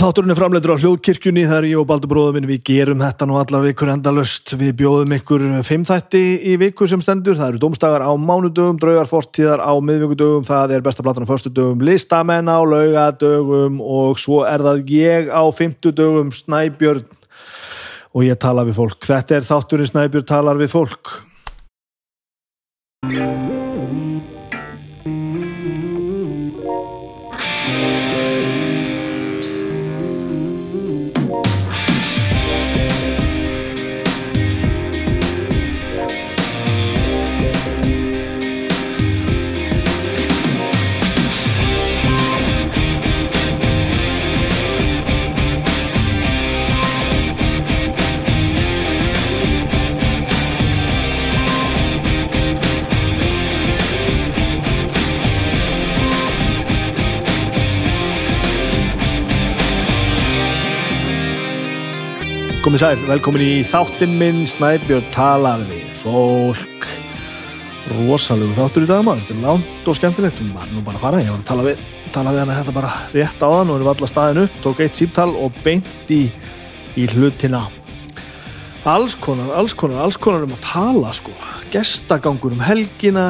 Þátturinn er framleitur á hljóðkirkjunni, það er ég og Baldur bróðum minn, við gerum þetta nú allar vikur endalust, við bjóðum ykkur fimm þætti í viku sem stendur, það eru domstagar á mánudögum, draugar fortíðar á miðvíkudögum, það er besta platan á förstudögum, listamenn á laugadögum og svo er það ég á fymtudögum, Snæbjörn. Og ég tala við fólk. Þetta er þátturinn Snæbjörn talar við fólk. Komið sæl, velkomin í þáttinn minn Snæbjörn talar við fólk. Rosalegu þáttur í dag maður. Þetta er lánt og skemmtilegt. Við varum nú bara að fara, ég var að tala við, tala við hana þetta bara rétt á þann og við erum allar staðin upp tók eitt síptal og beint í í hlutina. Alls konar, alls konar, alls konar um að tala sko, gestagangur um helgina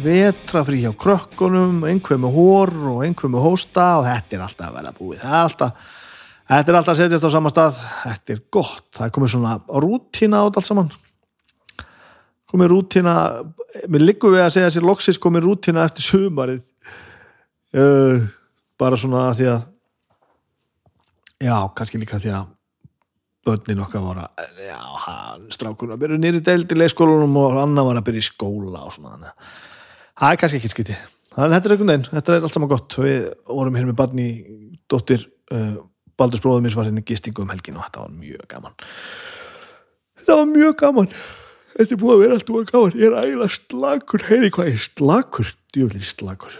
vetrafrí hjá krökkunum einhver með hór og einhver með hósta og þetta er alltaf að vera búið. Það er alltaf Þetta er alltaf að setjast á sama stað, þetta er gott, það er komið svona rútína át allt saman, komið rútína, mér liggum við að segja sér loksis komið rútína eftir sumarið, uh, bara svona því að, já, kannski líka því að börnin okkar voru að, já, hann, strákurinn að byrja nýri deild í leikskólanum og annar var að byrja í skóla og svona, það er kannski ekki skritið, þannig að þetta er einhvern veginn, þetta er allt saman gott, við vorum hér með barni dóttir, uh, Baldur spróðum mér var henni gistingu um helgin og þetta var mjög gaman. Þetta var mjög gaman. Þetta er búið að vera allt úr gaman. Ég er ægilega slakur, heyri hvað ég er slakur? Djúðlir slakur.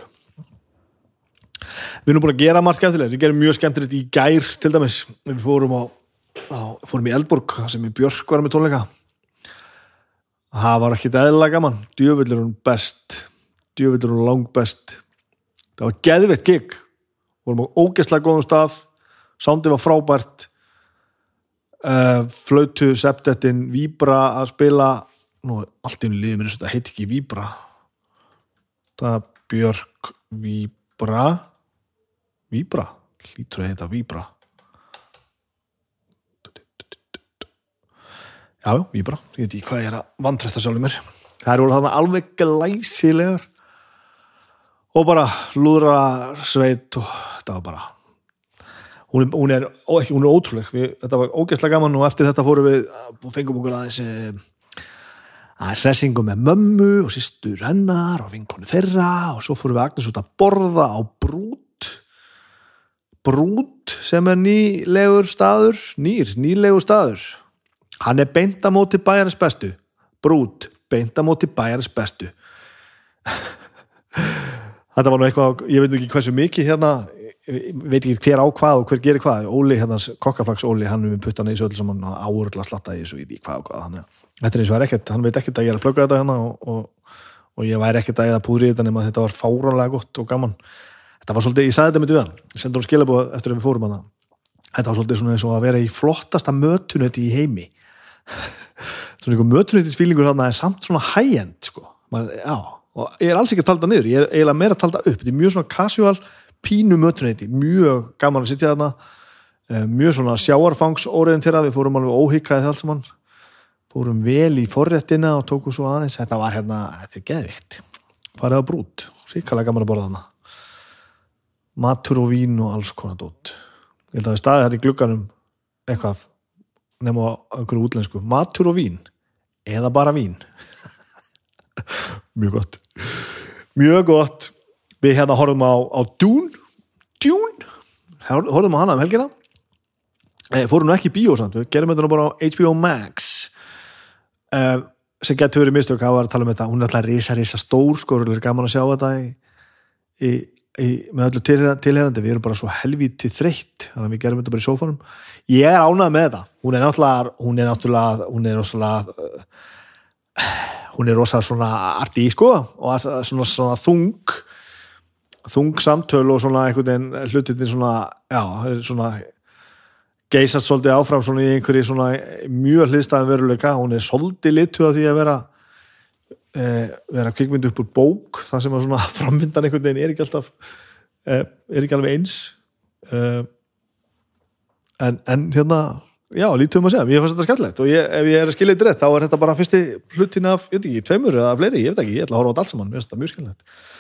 Við erum búin að gera margt skemmtilegt. Við gerum mjög skemmtilegt í gær til dæmis. Við fórum á, á fórum í Eldborg sem í Björk var með tónleika. Það var ekki eðlilega gaman. Djúðlir hún best. Djúðlir hún lang best það var geðveitt gig. Vorum á ógeðslega góðum stað Sándi var frábært. Uh, flautu, septettin Víbra að spila. Nú er allt í unni liðið mér þetta heit ekki Víbra. Það er Björk Víbra. Víbra? Hlýtur að heita Víbra. Jájá, Víbra. Ég veit ekki hvað ég er að vantresta sjálfur mér. Það eru alveg glæsilegar og bara lúðra sveit og þetta var bara hún er, hún er, ekki, hún er ótrúleg. Við, þetta var ógeðslega gaman og eftir þetta fórum við og fengum okkur aðeins aðeins resingum með mömmu og sýstur hennar og vinkonu þeirra og svo fórum við Agnes út að borða á Brút. Brút sem er nýlegur staður nýr, nýlegur staður. Hann er beintamóti bæjarins bestu. Brút, beintamóti bæjarins bestu. Þetta var nú eitthvað ég veit ekki hversu mikið hérna veit ekki hver á hvað og hver gerir hvað. Óli, hérna kokkaflags Óli, hann er með puttana í söll sem hann áurla slatta í þessu í hvað og hvað hann, þetta er eins og er ekkert, hann veit ekkert að ég er að plöka þetta hérna og, og, og ég væri ekkert að eða púðri þetta nema þetta var fáránlega gott og gaman. Þetta var svolítið, ég sagði þetta með duðan ég sendi hún skilabóð eftir að við fórum hana þetta var svolítið svona eins og að vera í flottasta mötunetti í heimi. Svona einhver mötunettisfílingur hann er samt svona high-end sko. og ég er alls ekki að talda niður ég er eiginlega meira að talda upp, þetta er mjög svona casual pínu mötuneyti, mjög gaman að sitja þarna eh, mjög svona sjáarfangsóriðin við fórum alveg óhyggaðið allt saman. Fórum vel í forréttina og tókum svo aðeins, þetta var hérna þetta er geðvikt, farið á brút ríkalega gaman að borða þarna. Matur og vín og alls konar dótt ég held að er staðið hérna í glugganum eitthvað nema á einhverju útlensku, matur og vín eða bara vín. Mjög gott. Mjög gott við hérna horfum á, á Dune. Dune? Horfum á hana um helgina. E, fórum nú ekki í bíósand, við gerum þetta nú bara á HBO Max. E, sem getur verið mistök. Að tala um þetta. Hún er alltaf risa risa stór sko, það er gaman að sjá þetta í, í, í, með öllu tilherandi við erum bara svo helvítið þreytt. Þannig að við gerum þetta bara í sófanum. Ég er ánað með þetta, hún er náttúrulega hún er náttúrulega hún er náttúrulega hún er rosa svona arti í sko. Og svona, svona þung þung samtöl og svona einhvern veginn hlutin svona, já, svona geysast svolítið áfram svona í einhverju svona mjög hliðstæðan veruleika. Hún er svolítið litu að því að vera e, vera kvikmyndu upp úr bók það sem að svona frammyndan einhvern veginn er ekki alltaf e, er ekki alveg eins. E, en, en hérna já, lítum að segja, ég fannst þetta skemmtilegt og ég, ef ég er að skilja þetta rétt, þá er þetta bara fyrsti hlutin af, ég veit ekki, tveimur eða fleiri ég veit ekki, ég ætla að horfa á þetta allt saman, mér finnst þetta mjög skemmtilegt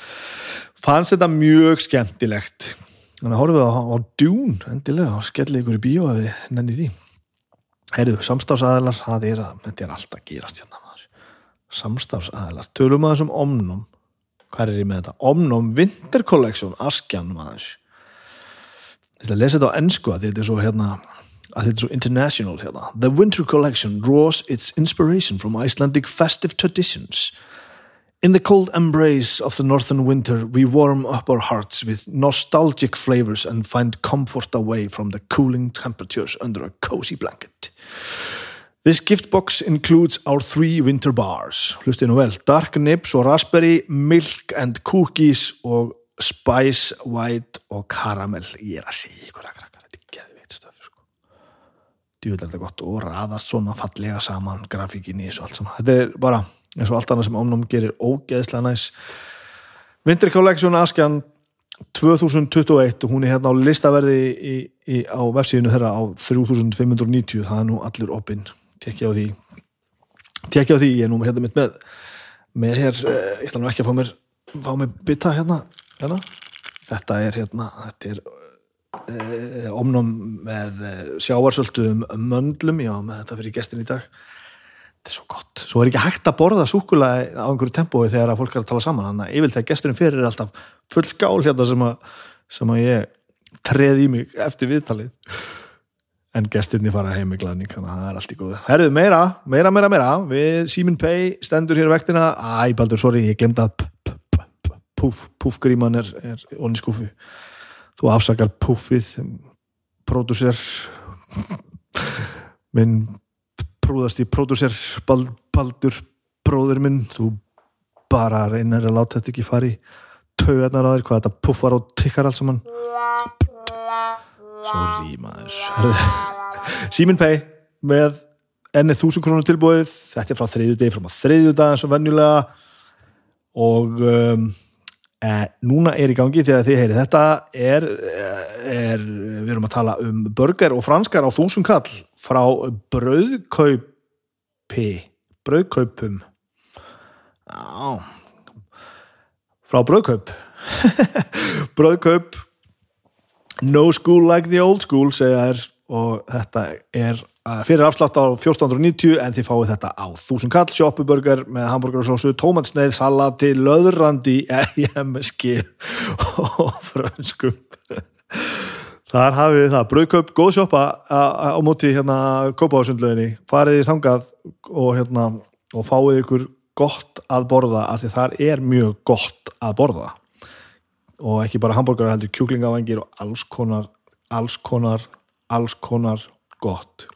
fannst þetta mjög skemmtilegt. Þannig að horfum við á, á Dune endilega og skellið ykkur í bíó ef þið nenni því. Heyrðu, er, þetta er alltaf gerast hérna maður. Samstafsæðilar, tölum að þessum Omnum hvað er ég með þetta? Omnum Winter Collection Askjan maður. Þetta að lesa þetta á ennsku að þetta er svo hérna að þetta er svo international hérna. The Winter Collection draws its inspiration from Icelandic festive traditions In the cold embrace of the northern winter, we warm up our hearts with nostalgic flavors and find comfort away from the cooling temperatures under a cozy blanket. This gift box includes our three winter bars. Hlustið nú vel. Dark Nibs og Raspberry, Milk and Cookies og Spice White og Caramel. Ég er að segja ykkur að krakkar, þetta er geðveitt stöf. Sko. Þetta gott og raðast svona fallega saman grafíkinni og allt saman. Þetta er bara eins og allt annað sem Omnum gerir ógeðslega næs. Winter Collection Askjan 2021 og hún er hérna á listaverði í, í, á vefsíðinu þeirra á 3590 það er nú allur opinn. Tekja á því. Tekja á því, ég er nú hérna mitt með með hér, eh, ég ætla nú ekki að fá mér fá mér bytta hérna, hérna. Þetta er hérna þetta er eh, omnum með eh, sjávarsöldu um möndlum já, með þetta fyrir gestin í dag þetta er svo gott, svo er ekki hægt að borða súkulega á einhverju tempói þegar að fólk er að tala saman. Þannig að vil þegar gesturinn fyrir er alltaf full skál hérna sem að, sem að ég treð í mig eftir viðtalið. En gesturni fara heim með glæðning þannig að það er allt í góðu. Herðu, meira, meira, meira, meira. Við Simin Pei stendur hér vektina Æ, Baldur, sorry, ég puff, puffgríman er, er onni skúfu þú afsakar puffið pródúser minn prúðast í pródúser Bald, Baldur bróður minn. Þú bara reynir að láta þetta ekki fari taugarnar á þér, hvað þetta puffar og tikkar alls saman. Sorry maður. Simin Pay með ennið þúsund krónur tilbúið. Þetta er frá þriðju deg, frá þriðju dag eins og venjulega. Og um, e, núna er í gangi þegar þið heyri þetta er, er við erum að tala um burger og franskar á þúsund kall frá brauðkaupi brauðkaupum. Já frá brauðkaup. Brauðkaup. No school like the old school segja þær og þetta er fyrir afslátt á 1490 en þið fáið þetta á 1000 kall shoppuburger með hambúrgarsósu, tómatsneið, salati löðrandi, MSG og franskum þar hafið það brauðkaup, góð shoppa á móti hérna kópáðsundleginni, farið þangað og hérna og fáið ykkur gott að borða af því þar er mjög gott að borða. Og ekki bara hambúrgar heldur kjúklingavangir og alls konar alls konar, alls konar gott.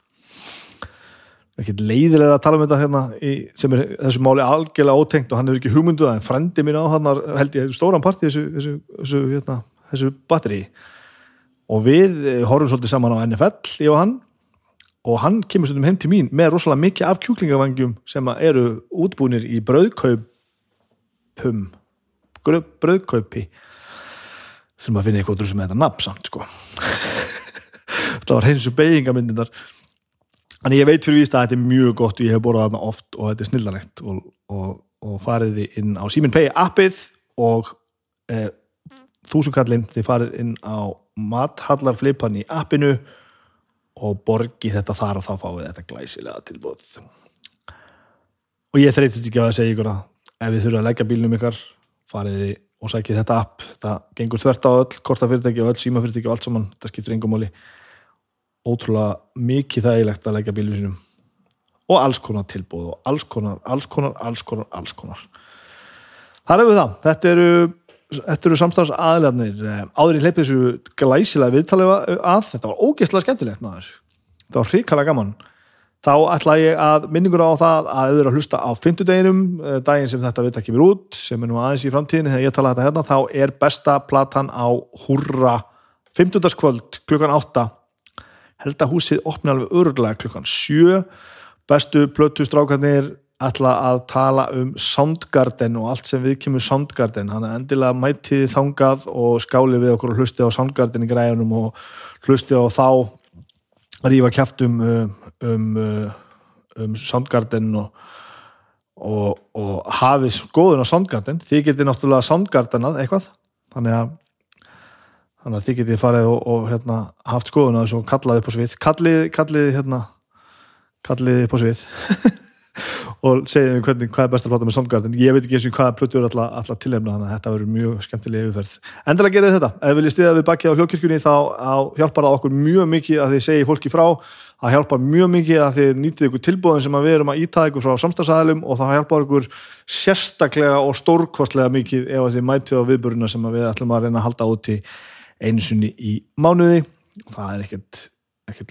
Ekki leiðilega að tala um þetta hérna í, sem er þessu máli algjörlega ótengt og hann er ekki hugmynduða en frendi mín á hann held ég stóran part í þessu, þessu, þessu, hérna, þessu batteri og við eh, horfum svolítið saman á NFL ég og hann. Og hann kemur stundum heim til mín með rosalega mikið af kjúklingavangjum sem eru útbúinir í brauðkaupum. Brauðkaupi. Þurfum að finna eitthvað sem þetta nafn samt sko. Það var hreins og beigingamindindar Þannig ég veit fyrir víst að þetta er mjög gott ég hef borðað þarna oft og þetta er snillanlegt og, og, og farið þið inn á Simin Pay appið og e, þúsukallin þið farið inn á mathallarflipan í appinu og borgið þetta þar og þá fáið þetta glæsilega tilbúð og ég þreytist ekki á að segja ykkur að ef þið þurfa að leggja bílnum ykkar farið þið og sækið þetta app. Það gengur þvert á öll, kortafyrirtæki og öll símafyrirtæki og allt saman, þetta skiptir engum móli ótrúlega mikið þægilegt að leggja bílum sínum. Og alls konar tilbúð og alls konar, alls konar, alls konar, alls konar. Þar hefur við það þetta eru, eru samstafs aðlegarnir eh, áður í hleypið þessu glæsilega viðtalega að þetta var ógeðslega skemmtilegt maður. Þetta var hrikalega gaman. Þá ætla ég að minningur á það að auðvitað að hlusta á fymtudeginum eh, daginn sem þetta viðtak kemur út sem er nú aðeins í framtíðinni þegar ég tala þetta hérna þá er besta platan á hurra fymtudagskvöld klukkan 8 held að húsið opni alveg örgulega klukkan sjö. Bestu plötu strákarnir ætla að tala um Soundgarden og allt sem við kemur Soundgarden. Hann er endilega mætið þangað og skáli við okkur og hlusti á Soundgarden í græðunum og hlusti á þá rífa kæft um um, um Soundgarden og, og, og hafið skoðun á Soundgarden. Þið getið náttúrulega Soundgardenað eitthvað þannig að þannig að þið getið farið og, og hérna, haft skoðun á þessu og kallaði upp á svið. Kallið, kallið hérna kallið upp á svið og segja um hvernig, hvað er best að plata með Soundgarden? Ég veit ekki eins og hvaða plötur alltaf, tilhemna þannig að þetta verður mjög skemmtilega yfirferð. Endilega gerðið þetta, ef viljið stiða við bakið á hljókirkjunni þá hjálpar það okkur mjög mikið að þið segi fólki frá. Það hjálpar mjög mikið að þið nýtið ykkur tilbúðin sem við erum að ítaða ykkur frá samstagsæðilum og það hjálpar ykkur sérstaklega og stórkostlega mikið ef þið mætið á viðburuna sem við ætlum að reyna að halda út í einsunni í mánuði. Það er ekkert, ekkert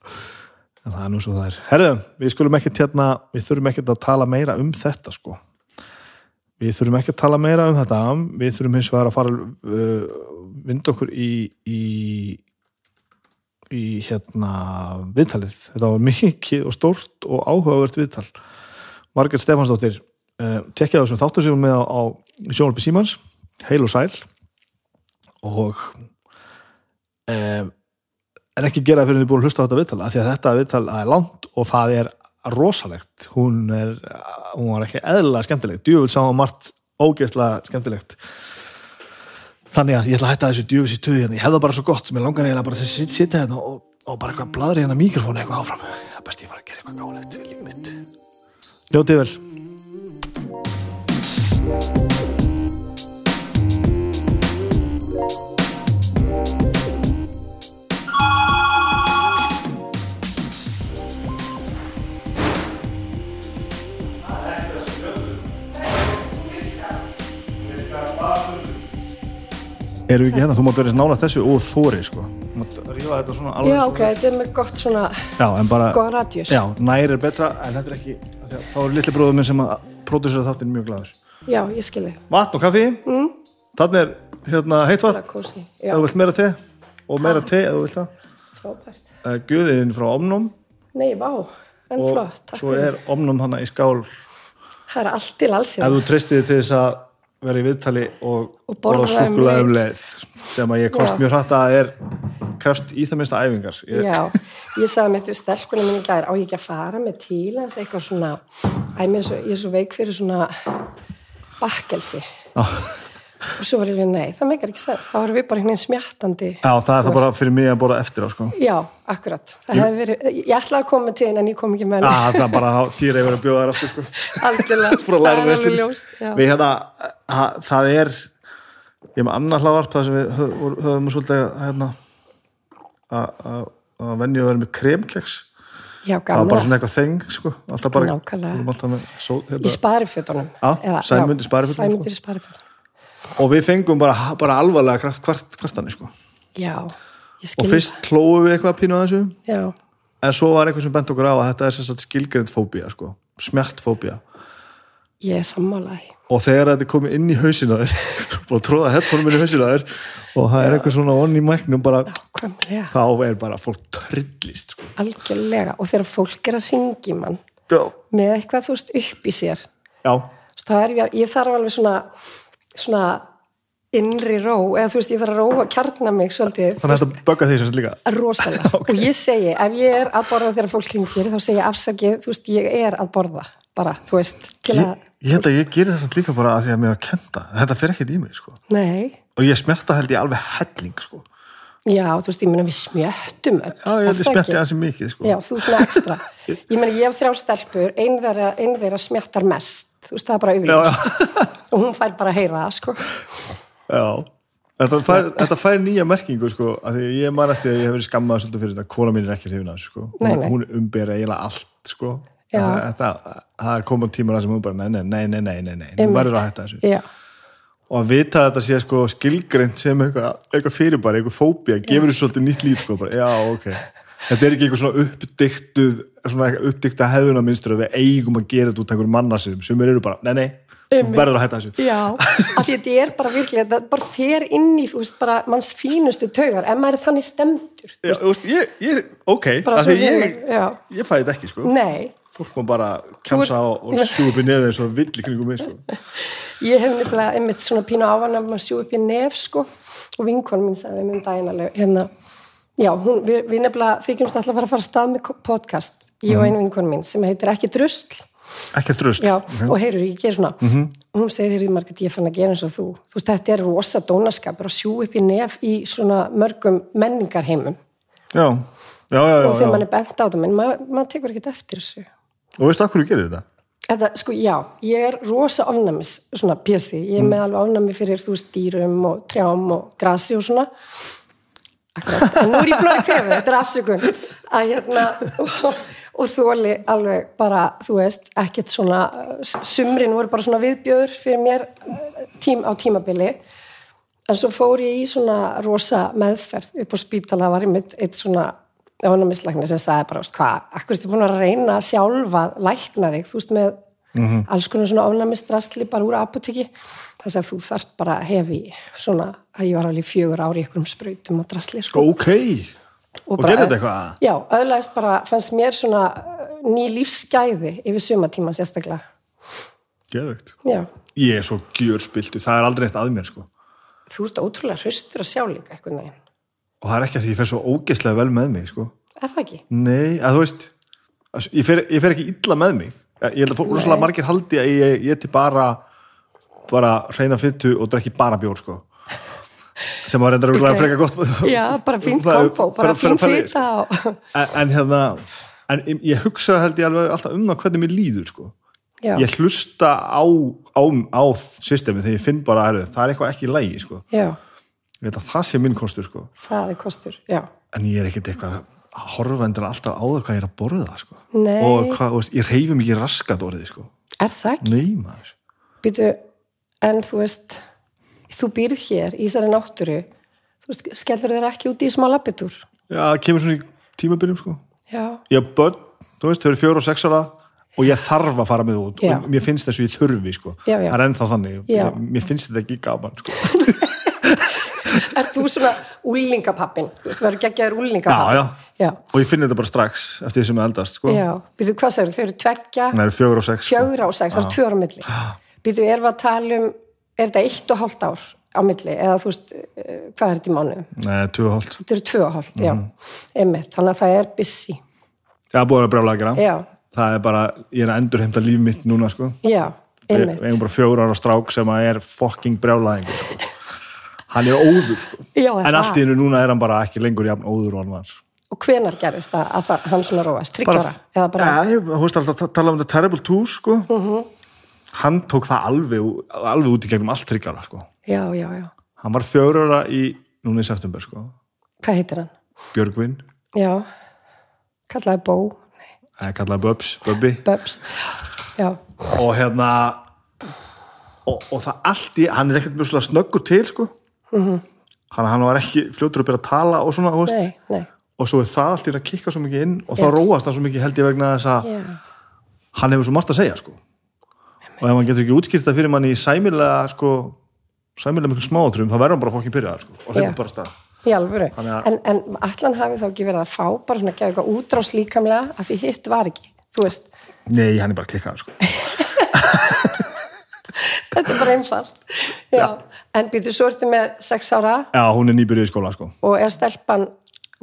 það en það er nú svo það er. Herru, við skulum ekkert hérna við þurfum ekkert að tala meira um þetta sko. Við þurfum ekki að tala meira um þetta. Við þurfum hins vegar að fara uh, vinda okkur í, í í hérna viðtalið, þetta var mikið og stórt og áhugavert viðtal. Margret Stefansdóttir uh, tekjaði þessum þáttu sem með á, á Sjónalpi Símans, heil og sæl. Og um, en ekki gera fyrir að þið búin að hlusta á þetta viðtal af því að þetta viðtal er langt og það er rosalegt. Hún, er, hún var ekki eðla skemmtilegt djúvöld sá margt ógeðslega skemmtilegt. Þannig að ég ætla að hætta þessu djúvöld í stöði ég hefða bara svo gott, mér langar eiginlega bara að sitja hérna og, og bara eitthvað bladri hérna mikrofónu eitthvað áfram. Það best ég fara að gera eitthvað gálegt við lífið mitt. Njótið vel Erum við ekki hérna, þú mátt verið nánast þessu og þóri sko Þú mátt rífa þetta svona alveg Já, ok, þetta er með gott svona Já, en bara, góða radjus. já, nær er betra en þetta er ekki, þá er litli bróður minn sem að pródusera þáttinn mjög glaður Já, ég skilði. Vatn og kaffi, mm. þannig er hérna heitt Það vatn, er ef Já, þú vilt meira te og meira te ef þú vilt það frábært. uh, Guðiðin frá Omnum Nei, vá, en og flott. Takk svo er Omnum hana í skál Það er allt til alls ef hérna. þú treystið til þess að vera í viðtali og, Og borða borða um um leið. sem að ég komst mjög hrætt að er krefst í það minnsta æfingar ég, Já, ég sagði með því stelkunum minni gæðir, á ég ekki að fara með hans eitthvað svona, æ, svo, ég er svo veik fyrir svona bakkelsi. Já. Og svo var ég við, nei, það meikar ekki sens. Það var við bara einhvern veginn smjattandi. Já, það er það bara fyrir mig að borða eftir á sko. Já, akkurat. Það hefði verið, ég ætlaði að koma til en ég kom ekki með Já, henni. það er bara þá- þýr yfir að bjóða þær aftur sko. Algjörlega. Það er ljóst. Já. Við hérna, það er ég með annar hlaðvarp það sem við höfum svolítið að, hérna, að, að, að að vera með kremkeks Já, það var bara svona eitthvað þeng sko. alltaf bara, Nákvæmlega. við vorum alltaf með só, Í hérna, sparifjötunum. Já, Sæmundur í sparifötunum, sko. Sæmundur í sparifjötunum. Og við fengum bara, bara alvarlega kvart, kvartanir sko. Já, og fyrst hlóðu við eitthvað pínu að þessu Já, en svo var eitthvað sem bent okkur á að þetta er sem sagt skilgrind fóbía sko. smjart fóbía ég er sammálaði. og þegar þetta er komið inn í hausina þér bara tróða headphone inn í hausina þér og það er eitthvað svona onni mæknum bara, Nákvæmlega. þá er bara fólk trillist sko. Algjörlega. Og þegar fólk er að ringi mann já, með eitthvað þú veist upp í sér. já, Það er, ég þarf alveg svona, svona innri ró, eða þú veist, ég þarf að róa kjarna mig svolítið. þannig að þetta bögga því sagt líka rosalega og ég segi, ef ég er að borða þegar fólk ringir, þá segi ég afsakið þú veist, ég er að borða, bara, þú veist til ég, að, ég held að ég gerir þess að líka bara að því að mér var kenda þetta fer ekkert í mig sko. nei og ég smjarta held ég alveg helling sko. já, þú veist, ég meina við smjöttum öll, já, ég held ég ekki? aðeins mikið sko. já, þú þú veist, það er bara auðvitað og hún fær bara að heyra það, sko. Já. Þetta, fær, þetta fær nýja merkingu sko, að því ég man eftir að ég hef verið skammað svolítið fyrir þetta, kona mín er ekki hrifin að þessu sko. Nei, hún, nei. hún umbera eiginlega allt sko. Þetta, það komað tímar að sem hún bara nei, nei, nei, nei, nei, nei, þú verður að hætta þessu. Já, og að vita að þetta sé sko skilgreint sem eitthvað, eitthvað fyrirbæri, eitthvað fóbía gefur þessu svolítið nýtt líf sko, bara, já, ok þetta er ekki eitthvað svona uppdiktuð svona uppdikta hefðunarmynstur að við eigum að gera þetta út af einhverjum mannasum sem eru bara, nei, nei, þú verður að hætta þessu. Já, af því þetta er bara virklega, þetta bara fer inn í, þú veist, bara manns fínustu taugar, en maður er þannig stemdur, Já, þú veist, ég, ég, ok bara af því ég, já, ég fæði þetta ekki, sko. Nei, fólk má bara kjamsa á og sjú upp í nefið eins og vill í kringum mig, sko. Ég hef nefnilega einmitt svona pínu ávan að maður sjú upp í nef, sko, og vinkon mín sagði já, hún, við, við nefnilega þykjumst alltaf að fara að fara að stað með podcast, ég og einu vinkon mín, sem heitir ekki drusl, ekkert röst Já, og heyrur, ég ger svona. Og hún segir, heyrðu Margrét, ég fann að gera eins og þú. Þú veist, þetta er rosa dónaskapur að sjú upp í nef í svona mörgum menningarheimum. Já, já, já, og þegar mann er bent á þetta, menn maður mað tekur ekkert eftir þessu. Og veistu af hverju gerir þetta? Þetta, sko, já, ég er rosa ofnæmis svona pjessi, ég er með alveg ofnæmi fyrir þú veist, dýrum og trjám og grasi og svona Akkurat, en nú er ég blóði kvefu, þetta er afsökun. Að hérna og, og þóli alveg bara, þú veist ekkert svona, sumrin voru bara svona viðbjöður fyrir mér tím, á tímabili. En svo fór ég í svona rosa meðferð upp á spítala var ég mitt eitt svona ánæmislækni sem sagði bara, hvað, akkur ertu búin að reyna sjálfa að lækna þig, þú veist með alls konar svona ánæmistrastli bara úr apoteki, þess að þú þarft bara hefi svona, að ég var alveg fjögur ári í einhverjum sprautum og drastli sko. ok, og, bara- gerir þetta eitthvað? Já, öðlaðist bara, fannst mér svona uh, ný lífsgæði yfir sumatíma sérstaklega. geðveikt Já, ég er svo gjörspiltu, það er aldrei eitt að mér, sko þú ert ótrúlega hraustur að sjá líka eitthvað neginn. og það er ekki að því ég fer svo ógeðslega vel með mig, sko Er það ekki? Nei, að þú veist ég fer, ég fer ekki illa með mig ég held að fólk rosalega margir haldi að ég, ég bara reyna fyttu og drekki bara bjór sko sem var reyndar okay. Ok. freka gott Já, bara er- kombo, bara fita og... en, en hérna en ég- hugsa held ég alveg alltaf um það hvernig mér líður sko Já, ég hlusta á, á, á systemi þegar ég finn bara að það er eitthvað ekki í lægi sko já, ég veit að það sé minn kostur sko það er kostur, já. en ég er ekkert eitthvað að horfa endur alltaf á það hvað ég er að borða sko Nei. og hvað, ég reyfi mikið raskat orðið sko Er það ekki? Nei maður Býtu, en þú veist, þú býrð hér í þessari náttúru, þú veist, skellur þér ekki út í smá lappitúr? Já, það kemur svona í tímabyrjum sko Já, Ég hef börn, þú veist, þau eru fjóra og sex ára og ég þarf að fara með út Já. og mér finnst þessu ég þurfi sko Já, já. það er ennþá þannig. Ég- mér finnst þetta ekki gaman sko er þú svona úlingapappin? Þú veist, verður geggjaður úlingapappin? Já, já. Já, og ég finn þetta bara strax eftir því sem ég eldast sko já. Býtu, hvað segir þau? eru tveggja, það eru fjóra og sex sko. fjögur á sex, það eru tvö ára á milli. Býtu, erum við að tala um, er þetta eitt og hálft ár á milli? Eða þú veist, eh, hvað er þetta í mánu? Nei, tvö og hálft Þetta eru tvö og hálft, já. Einmitt, þannig að það er busy. Já, búið að brjála að gera Já, það er bara, ég er að endurheimta líf mitt núna sko já, einmitt. við eigum bara fjóra ára strák sem að er fucking brjálaðingur sko. hann er óður sko. Já, en allt í hennu núna er hann bara ekki lengur jafn óður og hann var Og hvenar gerist það að það, hann svona róast? Tryggjára? Eða bara, ja, ég, þú veist alltaf tala um þetta Terrible Two sko. Hann tók það alveg, alveg út í gegnum allt tryggjara sko. já, já, já. hann var fjóra ára í núna í september sko. Hvað heitir hann? Björgvin, Já, kallaði Bó, það kallaði Bubs Bubbi Bubs. Já, og hérna og, og það allt í, hann er ekkert mjög svona snöggur til sko. hann, hann var ekki fljótur að byrja að tala og svona, nei, nei. og svo er það allt í að kikka svo mikið inn og þá róast hann svo mikið held ég vegna þess að Já, hann hefur svo margt að segja sko. Og ef hann getur ekki útskýrt það fyrir manni í sæmilega sko, sæmilega miklu smáatrum þá verður hann bara fokkin byrjað sko, og hleypur bara stað í alvöru. Að- En, en allan hafi þá ekki verið að fá bara svona að gefa eitthvað útrás líkamlega að því hitt var ekki. Þú veist, nei, hann er bara klikkað sko. þetta er bara einfalt. Já. En býtu, svo ertu með sex ára já, hún er nýbyrjuð í skóla sko. og er stelpan,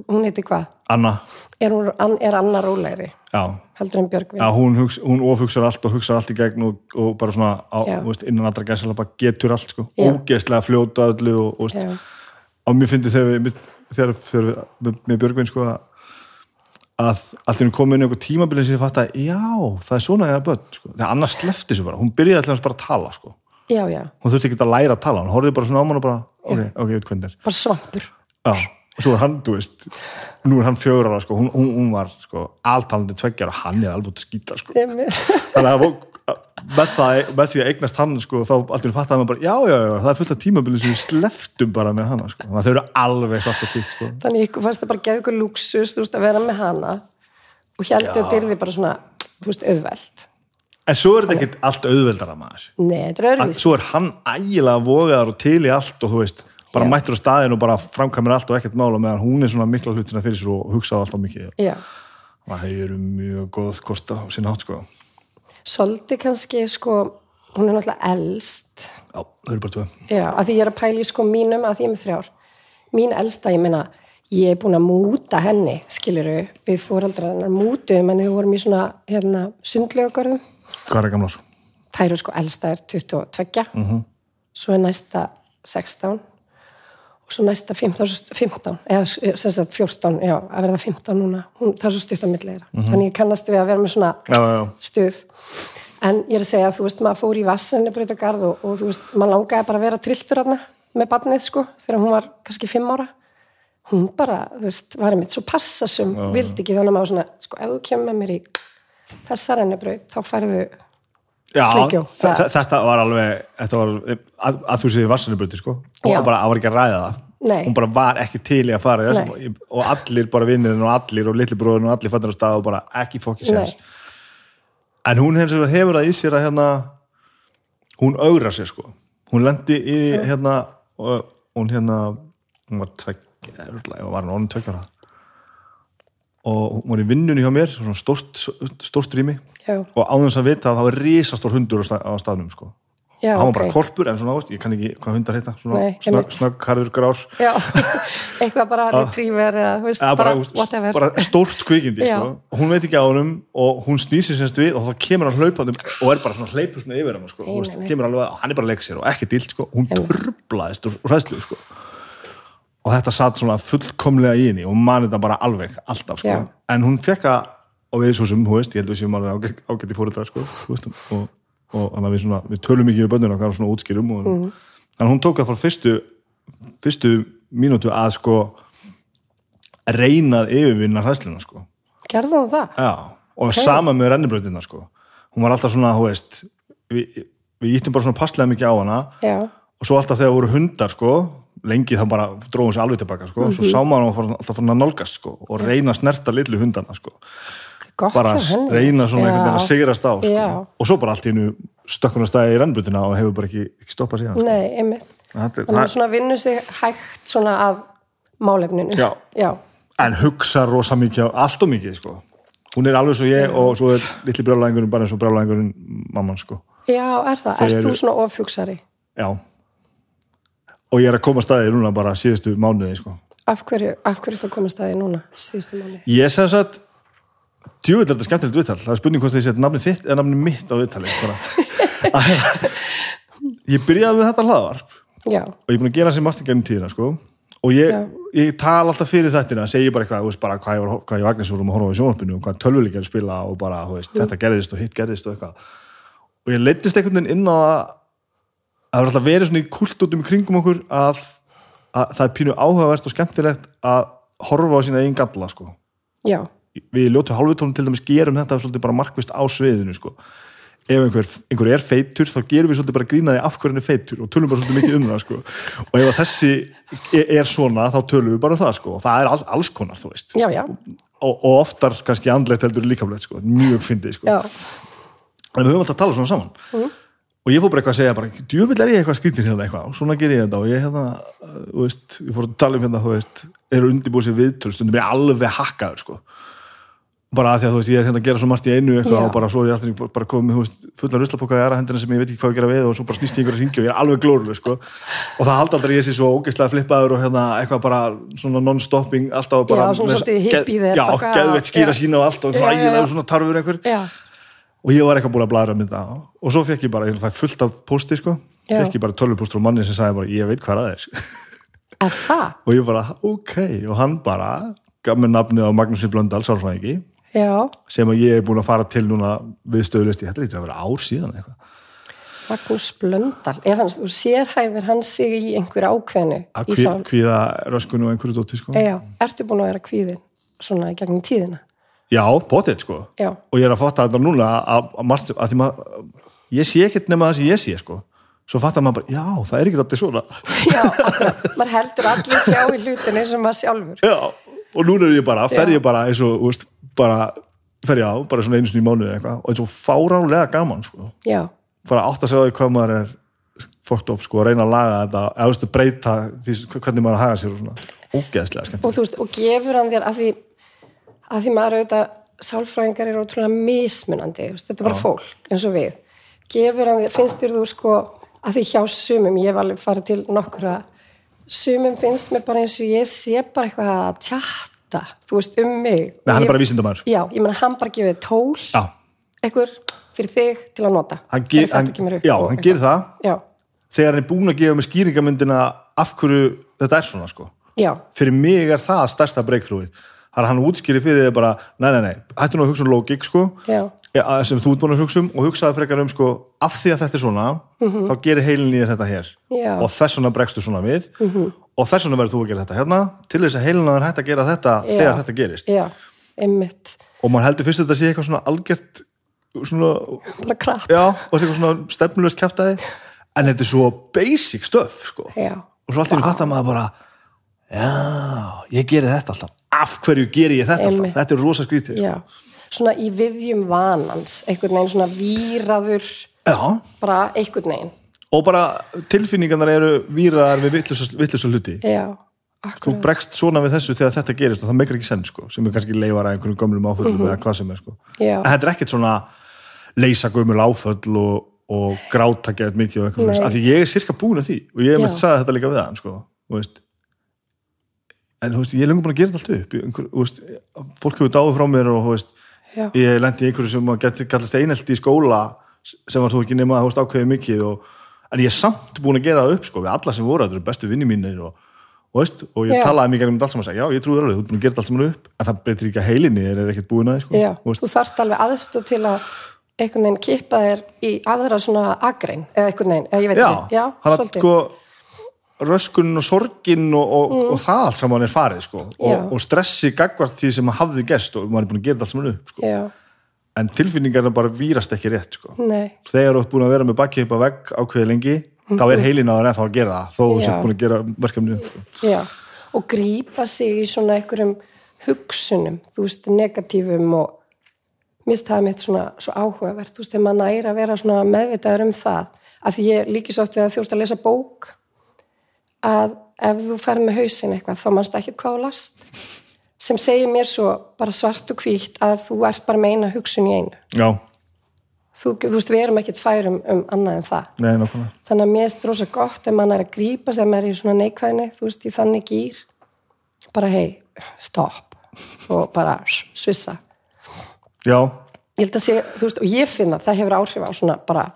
hún heiti hvað? Anna, Er, hún, er Anna rólegri já, heldur en Björgvin? já hún, hugsa, hún ofugsar allt og hugsar allt í gegn og, og bara svona á, veist, innan allra gæsala bara getur allt sko. Ógeðslega fljóta öllu og, og, veist, og mér fyndi þegar við þegar, þegar við með, með Björgvin sko, að að allt í henni komið inn í einhver tímabilið sem ég fatt að já, það er svona eða börn sko. þegar annars slefti þessu bara, hún byrjaði alltaf bara að tala sko. Já, já, hún þurfti ekki að læra að tala, hún horfði bara svona á mann og bara, ok, ok, ég veit hvernig það bara svampur. er já, og svo hann, þú veist nú er hann fjögur ára, sko, hún, hún, var sko, alltalandi tveggjara, hann er alveg að skýta sko. Þannig að með, það, með því að eignast hann sko, þá alltaf fattaði maður bara, já, já, já, það er fullt af tímabilið sem við sleftum bara með hana sko. þannig að þau eru alveg svart og hvitt sko. þannig ykkur fannst það bara geða ykkur luxus þú veist að vera með hana og heldur að dyrði bara svona þú veist auðveld en svo er þetta ekkert allt auðveldara maður nei, þetta er Að- og og bara Já. mættur á staðin og bara framkvæmur allt og ekkert mála meðan hún er svona mikla hlutina fyrir sér og hugsaði alltaf mikið. Já, það eru mjög góð kosta á sinna hátt sko. Svolítið kannski sko, hún er náttúrulega elst. Já, þau eru bara tvö. Já, að því ég er að pæla í sko mínum að því ég er með þrjár. Mín elsta, ég meina ég er búin að múta henni, skiluru við fóraldrarnar mútum en við vorum í svona hérna, sundlegagörðum hvað er gamlar? þær eru sko elsta er 22 Mhm. svo er næsta 16 og svo næsta 15, 15 eða sem sagt 14, já, að verða 15 núna. Hún, það er svo stutt á milliðra Mhm. þannig ég kannast við að vera með svona já, já, stuð. En ég er að segja að þú veist maður fór í vassrenni brautagarð og, og þú veist maður langaði bara að vera trilltur aðna með barnið sko þegar hún var kannski 5 ára. Hún bara, þú veist, var einmitt svo passasum, vildi ekki þannig að maður svona sko, ef þú kemur með mér í þessa rennibraut þá færðu þe- þetta var alveg þetta var, að, að þú séu vassanubruti sko. Og það var ekki að ræða það. Nei. hún bara var ekki til í að fara Nei. og allir bara vinnirinn og allir og litli bróðin og allir fattar á stað og bara ekki fokki sérs Nei. en hún hefur, hefur það í sér að hérna hún augra sér sko. Hún lendi í hérna og hún hérna hún var tveggja, var hann orðin tveggja og hún var í vinnunni hjá mér svona stórt, stórt rými já, og áðins að vita að það var risastór hundur á, stað, á staðnum sko. já, hann var bara korpur en svona, veist, ég kann ekki hvað hundar heita snögg, snögg harður grár já, eitthvað bara retriever eða, veist, Eða bara, bara, whatever bara stórt kvikindi sko. hún veit ekki á honum og hún snýsir semst við og þá kemur hann hlaupandum og er bara svona hleypur svona yfir hann sko. Veist, kemur alveg að hann er bara sér og ekki dilt sko. hún turblaðist úr ræðslu sko. og þetta satt svona fullkomlega í henni og man þetta bara alveg alltaf sko. En hún fekk að og við svo sem, þú veist, ég held við séum alveg ágætt, í fóreldrar sko, þú veist, og, og þannig að við, svona, við tölum ekki við bönnuna okkar og svona útskýrum og, Mhm. þannig að hún tók það frá fyrstu fyrstu mínútu að sko reynað yfirvinna hræsluna sko. Gerði hún það? Já, og sama með rennibrautina sko. Hún var alltaf svona, þú veist við, við íttum bara svona passlega mikið á hana já, og svo alltaf þegar voru hundar sko lengi þá bara dróðum sér alveg tilbaka sko, svo sá maður hann alltaf að nálgast sko og reyna að snerta litlu hundana sko gott bara henni. reyna svona einhvern veginn að Já. sigrast á sko. Já. og svo bara allt í hennu stökkun að stæði í rennbrutina og hefur bara ekki, ekki stoppað síðan sko. nei, einmitt er- þannig að það- svona vinnu sig hægt svona af málefninu Já. já, en hugsa rosa mikið á allt og mikið sko. hún er alveg svo ég og svo er litli brjálæðingurinn bara eins og brjálæðingurinn mamman sko. já, er það, Þeir eru- þú svona ofhugsari já og ég er að koma að staði núna bara síðustu mánuði sko. af hverju, af hverju þú komast að því núna síðustu mánu ég sem sagt djúvill er þetta skemmtilegt viðtal. Það er spurning hvort þið setja nafni þitt eða nafni mitt á viðtali ég byrjaði með þetta hlaðvarp já, og ég er búin að gera sem margt í gennum tíðina sko. og ég, ég tala alltaf fyrir þetta segi bara eitthvað, veist, bara hvað ég, var, hvað ég vagnar svo um að horfa á sjónvarpinu og hvað tölvuleik að spila og bara, veist, þetta gerðist og hitt gerðist og eitthvað. Og ég leittist einhvern veginn inn á að að það er alltaf verið svona í kultútum í kringum okkur að, að það er pínu áhugavert og skemmtilegt að horfa á sína eigin galla sko. já, við ljótu hálfutónum til dæmis gerum þetta svolítið bara markvist á sviðinu sko. ef einhver, einhver er feitur þá gerum við svolítið bara grínaði af er feitur og tölum bara svolítið mikið um það sko. og ef þessi er, er svona þá tölum við bara um það sko. og það er all, alls konar þú veist já, já, og, og oftar kannski andlegt heldur líkamlegt sko. mjög fyndið sko. en við höfum alltaf að tala svona saman og ég fór bara eitthvað að segja bara, djöfull er ég eitthvað skrýtin hérna eitthvað og svona ger ég þetta og ég hérna, uh, veist, ég fór að tala um hérna, þú veist, eru undirbúið sér viðtöl stundum er ég alveg hakkaður, sko bara að því að þú veist, ég er hérna að gera svo margt í einu eitthvað og bara svo er ég alltaf bara komið veist, fullar ruslapoka í aðra hendina sem ég veit ekki hvað að gera við og svo bara snýst ég einhverja hringi og ég er alveg glóruleg, sko. Og það haldi aldrei ég sé svo ógeðslega flippaður og hérna eitthvað bara svona non-stopping alltaf bara Já, svona geðveitt skýra sína og allt og svona ægilega svona tarfur einhver. Já. og ég var eitthvað búin að bladra mynda á og svo fekk ég bara, ég fæ fullt af pósti sko. Fekk ég bara tölvupóstur á manni sem sagði bara, ég veit hvað það það? og ég bara, ok, og hann bara gaf mér nafnið á Magnúsin Blöndal sálfræðingi, já, sem að ég er búin að fara til núna við stöðlist, ég hætti að vera ár síðan eitthvað, Magnús Blöndal. Er hann, þú sérhæfir hann sig í einhver ákveðnu að í kví, sál kvíða röskunu og einhverju dóti sko, já, ertu búin að vera kvíðin svona gegnum tíðina? Já, potið sko. Já, og ég er að fatta þetta núna að, að, að maður ég sé ekkert nema það sem ég sé sko. Svo fattar maður bara, já, það er ekkert alltaf svona. Já, akkurat, maður heldur allir sjá í hlutinu sem maður sjálfur. Já, og núna er ég bara, fer Já. ég bara eins og, veist, bara fer ég á, bara svona einu sinni í mánuði eitthvað. Og eins og fáránlega gaman sko. Já, bara átt að segja því hvað maður er fókt upp sko, að reyna að laga þetta eða veist, breyta því hvernig maður haga sér og svona, ógeðslega skemmt og þú veist, og gefur hann þér að því, að því maður auðvitað sálfræðingar eru ótrúlega mismunandi veist, þetta er bara fólk eins og við. Gefur hann þér, finnst þér þú sko að því hjá sumum, ég hef alveg farið til nokkura, sumum finnst mér bara eins og ég sé bara eitthvað að tjatta, þú veist, um mig. Nei, hann er bara vísindamæður já, ég meina hann bara gefið tól Já, einhver fyrir þig til að nota. Hann, þetta hann, já, hann gerir það. Já, þegar hann er búin að gefa mig skýringamyndina af hverju þetta er svona sko. Fyrir mig er það stærsta breykþrúið er að hann útskýri fyrir þig bara nei, nei, nei, hættu nú að hugsa um logik sko. Ja, sem þú ert búin að hugsa um og hugsaði frekar um sko af því að þetta er svona þá gerir heilin í þetta hér. Já. Og þess vegna bregstu svona við. Og þess vegna verður þú að gera þetta hérna til þess að heilin að þér hægt að gera þetta Já. þegar þetta gerist. Já, einmitt. Og maður heldur fyrst að þetta sé eitthvað svona algjört svona, já, og eitthvað svona stefnulegst kjaftaði en þetta er svo basic stöf sko. Og svo alltaf fattar maður bara já, ég geri þetta alltaf af hverju geri ég þetta alltaf? Þetta er rosa skrítið já. Svona í viðjum vanans einhvern veginn svona víraður já, bara einhvern veginn. Og bara tilfinningarnar eru víraðar við vittlusa hluti. Já, þú bregst svona við þessu þegar þetta gerist og það meikar ekki senn sko, sem er kannski leifar að einhverjum gömlum áföllum Mhm. eða hvað sem er sko. Já. en þetta er ekkert svona leysa gömul áföll og, og gráta geðt mikið og af því ég er sirka búin að því og ég hef Já. mest sagði þetta líka við hann sko, þú veist en þú veist, ég er lengur búin að gera þetta allt upp. Einhver, veist, fólk hefur dáið frá mér og veist, ég lendi í einhverju sem kallast einelti í skóla sem var þú ekki nema veist ákveðið mikið og, en ég er samt búin að gera það upp sko, við alla sem voru, þetta eru bestu vinni mínir og, og, veist, og ég Já. talaði mikið um þetta allt saman og sagði, já ég trúi þér alveg, þú ert búin að gera þetta allt saman upp. En það breytir ekki að heilinni er, er ekkert búin að sko, þú þarft alveg aðstóð til að einhvern veginn kippa þér í aðra svona agrein eða einhvern veginn, eða ég veit já, ekki. Já, svolítið. sko röskun og sorgin og, og, og það allt saman er farið sko, Mm. Og, og stressi gagvart því sem hafði gerst og maður er búin að gera allt saman upp sko. en tilfinningarna bara vírast ekki rétt sko. þegar þú ert búin að vera með bakki upp að vegg ákveði lengi, þá er heilin á þér ennþá að gera það, þó þú Mhm. Sért búin að gera verkefni sko. og grípa sig í svona einhverjum hugsunum, þú veist, negatífum og finnst það mitt svona svo áhugavert, þú veist, þegar maður næri að vera svona meðvitaður um það, að því ég líki svo oft við að þú ert að lesa bók að ef þú fer með hausin eitthvað, þá mannst ekki hvað þú last. Sem segir mér svo bara svart og hvítt að þú ert bara með eina hugsun í einu. Já, þú, þú veist, við erum ekkert færum um annað en það. Nei, þannig að mér er rosa gott ef mann er að grípa sem er í svona neikvæðinni, þú veist, í þannig gýr bara hei, stopp. Og bara svissa. Já, ég held að sé, þú veist, og ég finna að það hefur áhrif á svona bara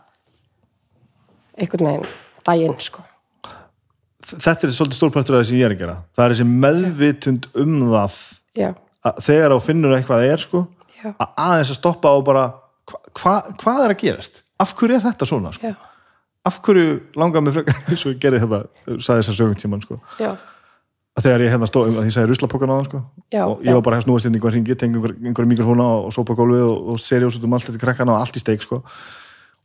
einhvern veginn daginn, sko þetta er svolítið stórpartur af það sem ég er að gera það er þessi meðvitund um það að þegar þú finnur eitthvað er sko, að aðeins að stoppa og bara hva, hva, hvað er að gerast af hverju er þetta svona sko? af hverju langar mig frekar eins og ég gerði þetta, sagði þess að sögum tíman sko. að þegar ég hérna stóð um að ég sagði ruslapokkan á hann sko. Og ég var bara að snúast inn í einhver ringi tengi einhver, mikrofóna og, sópa gólfið og, og seriós út um allt þetta krakkana og allt í steik sko.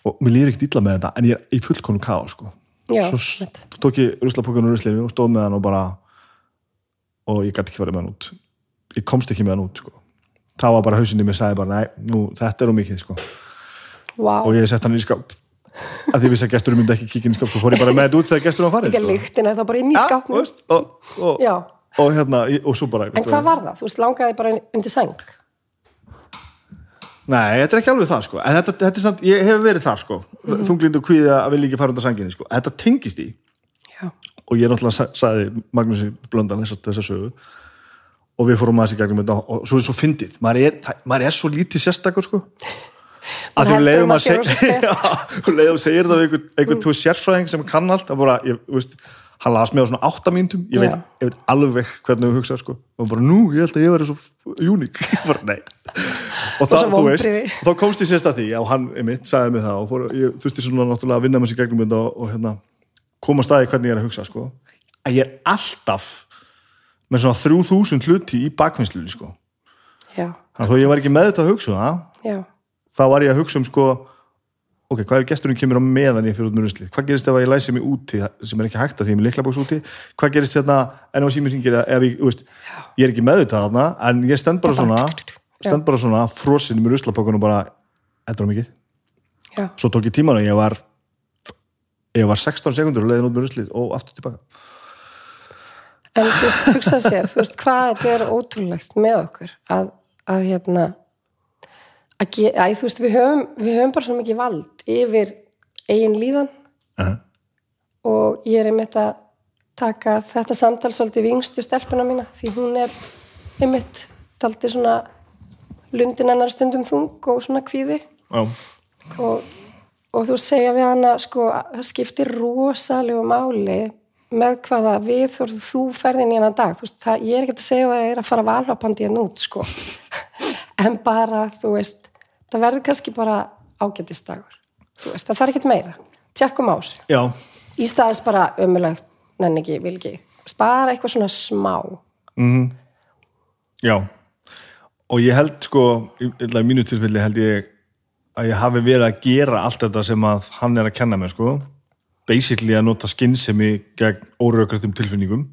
og mér líður ekkert illa með þetta en ég er í fullkonu ká Já, svo s- einmitt. tók ég ruslapokkan úr ruslinu og stóð með hann og bara og ég gæti ekki farið með hann út ég komst ekki með hann út sko. þá var bara hausinni mér sagði bara nei, nú, þetta er um mikið sko. vá og ég sett hann í skáp að því vissi að gesturinn myndi ekki kíkja í skáp svo fór ég bara með þetta út þegar gesturinn var farið ekki sko. lyktina þá bara inn í Ja, þú veist, og, og, og hérna og svo bara en hvað var það? þú veist, langaði bara undir sæng Nei, þetta er ekki alveg það sko. En þetta, þetta er samt, ég hef verið þar sko. Mm -hmm. þunglind og kvíða að vilja ekki fara undan sanginni sko. Þetta tengist í já, og ég náttúrulega sa- sagði Magnúsi Blöndan þessa, þessa sögu. Og við fórum aðeins í gegnum þetta og, svo er svo fyndið. Maður er, það, maður er svo lítið sérstakur sko. Að því um leiðum maður að sé rosa spes. segja leiðum segir það við einhvern, mm. sérfræðing sem kann allt það bara, ég, þú veist, hann las mig á svona átta mínútum. Ég Já. ég veit alveg hvernig þú hugsa sko. Og bara nú, ég held að ég verið svo uník. Bara nei og það, þú veist, þá komst ég sérst að því og hann, einmitt, sagði mig það og fór, ég þurfti svona náttúrulega að vinna með sér gegnum þetta og, og hérna, koma að staði hvernig ég er að hugsa sko, að ég er alltaf með svona 3000 hluti í bakvinnslunni sko, já, þannig að þó ég var ekki með þetta að hugsa um það, þá var ég að hugsa um sko ok, hvað ef gesturinn kemur á meðan ég fyrir út með ruslið, hvað gerist ef ég læsi mig úti sem er ekki hægt að því ég er með liklabóks úti? Hvað gerist þetta, en ef símur hringir ég, er ekki meðvitað þarna en ég stend bara svona stend bara svona, frosinn með ruslapókun og bara þetta var mikið, já, svo tók ég tíman og ég var ég var 16 sekundur og leiðin út með ruslið og aftur tilbaka. En þú veist, hugsa sér þú veist, hvað þetta er ótrúlegt með okkur að, að hérna að, ge, að þú veist, við höfum við höfum bara svo mikið vald yfir eigin líðan. Uh -huh. og ég er einmitt að taka þetta samtal svolítið við yngstu stelpuna mína því hún er einmitt taldi svona lundin hennar stundum þung og svona kvíði. Já, og, og þú segja við hana sko, að það skiptir rosalegu máli með hvaða við þú ferðin í hennar dag. Þú veist, það, ég er ekki að segja að það er að fara valhapandi en út sko. En bara, þú veist það verður kannski bara ágættistagur þú veist, það þarf ekkert meira. Tjekkum á sig, í staðis bara ömulegt, nenni ekki, vil ekki. Bara eitthvað svona smá. Já og ég held sko í, í mínu tilfelli held ég að ég hafi verið að gera allt þetta sem að hann er að kenna mér sko. Basically að nota skinnsemi gegn óraukratum tilfinningum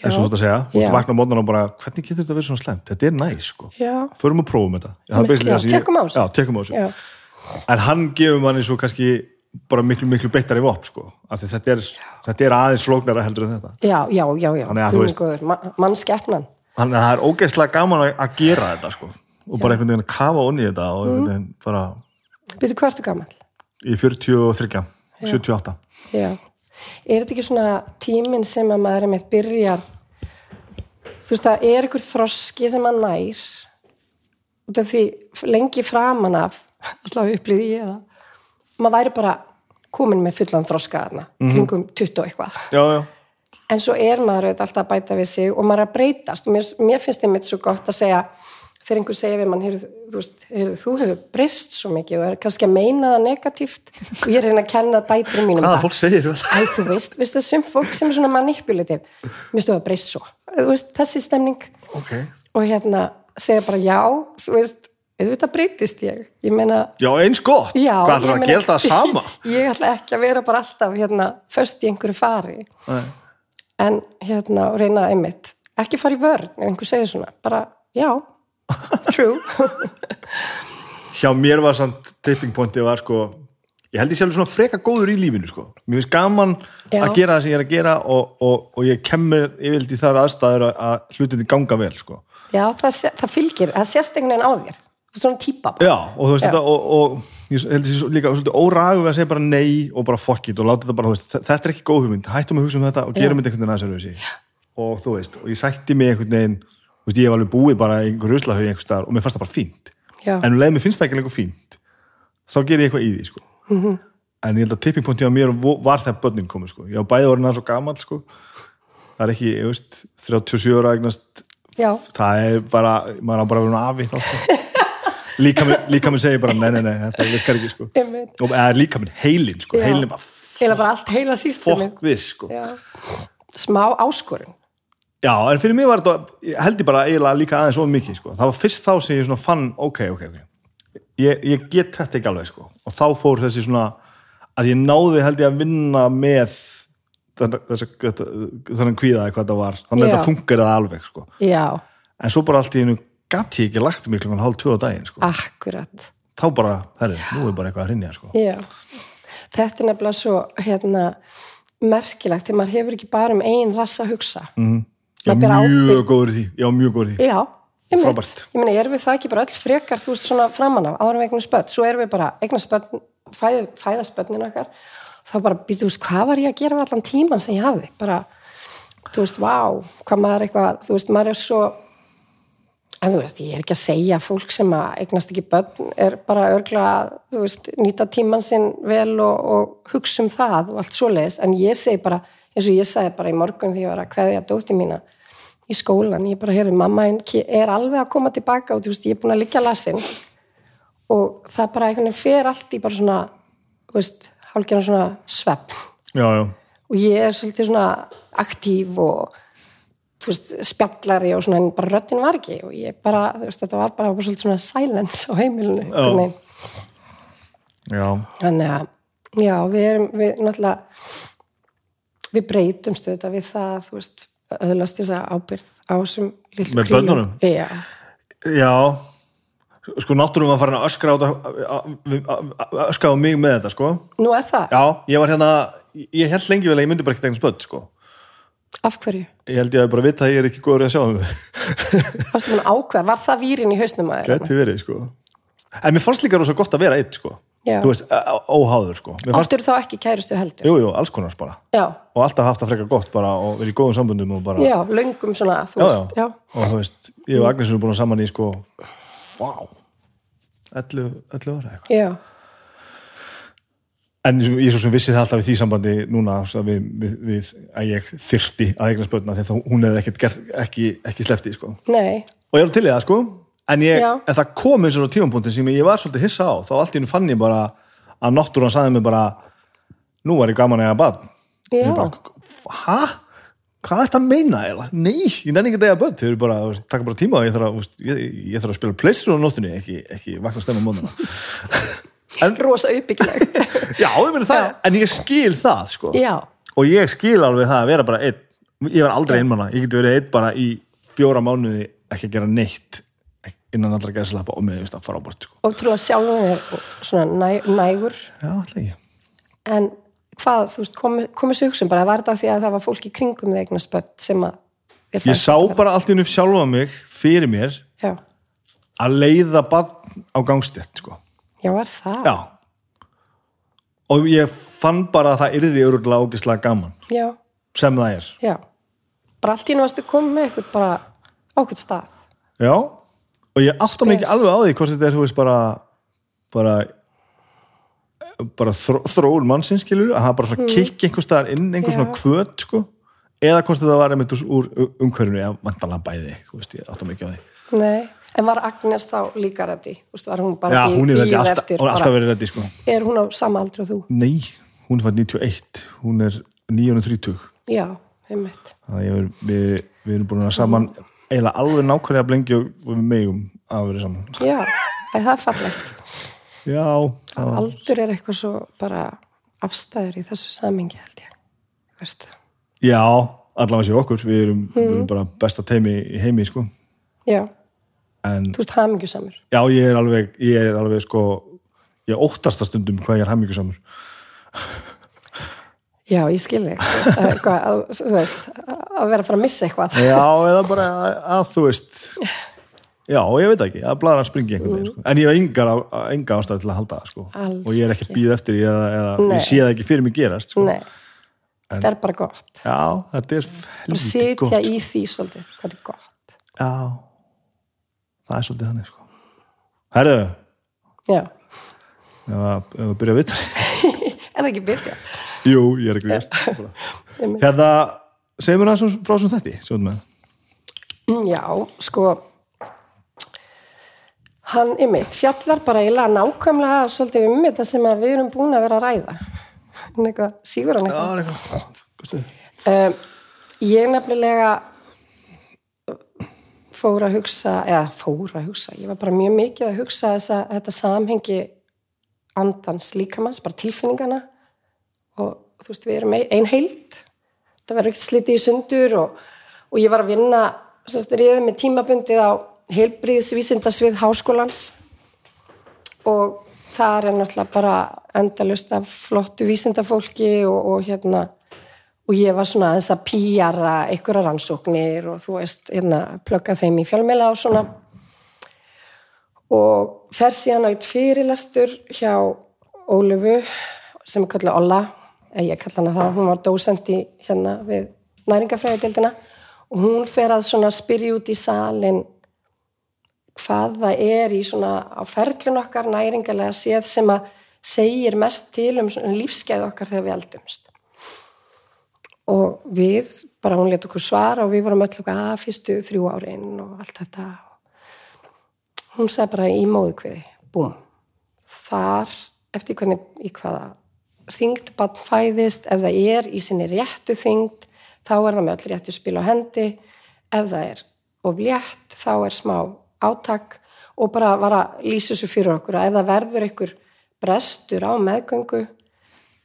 eins og þú ert að segja, þú ert Já. að vakna á mótnan og bara hvernig getur þetta verið svona slemt, þetta er næs sko. Já, förum og prófum þetta. Já, já, tekum á þessu. já, tekum á þessu. Já, en hann gefur manni svo kannski bara miklu, miklu beittari vop sko. Af því þetta er, þetta er aðeins flóknara heldur en þetta. Já, já, já, já. Að þú veist- Guð, ma mannskeppnan þannig að það er ógeðslega gaman að, gera þetta sko. Og bara einhvern veginn að kafa onni þetta og einhvern veginn bara byrju hvað ertu gammal? í 43, 78 Já, er þetta ekki svona tíminn sem að maður er með byrjar þú veist það er ykkur þroski sem maður nær af því lengi framan af alltaf upplýði ég það maður væri bara komin með fullan þroska þarna kringum 20 og eitthvað. Já, já, en svo er maður auðvitað alltaf að bæta við sig og maður er að breytast. Og mér, mér finnst þið mitt svo gott að segja þegar einhver segir við mann, þú þú hefur breyst svo mikið og er kannski að meina það negatíft og ég er að reyna að kenna dætri mínum hvaða það. fólk segir vel Æ, þú veist, veist það sem fólk sem er svona manipulativ, mér stóða breyst svo, þú veist, þessi stemning. Ok, og hérna segja bara já, þú veist, auðvitað breytist ég, ég meina, já eins gott. Já. hvað ég ætlar að gera það sama? Ég ætla ekki að vera bara alltaf hérna, föst í einhverju fari. Nei. En hérna, reyna einmitt, ekki fara í vörn ef einhver segir svona, bara, já true, hjá mér var samt tipping pointi var sko ég held ég sjálfur svona freka góður í lífinu sko. Mér finnst gaman Já. að gera það sem ég er að gera og, og, og ég kemur yfirleitt í þar aðstæður að, hlutinni ganga vel sko. Já, það, það fylgir það sést einhvern veginn á þér, svona típa bara. Já, og þú veist Já. þetta og, og ég held þessi líka svolítið óragu við að segja bara nei og bara fuck it og láta þetta bara, veist, þe- þetta er ekki góð hugmynd. Hættum að hugsa um þetta og gerum þetta einhvern veginn aðeins öðruvísi. Og þú veist, og ég sætti mig einhvern veginn, veist, ég hef alveg búið bara einhver ruslahau og mér fannst það bara fínt. Já, en um leið mér finnst það ekki lengur fínt þá ger ég eitthvað í því, sko. Mhm. en ég held að tipping pointi á mér var þegar börnin komið, sko, ég á bæði orðin aðeins og gamall, sko. Það er ekki, ég veist, 37 ára eignast. Já, það er bara, maður á bara að vera sko. líka minn, segir bara nei, nei, nei, þetta virkar ekki sko. og líka minn heilin sko. Heilin bara heila bara allt, heila sísteminn fokk við sko. já, smá áskorun já, en fyrir mig var þetta held ég bara eiginlega líka aðeins of mikið sko. það var fyrst þá sem ég svona fann ok, ok, ok ég, ég get þetta ekki alveg sko. og þá fór þessi svona að ég náði held ég að vinna með þennan kvíðaði hvað það var þannig að þetta funkar það alveg sko. já, en svo bara allt í einu gæti ég ekki lagt mig klukkan hálf á daginn sko. akkurat þá bara, herri, nú er bara eitthvað að hrinja sko. Já, þetta er nefnilega svo hérna, merkilegt þegar maður hefur ekki bara um einn rass að hugsa mm. já, mjög góður því já, mjög góður því Já, einmitt. Frábært. Ég meina, erum við það ekki bara öll frekar þú veist svona framan af, árum eignum spött svo erum við bara eignum spött fæð, fæðaspötnin okkar þá bara býtu, veist, hvað var ég að gera við allan tíman sem ég hafði, bara þú veist, vá, hvað maður eitthvað þú veist, maður er svo en þú veist, ég er ekki að segja að fólk sem að eignast ekki börn er bara örgla, þú veist, nýta tíman sinn vel og, og hugsa um það og allt svoleiðis, en ég segi bara eins og ég sagði bara í morgun því ég var að kveðja dóti mína í skólan, ég bara heyrði mamma einn er alveg að koma tilbaka og þú veist, ég er búin að liggja lasin. Og það bara einhvern veginn fer allt í bara svona, þú veist, hálfgerðan svona svepp. Já, já, og ég er svolítið svona aktív og veist, spjallari og svona en bara röddin var ekki. Og ég bara, veist, þetta var bara, bara svolítið svona silence á heimilinu þannig að já, við erum við náttúrulega við breytumst auðvitað við það þú veist, öðlast þessa ábyrð á þessum lillu börnunum? já, já. Sko náttúrum var farin að öskra á, þetta- öskra á mig með þetta sko. Nú er það, já, ég var hérna ég held lengi vel að ég myndi bara ekki tegna spöld sko af hverju? Ég held ég að bara vita að ég er ekki góður að sjá um þau. Varstu mann ákveð, var það vírin í hausnum að þér? geti verið sko. En mér fannst líka rosa gott að vera eitt sko. Já. þú veist, óháður sko. Mér fannst, áttur þá ekki kærustu heldur? Jú, jú, alls konars bara. Já, og alltaf haft það frekar gott bara og verið í góðum sambundum og bara já, löngum svona þú Já, veist, já, og þú veist, ég og Agnes erum búin saman í sko vá 11, 11 ára eitthvað. Já, en ég er svo sem vissi það alltaf í því sambandi núna við, við, við að ég þyrfti að eigna spötna þegar hún hefði ekkert gert, ekki, ekki slefti sko. og ég er til í það sko. En, ég, en það kom eins og á tímapunktin sem ég var svolítið hissa á. Þá allt í hennu fann ég bara að náttúran sagði mig bara nú var ég gaman að eiga barn. Hæ? hvað er þetta að meina eiginlega? Nei, ég nenni ekki að eiga börn. Þau eru bara, taka bara tíma ég þarf að, ég, ég þarf að spila pleysir á nóttunni ekki, ekki vakna stemma móðuna rosa uppbyggileg. Já, ég meni það, en ég skil það sko. og ég skil alveg það að vera bara einn ég var aldrei einmanna, ég geti verið einn bara í fjóra mánuði ekki að gera neitt innan allra gæðslappa og með það frábært sko. og trú að sjálfum þér svona næ, nægur. Já, alltaf ekki en hvað, þú veist, komu sér hugsun bara, var þetta af því að það var fólk í kringum eignast börn sem að Ég sá bara allt í hennu sjálfa mig fyrir mér já, að leiða barn á gangstett sko. Já, var það? Já. Og ég fann bara að það yrði öruglega ógislega gaman. Já, sem það er. Já. bara allt í varstu komið með eitthvað bara á eitthvað stað. Já, og ég mig ekki alveg á því hvort þetta er, þú veist, bara bara bara þró, þróun mannsins, skilur að hafa bara svona kikk einhvers staðar inn einhver svona Mm. Já. kvöt, sko. Eða hvort þetta var einmitt úr umhverfinu eða vantanlega bæði, þú veist, ég mig ekki á því. Nei, en var Agnes þá líka reddi, var hún bara Já, hún reddi, bíð alltaf, eftir hún er alltaf verið reddi, sko. Er hún á sama aldri og þú? Nei, hún fætt 91 hún er 930 já, er, við, við erum búin að saman eiginlega alveg nákvæmlega blengi og og við megum að vera saman. Já, það er fallegt. Já, það aldur er eitthvað svo bara afstæður í þessu samingi held ég. Veist, Já, allavega séu okkur. Við erum, við erum bara besta teimi í heimi sko. já, en þú ert hamingjusamur. Já, ég er alveg ég er alveg sko ég óttast að stundum hvað ég er hæmingusamur já, ég skil þig. Þú veist, að, að, vera að fara að missa eitthvað. Já, eða bara að, að þú veist Já, ég veit ekki, að blara að springi einhvern veginn sko. en ég hef engar, á- enga ástæð til að halda það sko. Og ég er ekki býð eftir eða, eða ég sé það ekki fyrir mig gerast sko. nei, þetta er bara gott. Já, þetta er bara sitja gott. í því svolítið, hvað er gott. Já, það er svolítið þannig sko. Herðu, já, ef að, byrja að vita. En ekki byrja Jú, ég er ekki Einmitt. Hérna, segjum mér aðeins frá svona þetta Sjóðum Mm, já, sko. Hann ymmit fjallar bara eiginlega nákvæmlega svolítið um þetta sem við erum búin að vera að ræða. En eitthvað, sígur hann eitthvað? Það er eitthvað. Um, ég nefnilega fór að hugsa eða fór að hugsa, ég var bara mjög mikið að hugsa þessa, þetta samhengi andans líkamanns, bara tilfinningana. Og þú veist, við erum ein, ein heild. Það verður ekkert slitið í sundur og, og ég var að vinna semst riðið með tímabundið á heilbriðsvísindasvið háskólans. Og það er náttúrulega bara endalust af flottu vísindafólki og, og hérna og ég var svona aðeins að píjara einhverja rannsóknir og þú veist, hérna, plugga þeim í fjölmjöla og svona. Og fer síðan á eitt fyrirlestur hjá Ólufu sem er kallið Olla ég kalla hana það, hún var dósent í hérna við næringafræðidildina og hún fer að svona spyrja út í salin hvað það er í svona á ferlun okkar næringalega séð sem að segir mest til um lífskeið okkar þegar við eldumst og við, bara hún let okkur svara og við vorum öll okkur að fyrstu þrjú árin og allt þetta. Hún sagði bara í móðukviði búm, þar eftir hvernig, í hvaða þyngd bann fæðist, ef það er í sinni réttu þyngd, þá er það með öll réttu spil á hendi, ef það er of létt, þá er smá átak og bara var að lýsa þessu fyrir okkur að ef það verður einhver brestur á meðgöngu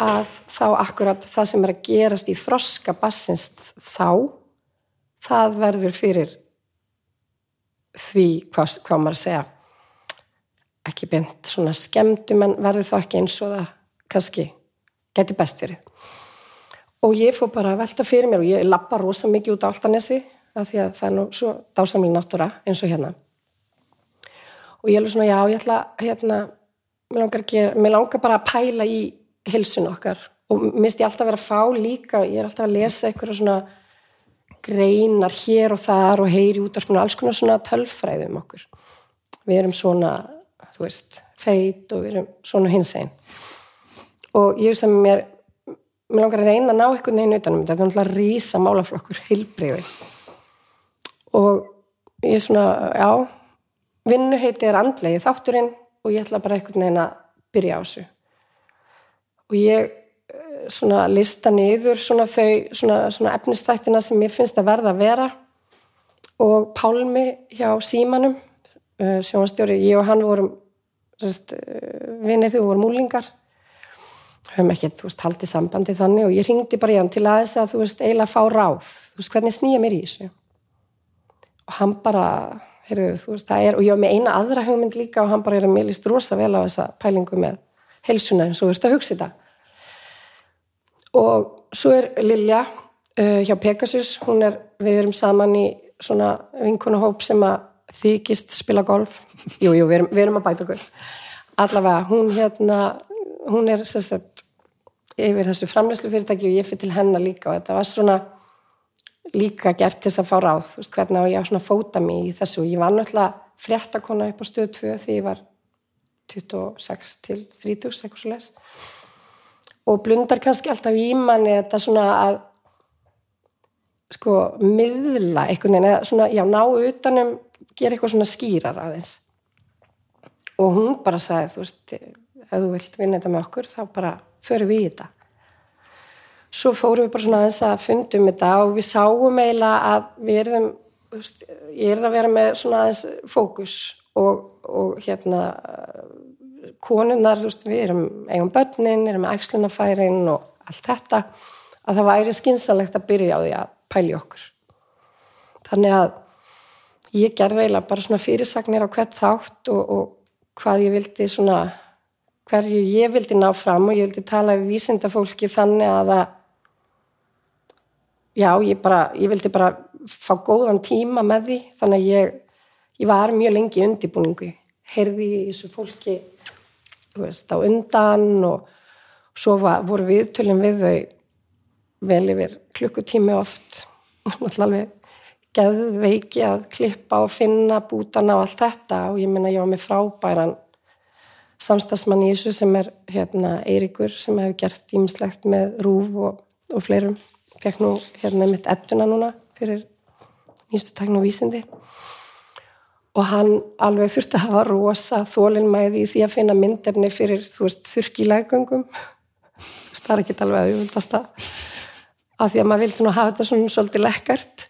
að þá akkurat það sem er að gerast í þroska bassins þá það verður fyrir því hvað, hvað maður að segja ekki beint svona skemmtum en verður það ekki eins og það kannski geti best fyrir og ég fór bara að velta fyrir mér og ég lappa rosa mikið út á Altanesi af því að það er nú svo dásamlega náttúra eins og hérna. Og ég er svona já ég ætla hérna mér langar, gera, mér langar bara að pæla í hilsun okkar. Og minnst ég alltaf vera að fá líka ég er alltaf að lesa eitthvað svona greinar hér og þar og heyri út af alls konar svona tölfræði um okkur. Við erum svona þú veist, feit og við erum svona hins einn og ég sem mér mér langar að reyna að ná einhvern veginn utanum þetta. Er náttúrulega rísa málaflokkur heilbriði og ég er svona, já vinnu heiti er andlegi þátturinn og ég ætla bara einhvern veginn að byrja á þessu og ég eh, svona lista niður svona þau, svona, svona efnistættina sem ég finnst að verða að vera. Og Pálmi hjá Símanum eh, sjónastjóri, ég og hann vorum eh, vinnir þegar við vorum múlingar höfum ekkert, þú veist, haldið sambandi þannig og ég ringdi bara í hann til aðeins að þú veist, eiginlega fá ráð, þú veist, hvernig snýja mér í þessu? Og hann bara heyrðu, þú veist, það er, og ég var með eina aðra hugmynd líka og hann bara er að mér líst rosa vel á þessa pælingu með helsuna eins og þú veist að hugsa þetta. Og svo er Lilja uh, hjá Pegasus, hún er við erum saman í svona vinkunahóp sem að þykist spila golf. Jú, jú, við við erum að bæta okkur. Allavega, hún hérna hún er sérstaklega yfir þessu framleyslu fyrirtæki og ég fyrir til hennar líka. Og þetta var svona líka gert til þess að fá ráð. Veist, hvernig á ég að svona fóta mig í þessu? Og ég var náttúrulega fréttakona upp á stöð 2 því ég var 26 til 30 eitthvað svo les og blundar kannski alltaf í manni þetta svona að sko miðla veginn eða svona já ná utanum gera eitthvað svona skýrar aðeins. Og hún bara sagði þú veist ef þú vilt vinna þetta með okkur þá bara förum við í þetta. Svo fórum við bara svona aðeins að fundum þetta og við sáum eiginlega að við erðum ég er að vera með svona aðeins fókus og, og hérna konunnar, þú veist, við erum eigum börnin, erum með ægslunafærin og allt þetta, að það væri skynsalegt að byrja á því að pæli okkur. Þannig að ég gerði eiginlega bara svona fyrirsagnir á hvert þátt og, og hvað ég vildi svona hverju ég vildi ná fram og ég vildi tala við vísindafólki þannig að það já, ég bara, ég vildi bara fá góðan tíma með því þannig að ég, ég var mjög lengi í undibúningu, heyrði í þessu fólki veist, á undan og svo var, voru viðtölum við þau vel yfir klukkutími oft. Alveg geðveiki að klippa og finna bútana og allt þetta. Og ég minna ég var með frábæran samstagsmann í þessu sem er hérna Eirikur sem hefur gert ímislegt með rúf og, og fleirum. Fekk nú hérna mitt ettuna núna fyrir nýstu takn og vísindi og hann alveg þurfti að hafa rosa þólinnmæði í því að finna myndefni fyrir þurkilægöngum það er ekki alveg að auðvitaðsta af því að maður vildi nú hafa þetta svona svolítið lekkart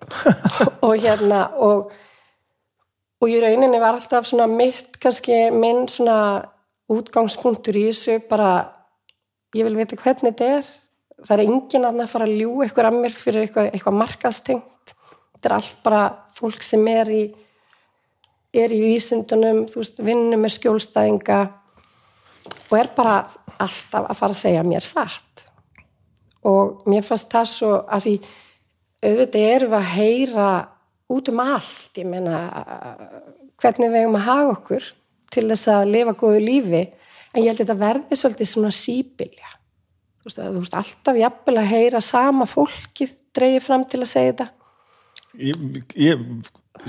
og hérna og og í rauninni var alltaf svona mitt kannski minn svona útgangspunktur í þessu bara ég vil vita hvernig þetta er. Það er engin að fara að ljú eitthvað að mér fyrir eitthvað, eitthvað markastengt þetta er allt bara fólk sem er í er í vísindunum þú veist, vinnum með skjólstæðinga og er bara alltaf að fara að segja mér satt. Og mér fannst það svo að því auðvitað erum við að heyra út um allt, ég meina hvernig við hefum að haga okkur til þess að lifa góðu lífi en ég held að þetta verði svolítið svona sípilja þú veist alltaf jafnvel að heyra sama fólkið dreyið fram til að segja þetta Ég, ég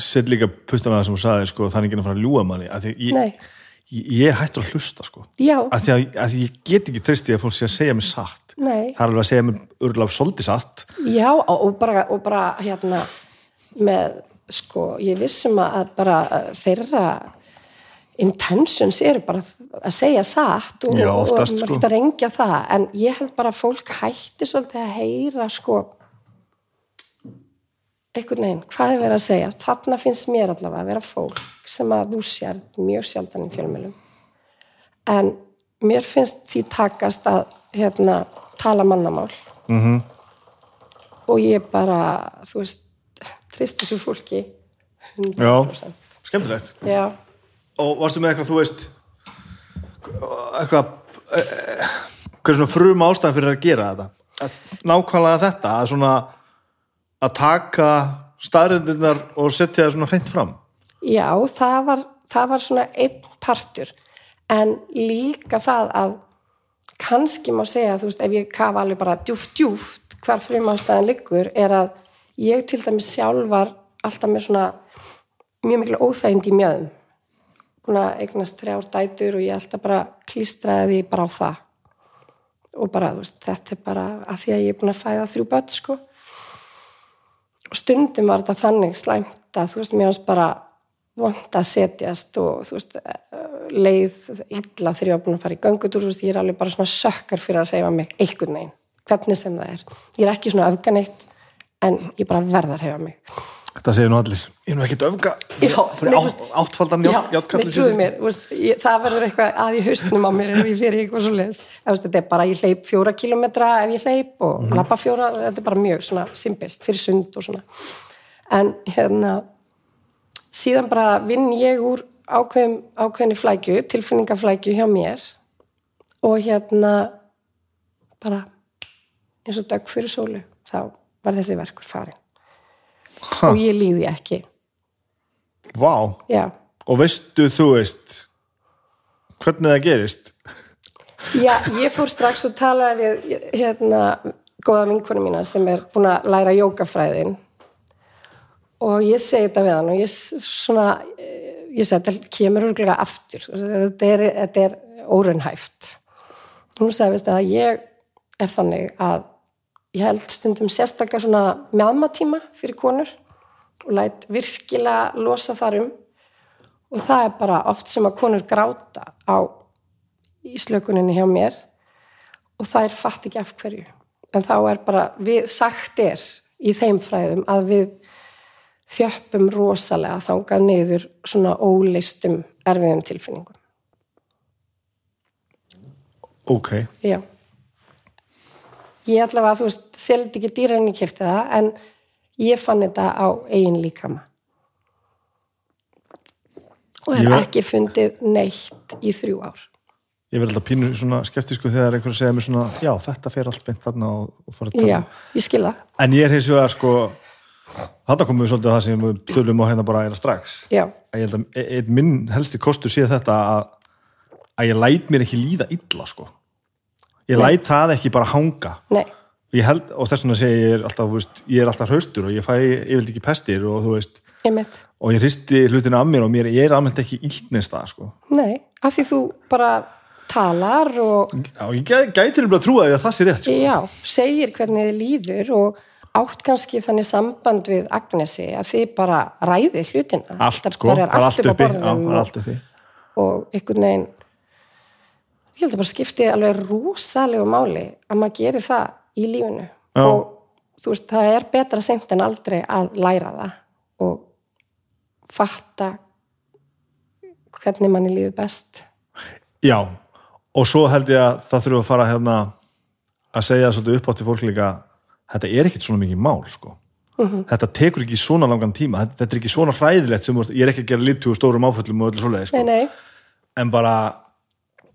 set líka puttan að það sem þú saði sko, þannig að fara að ljúa manni að ég, ég, ég er hættur að hlusta sko. að því að, að ég get ekki tristið að fólk sé að segja mig satt Nei. það er alveg að segja mig örgulega svolítið satt Já, og bara, og bara hérna með, sko, ég vissum að bara þeirra intentions eru bara að segja satt og, Já, og oftast, maður sko. getur að rengja það en ég held bara að fólk hætti svolítið að heyra sko einhvern veginn, hvað er verið að segja? Þarna finnst mér allavega að vera fólk sem að þú sér mjög sjaldan í fjölmjölum en mér finnst því takast að hérna, tala mannamál. Mhm. og ég bara, þú veist tristi þessu fólki 100% skemmtilegt. Já, og varstu með eitthvað, þú veist eitthvað eh, hvað er svona frum ástæðan fyrir að gera þetta? Nákvæmlega þetta að svona að taka staðrindinnar og setja það svona hreint fram? Já það, var, það var svona einn partur. En líka það að kannski má segja, þú veist, ef ég kafa alveg bara djúft djúft hvar frum ástæðan liggur er að ég til dæmis sjálf var alltaf með svona mjög miklu óþægind í mjöðum að eignast þrjár dætur og ég alltaf bara klístraði bara á það. Og bara, þú veist, þetta er bara að því að ég er búin að fæða þrjú börn, sko og stundum var þetta þannig slæmt að, þú veist, mér hans bara vond að setjast og þú veist, leið illa þegar ég var búin að fara í göngutúr, þú veist, ég er alveg bara svona sökkar fyrir að reyfa mig einhvern veginn, hvernig sem það er. Ég er ekki svona öfganeitt en ég bara verða að reyfa mig þetta segir nú allir, ég er nú ekkert öfga áttfaldan Já, játkalli mér trúðu mér, þú veist, ég, það verður eitthvað að í haustnum á mér ef ég fyrir eitthvað svo leis þetta er bara, ég hleyp fjóra kilometra ef ég hleyp og mm lappa fjóra, þetta er bara mjög svona simpelt fyrir sund og svona. En hérna síðan bara vinn ég úr ákveðum, ákveðinni flækju, tilfinningaflækju hjá mér og hérna bara eins og dögg fyrir sólu þá var þessi verkur farin og ég líði ekki. Vá, já. Og veistu þú veist hvernig það gerist? Já, ég fór strax og talaði við hérna góða vinkonu mína sem er búin að læra jókafræðin og ég segi þetta við hann og ég svona eh, ég segi þetta kemur örgulega aftur. Þetta er, þetta er óraunhæft. Hún sagði veist að ég er þannig að ég held stundum sérstaklega svona meðmatíma fyrir konur og læt virkilega losa þar um. Og það er bara oft sem að konur gráta á í slökuninni hjá mér og það er fatt ekki af hverju. En þá er bara, við sagt er í þeim fræðum að við þjöppum rosalega þangað niður svona óleistum erfiðum tilfinningum. Ok, já ég allavega, þú veist, selði ekki dýra en ég kefti það en ég fann þetta á eigin líkama. Og hef ver- ekki fundið neitt í þrjú ár. Ég verð alltaf pínu svona skeptisku þegar einhver segja mér svona, já, þetta fer allt beint þarna og, og fara að tala. Já, ég skil það, en ég er hins vegar sko þarna komum við svolítið að það sem við tölum á hérna bara eira strax. Já, að ég held að e- einn minn helsti kostur sé þetta að, að ég læt mér ekki líða illa sko ég læt það ekki bara hanga. Held, og þess vegna segi ég er alltaf, veist, ég er alltaf hraustur og ég fæ yfirleitt ekki pestir og þú veist einmitt, og ég hristi hlutina af mér og mér, ég er almennt ekki neins það sko. Nei, af því þú bara talar og Já, ég gæ- gæti nefnilega að trúa því að það sé rétt sko. já, segir hvernig þið líður og átt kannski þannig samband við Agnesi að þið bara ræði hlutina. Allt sko, bara er allt allt upp á uppi. Er og, allt uppi. og einhvern veginn ég held að bara skipti alveg rosalegu máli að maður gerir það í lífinu Já. og þú veist, það er betra seint en aldrei að læra það og fatta hvernig manni líður best Já, og svo held ég að það þurfa að fara hérna að segja svolítið upp átti fólk líka þetta er ekkit svona mikið mál sko. Mhm. þetta tekur ekki svona langan tíma þetta, er ekki svona hræðilegt sem ég er ekki að gera litu og stórum áföllum og öllu svoleiði sko. en bara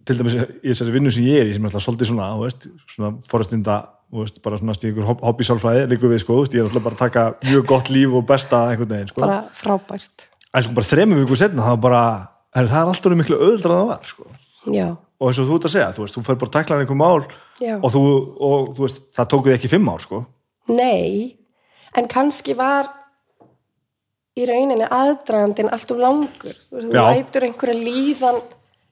til dæmis í þessari vinnu sem ég er í sem er alltaf svolítið svona, veist, svona veist, bara svona stíkur hobby sálfræði líku við sko, ég er alltaf bara að taka mjög gott líf og besta einhvern veginn sko. bara frábært en sko bara þremur viku setna það bara, er, það er alltaf miklu öðuldra en það var sko. og eins og þú ert að segja, þú veist, þú fer bara að tækla einhver mál já og þú, og þú veist, það tók þið ekki fimm ár sko. Nei, en kannski var í rauninni aðdragandinn allt of langur. Þú, veist, þú Já. lætur einhverja líðan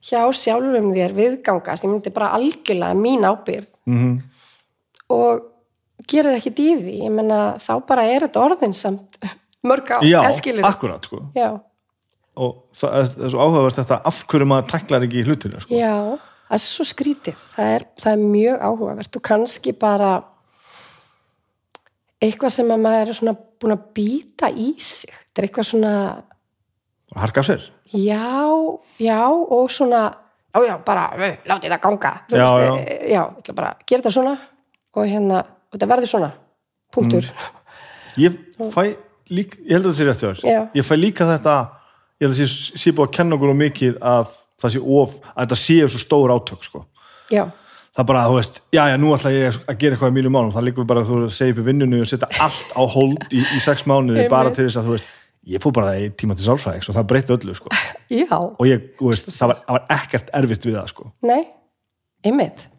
hjá sjálfum þér viðgangast. Ég myndi bara algjörlega mín ábyrð mm og gerir ekkit í því. Ég menna, þá bara er þetta orðin samt mörg á, já, eskilur. akkurat sko. Já, og það er, það er svo áhugavert þetta af hverju maður tæklar ekki hlutinu sko. já, það er svo skrítið. Það er, það er mjög áhugavert og kannski bara eitthvað sem að maður er svona búin að býta í sig. Þetta er eitthvað svona harka af sér Já, já og svona já, já, bara, látið það ganga. Þú Já, veist, já. eh, já, ég ætla bara að gera þetta svona og hérna, og þetta verður svona punktur, ég fæ líka, ég held að þetta sé rétt þér. Ég fæ líka þetta ég held að sé, sé búið að kenna okkur of mikið að það sé of, að þetta sé svo stór átök sko. já, það bara, þú veist, já, já, nú ætla ég að gera eitthvað í mínu málum, það líka bara að þú segja upp í vinnunni og setja allt á hold í, í sex mánuði bara til þess að, þú veist ég fór bara í tíma til sálfræðings og það breytti öllu, sko. Og ég, veist, það var, var ekkert erfitt við það, sko. Nei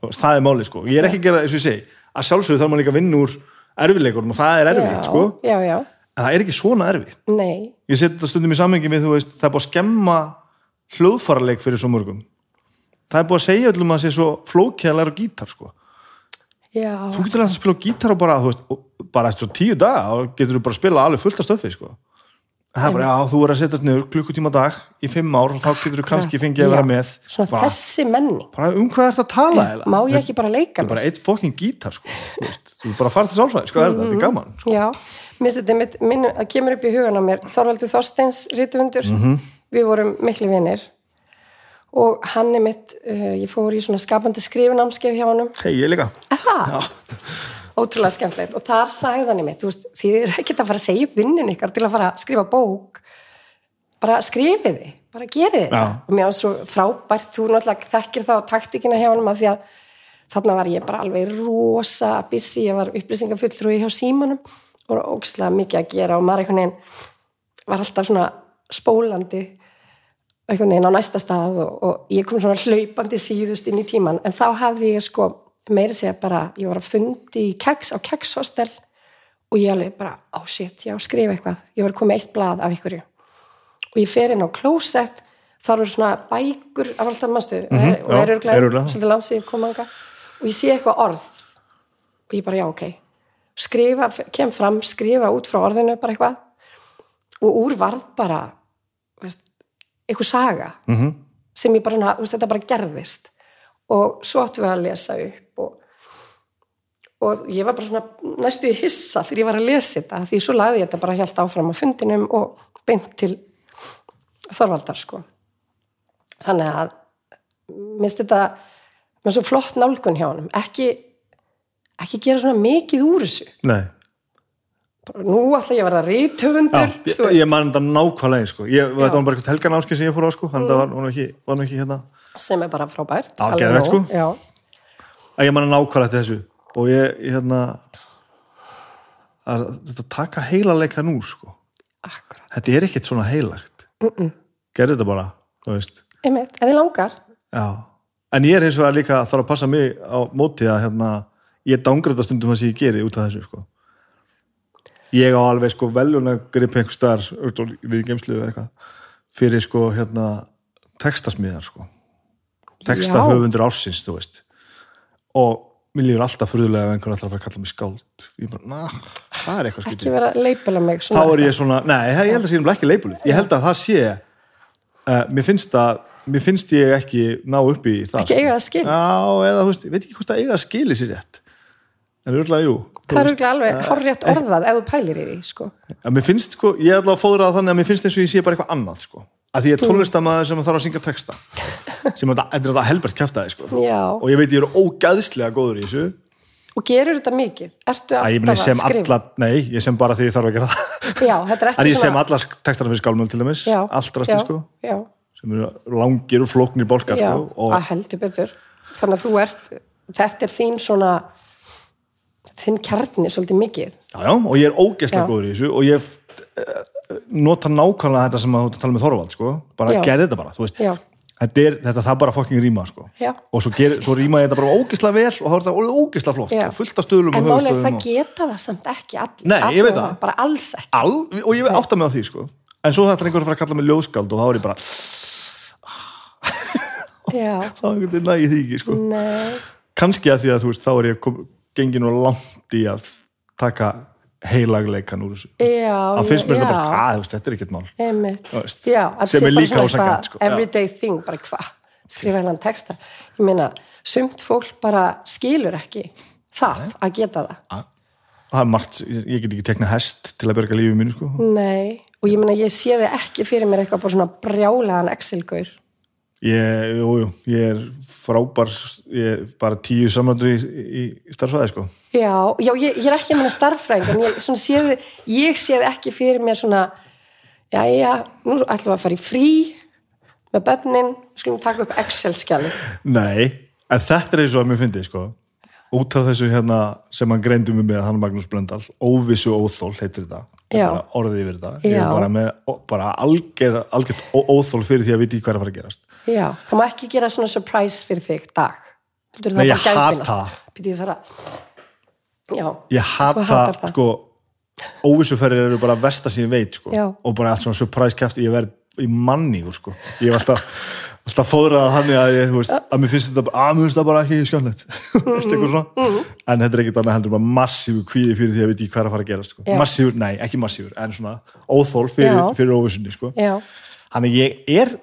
veist, það er málið, sko, ég er ekki að gera, eins og ég segi að sjálfsögðu þarf maður líka að vinna úr erfiðleikunum og það er erfitt, já, sko. Já, já, en það er ekki svona erfitt. Nei. Ég þetta stundum í samhengi við, þú veist, það er búið að skemma hljóðfarleik fyrir svo mörgum. Það er búið að segja öllum að það sé svo læra á gítar, sko. Þú getur alltaf að spila gítar og bara, veist, og bara eftir tíu daga og getur þú bara að spila alveg fullt af stöfi, sko það er bara, já, þú er að setjast niður klukkutíma dag í fimm ár og þá getur þú kannski fengið að vera Já. með. Svona bara, þessi menning. Bara um hvað ert að tala eiginlega? má ég ekki bara leika það er bara eitt fokkin gítar, sko þú er bara að fara til sálfræði, sko, er þetta, þetta er gaman sko. Já, minnst þetta mitt, minn, kemur upp í hugan á mér Þorvaldur Þorsteins rítufundur Mhm. við vorum miklu vinir. Og hann er mitt uh, ég fór í svona skapandi skrifunámskeið hjá honum. Hei, ég líka. Er það? Ótrúlega skemmtilegt. Og þar sagði hann í mitt, þú veist, þið er ekkert að fara að segja upp vinnin ykkar til að fara að skrifa bók. Bara skrifið þið bara gerið þetta Já. og mér var svo frábært, þú náttúrulega þekkir það á taktikina hjá honum að því að þarna var ég bara alveg rosa busy, ég var upplýsingafulltrúi hjá símanum og ógislega mikið að gera. Og maður einhvern veginn var alltaf svona spólandi einhvern veginn á næsta stað og, og ég kom svona hlaupandi síðust inn í tíman en þá hafði ég sko meiri segja bara, ég var að fundi í keks, á kekshostel og ég alveg bara, á oh shit, já, skrifa eitthvað. Ég var að koma eitt blað af ykkurju og ég fer inn á klósett þar eru svona bækur af alltaf mannstu mm -hmm, og já, er örglega, örugglega. svolítið langt sem ég kom anga og ég sé eitthvað orð. Og ég bara, já, ok. Skrifa, kem fram, skrifa út frá orðinu bara eitthvað. Og úr varð bara veist, eitthvað saga mm -hmm. sem ég bara, veist, þetta bara gerðist og svo áttum við að lesa upp og, og ég var bara svona næstu í hissa þegar ég var að lesa þetta því svo lagði ég þetta bara helt áfram á fundinum og beint til Þorvaldar sko. Þannig að minnst þetta með svo flott nálgun hjá honum. Ekki, ekki gera svona mikið úr þessu. Nei. Nú ætla ég að vera rítöfundur ég, ég man þetta nákvæmlega eins, sko. ég, þetta var bara eitthvað helgarnámskeið sem ég fór á sko. þannig að það var, var, nú ekki, var nú ekki hérna sem er bara frábært nóg, sko. að ég man nákvæmlega eftir þessu og ég, ég hérna að, þetta taka heilaleika nú sko. akkurat þetta er ekkert svona heilagt mm -mm. gerði þetta bara einmitt, ef þið langar Já. en ég er hins vegar líka að þarf að passa mig á móti að hérna, ég dangrið þetta stundum að sem ég geri út af þessu sko. ég á alveg sko veljun að gripa einhver starf við geimslu eða eitthvað fyrir sko hérna textasmiðar sko textahöfundur ársins, þú veist. Og mér líður alltaf fruðlega ef einhver alltaf að fara að kalla mig skáld. Ég bara, na, það er eitthvað ekki skítið vera að leipila mig þá er ég svona, nei, ég held að sé nefnilega ekki leipulið ég held að það sé uh, mér finnst að mér finnst ég ekki ná upp í það Ekki sko. eiga það skil. já, eða þú veist, ég veit ekki hvort að eiga það skili sér rétt en örgulega, jú. Það er ekki alveg hárrétt orðað ef þú pælir í því sko. að mér finnst, sko, ég er allavega fóður að þannig að mér finnst eins og ég sé bara eitthvað annað sko. að því ég er tónlistamæður sem þarf að syngja texta. Sem er þetta helbert kæftæði sko. Og ég veit ég er ógæðslega góður í þessu. Og gerur þetta mikið? Ertu að alltaf að skrifa? alla, nei, ég sem bara því ég þarf að gera það. Já, en ég sem alla textana fyrir skálmöld til dæmis já, allt rasti já, sko. já, sem eru langir og flóknir bólkar sko, og að heldur betur. Þannig að þú ert, þetta er þín svona þinn kjarni svolítið mikið. Já, já, og ég er ógeðslega góður í þessu og ég eh, nota nákvæmlega þetta sem að tala með Þorvald sko. bara gerði þetta bara, þetta, er, þetta það bara fokking rýma sko. og svo, ger, svo rýma ég þetta bara ógeðslega vel og þá er þetta ógeðslega flott og fullt af stöðlum en málega það og... geta það samt ekki all, Nei, ég veit það. bara alls ekki. All, og ég átta mig á því sko. en svo þetta er einhver að fara að kalla mig ljóðskáld og þá er ég bara, þá er veginn nægir því ekki sko. kannski að því að þú veist, þá er ég kom, gengin og langt í að taka heilagleikan úr þessu. Já finnst mér já, þetta bara, veist, þetta er ekkert mál. Veist, já, að sem er líka eitthvað sko, já. everyday thing, bara hvað? Skrifa hennan texta, ég meina sumt fólk bara skilur ekki það að geta það. Það er margt, ég get ekki tekna hest til að berga lífið mínu sko. nei, og ég meina ég sé þið ekki fyrir mér eitthvað bara svona brjálegan Excel-gaur Ég, jú, jú, ég er frábær, ég er bara tíu samlandur í, í, starfsvæði, sko. Já, já ég, ég er ekki að minna starffræðing en ég, séð, ég séð ekki fyrir mér svona já, já, nú ætlum við að fara í frí með börnin, skulum taka upp Excel-skjali Nei, en þetta er eins og að mér fyndið, sko. Út af þessu hérna sem hann greindi mig með hann Magnús Blöndal, óvissu óþól heitir þetta, orðið yfir þetta. Ég er bara með, bara alger, algjört óþól fyrir því að viti hvað er að fara að gerast. Já, það má ekki gera svona surprise fyrir þig dag Nei, ég hata. Þar að Já, Ég hata, sko, óvissuferðir eru bara versta sem ég veit, sko. Og bara allt svona surprise kæft, ég verð í mannígur, sko. Ég hef alltaf, alltaf fóðrað þannig að ég, þú veist, að mér finnst þetta, að mér finnst það bara ekki eitthvað svona. Mhm. En þetta er ekkert annað heldur bara massífu kvíði fyrir því að veit ég hvað er að fara að gerast, sko. Massífur, nei, ekki massífur, en svona óþól fyrir, fyrir óvissunni, sko. já, Þannig ég er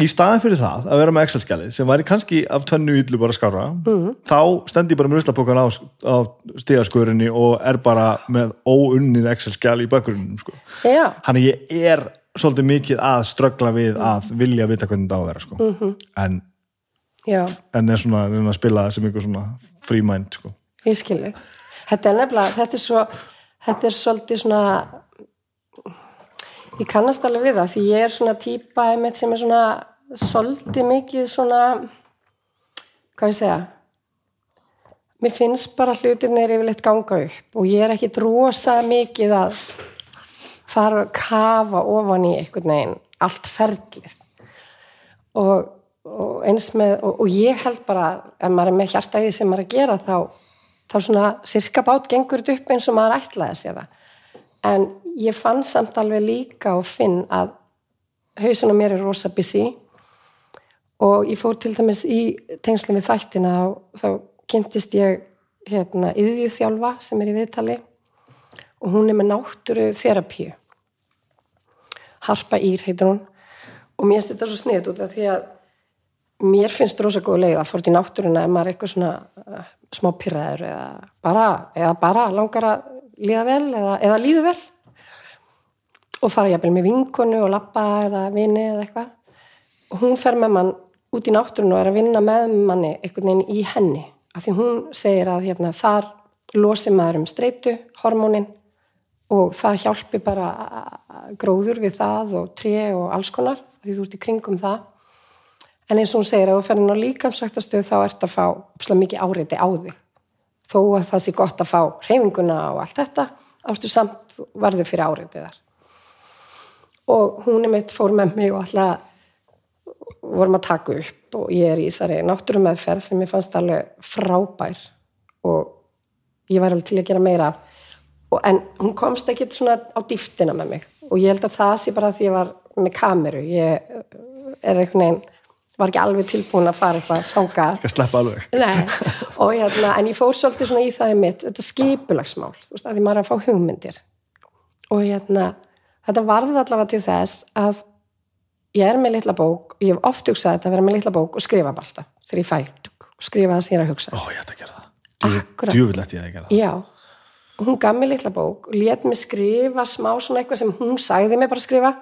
í staðin fyrir það að vera með Excel-skjalið sem væri kannski af tvennu yllu bara skára Mhm. þá stendi ég bara með ruslapókan á, á stigaskurinni og er bara með óunnið Excel-skjal í bakgrunnum sko. já, Þannig ég er svolítið mikið að ströggla við að vilja vita hvernig það á að vera sko. Mhm. en, já en er svona reyna að spila sem einhver svona free mind sko. Ég skilji. Þetta er nefnilega, þetta er svo, þetta er svolítið svona, ég kannast alveg við það, því ég er svona típa einmitt sem er svona svolítið mikið svona, hvað ég segja, mér finnst bara hlutinir yfirleitt ganga upp og ég er ekki rosa mikið að fara að kafa ofan í einhvern veginn allt ferlið. Og, og eins með og, og ég held bara ef maður er með hjartæði sem maður er að gera þá, þá svona sirka bát gengur þetta upp eins og maður ætlaði sér það. En ég fann samt alveg líka og finn að hausin á mér er rosa busy. Og ég fór til dæmis í tengslum við þættina og þá kynntist ég hérna yðjúþjálfa sem er í viðtali. Og hún er með náttúru þerapíu Harpa Ír heitir hún og mér finnst þetta svo snið út af því að mér finnst rosa góð leið að fór til náttúruna ef maður er eitthvað svona uh, smá pyrraður eða bara, eða bara langar að líða vel eða, eða líðu vel. Og fara jafnvel með vinkonu og lappa eða vini eða eitthvað. Og hún fer með mann út í náttúruna og er að vinna með manni einhvern veginn í henni. Af því hún segir að hérna, þar losi maður um streitu, hormónin og það hjálpi bara gróður við það og tré og alls konar því þú ert í kringum það. En eins og hún segir að þú ferðin á líkamsræktastöð þá ert að fá opslega mikið áreiti á þig. Þó að það sé gott að fá reyfinguna og allt þetta áttu samt varður fyrir áreitið þar. Og hún er mitt fór með mig og alltaf vorum að taka upp og ég er í þessari náttúrumeðferð sem ég fannst alveg frábær. Og ég var alveg til að gera meira af og, en hún komst ekki svona á dýftina með mig. Og ég held að það sé bara því ég var með kameru. Ég er einhvern veginn var ekki alveg tilbúin að fara eitthvað sanga Ekki að sleppa alveg. Nei, og hérna, en ég fór svolítið svona í það mitt, þetta skipulagsmál þú veist, að því maður er að fá hugmyndir. Og hérna, þetta varði allavega til þess að ég er með litla bók, ég hef oft hugsað þetta að vera með litla bók og skrifa alltaf þegar ég fæ, og skrifa það sem ég er að hugsa. Ó, ég ætti að gera það. Djúvillegt ég að gera það. Já, og hún gaf mér litla bók og let mig skrifa smá svona eitthvað sem hún sagði mig bara að skrifa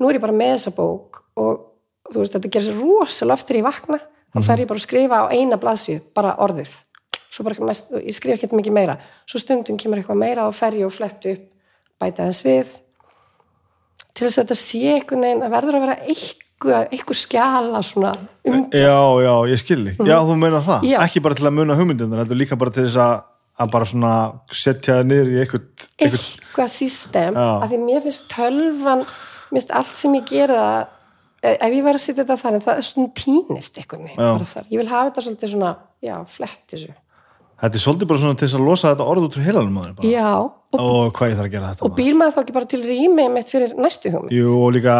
nú er ég bara með þessa bók og þú veist, þetta gerir sér rosalega oft þegar ég vakna þá fer ég bara að skrifa á eina blaðsíu bara orðið, bara næst, ég skrifa ekki mikið meira, svo stundum kemur eitthvað meira og fer ég og flett upp bæta þess við til þess að þetta sé veginn, það verður að vera eitthvað, eitthvað skjala svona um Já, já, ég skilji. Já, þú meina það. Já. Ekki bara til að muna hugmyndunar, þetta er líka bara til þess að, að bara svona setja það niður í eitthvað, eitthvað eitthvað system Já. að því mér finnst tölvan mér finnst allt sem ég gera það ef ég væri að setja þetta þannig það er svona tínist eitthvað Já. ég vil hafa þetta svolítið svona já, flett þessu Þetta er svolítið bara svona til þess að losa þetta orð út úr heilanum maður bara. já, og, Og hvað ég þarf að gera þetta og býr maður þá ekki bara til rými mitt fyrir næstu hugum Jú, og líka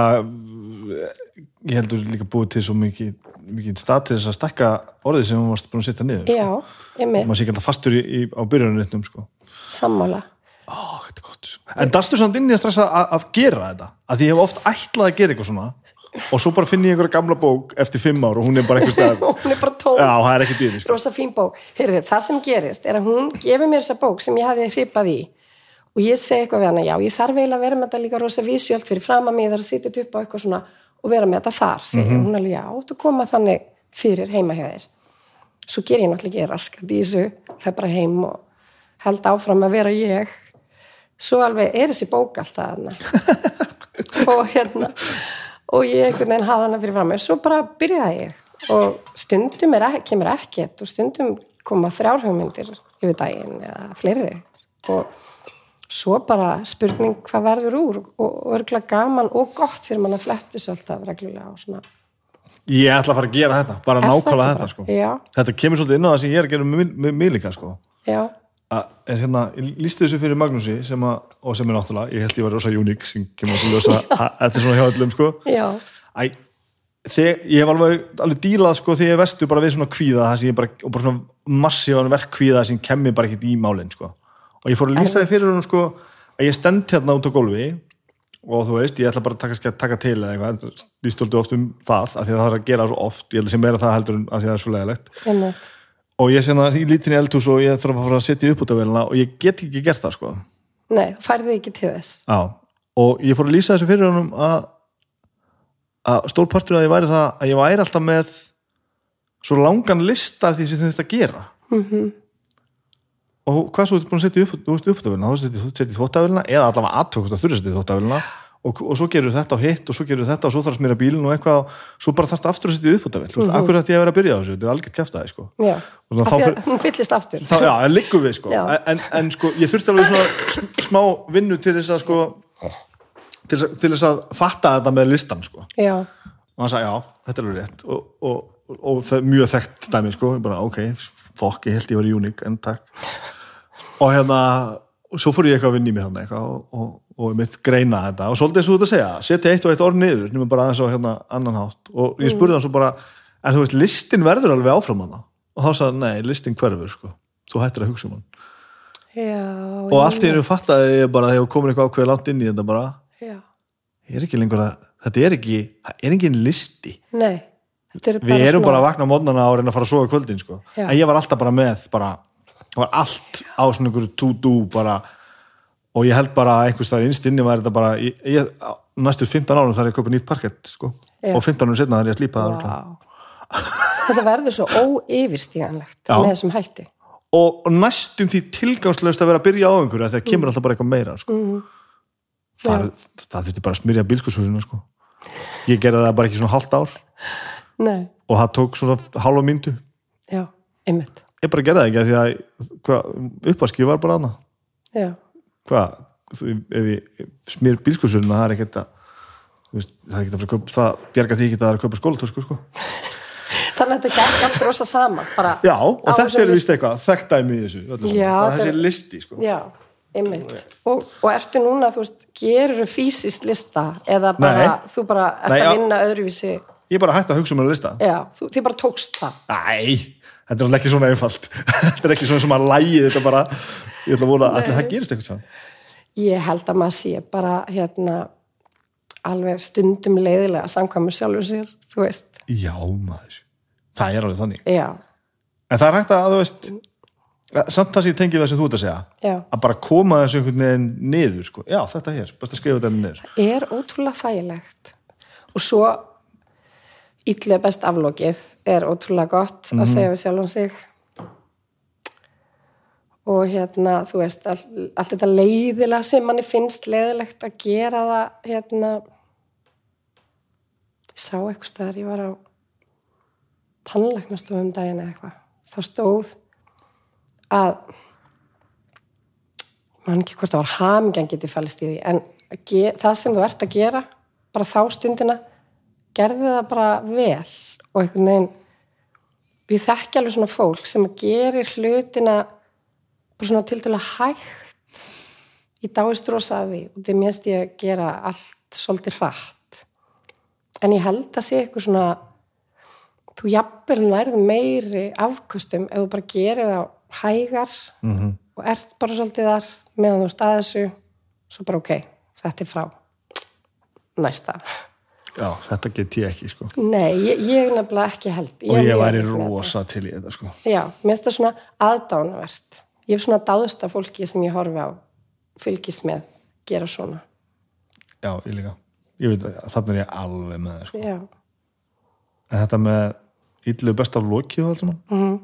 ég heldur líka búið til svo mikið, mikið stað til þess að stakka orðið sem hún varst búin að setja niður. já, ég með, Maður sé ekki alltaf fastur í, í, á byrjunarnitnum, sko. sammála gott. En darstu samt inn í að stressa að, gera þetta? Að því ég hef oft ætlað að gera eitthvað svona og svo bara finn ég einhverja gamla bók eftir fimm ár og hún er bara eitthvað hún er bara tóm Já, það er ekki dýri, sko. rosa fín bók Heyrðu, það sem gerist er að hún gefur mér þessa bók sem ég hafði hripað í og ég segi eitthvað við hana, já, ég þarf eiginlega að vera með þetta líka rosa vísjöld fyrir fram að mig, ég þarf að sitja upp á eitthvað svona og vera með þetta þar segir Mhm. hún alveg, já, þú koma þannig fyrir heima hjá þér svo ger ég náttúrulega ekki raskat í þessu það bara heim og held áfram að vera ég. Svo alveg er þessi bók alltaf og hérna og ég einhvern veginn hafði hana fyrir fram mér. Svo bara byrjaði ég. Og stundum er, kemur ekkert og stundum koma þrjár hugmyndir yfir daginn eða fleiri. Og svo bara spurning hvað verður úr og örgulega gaman og gott fyrir mann að fletti svo alltaf reglulega og svona ég ætla að fara að gera þetta, bara nákvæmlega þetta sko. Þetta kemur svolítið inn á það sem ég er að gera með, með líka sko. er hérna, ég lísti þessu fyrir Magnúsi sem að, og sem er náttúrulega, ég held ég var rosa uník sem kemur að að þetta er svona hjá öllum sko. Æ, þegar, ég hef alveg, alveg dílað sko þegar ég vestu bara við svona kvíða bara, og bara svona massívan verkkvíða sem kemur bara ekkert í málinn sko. og ég fór að lýsa því fyrir hún sko að ég stend hérna út á gólfi og þú veist, ég ætla bara að taka, að taka til eða eitthvað, ég stóldi oft um það að því að það er að gera svo oft, ég held að sem meira það heldur að því að það er svo einmitt. Og ég sé það í lítinni eldhús og ég þarf að fara að setja upp út af velina og ég get ekki gert það sko. Nei, færði ekki til þess. Já, og ég fór að lýsa þessu fyrir honum að, að stórpartur að ég væri það að ég væri alltaf með svo langan lista af því sem þetta gera. Mhm. Og hvað svo ertu búin að setja upp, þú upptafélina þá setja setja þvóttafélina eða allavega aðtökust að þurfa setja þvóttafélina og, og svo gerur þetta og hitt og svo gerur þetta og svo þarf að smýra bílinn og eitthvað og svo bara þarfst aftur að setja upptavél mm -hmm. akkur ætti ég að vera að byrja á þessu, þetta er algjör kæftæði sko. já, Og af þá því fer- að hún fyllist aftur. Þá, já, en liggum við sko. En, en sko, ég þurfti alveg svona sm- smá vinnu til þess að sko til að, til þess að fatta þetta með listan sko. Já, og hann sagði, já, þetta er alveg rétt. Og, og, og, það mjög þekkt dæmi sko, bara, ok, fokk, ég held ég var uník en takk og hérna, og svo fór ég eitthvað að vinna í mér hann eitthvað og, og, og mitt greina þetta. Og svolítið eins og þú ert að segja, setja eitt og eitt orð niður nema bara aðeins á hérna annan hátt. Og ég spurði hann svo bara, en þú veist, listin verður alveg áfram hana og þá sagði, hann, nei, listin hverfur sko, þú hættir að hugsa um hann. Já og allt í hennu fattaði ég bara þegar komin eitthvað ákveð langt inn í þetta bara já, ég er ekki lengur að, þetta er ekki það er engin listi, nei er við erum svona- bara að vakna mótnana og reyna að fara að ég það var allt á svona einhverju to-do bara og ég held bara einhvers þar innst inni var þetta bara ég, ég, næstu 15 árum þar ég að kaupa nýtt parkett sko. Og 15 árum setna þar ég að slípa það. Vá. þetta verður svo óyfirstíganlegt Já. með þessum hætti og, og næstum því tilgangslöst að vera að byrja á einhverju að kemur alltaf bara eitthvað meira sko. Mhm. það, það þurfti bara að smyrja bílskursurina sko. ég gerði það bara ekki svona hálft ár nei, og það tók svona hálfa myndu já, einmitt ég bara gerði það ekki því að hvað, uppvaskið var bara annað hvað, þú- ef ég smýr bílskursurina það er ekkert að þú það er ekkert að að kaupa það bjarga því ekki að það er að kaupa skólatösku sko. þannig að þetta gekk allt rosa saman bara, já, og þetta er vist eitthvað þekkt dæmi í þessu. Já, þetta þessi er- listi sko. já, einmitt og, og ertu núna, þú veist, gerur fysiskt lista eða bara, Nei. þú bara ert Nei, að vinna öðruvísi ég er bara hægt að hugsa um að lista já, þú, þið bara tókst það Æ, þetta er alltaf ekki svona einfalt. Þetta er ekki svona sem að lægi þetta bara. Ég ætla að vona að það gerist eitthvað svona. ég held að maður sé bara hérna alveg stundum leiðilega samkvæmur sjálfur sér, þú veist. Já maður, það er alveg þannig. Já, en það er hægt að þú veist samt það sem ég tengi við það sem þú ert að segja já, að bara koma þessu einhvern veginn niður sko. já, þetta hér, best að skrifa þetta niður. Er ótrúlega þægilegt. Og svo yllu best aflokið er ótrúlega gott að segja við sjálfum sig. Og hérna þú veist, all, allt þetta leiðilega sem manni finnst leiðilegt að gera það hérna ég sá eitthvað staðar, ég var á tannlæknastofum daginn eða eitthvað þá stóð að mann ekki hvort það var fælst í því en það sem þú ert að gera bara þá stundina gerði það bara vel og einhvern veginn við þekki alveg svona fólk sem gerir hlutina bara svona til að hægt. Í dáist rosa að því og það mérst ég að gera allt svolítið hratt. En ég held að sé eitthvað svona þú jafnvel nærð meiri afkostum ef þú bara gerir það hægar mm -hmm. og ert bara svolítið þar meðan þú ert að þessu svo bara ok, þetta er frá. Næsta já, þetta get ég ekki sko. nei, ég, ég nefnilega ekki held og ég er væri rosa til í þetta sko. þetta. já, mér finnst það svona aðdánavert ég hef svona dáðst af fólki sem ég horfi á fylgist með, gera svona já, ég líka ég veit að þarna er ég alveg með það sko. en þetta með illu besta loki og allt saman Mhm.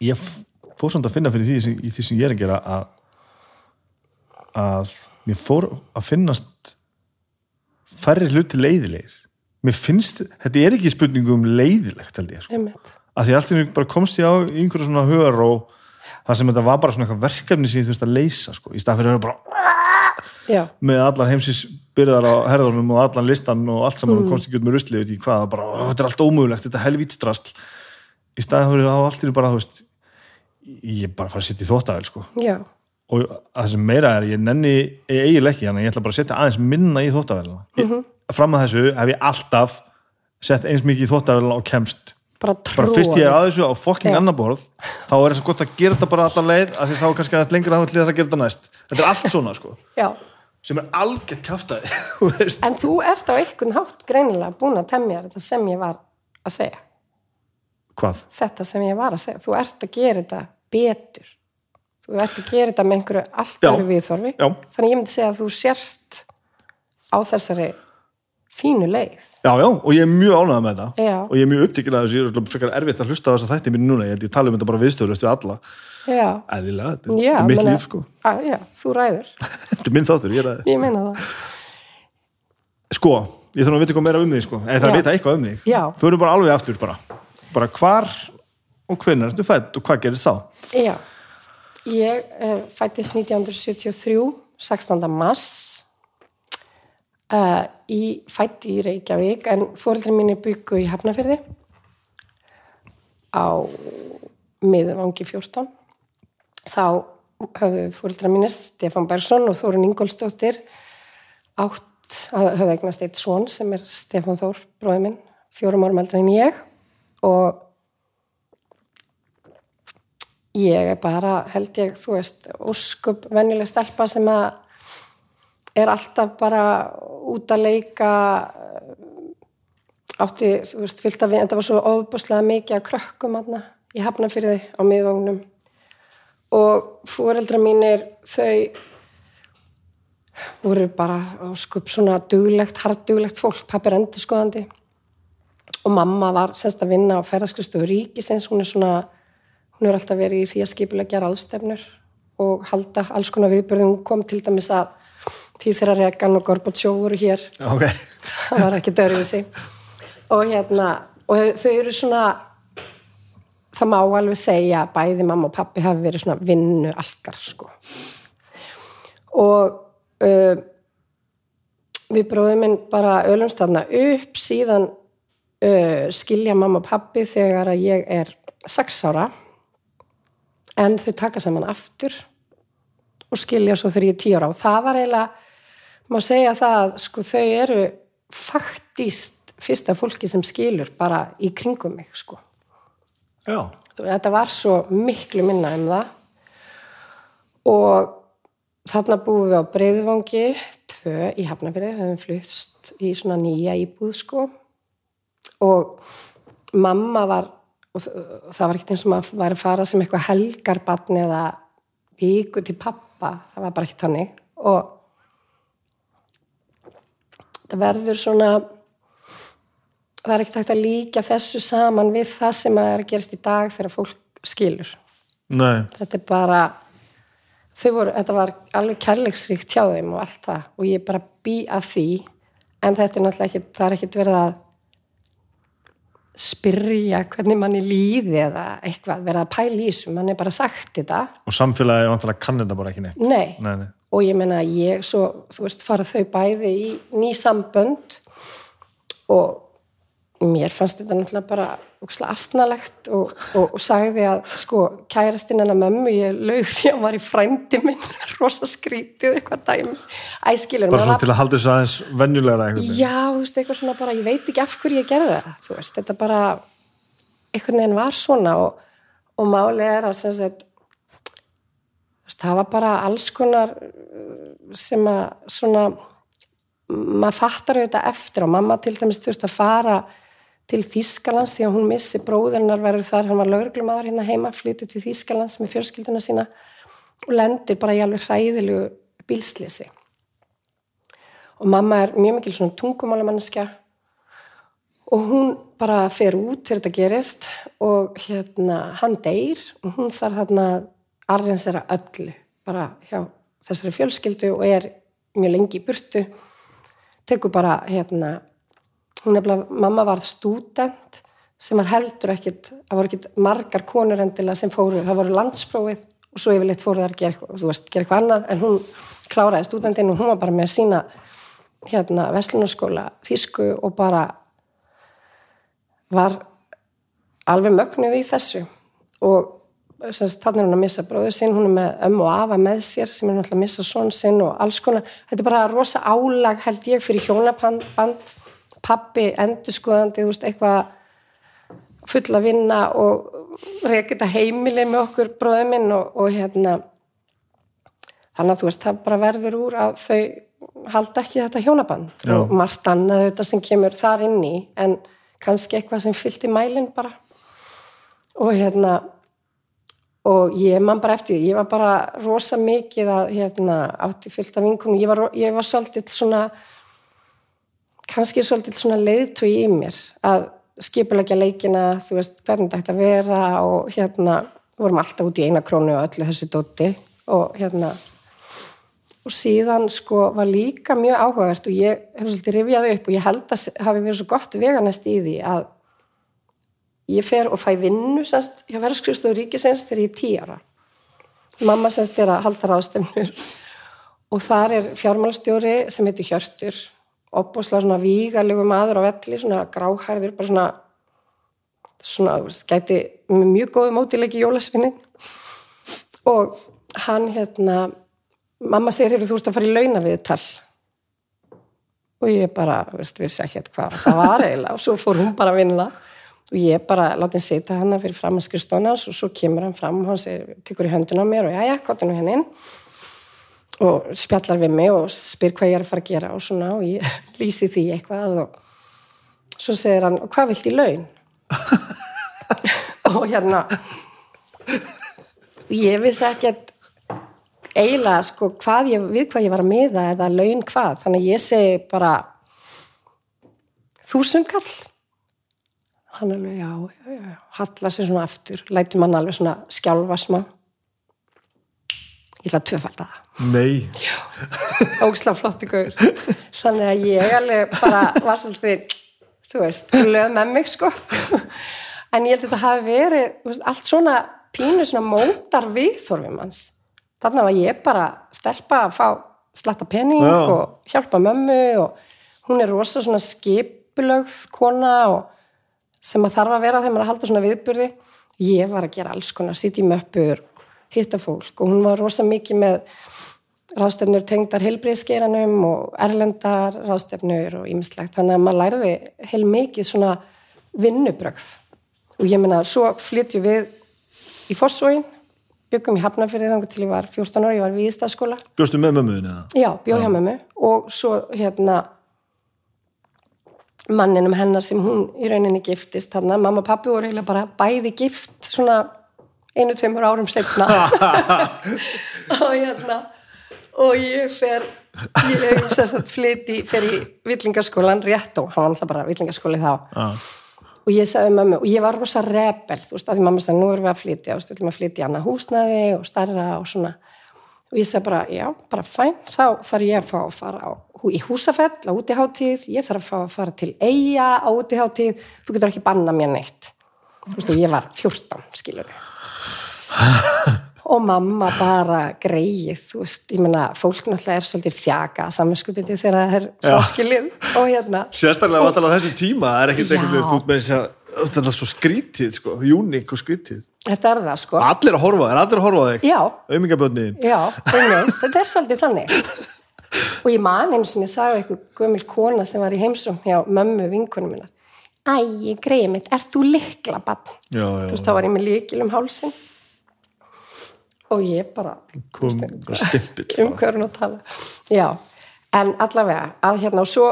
ég f- fór samt að finna fyrir því í því sem ég er að gera að að mér fór að finnast færri hluti leiðilegir. Mér finnst, þetta er ekki spurningu um leiðilegt held ég sko. að því allt í einu bara komst ég á í einhverju svona hugar og það sem þetta var bara svona eitthvað verkefni sem ég þurfti að leysa sko, í stað fyrir að bara já, með allar heimsins byrðar á herðunum og allan listan og allt saman og komst ekki út með rusli veit ég hvað, bara, "Ó, þetta er allt ómögulegt þetta er helvítstrasl í staðið fyrir á allt í einu bara, þú veist ég er bara að fara að setja í þóttavel sko. Já, og það sem meira er, ég nenni eiginlega ekki, þannig að ég ætla bara að setja aðeins minna í þóttavelina mm fram að þessu hef ég alltaf sett eins mikið í þóttavelina og kemst. Bara bara tróð fyrst ég er að þessu á fokking Já. annar borð þá er þess að gott að gera þetta bara allar leið af því þá er kannski aðeins lengur að það að gera þetta næst. Þetta er allt svona sko. Já, sem er algjört kaftaði þú veist. en þú ert á einhvern hátt greinilega búin að temja þetta sem ég var að segja. Hvað? þetta sem ég var að segja, þú ert að gera þetta betur þú ert að gera þetta með einhverju allt Já. öðru viðþorfi þannig ég myndi segja að þú sérst á þessari fínu leið. Já, já, og ég er mjög ánægð með þetta. Já. og ég er mjög upptikinn að þessu, ég er frekar erfitt að hlusta á þess að þætti mínu núna, ég ég tala um þetta bara viðstöðlust við alla, eðlilega þetta er mitt líf sko, að, já, þú ræður, þetta er minn þáttur, ég er að ég meina það. Sko, ég þarf að vita eitthvað meira um þig sko, eða það vita eitthvað um þig. Já. förum bara alveg aftur bara, bara hvar og hvenær ertu fætt og hvað gerist þá? Já, ég uh, fættist 1973, 16. mars, uh, í, fætt í Reykjavík, en fóreldri mínir byggu í Hafnafyrði á miðvangi 14. Þá höfðu fóreldra mínir Stefán Bergson og Þórun Ingolstóttir átt að höfðu eignast eitt son sem er Stefán Þór, bróði minn, fjórum árum eldri en ég og ég er bara, held ég, þú veist, óskup venjuleg stelpa sem að er alltaf bara út að leika átti, þú veist, fyllt að við, þetta var svo ofbúslega mikið að krökkum aðna í hafnafyrði á miðvagnum og fóreldra mínir þau voru bara óskup svona duglegt, harduglegt fólk, pappi er endurskoðandi. Og mamma var semst að vinna á ferðarskristofu ríkisins, hún er svona hún er alltaf verið í því að skipulega gera ástefnur og halda alls konar viðbörðum, hún kom til dæmis að því þeirra Regan og Gorbatsjó voru hér. Ok, það var ekki dörfið sig og hérna og þau, eru svona það má alveg segja að bæði mamma og pappi hafi verið svona vinnu algar sko. Og uh, við bróðum minn bara ölumst þarna upp. Síðan uh, skilja mamma og pappi þegar að ég er sex ára en þau taka saman aftur og skilja svo þegar ég er tíu ára. Og það var eiginlega má segja það að sko þau eru faktíst fyrsta fólki sem skilur bara í kringum mig sko. já. Þetta var svo miklu minna um það. Og þarna búum við á Breiðvangi tvö í Hafnafyrði, höfum flust í svona nýja íbúð sko. Og mamma var og það var ekkert eins og maður var að fara sem eitthvað helgarbarn eða viku til pappa, það var bara ekki þannig. Og það verður svona það er ekkert hægt að líka þessu saman við það sem að er að gerast í dag þegar fólk skilur. Nei, þetta er bara voru, þetta var alveg kærleiksríkt hjá þeim og allt það. Og ég bara bý að því. En þetta er náttúrulega ekki, það er ekkert verið að spyrja hvernig manni líði eða eitthvað, verið að pæla í þessu mann er bara sagt þetta. Og samfélagi vantilega kann þetta bara ekki neitt? Nei, nei, nei. og ég meina ég svo, þú veist, fara þau bæði í ný sambönd og mér fannst þetta náttúrulega bara astnalegt og, og, og sagði að sko kærastinn hennar mömmu ég laug því að hann var í frændi minn rosa skrítið eitthvað dæmi. Æskilur, bara svona til að halda þessu aðeins venjulegra einhvern veginn. Já, þú veist, eitthvað svona bara, ég veit ekki af hverju ég gerði það, þú veist, þetta bara einhvern veginn var svona og, og máli er að sagt, það var bara alls konar uh, sem að svona maður fattar auðvitað eftir og mamma til dæmis þurfti að fara til Þýskalands því að hún missi bróðurinnar verður þar, hann var lögreglumadur hérna heima, flytur til Þýskalands með fjölskylduna sína og lendir bara í alveg hræðilegu bílslisi og mamma er mjög mikil svona tungumálamannskja og hún bara fer út þegar þetta gerist og hérna hann deyr og hún þarf þarna að arrensera öllu bara hjá þessari fjölskyldu og er mjög lengi í burtu tekur bara hérna hún er bara, mamma var stúdent sem var heldur ekkit það voru ekkit margar konur endilega sem fóru það voru landsprófið og svo yfirleitt fóru þar að gera veist, gera eitthvað annað en hún kláraði stúdentinn og hún var bara með sína hérna Veslunaskóla þísku og bara var alveg mögnuð í þessu. Og þannig er hún að missa bróðu sinn, hún er með ömmu og afa með sér sem er náttúrulega að missa són sinn og alls konar, þetta er bara rosa álag held ég fyrir hjónaband pappi endurskoðandi, þú veist, eitthvað fulla að vinna og reykita heimili með okkur bróðum minn og, og hérna þannig að þú veist, það bara verður úr að þau halda ekki þetta hjónaband. Já. og margt annað þetta sem kemur þar inn í en kannski eitthvað sem fyllt í mælinn bara. Og hérna og ég man bara eftir því, ég var bara rosa mikið að hérna átti fyllt af vinkunum, ég var, ég var svolítið svona kannski svolítið svona leiðtói í mér að skipulegja leikina, þú veist hvernig þetta ætti að vera og hérna vorum alltaf út í eina krónu og öllu þessu dóti og hérna og síðan sko var líka mjög áhugavert og ég hef svolítið rifjaði upp og ég held að hafi verið svo gott veganest í því að ég fer og fæ vinnu semst hjá verðskristofu ríkisins þegar ég er tí ára. Mamma semst er að halda ráðstemnur og þar er fjármálstjóri sem heitir Hjörtur opbúslega svona vígalegu maður á velli svona gráhærður bara svona svona gæti mjög góðu mótilegi jólasvinnin og hann hérna mamma segir hefur þú ert að fara í launaviðtal. Og ég bara, veist, vissi ekki hvað það var eiginlega. Og svo fór hún bara að vinna. Og ég bara láti hann sita hann fyrir fram að skrifstóna og svo kemur hann fram og hann segir, tekur í höndun á mér og já, já, hvað er nú hennin og spjallar við mig og spyr hvað ég er að fara að gera og svona og ég lýsi því eitthvað og svo segir hann, og hvað vilt í laun? og hérna ég vissi ekkert eiginlega sko hvað ég, við hvað ég var að miða eða laun hvað, þannig ég segi bara þúsund kall. Hann alveg já, já, já, halla sér svona aftur lætur mann alveg svona skjálfa smá. Ég ætla að tvöfalda það Nei, ógislega flottu gaur. Þannig að ég alveg bara var svolítið þú veist, löð með mig sko. En ég held að þetta hafi verið veist, allt svona pínu svona mótar viðþorfum hans. Þannig var ég bara stelpa að fá slatta penning Já. og hjálpa mömmu og hún er rosa svona skipulögð kona og sem að þarf að vera þegar maður að halda svona viðburði. Ég var að gera alls konar, í möppur hitta fólk. Og hún var rosa mikið með ráðstefnur tengdar heilbriðskeiranum og erlendar ráðstefnur og ýmislegt. Þannig að maður læriði heil mikið svona vinnubrögð. Og ég meina svo flytju við í Fossvóin byggum í Hafnarfyrði þannig til ég var 14 ára, ég var við Ístaskóla bjóstu með mömmuðin eða? já, bjóð hjá mömmu. Og svo hérna manninum hennar sem hún í rauninni giftist þannig að mamma og pappi voru eiginlega bara bæði gift svona einu, tveimur árum setna og hérna og ég fer ég flyti fer í villingaskólan rétt og hann var alltaf bara villingaskóli þá. Já. og ég sagði við mömmu og ég var rosa rebel þú veist að því mamma sagði nú erum við að flytja og stundum að flytja í annað húsnæði og starra og svona. Og ég sagði bara já, bara fæn þá þarf ég að fá að fara á, í húsafell á útiháttíð, ég þarf að fá að fara til eiga á útiháttíð, þú getur ekki banna mér neitt. Þú veist og ég var 14 skilur og mamma bara greið, þú veist, ég meina fólk náttúrulega er svolítið fjaka samanskupindi þegar það er fráskilið og hérna. Sérstaklega vantar á þessum tíma er ekkert einhvern veginn, þú með þess að er svo skrítið, sko, uník og skrítið. Þetta er það sko. Allir að horfa, er allir að horfa þig. Já, Aumingaböndin Já, einmitt, þetta er svolítið þannig. Og ég man einu sinni sagði eitthvað gömul kona sem var í heimsum hjá mömmu vinkunum minna Æ, greið mitt, ert þú likla bann? Þú veist, þá var ég með líkil um hálsin og ég bara kom stimpill um hverjum að tala? Já, en allavega að hérna og svo,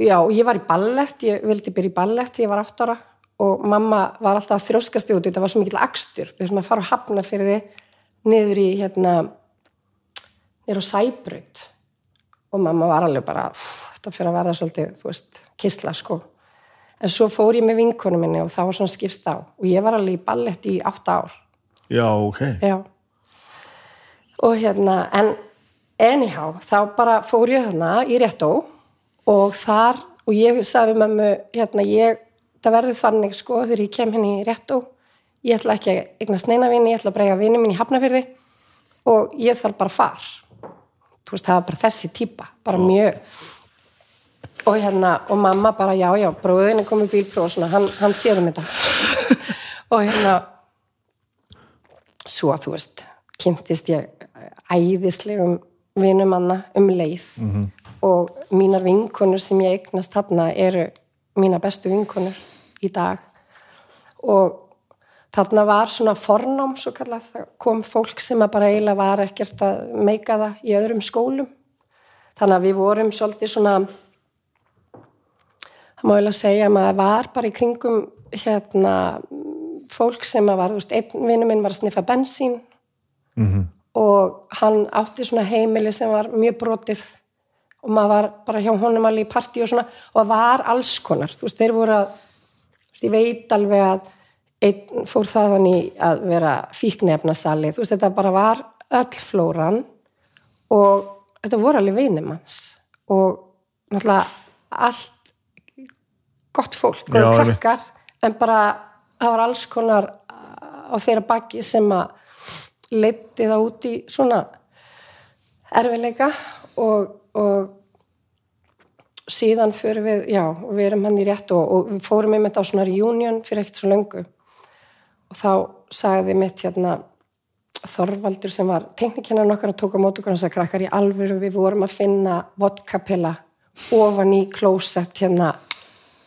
já, ég var í ballett ég vildi byrja í ballett, ég var 8 ára og mamma var alltaf að þrjóskast út þetta var svo mikill akstur, við þurfum að fara að hafna fyrir þið niður í hérna niður á Sæbraut. Og mamma var alveg bara "Pff, þetta fyrir að verða svolítið, þú veist, kisla sko. En svo fór ég með vinkonu minni og það var svona skipst á. Og ég var alveg í ballett í átta ár. Já, ok. Já. Og hérna, en anyhow, þá bara fór ég þarna í réttó og þar, og ég sagði við mömmu, hérna, ég, það verður þannig sko þegar ég kem henni í réttó, ég ætla ekki að eignast neina vini, ég ætla að breyga vini mín í hafnafyrði og ég þarf bara far. Þú veist, það var bara þessi típa, bara mjög. Og hérna, og mamma bara, já, já, bróðinni kom í bílpróf og svona, hann, hann séðum þetta. og hérna, svo þú veist kynntist ég æðislegum vinumanna um leið. -hmm. og mínar vinkonur sem ég eignast þarna eru mína bestu vinkonur í dag. Og þarna var svona fornám svo kallað, það kom fólk sem að bara eiginlega var ekkert að meika það í öðrum skólum. Þannig að við vorum svolítið svona það má eiginlega segja að maður var bara í kringum hérna fólk sem að var, þú veist, einn vinnu minn var að sniffa bensín Mhm. og hann átti svona heimili sem var mjög brotið og maður var bara hjá honum alveg í partí og svona og var alls konar, þú veist, þeir voru að veist, ég veit alveg að einn fór þaðan í að vera fíknefnasali, þú veist, þetta bara var öll flóran og þetta voru alveg vinum hans og náttúrulega allt gott fólk, Já, góð einmitt. krakkar en bara það var alls konar á þeirra baki sem að leiti það út í svona erfileika og, og síðan fyrir við, já, við erum hann í rétt og, og við fórum einmitt á svona reunion fyrir ekkert svo löngu. Og þá sagði mitt hérna Þorvaldur sem var teknikennan okkar og tók á mót okkur hans að krakkar í alvöru við vorum að finna vodkapilla ofan í klósett hérna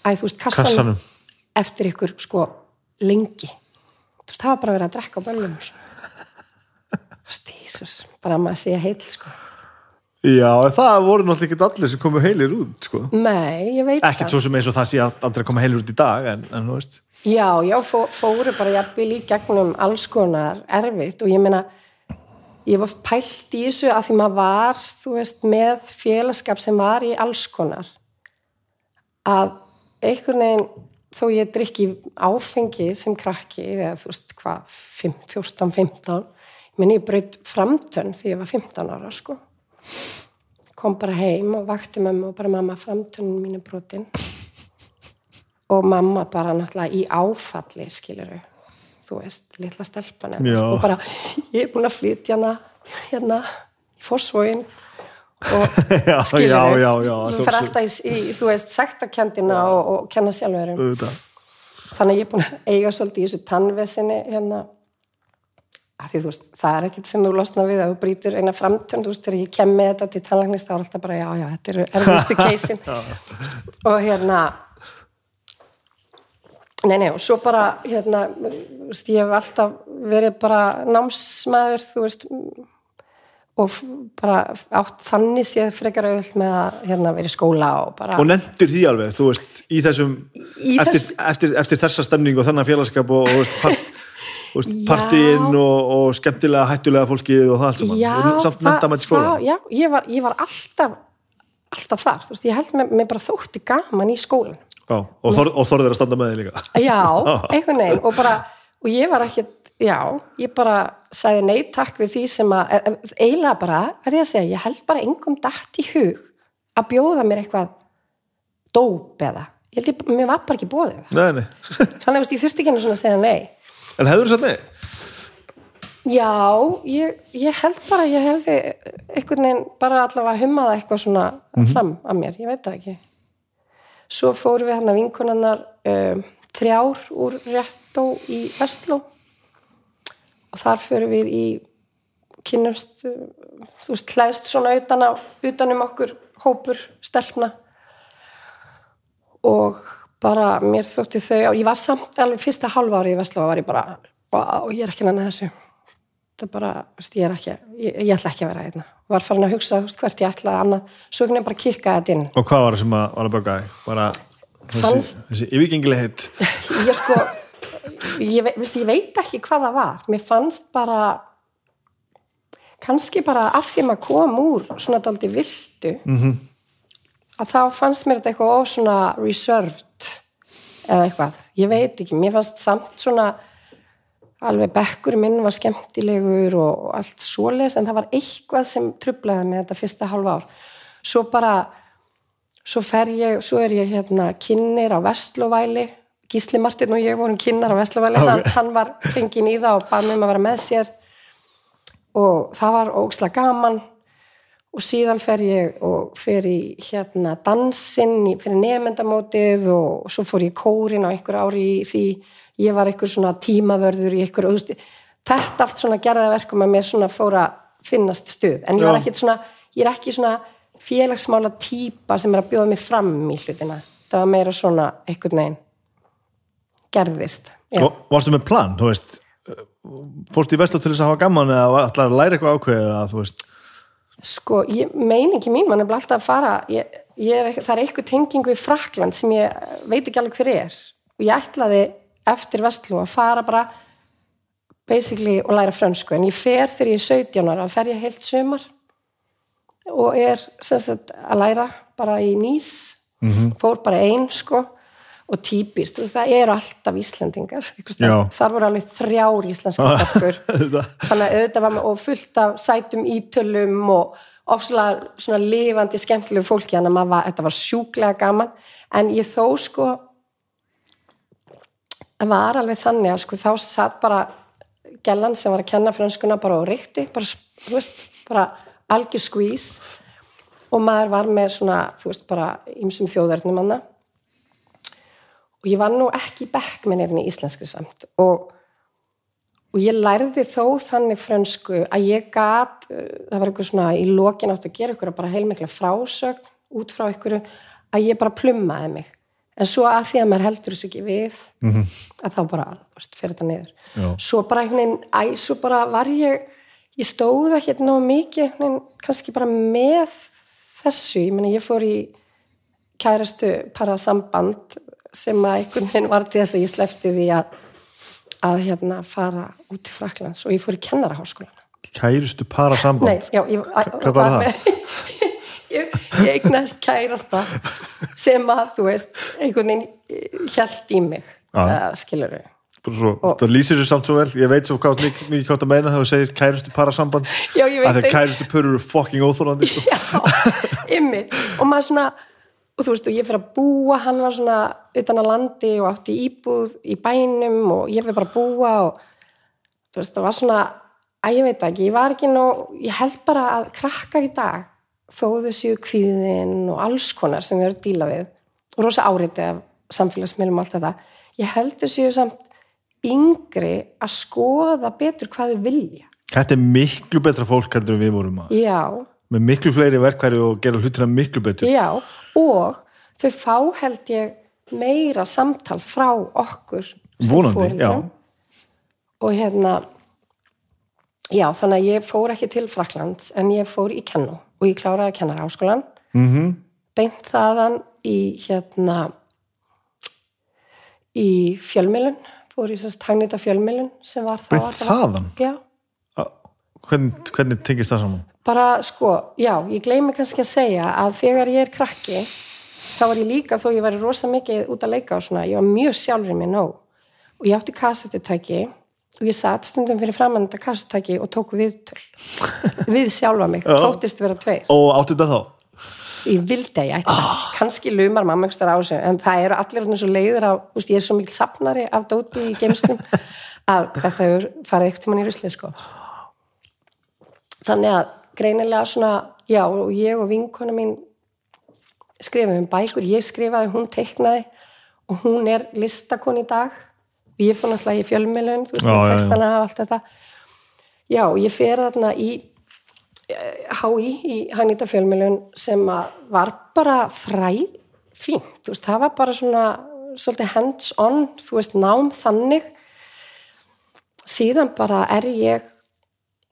æ, þú veist, kassanum, Kassanum. eftir ykkur sko lengi. Þú veist, það var bara verið að drekka á bönnum og svona Stísus, bara að maður sé heill sko. Já, það voru náttúrulega ekki allir sem komu heilir út sko. Nei, ég veit ekkert svo sem eins og það sé að aldrei koma heilir út í dag en, en þú veist. Já, já, fó, fóru bara jafnvel í gegnum alls konar erfitt og ég meina ég var pælt í þessu að því maður var, þú veist, með félagskap sem var í alls konar. Að einhvern veginn þó ég drikki áfengi sem krakki eða þú veist hvað 14-15 meina ég braut framtönn því ég var 15 ára sko. Kom bara heim og vakti mömmu og bara mamma framtönnin mínu brotin. Og mamma bara náttúrulega í áfalli skiluru þú veist, litla stelpan Já. og bara, ég er búin að flytja hana hérna í fósvóin og já þú fer alltaf í, í, þú veist, sektakendina og, og kenna sjálfurum þannig að ég er búin að eiga svolítið í þessu tannvesinni hérna því þú veist, það er ekkit sem þú losna við að þú brýtur eina framtönn, þú veist, þegar ég kem með þetta til tannlæknist, þá er alltaf bara, já, já, þetta eru erfiðustu keisin. Og hérna nei, nei, og svo bara hérna, þú veist, ég hef alltaf verið bara námsmaður, þú veist og bara átt þannig séð frekar auðvöld með að hérna, vera í skóla og bara og nefndir því alveg, þú veist, í þessum Í eftir, þess- eftir, eftir þessa stemningu og þennan félagskap og, og partíinn og, og skemmtilega hættulega fólkið og það allt saman. Já, og samt það- mentamætt skóla já, ég var, ég var alltaf alltaf þar, veist, ég held með, með bara þótti gaman í skólan já, og, þor, og þorðir að standa með þig líka. Já, einhvern veginn og bara, og ég var ekkit já, ég bara sagði nei takk við því sem að, e- e- eiginlega bara, er ég að segja, ég held bara engum dætt í hug að bjóða mér eitthvað dóp eða ég held ég, mér var bara ekki bóðið það. Nei, nei. þannig að ég þurfti ekki að segja nei en hefur þú satt nei? Já, ég, ég held bara ég hefði einhvern veginn bara allavega hummaða eitthvað svona fram að mér, ég veit það ekki. Svo fórum við hann að vinkonannar um, þrjár úr réttó í Vestló og þar förum við í kynnumst, uh, þú veist, hlæðst svona utan, á, utan um okkur hópur stelpna og bara mér þótti þau, ég var samt alveg fyrsta halva ári í Vestló var ég bara, wow, ég er ekki nanna þessu. Þetta bara, veist, ég er ekki ég, ég ætla ekki að vera hérna. Var farin að hugsa veist, hvert ég ætlaði annað. Svo ekki bara kikka þetta inn. Og hvað var það sem að, var að bögga þig? bara þessi, þessi yfirgengilegheit ég sko ég, ve- veist, ég veit ekki hvað það var. Mér fannst bara kannski bara af því að maður kom úr svona daldi viltu -hmm. að þá fannst mér þetta eitthvað of svona reserved eða eitthvað, ég veit ekki mér fannst samt svona alveg bekkur minn var skemmtilegur og allt svoleiðis en það var eitthvað sem trublaði með þetta fyrsta halva ár. Svo bara svo fer ég, svo er ég hérna kynir á Vestlovæli Gísli Martin og ég vorum kynnar á Vestlovæli Ok. hann, var fengin í það og mér um að vera með sér. Og það var ógislega gaman og síðan fer ég og fer í hérna dansinn fyrir nefndamótið og svo fór ég kórin á einhver ári því. Ég var einhver svona tímavörður í einhver, veist, þetta allt svona gerða verkum að mér svona fór að finnast stuð. En ég var ekkit svona, ég er ekki svona félagsmála típa sem er að bjóða mig fram í hlutina, það var meira svona einhvern veginn gerðist varstu með plan, þú veist fórstu í Vestló til þess að hafa gaman eða ætlaði að læra eitthvað ákveðið eða þú veist Sko, ég, meiningi mín, mann er bara alltaf að fara, ég, ég er, það er eitthvað tenging við Frakland sem ég veit ekki alveg hver er. Og ég ætlaði eftir Vestló að fara bara basically og læra frönsku. En ég fer þegar ég er 17 ára, fer ég heilt sumar og er sagt að læra bara í nýs. -hmm. fór bara ein sko og típist, veist, það eru alltaf. Já. þar voru alveg þrjár íslenska stelpur þannig að auðvitað var með og fullt af sætum ítölum og ofslega lifandi skemmtilegu fólki þannig að var, þetta var sjúklega gaman en ég þó sko það var alveg þannig að sko þá satt bara gellan sem var að kenna franskuna bara og ríkti bara, bara algjör skvís og maður var með svona, þú veist, bara ýmsum þjóðarnum manna og ég var nú ekki í bekk með nefni íslenskri samt og, og ég lærði þó þannig frönsku að ég gat það var eitthvað svona í lokin átt að gera ykkur bara heilmikla frásögn út frá ykkur að ég bara plummaði mig en svo að því að maður heldur þessu ekki við -hmm. að þá bara veist, fyrir þetta niður Já. svo bara einhvern veginn, svo bara var ég ég stóð ekki hérna nóg mikið veginn, kannski bara með þessu, ég meni ég fór í kærastu para samband sem að einhvern veginn var til þess að ég slefti því að að hérna fara út til Fraklands og ég fór í kennaraháskólan kærustu para samband Nei, já, ég, Hvað var það? ég, ég eignaðist kærasta sem að, þú veist, einhvern veginn hjælt í mig, uh, skilur svo, það lýsir sér samt svo vel. Ég veit svo hvað mikið, hvað það meina þegar þú segir kærustu para samband Já, að þeir kærustu pörur eru fucking óþólandi sko. Já, ymmið. Og maður svona, og þú veist, og ég fyrir að búa, hann var svona utan að landi og átti íbúð í bænum og ég fyrir bara að búa og þú veist, það var svona, að ég veit ekki, ég var ekki nú, ég held bara að krakkar í dag, þó þau séu kvíðin og alls konar sem þau eru að díla við og rosa áriti af samfélagsmiðlum og allt þetta, ég held þau séu samt yngri að skoða betur hvað þau vilja. þetta er miklu betra fólk heldur við vorum að Já, með miklu fleiri verkværi og gera hlutina miklu betur Já, og þau fá held ég meira samtal frá okkur Vonandi, foreldrum. og hérna já, þannig að ég fór ekki til Fraklands en ég fór í kennu og ég kláraði að kenna háskólan mm -hmm. beint þaðan í hérna í fjölmilun fór í sérst hagnita fjölmilun sem var þá Beint þaðan? Já, hvernig, hvernig tengist það saman? Bara sko, já, ég gleymi kannski að segja að þegar ég er krakki þá var ég líka, þó ég var rosa mikið út að leika og svona, ég var mjög sjálfur í mig nóg. Og ég átti kassettutæki og ég satt stundum fyrir framann þetta kassettutæki og tók viðtöl við sjálfa mig, þóttist vera tveir. Og áttu þetta þá? ég vildi að ég ætti það, kannski lumar mamma einhverstaðar á þessu, en það eru allir svona svo leiður á, veist, ég er svo mikil sapnari af dóti í geimsnum að þetta hefur farið eitthvað mann í rusli sko. þannig að greinilega svona, já, og ég og vinkona mín skrifum um bækur, ég skrifaði, hún teiknaði og hún er listakon í dag. Og ég fór náttúrulega í fjölmiðlun þú veist, Já, já, textana og allt þetta. Já, ég fer þarna í HÍ í Hagnýta fjölmiðlun sem var bara þræ fínt, þú veist, það var bara svona svolítið hands on, þú veist, nám þannig. Síðan bara er ég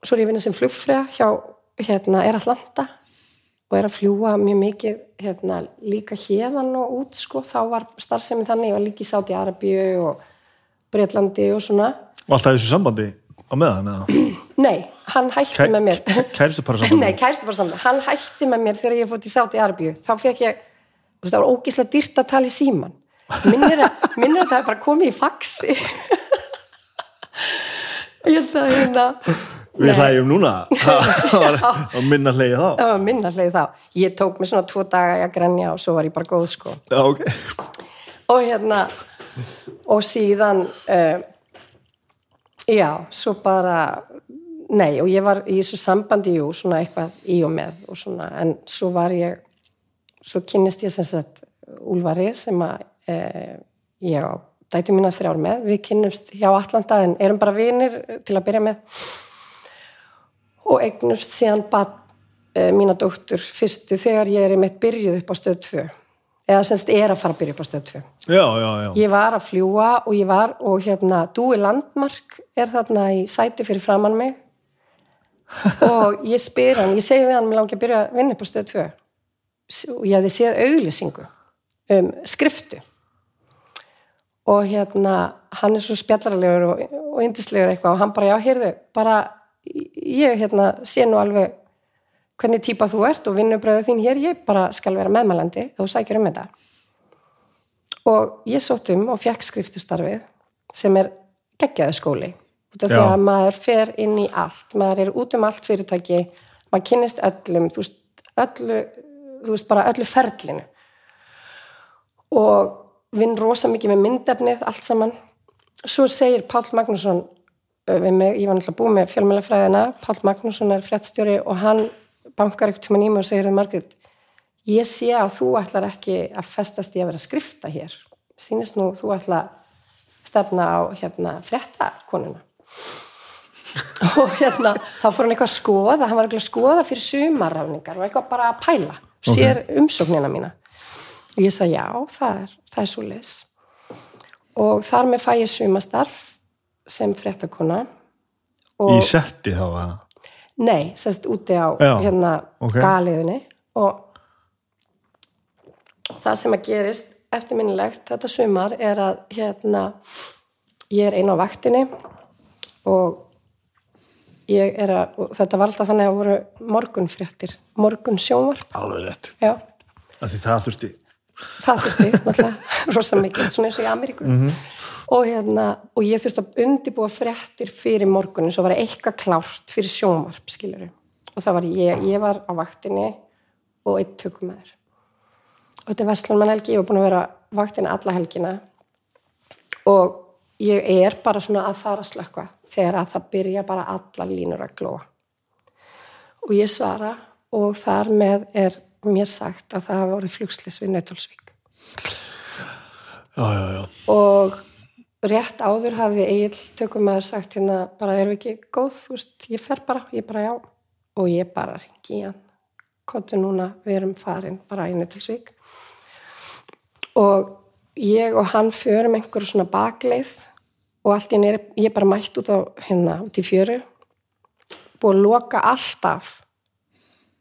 svo er ég vinna sem flugfræða hjá hérna er Atlanta og er að fljúa mjög mikið hérna líka hérðan og út sko, þá var starfsemi þannig, ég var líka í Sáti Arabíu og Breitlandi og svona og alltaf í þessu sambandi á meðan eða? Nei, hann hætti með mér kæristu bara saman Nei, kæristu bara saman. Hann hætti með mér þegar ég fótt í Sáti Arbíu. Þá fekk ég, þú veist, það var ógislega dýrt að tala í síman. Minnir að, minnir að það er bara komið í faxi. ég held að hérna... við Nei. hlægjum núna að minna hlægi þá var minna hleið þá. Ég tók mig svona tvo daga í að grenja og svo var ég bara góð, sko. já, ok Og hérna, og síðan, uh, já, svo bara, nei, og ég var í þessu sambandi, jú, svona eitthvað í og með og svona, en svo var ég, svo kynnist ég sem sagt Úlfari sem að uh, ég á dætu mína þrjár með, við kynnumst hjá Atlanta en erum bara vinir til að byrja með og eignumst síðan bad uh, mína dóttur fyrstu þegar ég er einmitt byrjuð upp á stöð 2 eða semst er að fara að byrja upp á stöð 2 já, já, já, ég var að fljúa og ég var og hérna Dúi Landmark er þarna í sæti fyrir framann mig. Og ég spyr hann, ég segi við hann mér langi að byrja að vinna upp á stöð 2 og ég hefði séð auglýsingu um skriftu. Og hérna hann er svo spjallarlegur og, og yndislegur eitthvað og hann bara, já, heyrðu, bara ég hérna sé nú alveg hvernig típa þú ert og vinnubröðu þín hér, ég bara skal vera meðmælandi þá sækir um þetta. Og ég sótt um og fekk skriftustarfið sem er geggjaði skóli. Út af því að maður fer inn í allt maður er út um allt fyrirtæki maður kynnist öllum þú veist, öllu, þú veist bara öllu ferlinu. Og vinn rosa mikið með myndefnið allt saman. Svo segir Páll Magnússon uh, mig, ég var náttúrulega búið með fjölmælafræðina Páll Magnússon er fréttstjóri og hann bankar ekkert tíma nýma og segir við Margrét ég sé að þú ætlar ekki að festast í að vera að skrifta hér. Sýnist nú þú ætla að stefna á hérna fréttakonuna. Og hérna þá fór hann eitthvað að skoða hann var eitthvað að skoða fyrir sumarrafningar og eitthvað bara að pæla sér umsóknina mína. Og ég sagði já, það er, það er svo leis og þar með fæ ég sumastarf sem fréttakona og í setti þá að Nei, sérst úti á Já, hérna ok. galiðinni og það sem að gerist eftirminnilegt þetta sumar er að hérna ég er einn á vaktinni og ég er að, þetta var alltaf þannig að voru morgunfréttir, morgun sjónvarp alveg rétt. Af því það þurfti það þurfti náttúrulega rosa mikið, svona eins og í Ameríku og hérna, og ég þurfti að undibúa fréttir fyrir morgunin svo var eitthvað klárt fyrir sjónvarp skilur og það var ég, ég var á vaktinni og einn tökumæður og þetta er Vestlandmann helgi, ég var búin að vera vaktinni alla helgina. Og ég er bara svona að fara slökka þegar að það byrja bara allar línur að glóa. Og ég svara og þar með er mér sagt að það hafa voruð flugslis við Nautalsvík já, já, já, og rétt áður hafði Egil tökumæður sagt hérna bara erum við ekki góð, þú veist, ég fer bara ég bara já, og ég bara ringi í hann. Kottu núna, við erum farin bara í Nautalsvík og ég og hann förum einhverju svona bakleið og allt í nýri, ég er bara mætt út á hérna, út í fjöru. Búið að loka allt af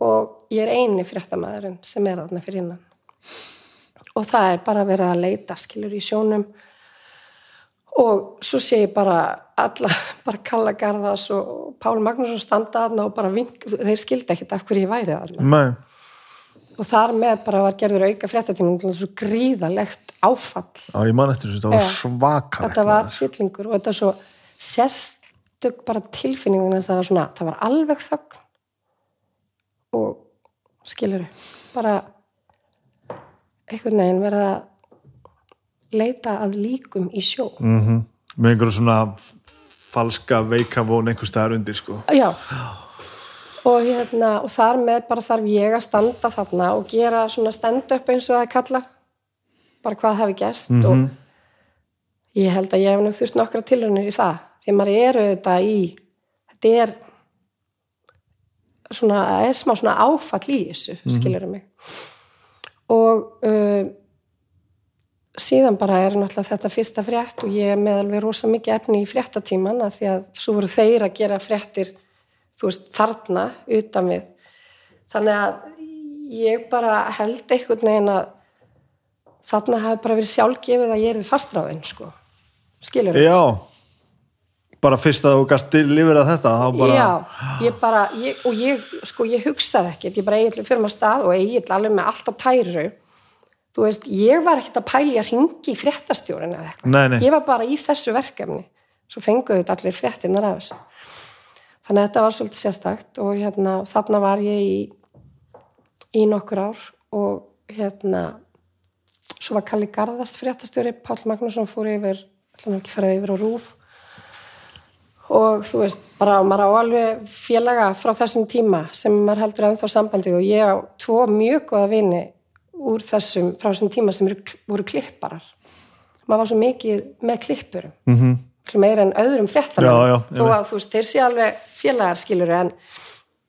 og ég er eini fréttamaðurinn sem er þarna fyrir innan. Og það er bara verið að leita skilur í sjónum og svo sé ég bara alla, bara Kalla Garðas og Pál Magnússon standa þarna og bara vink, þeir skildi ekkit af hverju ég væri þarna. Nei. og þar með bara var gerður auka fréttatímum til svo gríðalegt áfall. Já, ég man eftir þessu, þetta var svakalegt þetta var hryllingur og þetta var svo sérstök bara tilfinning það var svona, það var alveg þögn. Og skilur bara einhvern veginn verið að leita að líkum í sjó. Mhm. með einhverju svona falska veikavón einhver staðar undir sko. Já. Og, hérna, og þar með bara þarf ég að standa þarna og gera svona stand-up eins og það er kalla bara hvað hafi gerst og ég held að ég hef nú þurft nokkra tilraunir í það. Því maður eru þetta í þetta er svona, það er smá svona áfall í þessu, skilur mig. Og uh, síðan bara er náttúrulega þetta fyrsta frétt og ég er með alveg rosa mikið efni í fréttatíman af því að svo voru þeir að gera fréttir þú veist, þarna utan við. Þannig að ég bara held einhvern veginn að þarna hafi bara verið sjálfgefið að ég erði fastráðin sko, skilur já, bara fyrst að þú gast lifir að þetta bara, Já, ég bara, ég, og ég, sko, ég hugsaði ekkert, ég bara eiginlega fyrir maður stað og eiginlega alveg með allt á tæru. Þú veist, ég var ekkert að pæli að ringi í fréttastjórun eða eitthvað. Ég var bara í þessu verkefni. Svo fenguðu þetta allir fréttinnar af þessu. Þannig að þetta var svolítið sérstakt og hérna, þarna var ég í, í nokkur ár og hérna, svo var Kalli Garðast fréttastjóri, Pál Magnússon fór yfir, nú ekki fara yfir á rúf og þú veist, bara maður á alveg félaga frá þessum tíma sem maður heldur ennþá sambandi og ég á tvo mjög goða vini úr þessum, frá þessum tíma sem eru, voru klipparar. Maður var svo mikið með klippur mm -hmm. meira en öðrum já, þó að þú veist, þeir sé alveg félagar skilur en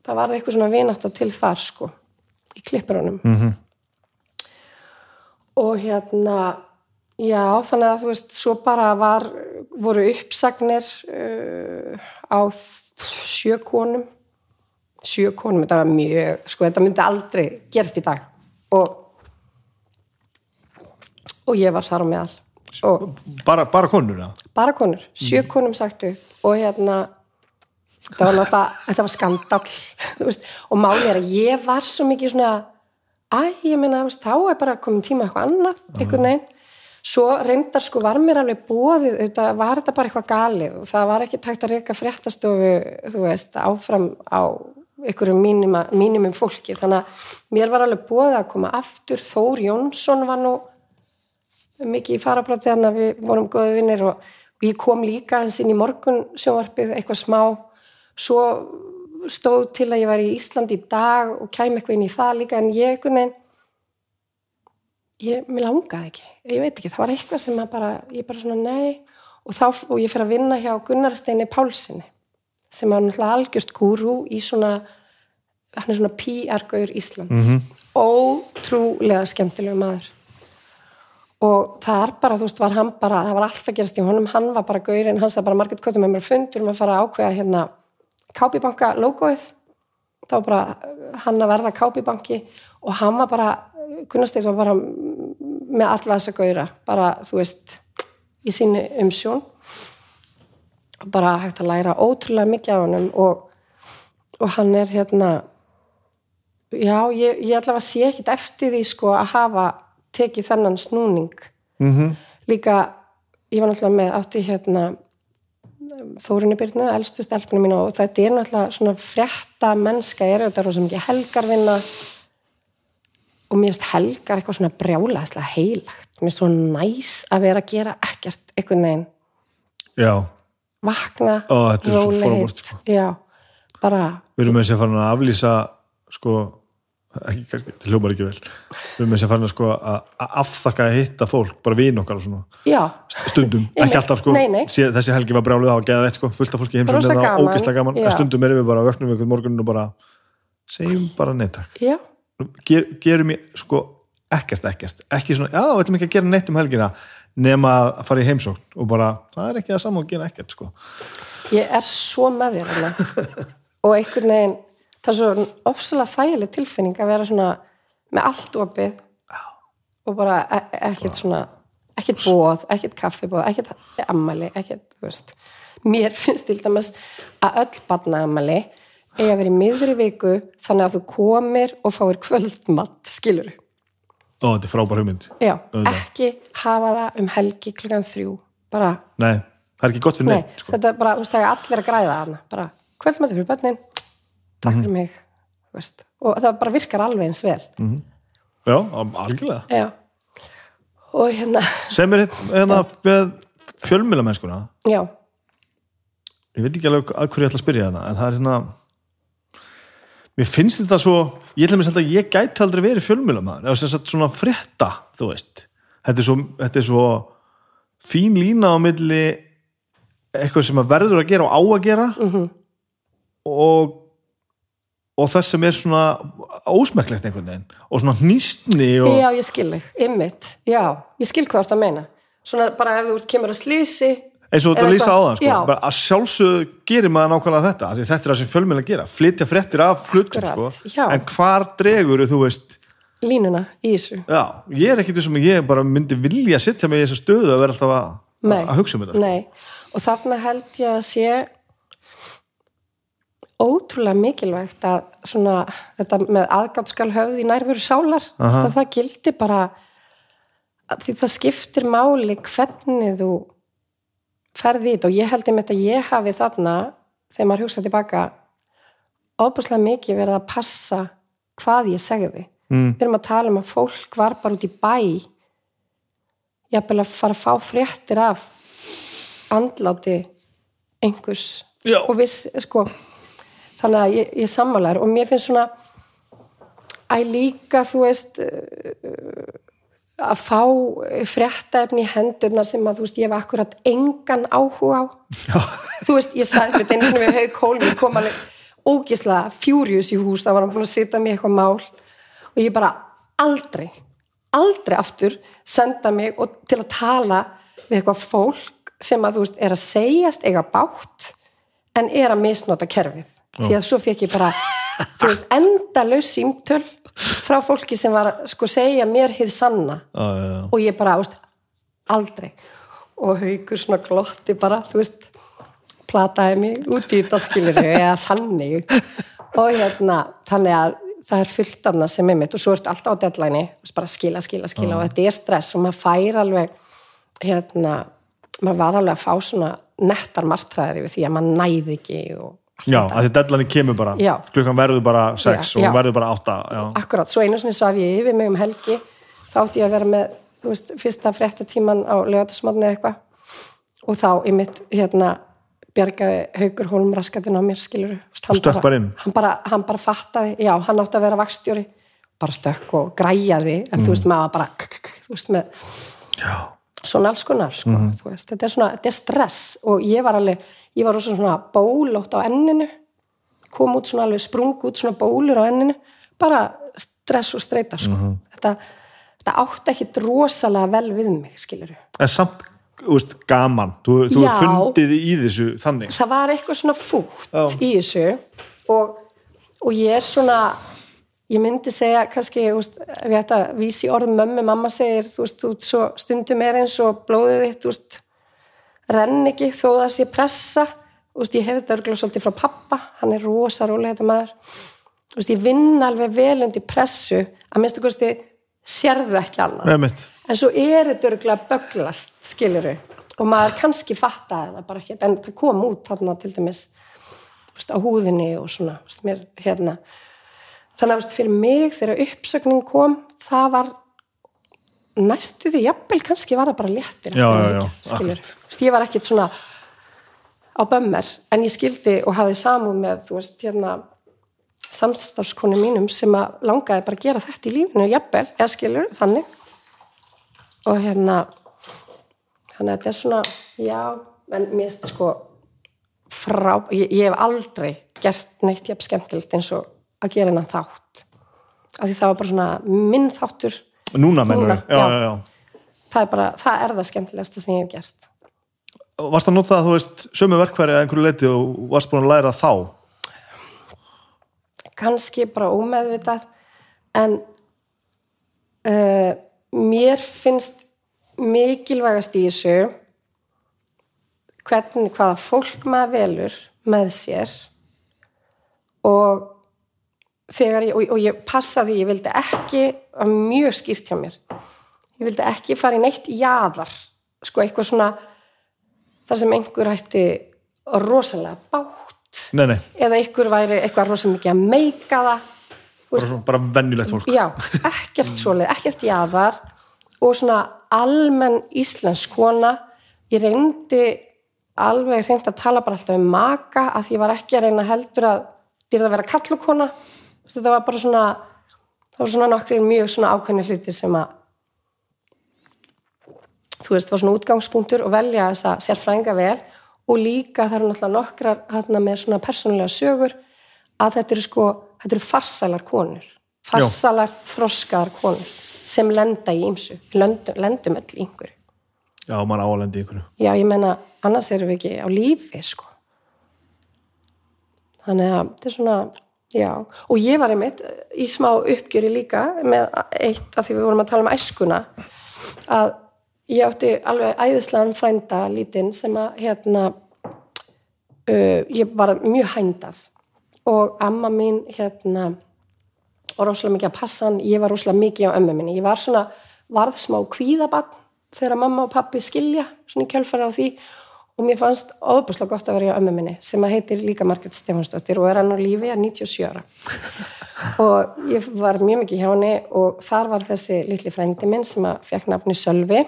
það var eitthvað svona vinátt til þar sko, í klippurunum. Mm -hmm. og hérna Já, þannig að þú veist, svo bara var, voru uppsagnir uh, á sjökonum, sjökonum, þetta var mjög, sko, þetta myndi aldrei gerast í dag. Og, og ég var þar á meðal. Og bara, bara konur bara konur, sjökonum sagtu og hérna, þetta var náttúrulega, þetta var skandal, þú veist, og máli er að ég var svo mikið svona, æ, ég meina, þá er bara komin tíma eitthvað annað, einhvern veginn. Svo reyndar sko var mér alveg bóðið þetta var þetta bara eitthvað galið? Og það var ekki tægt að reyka fréttastofu þú veist, áfram á einhverju mínima, mínimum fólki. Þannig að mér var alveg bóðið að koma aftur. Þór Jónsson var nú mikið í farabráti þannig að við vorum góðið vinnir og, og ég kom líka eins inn í morgun sjónvarpið eitthvað smá. Svo stóð til að ég var í Ísland í dag og kæm eitthvað inn í það líka en ég einhvern veginn ég, mér langaði ekki, ég veit ekki, það var eitthvað sem að bara, ég bara svona nei. Og þá, og ég fyrir að vinna hjá Gunnarsteini Pálssoni, sem var náttúrulega algjört gúru í svona hann er svona PR-gaur Íslands. Mm -hmm. ótrúlega skemmtilegu maður og það er bara, þú veist, var hann bara það var alltaf gerast í honum, hann var bara gaurinn hann sagði bara margit kvötum með mér fundur um að fara að ákveða hérna Kápibanka logoið. Þá bara hann að verða Kápibanki og hann var bara Gunnarsteinn var bara með alla þessa gauðra bara, þú veist, í sínu umsjón. Bara hægt að læra ótrúlega mikið á hann og, og hann er hérna já, ég, ég að sé ekkit eftir því sko að hafa tekið þennan snúning mm -hmm. líka, ég var náttúrulega með átti hérna Þórinni Byrnu, elstu stelpunum mín og þetta er náttúrulega svona frétta mennska er þetta rosa mikið helgarvinna og mér finnst helgar eitthvað svona brjálæðislega heilagt mér finnst svona næs að vera að gera ekkert einhvern veginn já. vakna, Ó, fórumort sko. já, bara við erum með þess að fara að aflýsa sko, ekki kannski, þetta hljómar ekki vel. Við erum með þess að fara sko, að afþakka að hitta fólk, bara vin okkar og svona. Já. stundum, ekki alltaf sko. Nei, nei. þessi helgi var brjáluð á að geða þetta sko, fullt af fólki heimsum og ógislega gaman, en stundum erum við bara vöknum við morgunum og bara segjum bara neittak Ger, gerum ég sko ekkert ekkert. Ekki svona, já, við ætlum ekki að gera neitt um helgina nema að fara í heimsókn og bara, það er ekki það saman að gera ekkert sko. Ég er svo með þér hana. og einhvern veginn það er svo ofsalega þægileg tilfinning að vera svona með allt opið og bara e ekkert svona ekkert bóð, ekkert kaffibóð ekkert ammali, ekkert, þú veist. Mér finnst til dæmis að öll barna ammali vera í miðri viku þannig að þú komir og fáir kvöldmatt, skilur Ó, þetta er frábær hugmynd. Já, ekki hafa það um helgi klukkan þrjú, bara Nei, það er ekki gott fyrir neitt Nei, sko. þetta er bara, þú veist, það er allir að græða hana bara, kvöldmatt fyrir bönnin takk fyrir mm -hmm. mig, veist. Og það bara virkar alveg eins vel. -hmm. Já, algjörlega. Já, og hérna Sem er hérna með fjölmjölamennskuna Já. Ég veit ekki alveg að hverju ég ætla að spyrja það en það er hérna mér finnst þetta svo ég ætla að mér að ég gæti aldrei verið fjölmjölamæður eða þess að svona frétta þú veist, þetta er svo, þetta er svo fín lína á milli eitthvað sem að verður að gera og á að gera mm -hmm. og og þess sem er svona ósmæklegt einhvern veginn og svona hnýstni og... Já, ég skil þig, ymmit já, ég skil hvað þetta meina. Svona bara ef þú kemur að slísi eins og þetta lýsa á það sko. að sjálfsög gerir maður nákvæmlega þetta því þetta er það sem fjölmjöla gera, flytja frettir af flutum sko. en hvar dregur þú veist? Línuna í þessu. Já, ég er ekkert þessum að ég bara myndi vilja sittja mig í þessa stöðu að vera alltaf að, að hugsa um þetta Nei. og þarna held ég að sé ótrúlega mikilvægt að svona þetta með aðgátt skal höfð í nærveru sálar. Það, það gildi bara því það skiptir máli hvernig þú ferði í þetta. Og ég held einmitt að ég hafi þarna þegar maður hugsa tilbaka óbúslega mikið verið að passa hvað ég segði. Mm. við erum að tala um að fólk var bara út í bæ jafnvel að fara að fá fréttir af andláti einhvers. Já. og viss, sko þannig að ég, ég sammálar og mér finnst svona að líka, þú veist uh, að fá fréttaefni í hendurnar sem að þú veist, ég hef akkurat engan áhuga á. Já. þú veist, ég sagði þetta einu sinni við haug kólum, ég kom alveg ógislega fjúrius í hús, það var hann búin að sitja mér eitthvað mál. Og ég bara aldrei, aldrei aftur senda mig og til að tala við eitthvað fólk sem að þú veist, er að segjast eiga bátt en er að misnota kerfið því að svo fekk ég bara veist, endalaus símtöl frá fólki sem var að sko segja mér hið sanna. Já, já, og ég bara, veist, aldrei. Og haugur svona glotti bara, þú veist plataði mig út í þetta skilur eða þannig. Og hérna, þannig að það er fullt annað sem er mitt og svo ertu alltaf á deadline bara skila, skila, skila og þetta er stress og maður fær alveg hérna, maður var alveg að fá svona nettar martræðir yfir því að maður næði ekki og Já, að því deadline kemur bara. Já. klukkan verður bara 6 Já, og verður bara 8 já. Akkurat, svo einu sinni svaf ég yfir mig um helgi. Þá átti ég að vera með veist, fyrsta fréttatíman á lögatasmotni eða eitthvað. Og þá í mitt hérna bjargaði Haugur Hólm raskatinn á mér skilur Stökk bara inn. hann bara, hann bara fattaði, já, hann átti að vera vakstjóri bara stökk og græjaði en þú veist, maður bara k- k- k- þú veist, með svona alls konar sko, þú veist, þetta er svona, þetta er stress og ég var alveg, ég var svona bólótt á enninu kom út svona alveg sprung út svona bólur á enninu bara stress og streyta sko. þetta, þetta átti ekki rosalega vel við mig, skilur En samt, veist, gaman þú, þú Já. fundið í þessu þannig það var eitthvað svona fútt Já. í þessu og, og ég er svona ég myndi segja kannski ef ég ætti að vísi orð mömmu mamma segir, þú veist, þú svo stundum er eins og blóðið þitt, þú veist renn ekki þó það sé pressa. Veist, ég hef þetta örgulega svolítið frá pappa. Hann er rosa rólega þetta maður. Veist, ég vinn alveg vel undir pressu. Að minnstu kosti sérðu ekki mitt. en svo er þetta örgulega böglast skiluru og maður kannski fattaði það bara ekki. En það kom út þarna til dæmis veist, á húðinni og svona mér, hérna. þannig að fyrir mig þegar uppsögnin kom það var næstu því jafnvel kannski var það bara léttir Já, já, já, ég var ekkit svona á bömmar en ég skildi og hafði samúð með þú veist, hérna samstarfskonu mínum sem að langaði bara að gera þetta í lífinu, jafnvel, eða skilur þannig. Og hérna þannig að þetta er svona já, en mér finnst sko frá, ég, ég hef aldrei gert neitt jafn skemmtilegt eins og að gera hennan þátt. Af því það var bara svona minn þáttur Núna mennur já. það er bara, það er það skemmtilegasta sem ég hef gert. Varst að nota það, þú veist, sömu verkfæri að einhverju leiti og varst búin að læra þá? Kannski bara ómeðvitað en uh, mér finnst mikilvægast í þessu hvernig hvaða fólk maður velur með sér og þegar ég, og, og ég passaði, ég vildi ekki var mjög skýrt hjá mér ég vildi ekki fara í neitt jaðar sko eitthvað svona þar sem einhver hætti rosalega bátt Nei, nei, eða ykkur væri eitthvað rosa mikið að meika það bara, bara venjulegt fólk. Já, ekkert svoleið, ekkert jaðar og svona almenn íslensk kona. Ég reyndi alveg reyndi að tala bara alltaf um maka að ég var ekki að reyna heldur að dyrða að vera kallukona þetta var bara svona það var svona nokkri mjög svona ákveðni hluti sem að þú veist, var svona útgangspunktur og velja þessa sérfræðinga vel og líka það eru náttúrulega nokkrar hérna, með svona persónulega sögur að þetta eru sko, þetta eru farsalar konur farsalar þroskaðar konur sem lenda í ýmsu lendum, lendum öll í einhverju. Já, mann álendi í einhverju. Já, ég menna, annars erum við ekki á lífi sko. Þannig að þetta er svona já, og ég var einmitt í smá uppgjöri líka með eitt að því við vorum að tala um æskuna að ég átti alveg æðislegan frænda lítinn sem að hérna uh, ég var mjög hændað. Og amma mín hérna var rosalega mikið að passa hann ég var rosalega mikið á ömmu minni. Ég var svona, varð smá kvíðabann þegar mamma og pappi skilja svona í kjölfara á því og mér fannst óbúslega gott að vera í ömmu minni sem að heitir líka Margret Stefansdóttir og er hann á lífi að 97 ára. Og ég var mjög mikið hjá henni og þar var þessi litli frændi minn sem að fekk nafni Sölvi.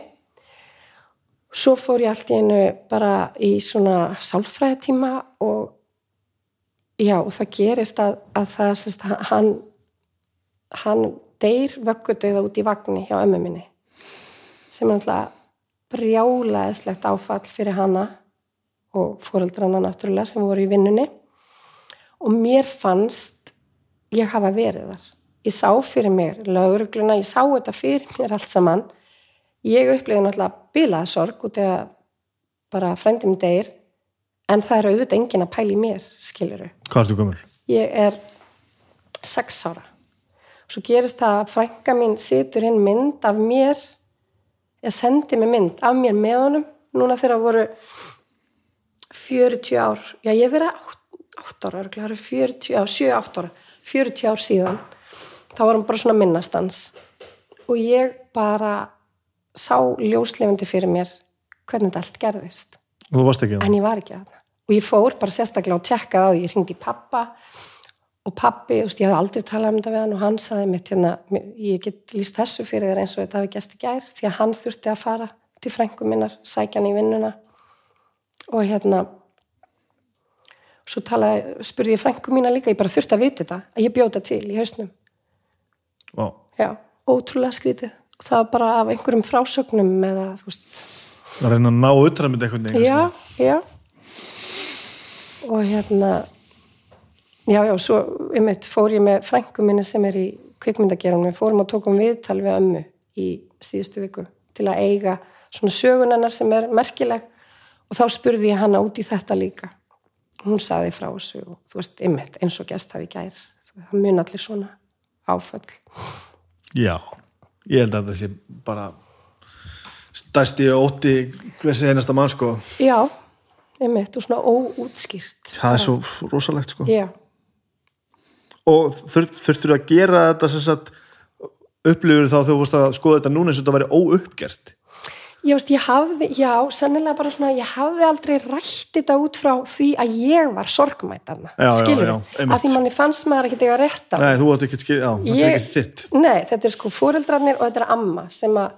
Svo fór ég allt í einu bara í svona sálfræðitíma og já og það gerist að, að það sérst, hann hann deyr vöggudauða út í vagni hjá ömmu minni sem alltaf brjálaðislegt áfall fyrir hana og fóreldrana náttúrulega sem voru í vinnunni og mér fannst ég hafa verið þar ég sá fyrir mér laurugluna, ég sá þetta fyrir mér allt saman ég upplifði náttúrulega bilaða sorg út eða bara frendi minn deyr en það er auðvitað engin að pæli mér skiluru. Hvað ertu gömul? Ég er sex ára svo gerist það að frænka mín situr inn mynd af mér ég sendi mig mynd af mér með honum núna þegar voru 40 ár. Já ég verið 8 ára 40, já 7-8 ára 40 ár síðan. Þá var hann bara svona minnastans. Og ég bara sá ljóslefandi fyrir mér hvernig þetta allt gerðist. Það? en ég var ekki að það og ég fór bara sérstaklega og tjekkaði á því ég ringdi pappa og pappi, þú veist, ég hafði aldrei talað um þetta við hann og hann saði mitt hérna, ég get líst þessu fyrir þér eins og þetta hafi gæst í gær því að hann þurfti að fara til frængu minnar sækja hann í vinnuna. Og hérna svo talaði, spurði ég frængu mína líka ég bara þurfti að vita þetta, að ég bjóta til í hausnum, Vá. já, ótrúlega skrítið. Og það var bara af einhverjum frásögnum eða, þú veist, Það reyna að ná einhvern veginn. já, já. Og hérna já, já, svo einmitt fór ég með frængu minni sem er í kvikmyndageranum, við fórum og tókum viðtal við ömmu í síðustu viku til að eiga svona sögunennar sem er merkileg. Og þá spurði ég hana út í þetta líka. Hún saði frá þessu og þú veist, einmitt, eins og gæst hafi gær. Það mun allir svona áföll. Já, ég held að það sé bara stærsti ótti hversi einasta mann sko. já, einmitt, og svona óútskýrt. Það er svo rosalegt sko. já, Og þur, þurftur að gera þetta sem sagt upplifur þá þú vorst að skoða þetta núna eins og þetta væri óuppgert. Já, veist, ég hafði, já, sennilega bara svona, ég hafði aldrei rætt þetta út frá því að ég var já, skilur að því manni fannst maður ekki þegar rétt á. Nei, þú átt ekki skil, já, þetta er ekki þitt. Nei, þetta er sko fóreldrarnir og þetta er amma sem að,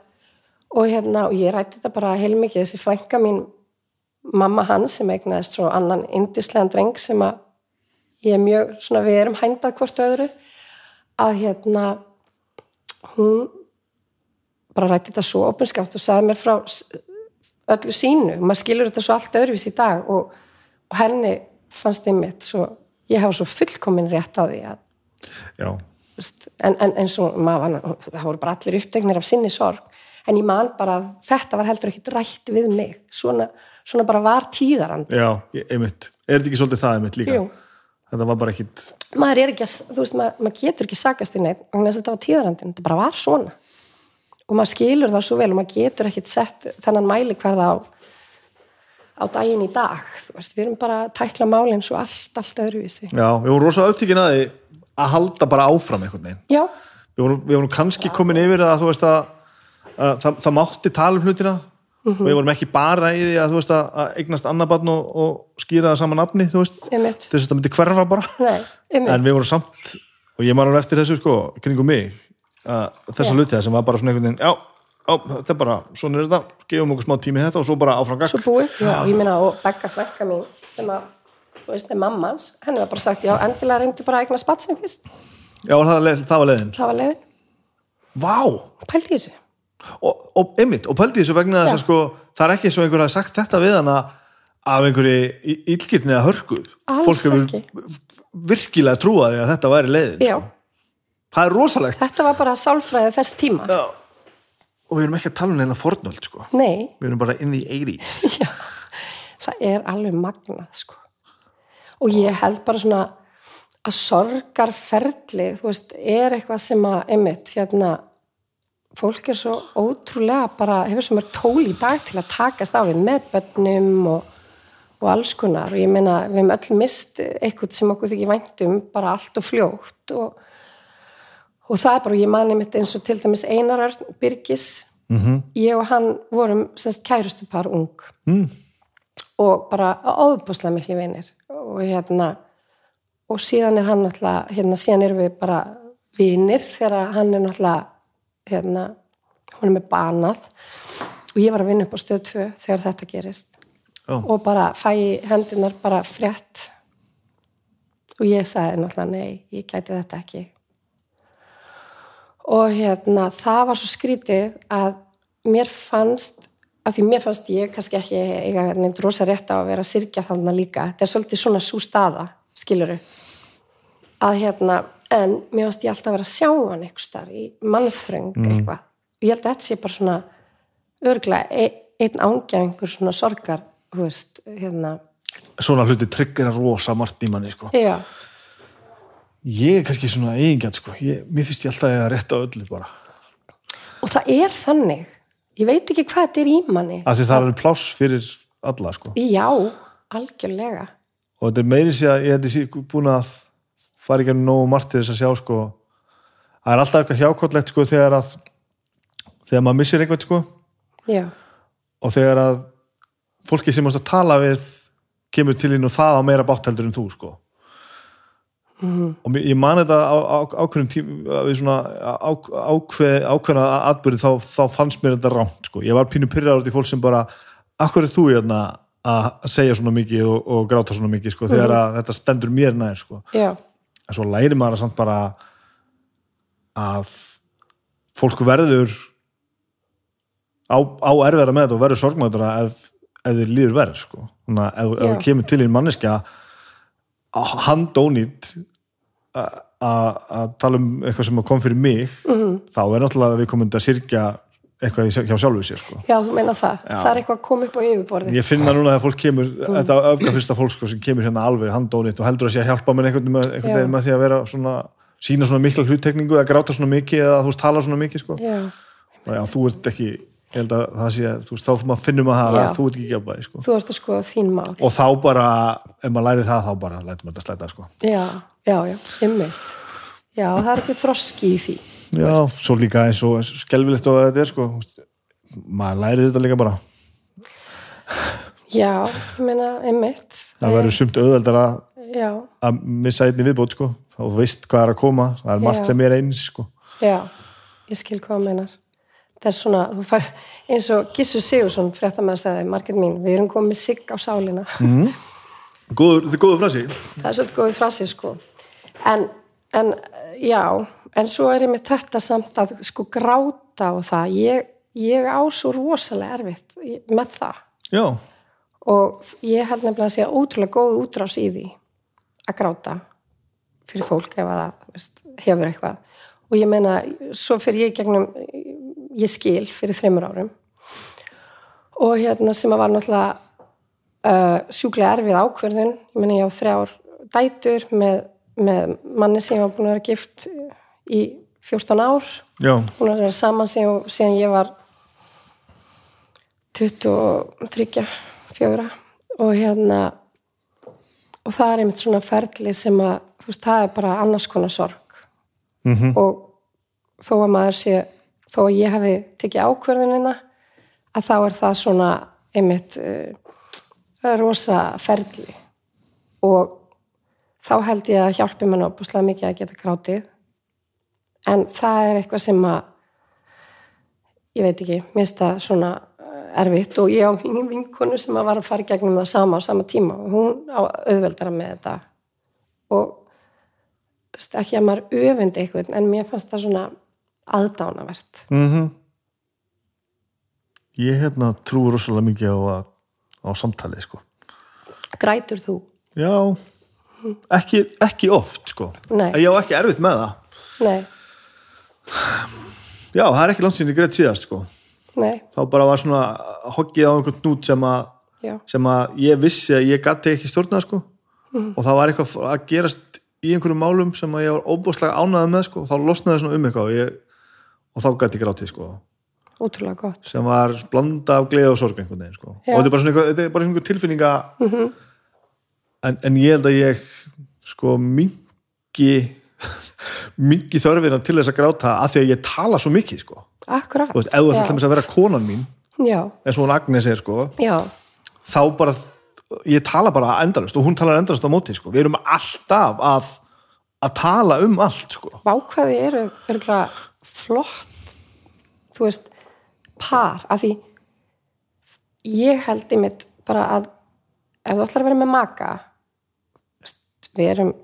og hérna, og ég rætti þetta bara heilmikið, þessi frænka mín, mamma hans sem eignaðist svo annan indislegan dreng sem að ég er mjög, svona við erum hændað hvort öðru, að hérna, hún bara rætti þetta svo opinskátt og sagði mér frá öllu sínu, maður skilur þetta svo allt öðruvís í dag og, og henni fannst þið mitt svo, ég hafa svo fullkomin rétt á því að veist, en, en eins og maður, það voru bara allir upptegnir af sinni sorg en ég man bara að þetta var heldur ekki rætt við mig svona, svona bara var tíðarand já, ég- einmitt. Er þetta ekki svolítið það einmitt líka? Jú. Þetta var bara ekkit, maður er ekki að, þú veist, maður, maður getur ekki sakast við neitt, þess að þetta var tíðarandin þetta bara var svona. Og maður skilur það svo vel og maður getur ekkit sett þennan mæli hverða á á daginn í dag, þú veist, við erum bara að tækla málinn svo allt, allt öðruvísi. Já, við vorum rosa upptíkin að því að halda bara áfram einhvern veginn. já, Við vorum, við vorum kannski komin yfir að þú veist að, að það, það mátti tala um hlutina Mhm. við vorum ekki bara í því að veist að, að eignast annabarn og, og skýra það saman nafni, þú veist, þess að það myndi hverfa bara Nei, en við vorum samt, og ég alveg eftir þessu sko, kringum mig, að þessa Já. hluti það sem var bara svona einhvern veginn, já, já þetta er bara, svona er þetta, gefum okkur smá tími þetta og svo bara áfram gakk. svo búið, já, ég meina og Begga frænka mín sem að, þú veist, er mammans henni var bara sagt, já, endilega reyndu bara að eigna spatsin fyrst, Já, það, var leiðin. það var leiðin Vá! pældi þessu, og, og einmitt, og pældi þessu vegna þess að sko, það er ekki svo einhver að sagt þetta við hana af einhverju ílgirni hörku. Alls fólk hefur virkilega trúaði að þetta væri leiðin sko. það er rosalegt. Þetta var bara sálfræði þess tíma, Já. og við erum ekki að tala um neina fornöld sko. við erum bara in the 80s já, það er alveg magnað, sko. Og ég held bara svona að veist, er eitthvað sem að, einmitt, hérna fólk er svo ótrúlega bara, hefur svo mörg tól í dag til að takast á við með bönnum og, og alls konar. Og ég meina við hefum öll mist eitthvað sem okkur þykir væntum bara allt og fljótt. Og, og það er bara, ég mani mitt eins og til dæmis Einar Birgis. Mm ég og hann vorum semst kærustu par ung. Mm. og bara ofbúslega miklu vinir. Og hérna og síðan er hann náttúrulega hérna síðan erum við bara vinir þegar hann er náttúrulega hérna, hún er með banað. Og ég var að vinna upp á stöð 2 þegar þetta gerist. Já. og bara fæ hendunar bara frétt. Og ég sagði náttúrulega nei, ég gæti þetta ekki. Og hérna það var svo skrítið að mér fannst af því mér fannst ég kannski ekki eiga nefnd rosa rétt á að vera að syrkja þarna líka. Þetta er svolítið svona svo staða skiluru að hérna, en mér fannst ég alltaf vera að sjá hann eitthvað starf í mannþröng eitthvað. Og ég held að þetta sé bara svona örglega e einn ángja einhver svona sorgar veist, hérna. Svona hluti tryggir að rosa margt í manni sko. ég er kannski svona eigingjart sko. mér finnst ég alltaf að ég rétt á öllu bara. Og það er þannig. Ég veit ekki hvað þetta er í manni. Því það er pláss fyrir alla sko. já, algjörlega. Og þetta er meiri sér að ég sí- búin að fara ekki nógu margt til þess að sjá sko. það er alltaf eitthvað hjákottlegt sko, þegar að þegar maður missir eitthvað sko, já, og þegar að fólki sem mást að tala við kemur til inn og það á meira bátteldur en þú sko. Mhm. og mér- ég man þetta á, á, ákveðnum tím við svona á, ákveð, ákveðna atbyrði þá, þá fannst mér þetta rámt sko. ég var pínu pyrrar út í fólk sem bara akkur er þú hérna að segja svona mikið og, og gráta svona mikið sko, þegar að þetta stendur mér nær sko. já, en svo læri maður að samt bara að fólk verður á, á erfiðara með þetta og verður sorgmættara ef, ef þið líður verð sko. Þannig að ef, það kemur til í manneska handónýtt að tala um eitthvað sem kom fyrir mig Mhm. þá er náttúrulega við komum að sirkja eitthvað hjá sjálfu sér sko. já, þú meina það Já. það er eitthvað að koma upp á yfirborði ég finna núna að fólk kemur þetta öfgafyrsta fólk sko, sem kemur hérna alveg handónýtt og heldur að sé að hjálpa mér einhvern, veginn með því að vera svona sína svona mikla hluttekningu eða gráta svona mikið eða þú veist tala svona mikið sko. já, þú ert ekki að það sé að þú veist, þá finnum að það að þú ert ekki gjápaði sko. þú ert að skoða þín mál og þá bara, ef maður læri það þá bara sko. já, já, já, já, já, svo líka eins og eins og og þetta er sko, þú veist, maður læri þetta líka bara. Já, ég meina, ymmit það verður sumt auðveldar já, að missa einni viðbót sko. þá veist hvað er að koma, það er margt Já. sem er eins sko. já, ég skil hvað það meinar. Það er svona, þú fær eins og Gissur Sigursson, fréttamaður sagði margir mín, við erum komið sigg á sálina. Góður, þetta er góður frasi. Það er svolítið góðið frasi sko. En, en já en svo er ég með þetta samt að sko gráta og það. Ég, ég á svo rosalega erfitt með það. Já, og ég held nefnilega að sé ótrúlega góð útrás í því að gráta fyrir fólk ef að það veist, hefur eitthvað. Og ég meina, svo fyrir ég gegnum ég skil fyrir þreymur árum. Og hérna sem að var náttúrulega uh, sjúklega erfið ákverðin ég meina ég á þrjár dætur með, með manni sem ég var búin að vera gift í 14 ár. Já, að vera saman síðan, síðan ég var 23, 4 og hérna og það er einmitt svona ferli sem að þú veist, það er bara annars konar sorg. Mm og þó að maður sé þó að ég hefði tekið ákverðunina að þá er það svona einmitt uh, rosa ferli. Og þá held ég að hjálpi mann opuslega mikið að geta grátið en það er eitthvað sem að ég veit ekki, það svona eh, erfitt. Og ég á vinkonu sem að var að fara gegnum það sama á sama tíma. Og hún á auðveldara með þetta. Og ekki að maður öfundi eitthvað en mér fannst það svona aðdánavert. Mm ég hérna trúi rosalega mikið á, á samtalið sko. grætur þú? já. Ekki, ekki oft sko. Nei. ég á ekki erfitt með það. Nei, já, það er ekki langt síðan ég greitt síðast sko. nei, þá bara var svona hoggið á einhvern nút sem sem að ég vissi að ég gatti ekki stjórnað sko. og það var eitthvað að gerast í einhverjum málum sem að ég var óbúslega ánæðið með sko. þá losnaði svona um eitthvað og, ég, og þá gæti ég grátið sko ótrúlega gott sem var blanda af gleði og sorg einhvern veginn sko. Já. og þetta er bara svona þetta er bara einhver tilfinninga en, en ég held að ég sko mingi mingi þörfina til þess að gráta af því að ég tala svo mikið sko. akkurat, þú veist, ef þú ætlum að vera konan mín já, eins og hún Agnes er sko, já, þá bara ég tala bara endalust og hún talar endalust á móti sko. við erum alltaf að að tala um allt sko. vákvæði eru örgulega flott þú veist par, af því ég held einmitt bara að ef þú ætlar að vera með maka við erum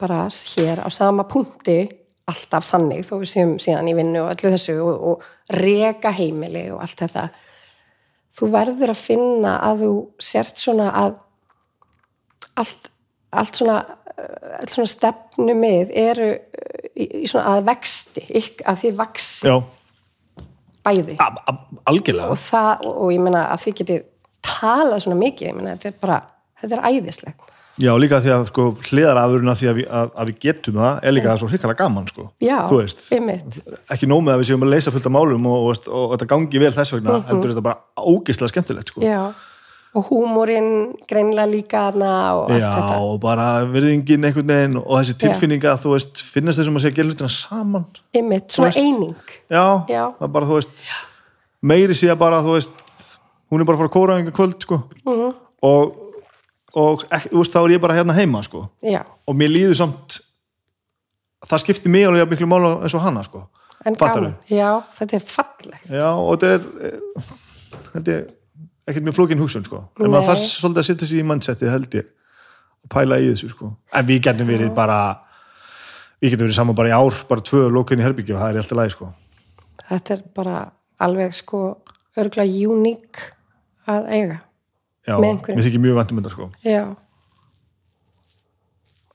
bara hér á sama punkti alltaf þannig þó við séum síðan í vinnu og öllu þessu og, og reka heimili og allt þetta. Þú verður að finna að þú sért svona að allt, allt svona eh, allt svona stefnu með eru eh, í, í svona að vexti ykk, að þið vaksi já, bæði. A- algjörlega. Og það, og, og ég meina að þið getið talað svona mikið, ég meina þetta er bara þetta er æðislegt Já, líka því að sko, hliðarafurinn að því að við, að, að við getum það er líka svo hrikalega gaman sko. já, einmitt ekki nóg með að við séum að leysa fullt af málum og, og, og, þetta gangi vel þess vegna heldur þetta bara ógislega skemmtilegt sko. Já, og húmórin greinilega líka og allt Já, þetta og bara virðingin einhvern veginn og þessi tilfinninga að þú veist, finnast þessum að segja gera hlutina saman einmitt, svona eining Já, Já. það er bara þú veist meiri sé að bara þú veist hún er bara að fara að kóra einhver kvöld sko. Mhm. og, og veist, þá er ég bara hérna heima sko. já, og mér líður samt það skiptir mig alveg miklu mála eins og hana sko. já, þetta er fallegt Já, og þetta er þetta er ekkert mjög flókin hugsun sko. en maður þarf svolítið að setja sig í mannseti held ég og pæla í þessu sko. en við getum verið bara við getum verið saman bara í ár bara tvö lókin í herbyggju og það er alltaf lægi sko. þetta er bara alveg sko örgulega uník að eiga Já, Með mér þykir mjög vantum þetta sko. Já.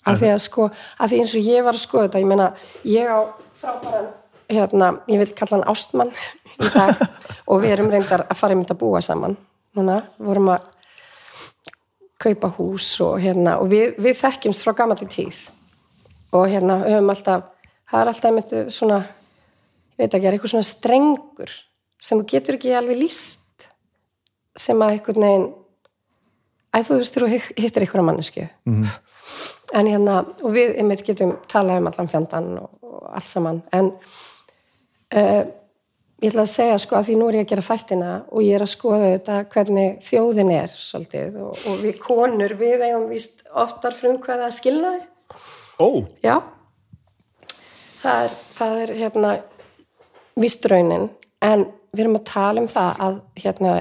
Af því að sko, af því eins og ég var að skoða þetta, ég meina, ég á frábæran, hérna, ég vil kalla hann ástmann í dag og við erum reyndar að fara einmitt að búa saman núna, við vorum að kaupa hús og hérna, og við, við þekkjumst frá gammalli tíð og hérna, höfum alltaf, það er alltaf einmitt svona, ég veit ekki, er eitthvað svona strengur sem þú getur ekki alveg líst sem að einhvern veginn Æ, þú veist, þú hitt- hittir einhverja mannesku. Mhm. En hérna, og við einmitt getum talað um allan fjandan og, og allt saman. En uh, ég ætla að segja, sko, að því nú er ég að gera þættina og ég er að skoða þetta hvernig þjóðin er, svolítið. Og, og við konur, við eigum víst oftar frumkvæða skilnaði. Ó, Já. Það er, það er hérna, víst raunin. En við erum að tala um það að, hérna,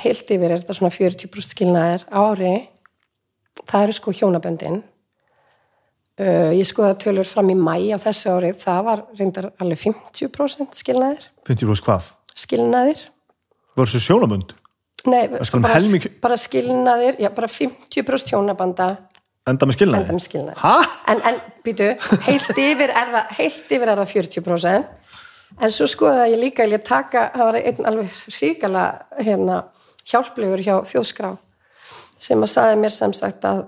heilt yfir er þetta svona 40% skilnaðir ári það eru sko hjónaböndin uh, ég skoða tölur fram í mæ á þessu árið, það var reyndar alveg 50% skilnaðir 50 hvað? skilnaðir Verður svo sjónabönd? Nei, um bara, helming- bara skilnaðir já, bara 50% hjónabanda Enda með skilnaði? enda með skilnaðir Hæ? en, en býtu, heilt yfir er það heilt yfir er það 40% en svo skoðaði ég líka ég taka, það var einn alveg hrikala hérna, hjálplegur hjá þjóðskrá sem að saði mér sem sagt að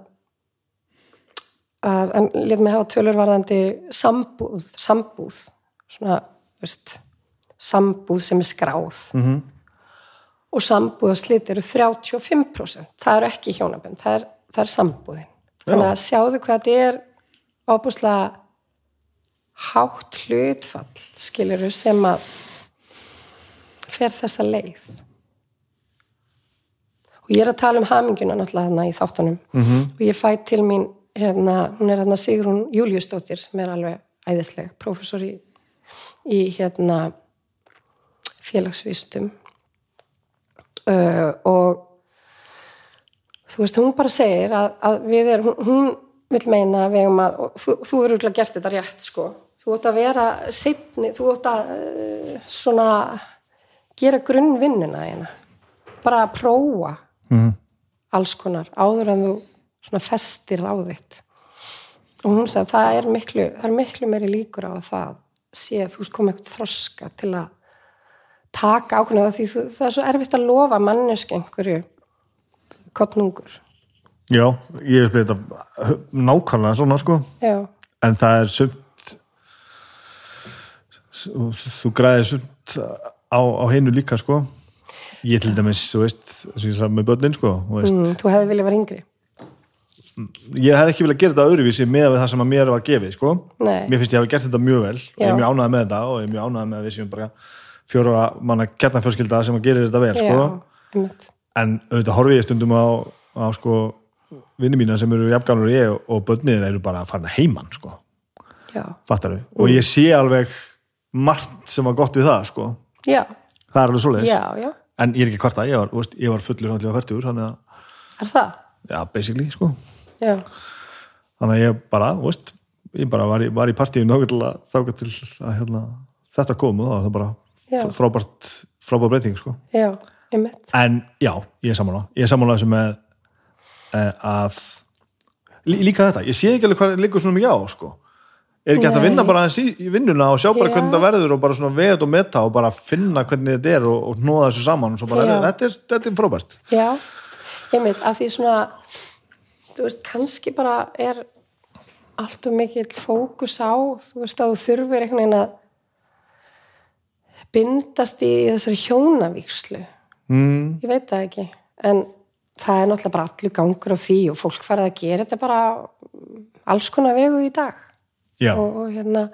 að hann let mig hafa tölurvarðandi sambúð, sambúð svona, veist sambúð sem er skráð Mhm. -hmm. og sambúðaslit eru 35% það eru ekki hjónabönd, það er, það er sambúðin þannig að sjáðu hvað þetta er ábúslega hátt hlutfall skiluru sem að fer þessa leið og ég er að tala um haminguna náttúrulega þarna í þáttunum. -hmm. og ég fæ til mín hérna, hún er hérna Sigrún Júliusdóttir sem er alveg æðisleg, prófessor í, í hérna félagsvistum uh, og þú veist, hún bara segir að, að við erum, hún, hún vil meina við eigum að, þú, þú verður örugglega gert þetta rétt sko, þú ætti að vera setni, þú ætti að uh, svona gera grunnvinnuna þína. Bara að prófa Mhm. alls konar áður en þú festir á þitt. Og hún sagði að það er miklu það er miklu meiri líkur á að það sé að þú komið eitthvað þroska til að taka ákveðna því þú, það er svo erfitt að lofa mannesk einhverju kottnungur Já, ég upplýði þetta nákvæmlega svona sko. Já, en það er sumt þú græðir sund á, á heinu líka sko ég til dæmis, þú veist, þess að ég sagði með börnin sko, þú veist, mm, þú hefði viljað vera yngri. Ég hef ekki viljað gera þetta öðruvísi með það sem að mér var gefið sko. Nei. mér finnst ég hafa gert þetta mjög vel og ég Já. er mjög ánægð með þetta og ég er mjög ánægð með að við séum bara fjóra manna kjarnafjörskilda sem að gerir þetta vel sko. Já, en auðvitað horfi ég stundum á, á sko vinni mína sem eru jafngamlar ég og, og börnir eru bara að fara heiman sko, já, fattar og ég sé alveg margt sem var gott við það sko, já, það er alveg svoleiðis. Já, já en ég er ekki kvarta, ég var, veist, ég var fullur hann til að að, er það? já, basically sko, Já, þannig að ég bara, veist ég bara var í, var í til að, þáka til að hérna, þetta kom og það var bara Já. frábært frábært breyting sko já, en já, ég er sammála ég er sammála þessu með eh, að lí, líka þetta, ég sé ekki alveg hvað liggur svona mikið á sko. Er ekki hægt að vinna bara aðeins í, í vinnuna og sjá bara hvernig þetta verður og bara svona veð og meta og bara finna hvernig þetta er og, og hnóða þessu saman og svo bara, þetta er, þetta er frábært. Já, einmitt, að því svona þú veist, kannski bara er allt of mikill fókus á, þú veist, að þú þurfir einhvern veginn að bindast í þessari hjónavíkslu mm, ég veit það ekki, en það er náttúrulega bara allur gangur á því og fólk farið að gera þetta bara alls konar vegu í dag og, og hérna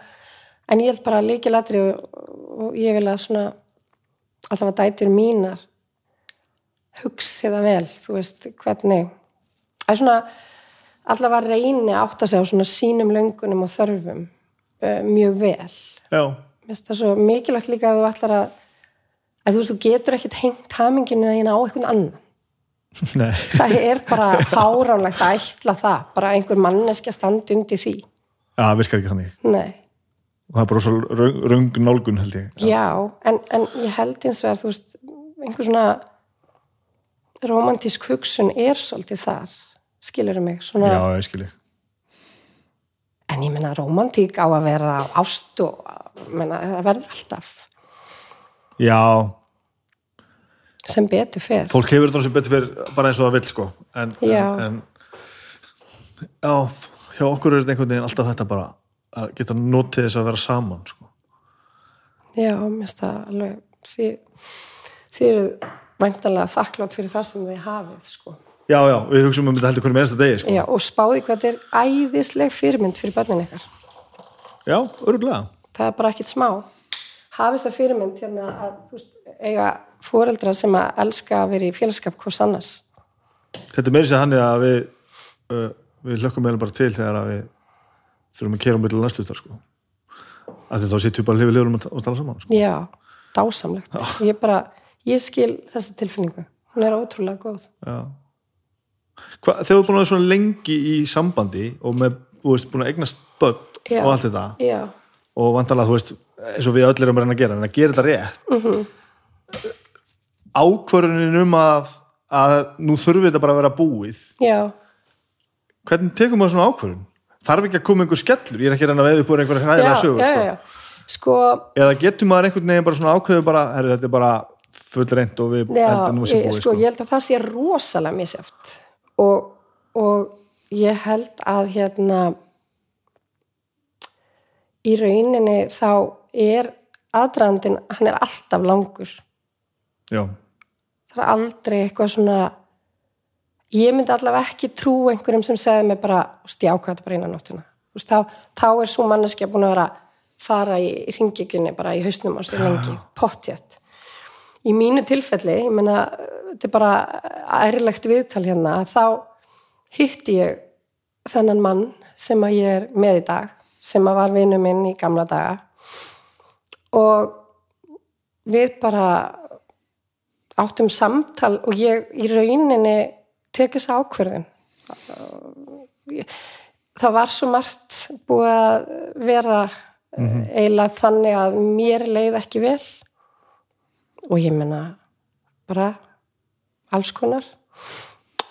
en ég held bara líkilatri og, og ég vil að svona allavega dætur mínar hugsi það vel þú veist hvernig að svona allavega reyni að átta sig á svona sínum löngunum og þörfum uh, mjög vel. Já, mér finnst það svo mikilvægt líka að þú ætlar að að þú veist, þú getur ekkert hengt haminginu þína á einhvern annan. Nei. Það er bara fáránlegt að ætla það bara einhver manneskja standi undir því það virkar ekki þannig. Nei. Og það er bara svo röng, röng nálgun held ég. Já, en, en ég held eins og er, þú veist, einhver svona romantísk hugsun er svolítið þar, skilur mig, svona, já, ég skilji en ég meina romantík á að vera ást og, meina, það verður alltaf já, sem betur fer. fólk hefur þetta sem betur fyrir bara eins og það vill sko. En, en, en já, hjá okkur er þetta einhvern veginn alltaf þetta bara að geta notið þess að vera saman sko. Já, mér finnst það alveg, þið, þið eru væntanlega þakklátt fyrir það sem þið hafið, sko. já, já, við hugsaum um þetta heldur hvernig einsta degi sko. Já, og spáði hvað þetta er æðisleg fyrirmynd fyrir börnin ykkar. já, öruglega það er bara ekkit smá hafist það fyrirmynd hérna að þú veist, eiga fóreldra sem að elska að vera í félagskap hvers annars þetta er meiri sér hann að við uh, við hlökkum meðal bara til þegar að við þurfum að kera um millir landslutar sko. að þá sitjum við bara hlifið lifurum og tala saman sko. já, dásamlegt ég bara, ég skil þessa tilfinningu hún er ótrúlega góð Já. Hva, þegar þú er búin að vera lengi í sambandi og með, þú veist, búin að börn Já. og allt þetta já, og vantarlega, þú veist, eins og við öll erum að reyna að gera, en að gera þetta rétt mm. -hmm. ákvörðunin um að, að nú þurfi þetta bara að vera búið já, hvernig tekum maður svona ákvörðun? Þarf ekki að koma einhver skellur? Ég er ekki að reyna að veða upp úr einhverja já, hræðilega já, sögur, já, sko. já. sko eða getur maður einhvern veginn bara svona ákveðu bara, herru, þetta er bara full reynd og við já, heldur nú að sé búið, sko, ég held að það sé rosalega misjátt og, og ég held að hérna í rauninni þá er aðdraðandinn, hann er alltaf langur Já, það er aldrei eitthvað svona ég myndi allavega ekki trú einhverjum sem segði mig bara, ákvæða bara eina nóttina. Þú veist, þá, þá er svo manneskja búin að vera fara í ringikunni bara í hausnum á sér lengi, pottjætt í mínu tilfelli, ég meina þetta er bara ærlegt viðtal hérna, þá hitti ég þennan mann sem að ég er með í dag, sem að var vinnu minn í gamla daga. Og við bara áttum samtal og ég í rauninni tek þessa ákverðin það var svo margt búið að vera mm eiginlega þannig að mér leið ekki vel. Og ég menna bara alls konar.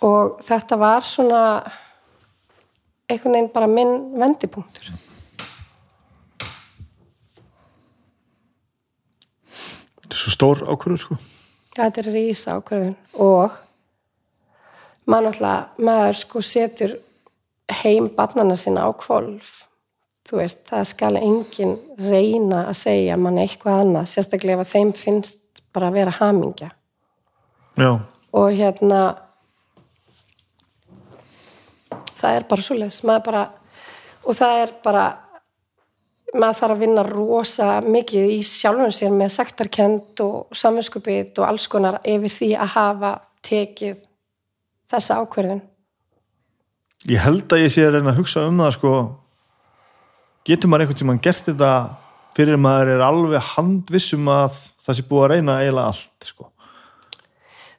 Og þetta var svona einhvern veginn bara minn vendipunktur. Þetta er svo stór ákvörður, sko. Já, þetta er rísa ákvörðun. Og maður náttúrulega, maður sko setur heim barnana sinna á kvolf þú veist, það skal enginn reyna að segja mann eitthvað annað, sérstaklega ef þeim finnst bara að vera hamingja. Já, og hérna það er bara svoleiðis. Maður bara, og það er bara maður þarf að vinna rosa mikið í sjálfum sér með sektarkend og samvinskupið og alls konar yfir því að hafa tekið þessa ákverðin ég held að ég sé að reyna að hugsa um það sko. Getur maður einhvern tímann gert þetta fyrir að maður er alveg handvissum að það sé búið að reyna eiginlega allt sko,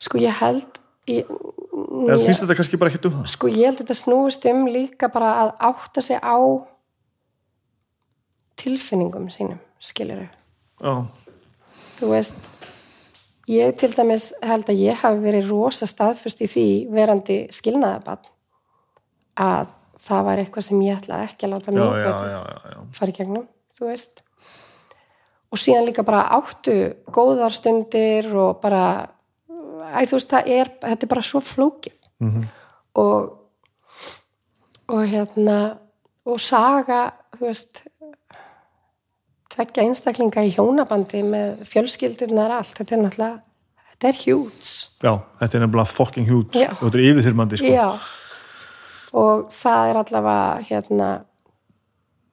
sko ég held ég, eða finnst þetta kannski bara ekkert um það? Sko ég held þetta snúist um líka bara að átta sig á tilfinningum sínum skilur já, þú veist ég til dæmis held að ég hafi verið rosa staðfust í því verandi skilnaðabann að það var eitthvað sem ég ætlaði ekki að láta já, börn fara í gegnum, þú veist. Og síðan líka bara áttu góðar stundir og bara æ, þú veist, það er, þetta er bara svo flókið. Mhm. og og hérna og saga, þú veist tvekja einstaklinga í hjónabandi með fjölskyldunar allt, þetta er náttúrulega þetta er hjúts já, þetta er nefnilega fucking huge. Já. og þetta er yfirþyrmandi sko. Já, og það er allavega hérna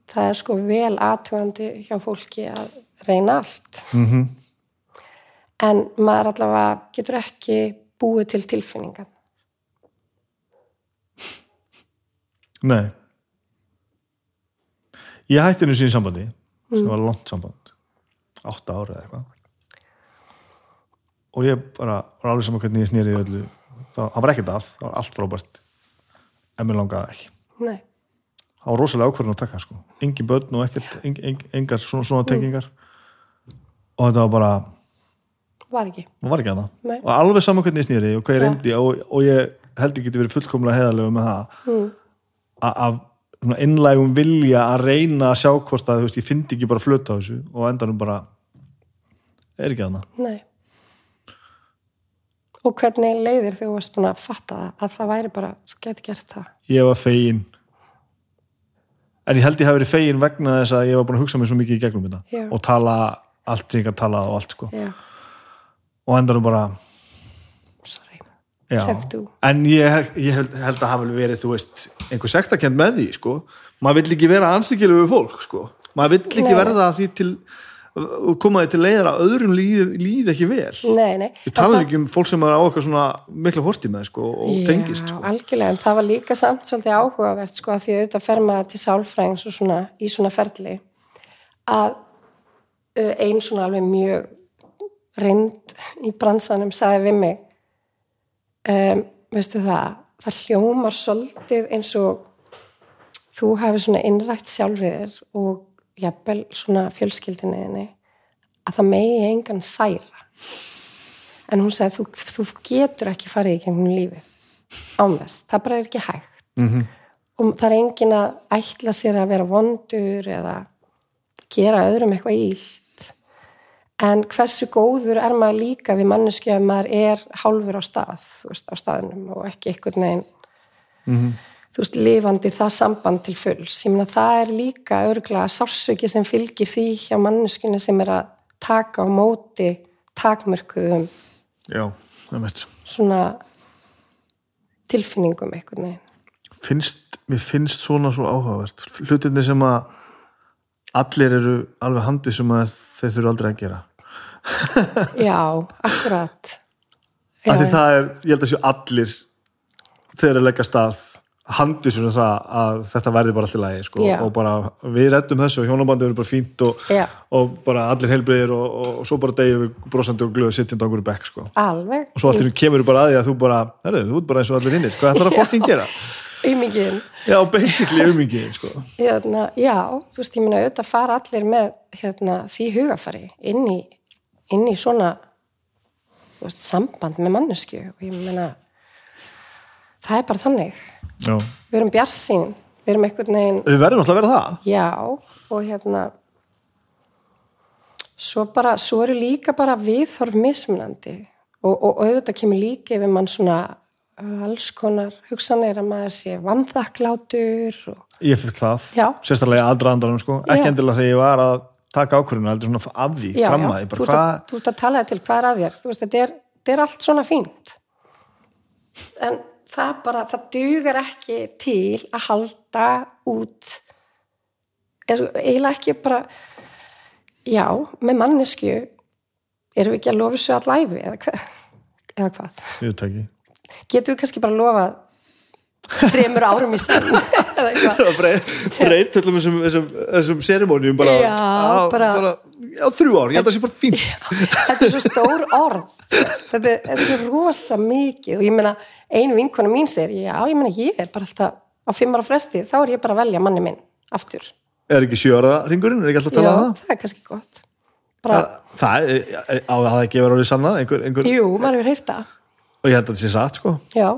það er sko vel aðtugandi hjá fólki að reyna allt. Mm en maður allavega getur ekki búið til tilfinningan nei. Ég hætti henni síðan sambandi sem var langt samband. Átta ára eða eitthvað. Og ég bara var alveg saman hvernig ég snýri öllu. Það, það var ekkert að, það var allt frábært. En mér langaði ekki. Nei, það var rosalega ákvörðin að taka sko. engin börn og ekkert, eng, eng, engar svona, svona tengingar. Og þetta var bara var ekki. Var ekki að og alveg saman hvernig ég snýri og hvað ég reyndi og, og ég held ég geti verið fullkomlega heiðalegu með það mm. að- innlægum vilja að reyna að sjá hvort að veist, ég fyndi ekki bara flöta á þessu og endanum bara er ekki að það Nei. Og hvernig leiðir þú varst búin að fatta það að það væri bara, þú geti gert það? Ég var fegin. En ég held ég hafi verið fegin vegna þess að ég var búin að hugsa mér svo mikið í gegnum þetta Já. og tala allt sem ég kann tala og allt sko. Já, og endanum bara sorry. To. en ég, ég held, held að hafa verið þú veist, einhver sektakend með því sko maður vill ekki vera anstíkilu við fólk sko maður vill ekki Nei. verða því til og koma því til leiðar að öðrum líð, líð ekki vel Nei, nei Við talaðum ekki um fólk sem er á okkar svona mikla fortíð með sko, og tengist Já, sko. algjörlega, en það var líka samt svolítið áhugavert sko að því auðvitað fer maður til sálfræðings og svona í svona ferli að uh, ein svona alveg mjög reynd í bransanum sagði við mig um, veistu það það hljómar svolítið eins og þú hefur svona innrætt sjálfriðir og jafnvel svona fjölskyldinniðinni að það megi engan særa. En hún sagði þú, þú getur ekki farið í gegnum lífið án þess, það bara er ekki hægt. Mm og það er engin að ætla sér að vera vondur eða gera öðrum eitthvað ílt en hversu góður er maður líka við manneski að maður er hálfur á stað, þú veist, á staðnum og ekki einhvern veginn Mhm. þú veist, lifandi það samband til fulls ég meina það er líka örgla sársöki sem fylgir því hjá manneskinu sem er að taka á móti takmörkuðum Já, einmitt. svona tilfinningum einhvern veginn finnst, mér finnst svona svo áhugavert hlutinni sem að allir eru alveg handið sem að þeir þurfa aldrei að gera. Já, akkurat. Af því það er, ég held að séu allir þeir að leggja stað handið svona það að þetta verði bara alltaf lægi sko, Já. og bara við reddum þessu og hjónabandið eru bara fínt og, Já, og bara allir heilbriðir og, og, og svo bara degið við brosandi og glöðu sittjandi á einhverju bekk sko. alveg. Og svo allir kemur bara að því að þú bara herri, þú ert bara eins og allir hinnir, hvað ætlar að fokkin gera Ymingin já, basically umingið sko. hérna, Já, þú veist, ég meina auðvitað fara allir með hérna, því hugafari inn í, inn í svona veist, samband með mannesku og ég meina það er bara þannig. Já. við erum bjarsinn, við erum einhvern veginn við verðum alltaf að vera það. Já, og hérna svo bara, svo eru líka bara viðhorf mismunandi. Og, og, og auðvitað kemur líka yfir mann svona alls konar hugsanir að maður sé vandaklátur og ég fikk það, Já. sérstaklega í aðdraðandanum sko, ekki Já. endilega þegar ég var að taka ákvörðuna, heldur svona af því, já, fram að því, þú, að, þú ert að tala til hvað er að þér? Þú veist, þetta er, er allt svona fínt. En það bara það dugar ekki til að halda út. Er eiginlega ekki bara já, með mannesku erum við ekki að lofa svo all æfi eða, hva, eða hvað? Ég veit ekki getum við kannski bara lofað þremur árum í senn eða eitthvað. Breyt öllum þessum, þessum, þessum serimónium bara, Já, á, bara- á þrjú ár, ég held að það sé bara fínt. Þetta er svo stór orð þetta er, þetta er svo rosa mikið. Og ég meina, einu vinkona mín segir já, ég meina, ég er bara alltaf á fimm ára fresti, þá er ég bara að velja manni minn aftur, er ekki sjöra ringurinn, er ekki alltaf að já, tala um það? það er kannski gott. Bara, það á að það ekki verið orðið sanna einhver, einhver, jú, maður hefur heyrt það og ég held að þetta sé satt sko. Já,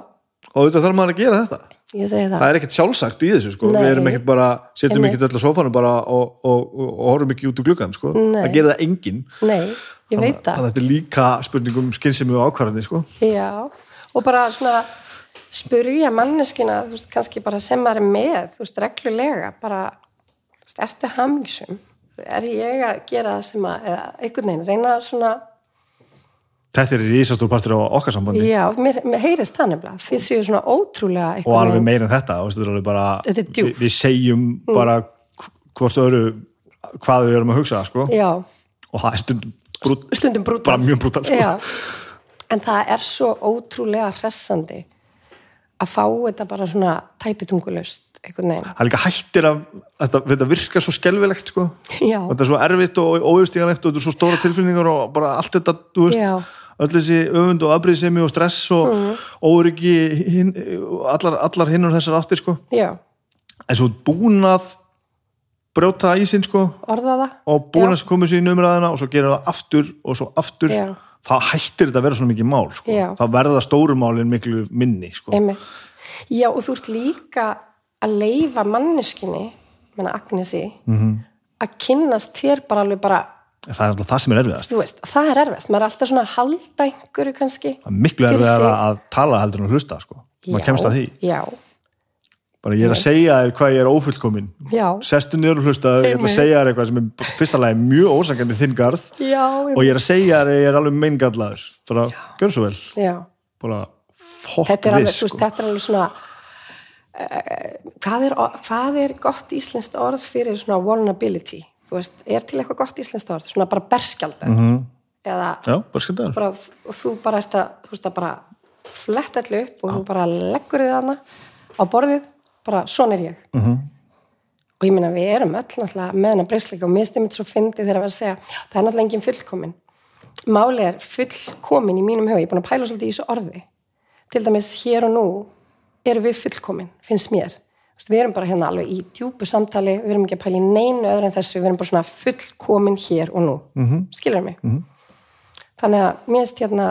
og auðvitað þarf maður að gera þetta. Það. Það er ekkert sjálfsagt í þessu sko. Nei. við erum ekkert bara, setjum ekkert öll á sófanum bara og, og, og, og horfum ekki út úr gluggan sko, Nei. það gerir það enginn. Þannig að þetta er líka spurningum skynsemi og ákvarðanir sko. Já, og bara svona spurja manneskina, þú veist, kannski bara sem maður er með, þú veist, reglulega bara, þú veist, ertu hamingsum er ég að gera það sem að eða einhvern veginn, reyna svona þetta er ísastór partur á okkar sambandi Já, mér, mér heyrist það nefnilega. Þið séu svona ótrúlega og eitthvað. alveg meira en þetta og þetta bara, Þetta er djúpt. við, við segjum bara hvort öðru hvað við erum að hugsa sko Já, og það er stundum brút, stundum brútal. bara mjög brútal sko. Já, en það er svo ótrúlega hressandi að fá þetta bara svona tæpitungulaust einhvern veginn. það er líka hættir að þetta, þetta virkar svo skelfilegt sko Já, og þetta er svo erfitt og óyfstíganlegt og þetta er svo stóra tilfinningar og bara allt þetta, þú veist. Öll þessi öfund og afbrýðsemi og stress og mm. óryggi hin, allar, allar hinn og þessar áttir sko já, en svo búin að brjóta í sinn sko orða það. og búin Já. að koma sér í numræðina og svo gera það aftur og svo aftur Já. þá hættir þetta að vera svona mikið mál sko. Þá verða stóru málin miklu minni sko. Já, og þú ert líka að leifa manneskinni, menna Agnesi, Mhm. -hmm. að kynnast þér bara alveg bara, það er alltaf það sem er erfiðast þú veist, það er erfist. Maður er alltaf svona að halda einhverju kannski. er miklu erfiðar að tala heldur en að hlusta sko. maður kemst að því Já, bara ég er að segja þér hvað ég er ófullkomin já. sestu niður og hlusta, ég ætla að segja þér eitthvað sem er fyrsta lagi mjög ósangandi þinn garð Já, og ég er að segja þér að ég er alveg meingallaður bara, gjör svo vel bara, fokk er veist, sko. þetta er alveg svona uh, hvað, er, hvað er gott íslenskt orð fyrir svona vulnerability? Þú veist, er til eitthvað gott íslenskt orð? Svona bara berskjaldar Mhm. -hmm. eða já, bara þú bara ert að, þú veist, að bara fletta allir upp og þú bara leggur þið hana á borðið, bara svona er ég Mhm. -hmm. og ég meina við erum öll náttúrulega með hana breysleika og mér stimmit svo fyndi þegar að vera að segja það er náttúrulega engin fullkomin máli er fullkomin í mínum huga ég er búin að pæla svolítið í þessu orði til dæmis hér og nú erum við fullkomin, finnst mér við erum bara hérna alveg í djúpu samtali við erum ekki að pæla í neinu öðru en þessu við erum bara svona fullkomin hér og nú mm -hmm. skilur mig -hmm. þannig að mér finnst hérna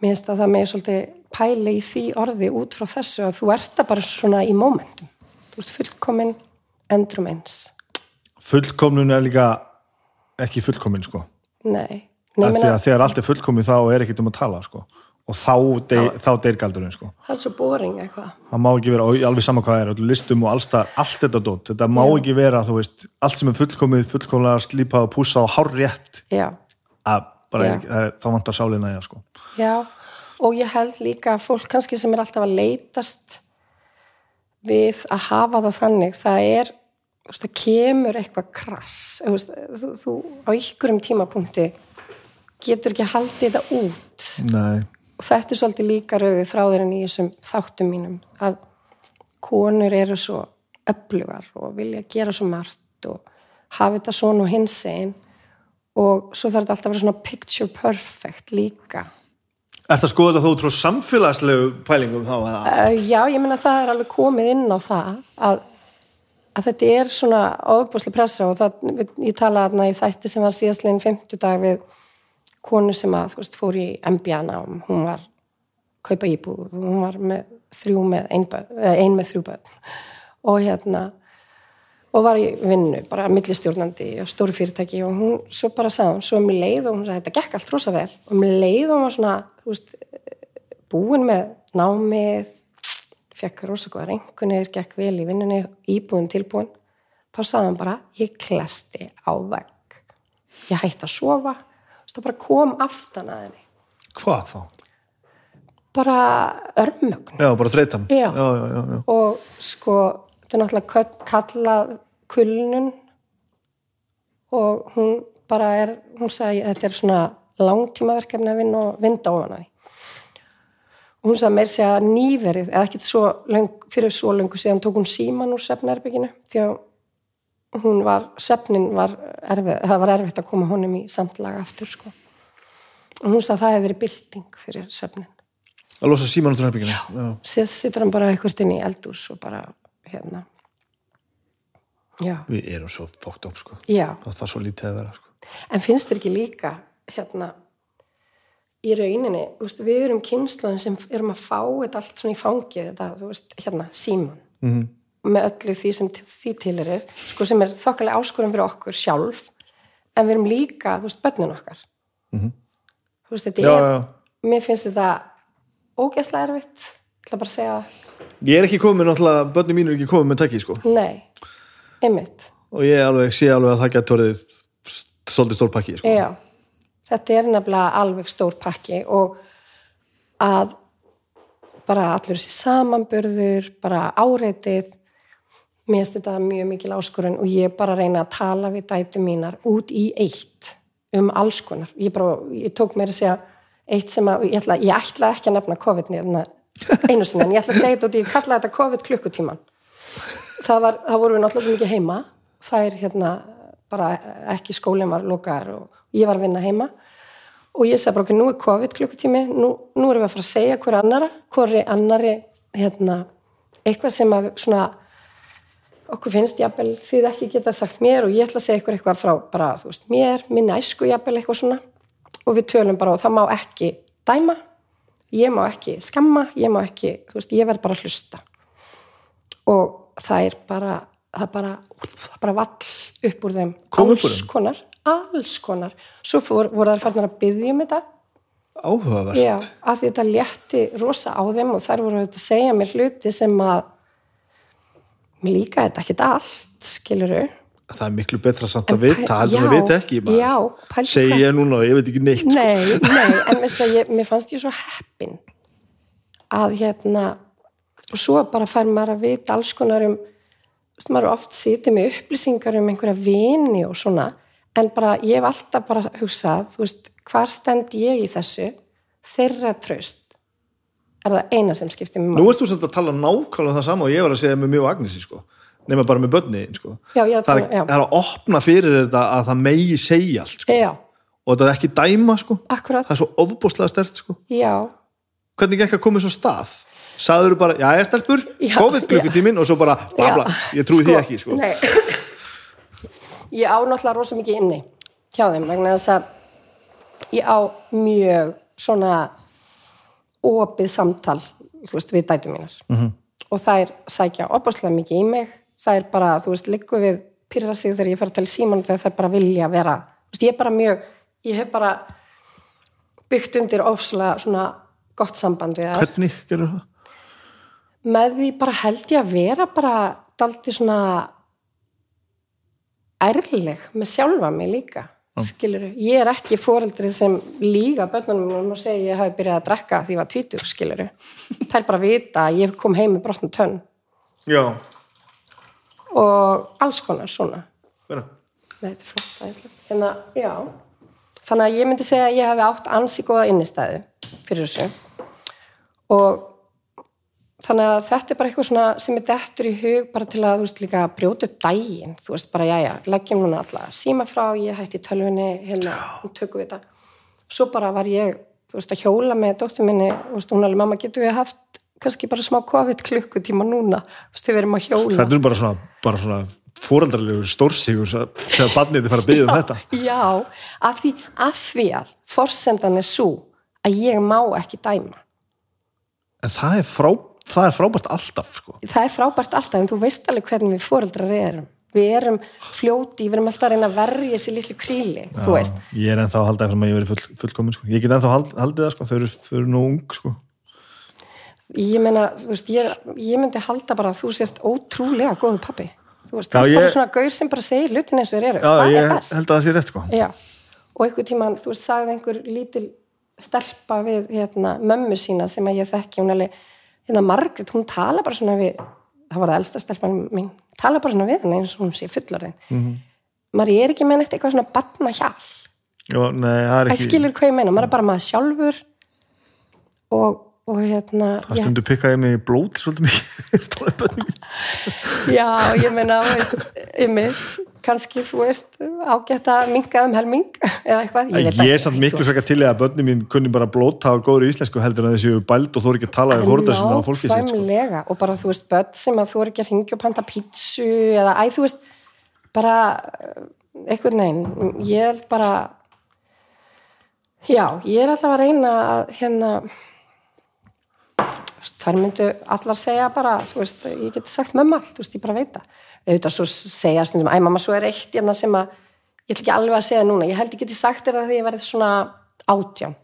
mér finnst að það með svolítið pæla í því orði út frá þessu að þú ert það bara svona í momentum þú veist fullkomin endrum eins fullkomnun er líka ekki fullkomin sko nei, nei meina, að þegar allt er fullkomin þá er ekkert um að tala sko. Og þá, dey, þá deyr galdurinn sko. það er svo boring eitthvað. Það má ekki vera, alveg sama hvað það er listum og allstar, allt þetta dót. Þetta má Já. ekki vera, þú veist, allt sem er fullkomið fullkomlega slípað og púsað og hárrétt. Já, að bara ekki- er, þá vantar sálina í það sko. já og ég held líka að fólk kannski sem er alltaf að leitast við að hafa það þannig það er, þú veist, það kemur eitthvað krass. Veist, þú, þú á ykkurum tímapunkti getur ekki haldið þetta út. Nei, og þetta er svolítið líka rauði þráðurinn í þessum þáttum mínum að konur eru svo öflugar og vilja gera svo margt og hafa þetta svona og hins einn og svo þarf þetta alltaf að vera svona picture perfect líka Er það skoðað að þú trú samfélagslegu pælingum þá? Að... uh, já, ég meina það er alveg komið inn á það að, að þetta er svona ofbúslega pressa og það, ég talaði þarna í þætti sem var síðastlegin 50 dag við konu sem að, veist, fór í MBA-nám, hún var kaupa íbúð, hún var með þrjú með ein, börn, eða ein með þrjú börn. Og hérna og var í vinnu, bara millistjórnandi og stóri fyrirtæki og hún svo bara sagði hún, svo um leið og hún sagði, þetta gekk allt rosa vel. Og um leið og hún var svona, veist búin með námið fekk rosa góða rengunir, gekk vel í vinnunni íbúin tilbúin þá sagði hann bara, ég klesti á vegg. Ég hætti að sofa þá bara kom aftan að henni Hvað þá? bara örmögn Já, bara þreytan. Já. Já, já, og sko, þetta er náttúrulega kallað kulnun og hún bara er, hún sagði þetta er svona langtímaverkefni að vinna og vinda ofan að því og hún sagði meir segja nýverið eða ekkert svo löng, fyrir svo löngu síðan tók hún síman úr svefnherbygginu því að hún var, svefnin var erfið, það var erfitt að koma honum í samtlaga aftur sko og hún sagði að það hefði verið bylting fyrir svefnin Að losa síman út úr herbygginu. Já. síðan situr hann bara eitthvað inn í eldús og bara hérna já, Við erum svo fókt upp, sko. já Það þarf svo lítið að vera, sko. en finnst þér ekki líka hérna í rauninni, veist, við erum kynnslóðin sem erum að fá þetta allt svona í fangið þetta, þú veist, hérna, síman Mm -hmm. Með öllu því sem því til er sko sem er þokkalega áskorun fyrir okkur sjálf en við erum líka, þú veist, börnun okkar Mhm. þú veist, þetta Já, er já. mér finnst þetta ógeðslega erfitt ég ætla bara að segja, Ég er ekki komið, náttúrulega, börni mín er ekki komið með tæki, sko. nei Og ég alveg, sé alveg að það gæti orðið svolítið stór pakki, sko. Já, þetta er nefnilega alveg stór pakki og að bara allur þessi samanburður, bara áreitið, mér finnst þetta mjög mikil áskorun og ég bara reyna að tala við dætu mínar út í eitt um alls konar. Ég, bara, ég tók mér að segja eitt sem að, ég ætla, ég ætla ekki að nefna COVID hérna einu sinni, en ég ætla að segja þetta og ég kalla þetta COVID klukkutíman. Það, var, það voru við náttúrulega svo mikið heima, það er hérna bara ekki skólinn var lokaðar og ég var að vinna heima og ég sagði bara okkur, nú er COVID klukkutími, nú, nú erum við að fara að segja hverju annara, hverju annari hérna, eitthvað sem að svona okkur finnst jafnvel þið ekki geta sagt mér og ég ætla að segja ykkur eitthvað frá bara, þú veist, mér, minna æsku jafnvel eitthvað svona. Og við tölum bara og það má ekki dæma, ég má ekki skamma, ég má ekki, þú veist, ég verð bara að hlusta. Og það er bara það bara, það bara vall upp úr þeim. Kom alls þeim? konar, alls konar. Svo fór, voru þær farnar að byggja um þetta. Áhugavert. Já, að því þetta létti rosa á þeim og þær voru að segja mér hluti sem að mér líka þetta ekkert allt, skiluru Það er miklu betra samt En að vita, en að vita ekki, maður. hvað- ég núna og ég veit ekki neitt, sko. Nei, nei, en veistu að ég, mér fannst ég svo heppin að hérna og svo bara fær maður að vita alls konar um veist, maður oft sitið með upplýsingar um einhverja vini og svona en bara ég hef alltaf bara hugsað veist, hvar stend ég í þessu þeirra traust er það eina sem skiptir mér Nú máli. erst þú samt að tala nákvæmlega það sama og ég var að segja með mjög Agnesi, sko. Nefna bara með börni, sko. Já, já, Það er, já. er að opna fyrir þetta að það megi segja allt, sko. Já, Og þetta er ekki dæma, sko. akkurat, Það er svo ofbúslega stert, sko. já Hvernig gekk að koma svo stað? Saður bara, já, ég stelpur, Já, COVID klukkutíminn og svo bara, bla, bla, ég trúi því ekki, sko. Nei. Ég á náttúrulega rosa mikið inni hjá þeim vegna þess að ég á mjög svona opið samtal veist, við dætu mínar Mhm. -hmm. og þær sækja opaslega mikið í mig þær bara, þú veist, liggu við pyrra sig þegar ég fer til síman þegar þær bara vilja vera, þú veist, ég er bara mjög ég hef bara byggt undir ofslega svona gott samband við þær Hvernig gerur það? með því bara held ég að vera bara daldi svona ærleg með sjálfa mig líka skilur, ég er ekki foreldrið sem líga börnunum og segja ég hafi byrjað að drekka því ég var tvítur skilur það er bara að vita að ég kom heim með brotna tönn Já, og alls konar svona. Nei, þetta er flott æðislega. Hérna, já. Þannig að ég myndi segja að ég hafi átt ansi góða innistæðu fyrir þessu. Og þannig að þetta er bara eitthvað svona sem er dettur í hug bara til að, þú veist, líka brjóta upp daginn. Þú veist, bara, já, já, leggjum núna alla síma frá, ég hætti tölvunni, hérna, og tökum við þetta. Svo bara var ég, þú veist, að hjóla með dóttur minni, þú veist, hún alveg, mamma, getur við haft kannski bara smá COVID klukkutíma núna, þú veist, við erum að hjóla. Þetta er bara svona, bara svona fóreldrarlegur stórsigur þegar barnið þið fara að byggja um þetta. Já, að því að, því að forsendan er svo að ég má ekki dæma. En það er, frá, það er frábært alltaf, sko. Það er frábært alltaf, en þú veist alveg hvernig við foreldrar erum. Við erum fljóti, við erum alltaf að reyna að verja sér litlu kríli, þú veist. Ég er ennþá að halda eftir að ég verið full, fullkomin, sko. Ég get ennþá hald, haldið það, sko. Þau eru, eru nú ung, sko. ég meina, veist, ég, ég myndi halda bara að þú sért ótrúlega góðu pappi þú veist, Já, þú er ég- bara svona gaur sem bara segir hlutin eins og þeir eru, Já, það ég er best held að það sé rétt sko Já, og einhver tímann, þú veist, sagði einhver lítil stelpa við hérna, mömmu sína sem að ég þekki, hún alveg, hérna Margrét, hún tala bara svona við, það var það elsta stelpan mín, tala bara svona við henni eins og hún sé fullorðin. Mm. -hmm. Maður er ekki með neitt eitthvað svona batna hjall. Já, nei, það er Það ekki skilur hvað ég meina, maður er bara maður sjálfur og, og hérna, Það stundu pikkaði mig í blót svolítið mikið. Já, ég meina, veist, ymmið, kannski, þú veist, ágætt að minka um helming eða eitthvað. Ég, veit ég er ekki, samt miklu svaka til að börnum mín kunni bara blóta og góður í íslensku heldur en þessi bæld og þú eru ekki að tala við fóröldar sinna á fólkið sitt sko. Og bara þú veist börn sem að þú er ekki að ringja og panta pítsu eða æ þú veist bara einhvern veginn ég er bara já, ég er alltaf að reyna að hérna þar myndu allar segja bara þú veist, ég geti sagt mömmu allt þú veist, ég bara veit það. Auðvitað svo segja stundum, æ mamma, svo er eitt hérna sem að ég ætla ekki alveg að segja núna. Ég held ég geti sagt þér það þegar ég verið svona átján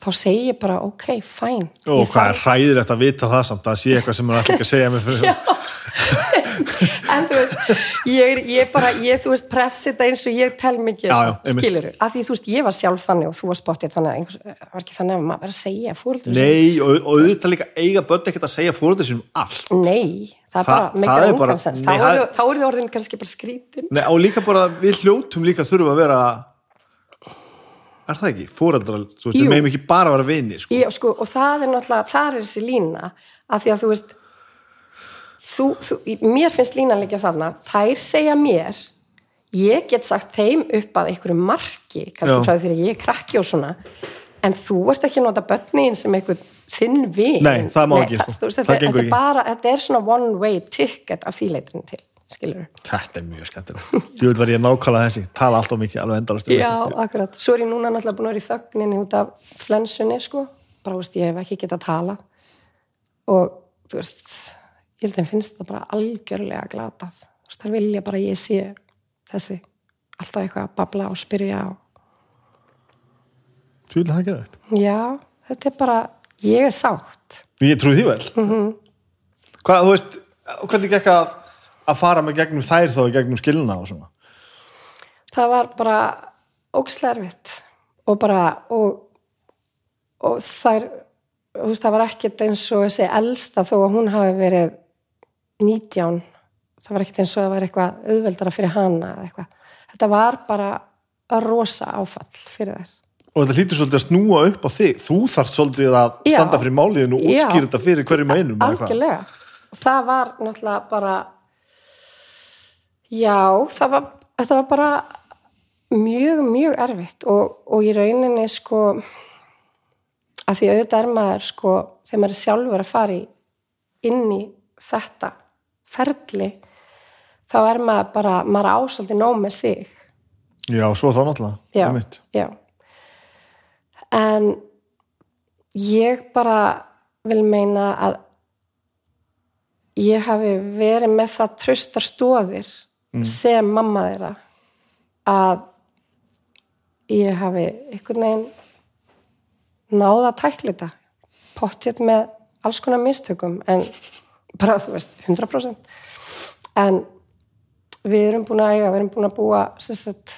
þá segi ég bara, ok, fæn Og hvað er hræðir þetta að vita það samt að það sé eitthvað sem maður ætla ekki að segja mig en þú veist, ég, ég bara ég, þú veist, pressi þetta eins og ég tel mikið skilur, af því þú veist, ég var sjálf þannig og þú var spottið þannig að það var ekki þannig að maður verið að segja fóröldur Nei, og, og auðvitað líka eiga börn ekkert að segja fóröldar sinum allt. Nei, það er Það- bara, það engansens nei, þá það er er- þá er þið orðin kannski bara skrítin. Nei, og líka bara, við hljótum líka þurfum að vera Er það ekki? Fóreldrar, þú veist, við meðum ekki bara að vera vinir sko. sko, og það er náttúrulega, það er þessi lína af því að þú veist þú, þú, mér finnst línan líka þarna þær segja mér ég get sagt þeim upp að einhverju marki, kannski Já. frá því þegar ég er krakki og svona, en þú ert ekki að nota börnin sem einhver þinn vin Nei, það má ekki, sko. þú veist, Það þetta, gengur þetta, er ekki. bara, þetta er svona one way ticket af því leiturinn til, skilur Þetta er mjög skemmtilegt Ég vil vera ég nákvæmlega þessi, tala alltaf mikið alveg endalast Já, akkurat. Svo er ég núna náttúrulega búin að vera í þögninni út af flensunni, sko. Bara, veist, ég hef ekki getað að tala. Og, þú veist, ég held að þeim finnst það bara algjörlega glatað. Þú veist, þær vilja bara ég sé þessi alltaf eitthvað að babla og spyrja og Þú vil það ekki þetta já, þetta er bara, ég er sátt. Ég trúi því vel Mhm. -hmm. Hvað, þú veist, hvernig gekk að að fara með gegnum þær þá gegnum skilna og svona Það var bara ógislega erfitt og bara, og, og þær, veist, það var ekkert eins og þessi elsta þó að hún hafi verið 19 það var ekkert eins og það var eitthvað auðveldara fyrir hana. Þetta var bara rosa áfall fyrir þær. og þetta hlýtur svolítið að snúa upp á þig þú þarft svolítið að Já. standa fyrir máliðinu og Já. útskýra þetta fyrir hverjum einum? Algjörlega. Það var náttúrulega bara já, það var þetta var bara mjög, mjög erfitt og, og í rauninni sko að því auðvitað er maður sko þegar maður er sjálfur að fara í inn í þetta ferli þá er maður bara, maður ásóldi nóg með sig Já, svo þá náttúrulega já, einmitt. já en ég bara vil meina að ég hafi verið með það tröstar stóðir sem mamma þeirra að ég hafi einhvern veginn náða að tækla þetta. Pottið með alls konar mistökum en bara þú veist 100% en við erum búin að eiga, við erum búin að búa sagt,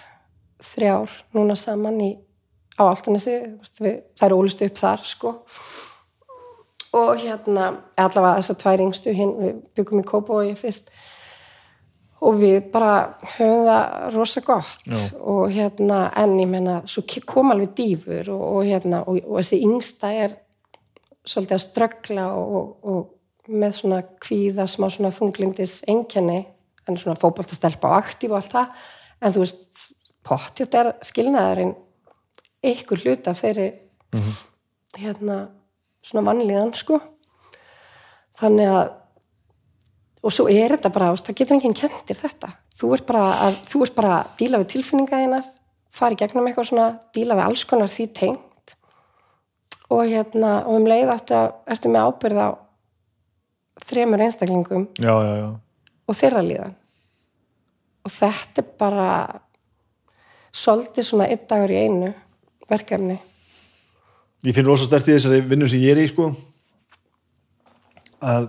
þrjár núna saman í, á Altanesi það er ólist upp þar sko. Og hérna allavega þess að tvær yngstu hinn, við byggum í Kópavogi fyrst og við bara höfum það rosa gott. Já. og hérna en ég meina, svo kom alveg dýfur og, og hérna, og, og þessi yngsta er svolítið að ströggla og, og, og með svona kvíða, smá svona þunglindis einkenni, en svona fótboltastelpa og aktíf og allt það, en þú veist pottið er skilnaðurinn einhver hluta þeirri hérna svona vannlíðan sko. Þannig að og svo er þetta bara, það getur enginn kentir þetta, þú ert bara að, þú ert bara að díla við tilfinninga þínar fara í gegnum eitthvað svona, díla við alls konar því tengt. Og hérna, og um leið áttu að ertu með ábyrð á þremur einstaklingum já, já, já. og þeirra líðan. Og þetta er bara svolítið svona einn dagur í einu verkefni. Ég finn rosa stert í þessari vinnu sem ég er í sko að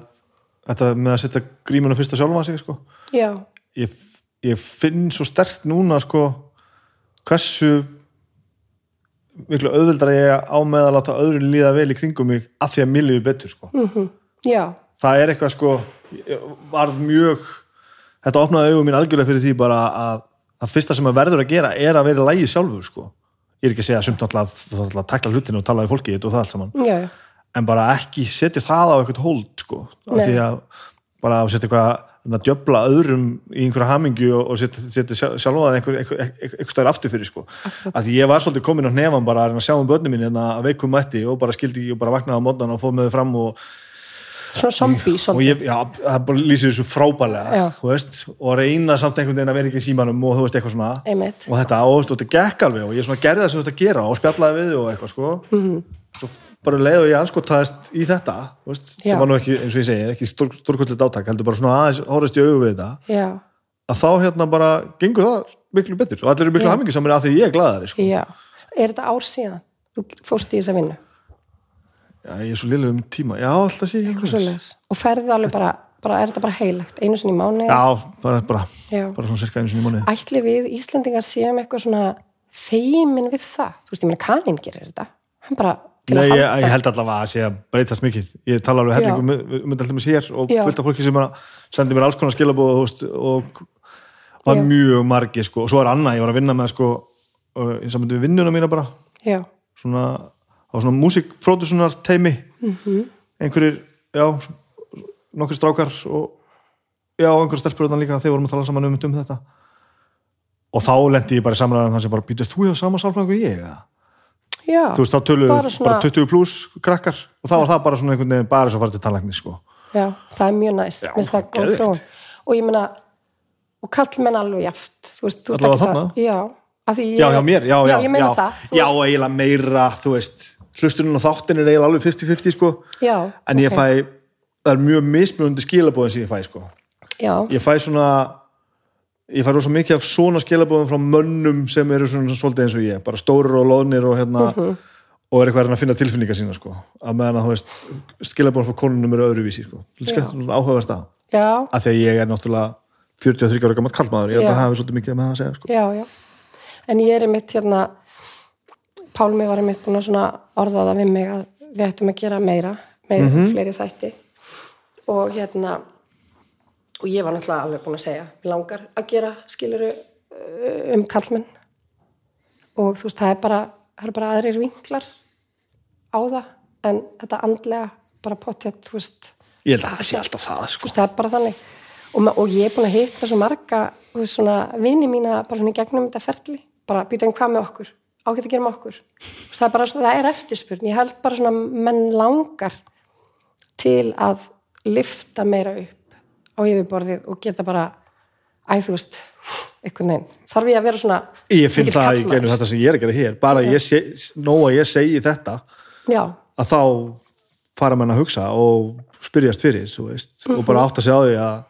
þetta með að setja grímuna fyrst að sjálfa sig sko. ég, ég finn svo stert núna sko, hversu miklu auðvöldar ég á með að láta öðru líða vel í kringum mig af því að mér lífi betur sko. já, það er eitthvað sko varð mjög þetta opnaði augum mín algjörlega fyrir því bara að það fyrsta sem að verður að gera er að vera lægi sjálfur sko. Ég er ekki að segja sumt alltaf að takla hlutinu og tala við fólki í þetta og það allt saman. Já, já, en bara ekki setja það á eitthvað hold sko, af Nei. því að bara að setja eitthvað að djöfla öðrum í einhverja hamingju og, og setja, setja sjálf- sjálfa það einhver, einhver, einhver, einhver stær aftur fyrir sko, að því ég var svolítið komin á hnefan bara að að sjá um börnum mín en að veikum mætti og bara skildi ekki og bara vaknaði á mótnan og fóð með þau fram og, svona zombie og svolítið, ég, já, það bara lýsir þessu frábælega þú veist, og reyna samt einhvern veginn að vera ekki í símanum og þú veist eitthvað svona. Einmitt. Og þetta, og, þú og þetta gekk alveg og ég svona gerði það sem þetta gera og spjallaði við og eitthvað sko. Mhm. Svo bara leið og ég anskotaðist í þetta veist, sem var nú ekki, eins og ég segi ekki stór, stórkvöldið átak, heldur bara svona aðeins horfist í augu við þetta, já, að þá hérna bara gengur það miklu betur og allir eru miklu hamingi saman af því ég er glaðari sko. er þetta ár síðan, þú fórst í þessa vinnu? Já, ég er svo liðlega um tíma, já, alltaf sé ég og ferðu alveg bara, bara er þetta bara heilagt? Einu sinni í mánu já, bara, bara, bara svona cirka einu sinni í mánuði. Ætli við Íslendingar séum eitthvað svona feimin við það? Þú veist, ég meina Kanin gerir þetta. Hann bara Nei, að ég, ég held allavega að sé að breytast mikið ég tala alveg hellingu um þetta alltaf með sér og Já. fullt af fólki sem að sendi mér alls konar skilabóð og, og var Já. mjög margi sko. og svo er annað, ég var að vinna með sko, uh, í sambandi við vinnuna mína bara já, svona, á svona músikpródusunar teimi Mhm. einhverjir, já nokkur strákar og já, einhverjir stelpur þarna líka, þeir vorum að tala saman um, um þetta og þá lendi ég bara í samræðan þannig býtast þú hefur sama sálfræðingu og ég eða? Já, þú veist, þá töluðu Bara bara, svona- 20 pluss krakkar og þá var það bara svona einhvern veginn bara svo farið til tannlækni sko. já, það er mjög næs Já, minnst það góð þróun og ég meina, og kallmenn alveg jaft þú veist, þú Allavega ekki þarna. það já, ég, já, hjá mér, já, já, ég meina já, það já, veist, eiginlega meira, þú veist hlustunum og þáttin er eiginlega alveg 50-50 sko, já, en ég ok. fæ það er mjög mismunandi skilabóðin sem ég fæ sko. já, ég fæ svona ég fæ rosa mikið af svona skilabóðum frá mönnum sem eru svona svolítið eins og ég bara stórir og loðnir og hérna Mhm. og er eitthvað að að finna tilfinningar sína sko. að meðan að þú veist skilabóðum frá konunum eru öðruvísi sko. áhugaverst að af því að ég er náttúrulega 43 ára gammalt kallmaður, ég held að það hafi svolítið mikið með það að segja sko. já, já en ég er einmitt hérna Pálmi var einmitt búin að svona orðaða við mig að við ættum að gera meira meira, Mhm. fleiri þætti og ég var náttúrulega alveg búin að segja langar að gera skiluru um kallmenn og þú veist, það er bara, það er bara aðrir vinklar á það en þetta andlega bara pottet, þú veist ég held að það sé alltaf það sko. veist, það er bara þannig. Og, og ég er búin að hitta svo marga þú veist, svona vini mína bara svona í gegnum þetta ferli, bara býta um hvað með okkur? Ágætt að gera með okkur? Veist, það er bara svona, það er eftirspurn, ég held bara svona menn langar til að lifta meira upp á yfirborðið og geta bara æ, þú veist, einhvern veginn. Þarf ég að vera svona ég finn það í genið þetta sem ég er að gera hér. Bara ég sé, nóg að ég segi þetta já, að þá fara menn að hugsa og spyrjast fyrir veist, og Mhm. bara átt að sjá því að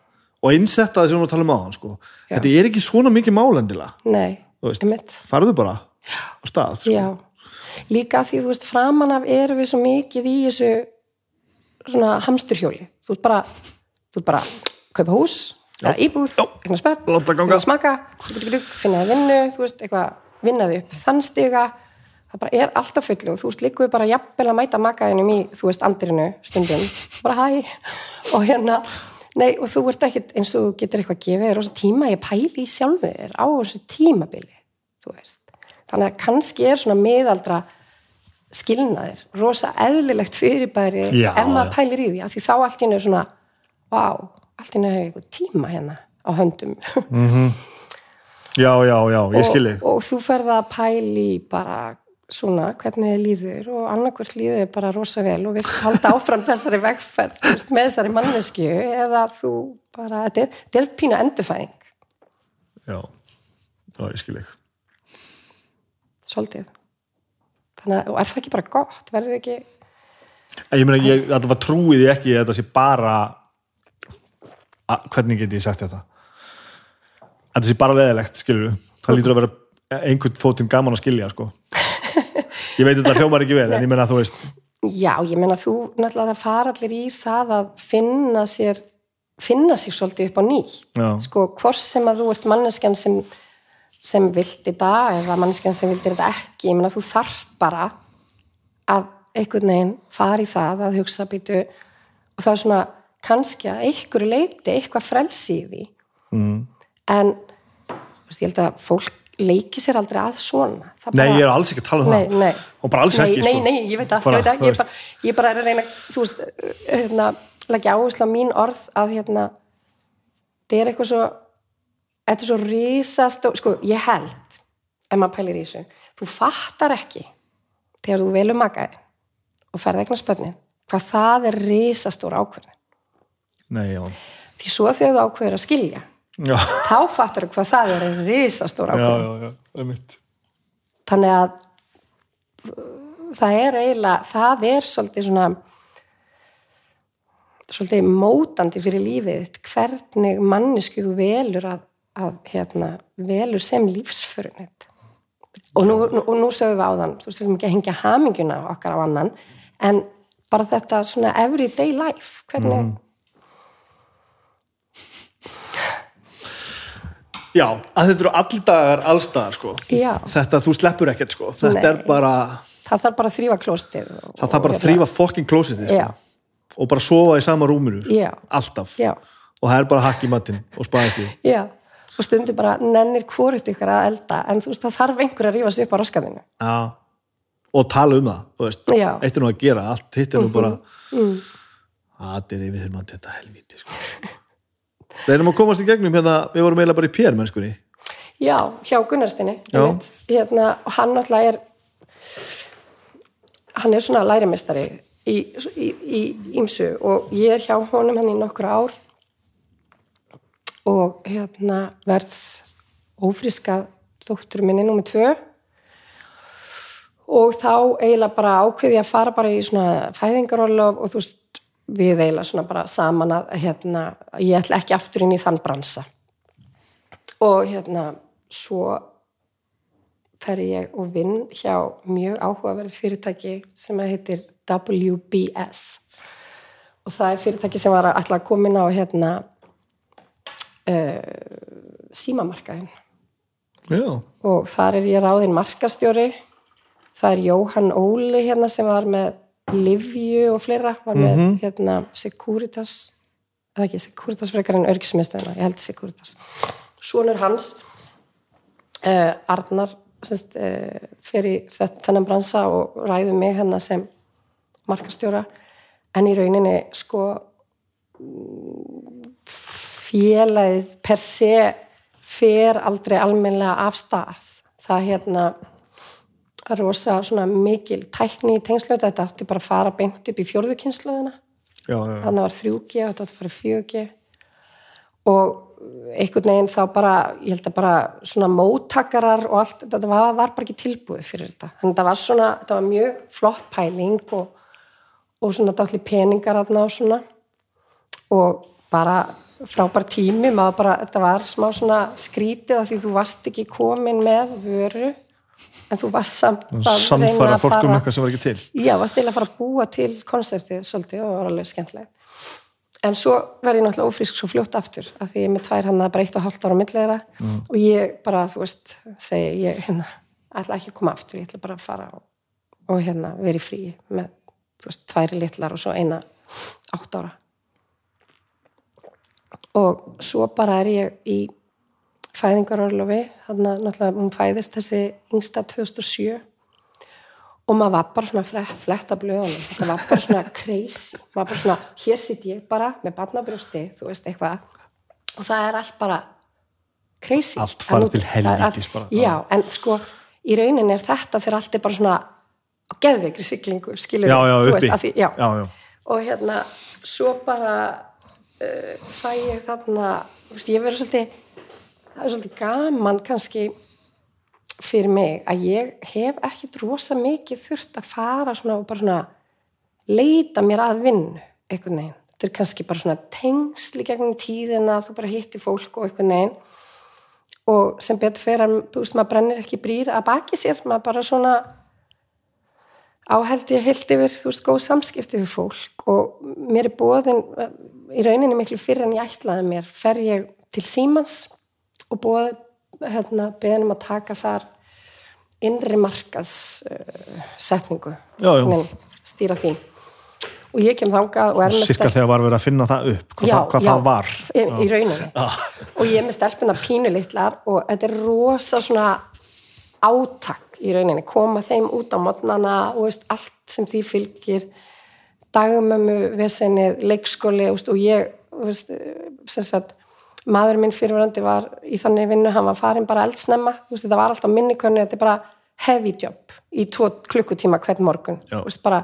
og einsetta það sem við talum á hann sko. þetta er ekki svona mikið málendilega farðu bara á stað sko. Já, líka því þú veist framan af erum við svo mikið í þessu svona hamsturhjóli. Þú ert bara, þú ert bara kaupa hús, eða íbúð, eitthvað ganga. smaka, finna það vinnu þú veist, eitthvað, vinna þig upp þann stiga, það bara er alltaf fullu og þú ert líkuð bara jafnvel að mæta makaðinum í, þú veist, andirinu stundum. Bara hæ, og hérna nei, og þú ert ekkit eins og getur eitthvað gefið þér rosa tíma, ég pæli í sjálfu þér á þessu tímabili, þú veist. Þannig að kannski er svona miðaldra skilnaðir, rosa eðlilegt fyrirbæri Já. ef maður pælir í því, af því þá allt í er svona vá, allt í hennu hefur eitthvað tíma hérna á höndum. Já, já, já, ég skilji. og, og þú ferð að pæli bara svona hvernig þið líður og annarkvört líður þér bara rosa vel og við halda áfram þessari vegferð veist, með þessari mannesku eða þú bara, þetta er, þetta er pínu endurfæðing. Já, já, ég skilji. Svolítið. Þannig að, og er það ekki bara gott? Verður ekki, ég meina, ég, þetta var trúið ekki að þetta sé bara að, hvernig get ég sagt þetta? Að þetta sé bara leðilegt, skilju það lítur að vera einhvern fótum gaman að skilja sko. ég veit þetta hljómar ekki vel en ég meina þú veist. Já, ég meina þú náttúrulega fara allir í það að finna sér finna sig svolítið upp á ný Já. sko, hvort sem að þú ert manneskjan sem, sem vildi þetta eða manneskjan sem vildi þetta ekki ég meina þú þarft bara að einhvern veginn fara í það að hugsa býtu og það er svona kannski að einhverju leiti eitthvað frelsi í því mm. en ég held að fólk leiki sér aldrei að svona Það Nei, bara- ég er alls ekki að tala um Nei, það nei. og bara alls nei, ekki nei, sko. nei, ég veit það, Bara, ég, veit þú ég, bara, ég bara er að reyna þú veist, hérna, leggja áherslu á mín orð að hérna það er eitthvað svo þetta er svo risast sko, ég held, ef maður pælir í þessu þú fattar ekki þegar þú velur makaðin og ferð eignar spönnin, hvað það er risastór ákvörðin, Nei, því svo þegar þú ákveður að skilja já, þá fattar þú hvað það er risastór mitt þannig að það er eiginlega, það er svolítið svona svolítið mótandi fyrir lífið hvernig mannesku þú velur að, að hérna, velur sem lífsförunit og nú, nú, nú sögum við á þann þú erum ekki að hengja haminguna okkar á annan en bara þetta svona everyday life hvernig, Já, að þetta eru alldagar allstaðar sko. Þetta, þú sleppur ekkert sko Þetta Nei. er bara, það þarf bara að þrýfa klóstið það þarf bara að og þrýfa fokkin klósitið sko. Og bara sofa í sama rúminu sko. Já. alltaf Já. og það er bara hakk í matinn og spaði ekki Já, og stundir bara nennir hvort ykkur að elda en þú veist það þarf einhver að rífa sig upp á raskaðinu Já. og tala um það þú veist, Já. eitt er nú að gera allt hitt er nú bara mm. það er yfir þeim að þetta helvíti sko. reynum að komast í gegnum hérna, við vorum eiginlega bara í pér mennskunni. Já, hjá Gunnarstinni hérna, hann náttúrulega er hann er svona lærimestari í, í, í ímsu og ég er hjá honum hann í nokkur ár og hérna verð ófríska dóttur minni númer tvö. Og þá eiginlega bara ákveði að fara bara í svona fæðingarorlof og þú veist við eiginlega svona bara saman að hérna, ég ætla ekki aftur inn í þann bransa. Og hérna svo fer ég og vinn hjá mjög áhugaverð fyrirtæki sem heitir WBS og það er fyrirtæki sem var að ætla að koma inn á hérna uh, símamarkaðin Já, og þar er ég ráðinn markastjóri. Það er Jóhann Óli hérna sem var með Livju og fleira var með hérna Securitas. Eða ekki Securitas frekar en örgismiðstöðina ég held Securitas. Sónur hans uh, Arnar semst, uh, fyrir þennan bransa og ræði mig hérna sem markastjóra. En í rauninni sko félagið per se fer aldrei almennilega af stað. Það hérna rosa svona mikil tækni í tengslu þetta. Átti bara að fara beint upp í fjórðu kynsluðina já, já, þannig var 3G og þetta átti að fara í 4G og einhvern veginn þá bara, ég held að bara svona móttakarar og allt, þetta var, var bara ekki tilbúið fyrir þetta, þannig að þetta var svona þetta var mjög flott pæling og, og svona dálítið peningar aðna og svona. Og bara frábær tími, maður bara þetta var smá svona skrítið að því þú varst ekki komin með vöru en þú varst samt að að fólk um fara eitthvað sem var ekki til Já, varst til að fara að búa til koncertið svolítið og það var alveg skemmtilegt. En svo verði ég náttúrulega ófrísk svo fljótt aftur af því ég er með tvær hann að bara eitt og hálft ára milliðra mm. og ég bara, þú veist, segi ég hérna, ætla ekki að koma aftur, ég ætla bara að fara og, og hérna vera í fríi með, þú veist, tværi litlar og svo eina átt ára. Og svo bara er ég í fæðingarorlofi, þannig að náttúrulega hún fæðist þessi yngsta 2007 og maður var bara svona flett, fletta blöðunum. Þetta var bara svona crazy. Maður bara svona, hér sitt ég bara með barnabrjósti, þú veist eitthvað. Og það er allt bara crazy. Allt nú- til helvítis bara. já, en sko, í rauninni er þetta þegar allt er bara svona geðveikri siglingu, skilur já, já, þú að því, já. já, já. og hérna, svo bara uh, fæ ég þarna þú veist, ég verður svolítið það er svolítið gaman kannski fyrir mig að ég hef ekkit rosa mikið þurft að fara svona og bara svona leita mér að vinnu einhvern veginn. Þetta er kannski bara svona tengsli gegnum tíðina, þú bara hitti fólk og einhvern veginn. Og sem betur fyrir að þú veist, maður brennir ekki brýr að baki sér, maður bara svona á held ég heilt yfir, þú veist, góð samskipti við fólk. Og mér er bóðin í rauninni miklu fyrir en ég ætlaði mér fer ég til Símans og bóð hérna, beðin um að taka þar innri markas setningu Já, já. Nei, stýra því. Og ég kem þangað og er með Cirka þegar var verið að finna það upp hvað, Já, það, hvað já, það var. Í, í rauninni. Og ég er með stelpuna pínu litlar og þetta er rosa svona átak í rauninni. Koma þeim út á modnana og veist, allt sem því fylgir. Dagumömmu, vesenið leikskóli veist, og ég veist, sem sagt maður minn fyrirverandi var í þannig vinnu, hann var farin bara eldsnemma, veist, þetta var alltaf minnikönni þetta er bara heavy job í tvo klukkutíma hvern morgun. Veist, bara,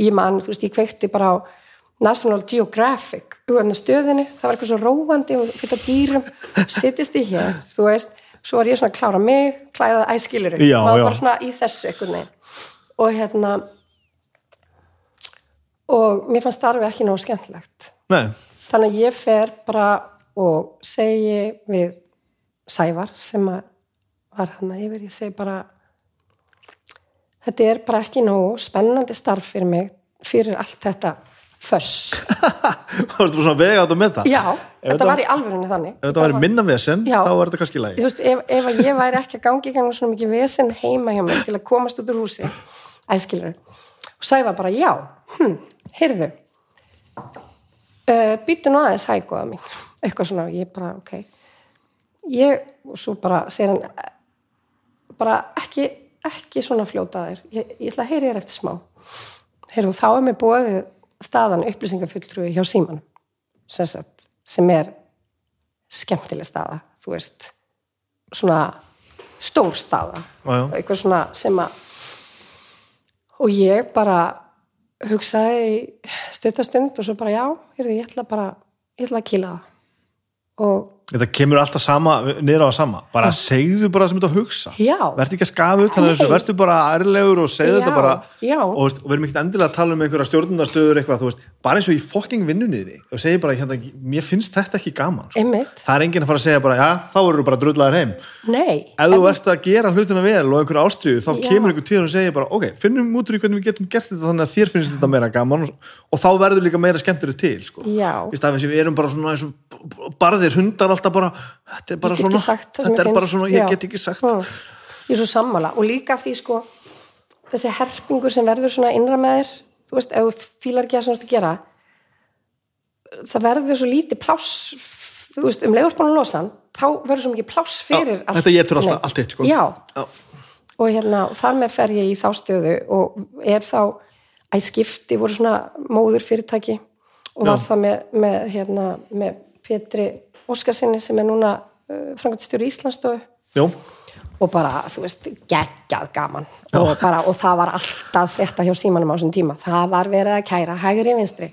ég man, þú veist, ég kveikti bara á National Geographic ugan stöðinni, það var eitthvað svo róandi og fyrir dýrum, sittist í hér þú veist, svo var ég svona að klára mig klæða æskilur, maður bara svona í þessu einhvern veginn. Og hérna og mér fannst starfið ekki nógu skemmtilegt. Nei, þannig að ég fer bara og segi við Sævar sem var hann að yfir, ég segi bara þetta er bara ekki nógu spennandi starf fyrir mig fyrir allt þetta föss. Það var svona vega átt með það já, þetta var- var í alvörunni þannig. Ef þetta væri minna vesen, Já. þá var þetta kannski lægi Þú veist, ef, ef ég væri ekki að gangi í gangi svona mikið vesen heima hjá mér til að komast út úr húsi æskilur og Sævar bara já, hm, heyrðu uh, býttu nú aðeins hægóða mín eitthvað svona, ég bara, ok. Ég, og svo bara segir hann bara ekki ekki svona fljótaðir, ég, ég ætla að heyri þér eftir smá. Heyrðu, þá er mér búið staðan upplýsingafulltrúi hjá símanum sem, sagt, sem er skemmtileg staða, þú veist. Svona stór staða. Já, já. eitthvað svona sem að og ég bara hugsaði í stutta stund og svo bara já, heyrðu, ég ætla bara ég ætla að kýla það og Þetta kemur alltaf sama, niður á það sama. Bara segðu bara það sem þetta að hugsa. Verður ekki að þessu, Nei. verður bara ærlegur og segðu þetta bara. já. og, verðum ekki endilega að tala um einhverja stjórnundastöður eitthvað, þú veist, bara eins og í fokking vinnunniðri og segir bara, hérna, mér finnst þetta ekki gaman sko. það er enginn að fara að segja bara, já, þá verður bara drullaður heim. Nei. Ef þú ert að gera hlutina vel og einhverja ástriðu, þá Já. kemur einhver tíður og segir bara, ok, finnum út úr í hvernig við getum gert þetta þannig að þér finnst þetta meira gaman. Og, og þá verður líka meira skemmtur alltaf bara, þetta er bara Ég svona þetta er bara svona, ég get ekki sagt Mm. ég er svo sammála og líka því sko þessi herpingur sem verður svona innra með þér þú veist, ef þú fílar ekki að svona að gera það verður svo lítið pláss þú veist, um leiðurspánu losan þá verður svo mikið pláss fyrir Já, þetta étur alltaf Nei. allt eitt, sko. já, Já. og hérna, þar með fer ég í þá stöðu og er þá að skipti voru svona móður fyrirtæki og var það með, með, hérna, með Petri Óskarsinni sem er núna uh, frangvæntstjóri Íslandsstofu. Jó, og bara, þú veist, geggjað gaman. Og, bara, og það var alltaf frétta hjá símanum á þessum tíma, það var verið að kæra hægri vinstri,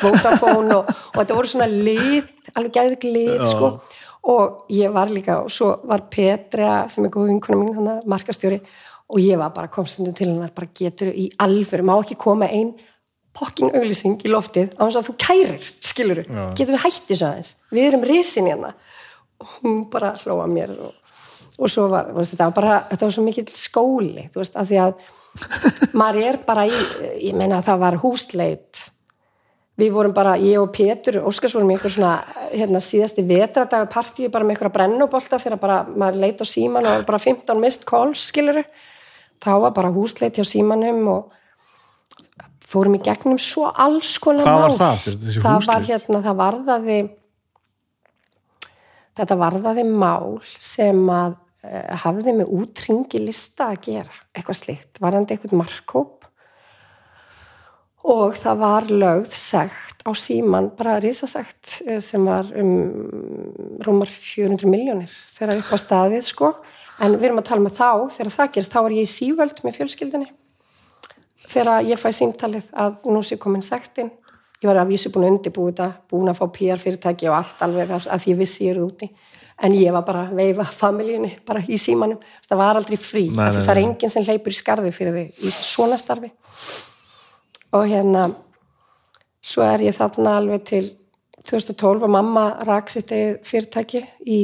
Vodafone og, og þetta voru svona lið alveg geðvik lið, sko. Og ég var líka, og svo var Petra sem er góð vinkona mín, hann markastjóri. Og ég var bara komstundum til hennar bara getur í alfur, má ekki koma ein pokking auglýsing í loftið á þess að þú kærir, skilur getum við hætti svo aðeins, við erum risin hérna. Og hún bara hlóa mér og og svo var, veist, þetta var bara þetta var svo mikill skóli, þú veist, af því að maður er bara í ég meina að það var húsleit. Við vorum bara, ég og Pétur Óskars vorum í einhver svona, hérna, síðasti vetradagur partíu bara með einhverja brennubolta þegar bara, maður leit á síman og bara 15 mist calls, skiluru þá var bara húsleit hjá símanum og fórum í gegnum svo alls konar Hvað var mál. það aftur, þessi það var hérna, það varðaði þetta varðaði mál sem að uh, hafði með útringi lista að gera, eitthvað slíkt varðandi eitthvað markkóp og það var lögð sekt á síman, bara risasekt eh, sem var um rúmar 400 miljónir þegar upp á staðið sko, en við erum að tala með þá þegar það gerist, þá var ég í sívöld með fjölskyldinni þegar ég fæ símtalið að nú sé komin sektin. Ég var að vísu búin að undirbúi þetta búin að fá PR fyrirtæki og allt alveg þar að ég vissi ég eruð úti. En ég var bara að veifa familjunni bara í símanum, það var aldrei frí. Nei, því nei, það er enginn sem hleypur í skarði fyrir þig í svona starfi. Og hérna svo er ég þarna alveg til 2012 og mamma rak sitt eigið fyrirtæki í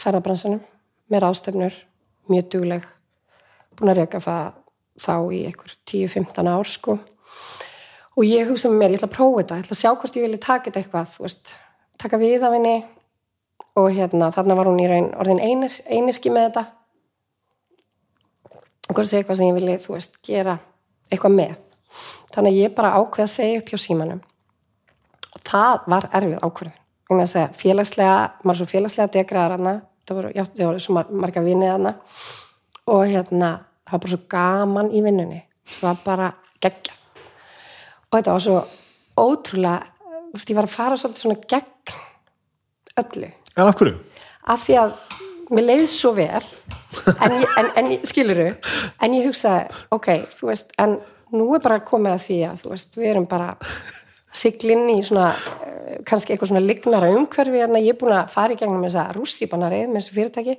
ferðabransanum með rástefnur, mjög dugleg búin að reyka það þá í einhver 10-15 ár sko. Og ég hugsa með mér, ég ætla að prófa þetta ég ætla að sjá hvort ég vilja taka þetta eitthvað veist, taka við af henni. Og hérna, þarna var hún í raun orðin einir, einirki með þetta. Og hvort sé eitthvað sem ég vilja, þú veist, gera eitthvað með. Þannig að ég bara ákveð að segja upp hjá símanum. Og það var erfið ákveðin þess að félagslega, maður svo félagslega degraðar hana, það voru, já, það voru svo mar- marga vinnið hana og hérna, það var bara svo gaman í vinnunni, það var bara geggja og þetta var svo ótrúlega, þú veist, ég var að fara svolítið svona gegn öllu. En af hverju? af því að mér leið svo vel en, ég, en, en skilurðu en ég hugsaði, ok, þú veist en nú er bara komið að því að þú veist, við erum bara siglinn í svona, eh, kannski eitthvað svona lignara umhverfi, þannig að ég er búin að fara í gegnum þessa rússipanarið með þessu fyrirtæki.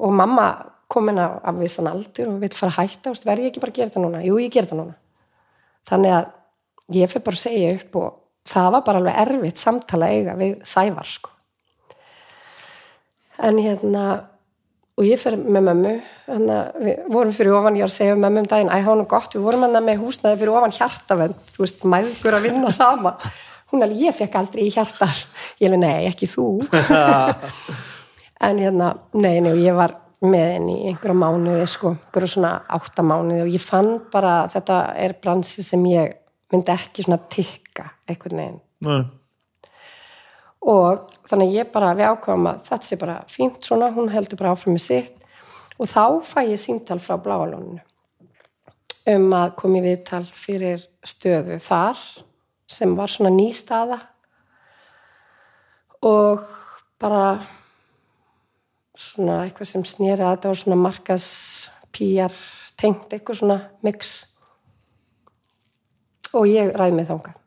Og mamma komin af, af vissan aldur og veit fara að hætta, þú veist, verð ég ekki bara að gera þetta núna? Jú, ég ger þetta núna. Þannig að ég fyrir bara að segja upp og það var bara alveg erfitt samtala eiga við Sævar sko. En hérna og ég fer með mömmu að við vorum fyrir ofan, ég var að segja um mömmu um daginn, æ það var nú gott, við vorum hann með húsnaði fyrir ofan hjartavend, þú veist, mæður að vinna sama, hún alveg, ég fekk aldrei í hjartar, ég alveg, nei, ekki þú. En hérna, nei, nei, og ég var með henni í einhverja mánuði, sko einhverja svona átta mánuði og ég fann bara að þetta er bransi sem ég myndi ekki svona tikka einhvern veginn. Nei. og þannig ég bara við ákvæmum að þetta sé bara fínt svona, hún heldur bara áfram með sitt. Og þá fæ ég síntal frá Bláalóninu um að komi viðtal fyrir stöðu þar sem var svona ný staða. Og bara svona eitthvað sem snýri að þetta var svona markas pýjar tengt eitthvað svona mix. Og ég ræði mig þangað.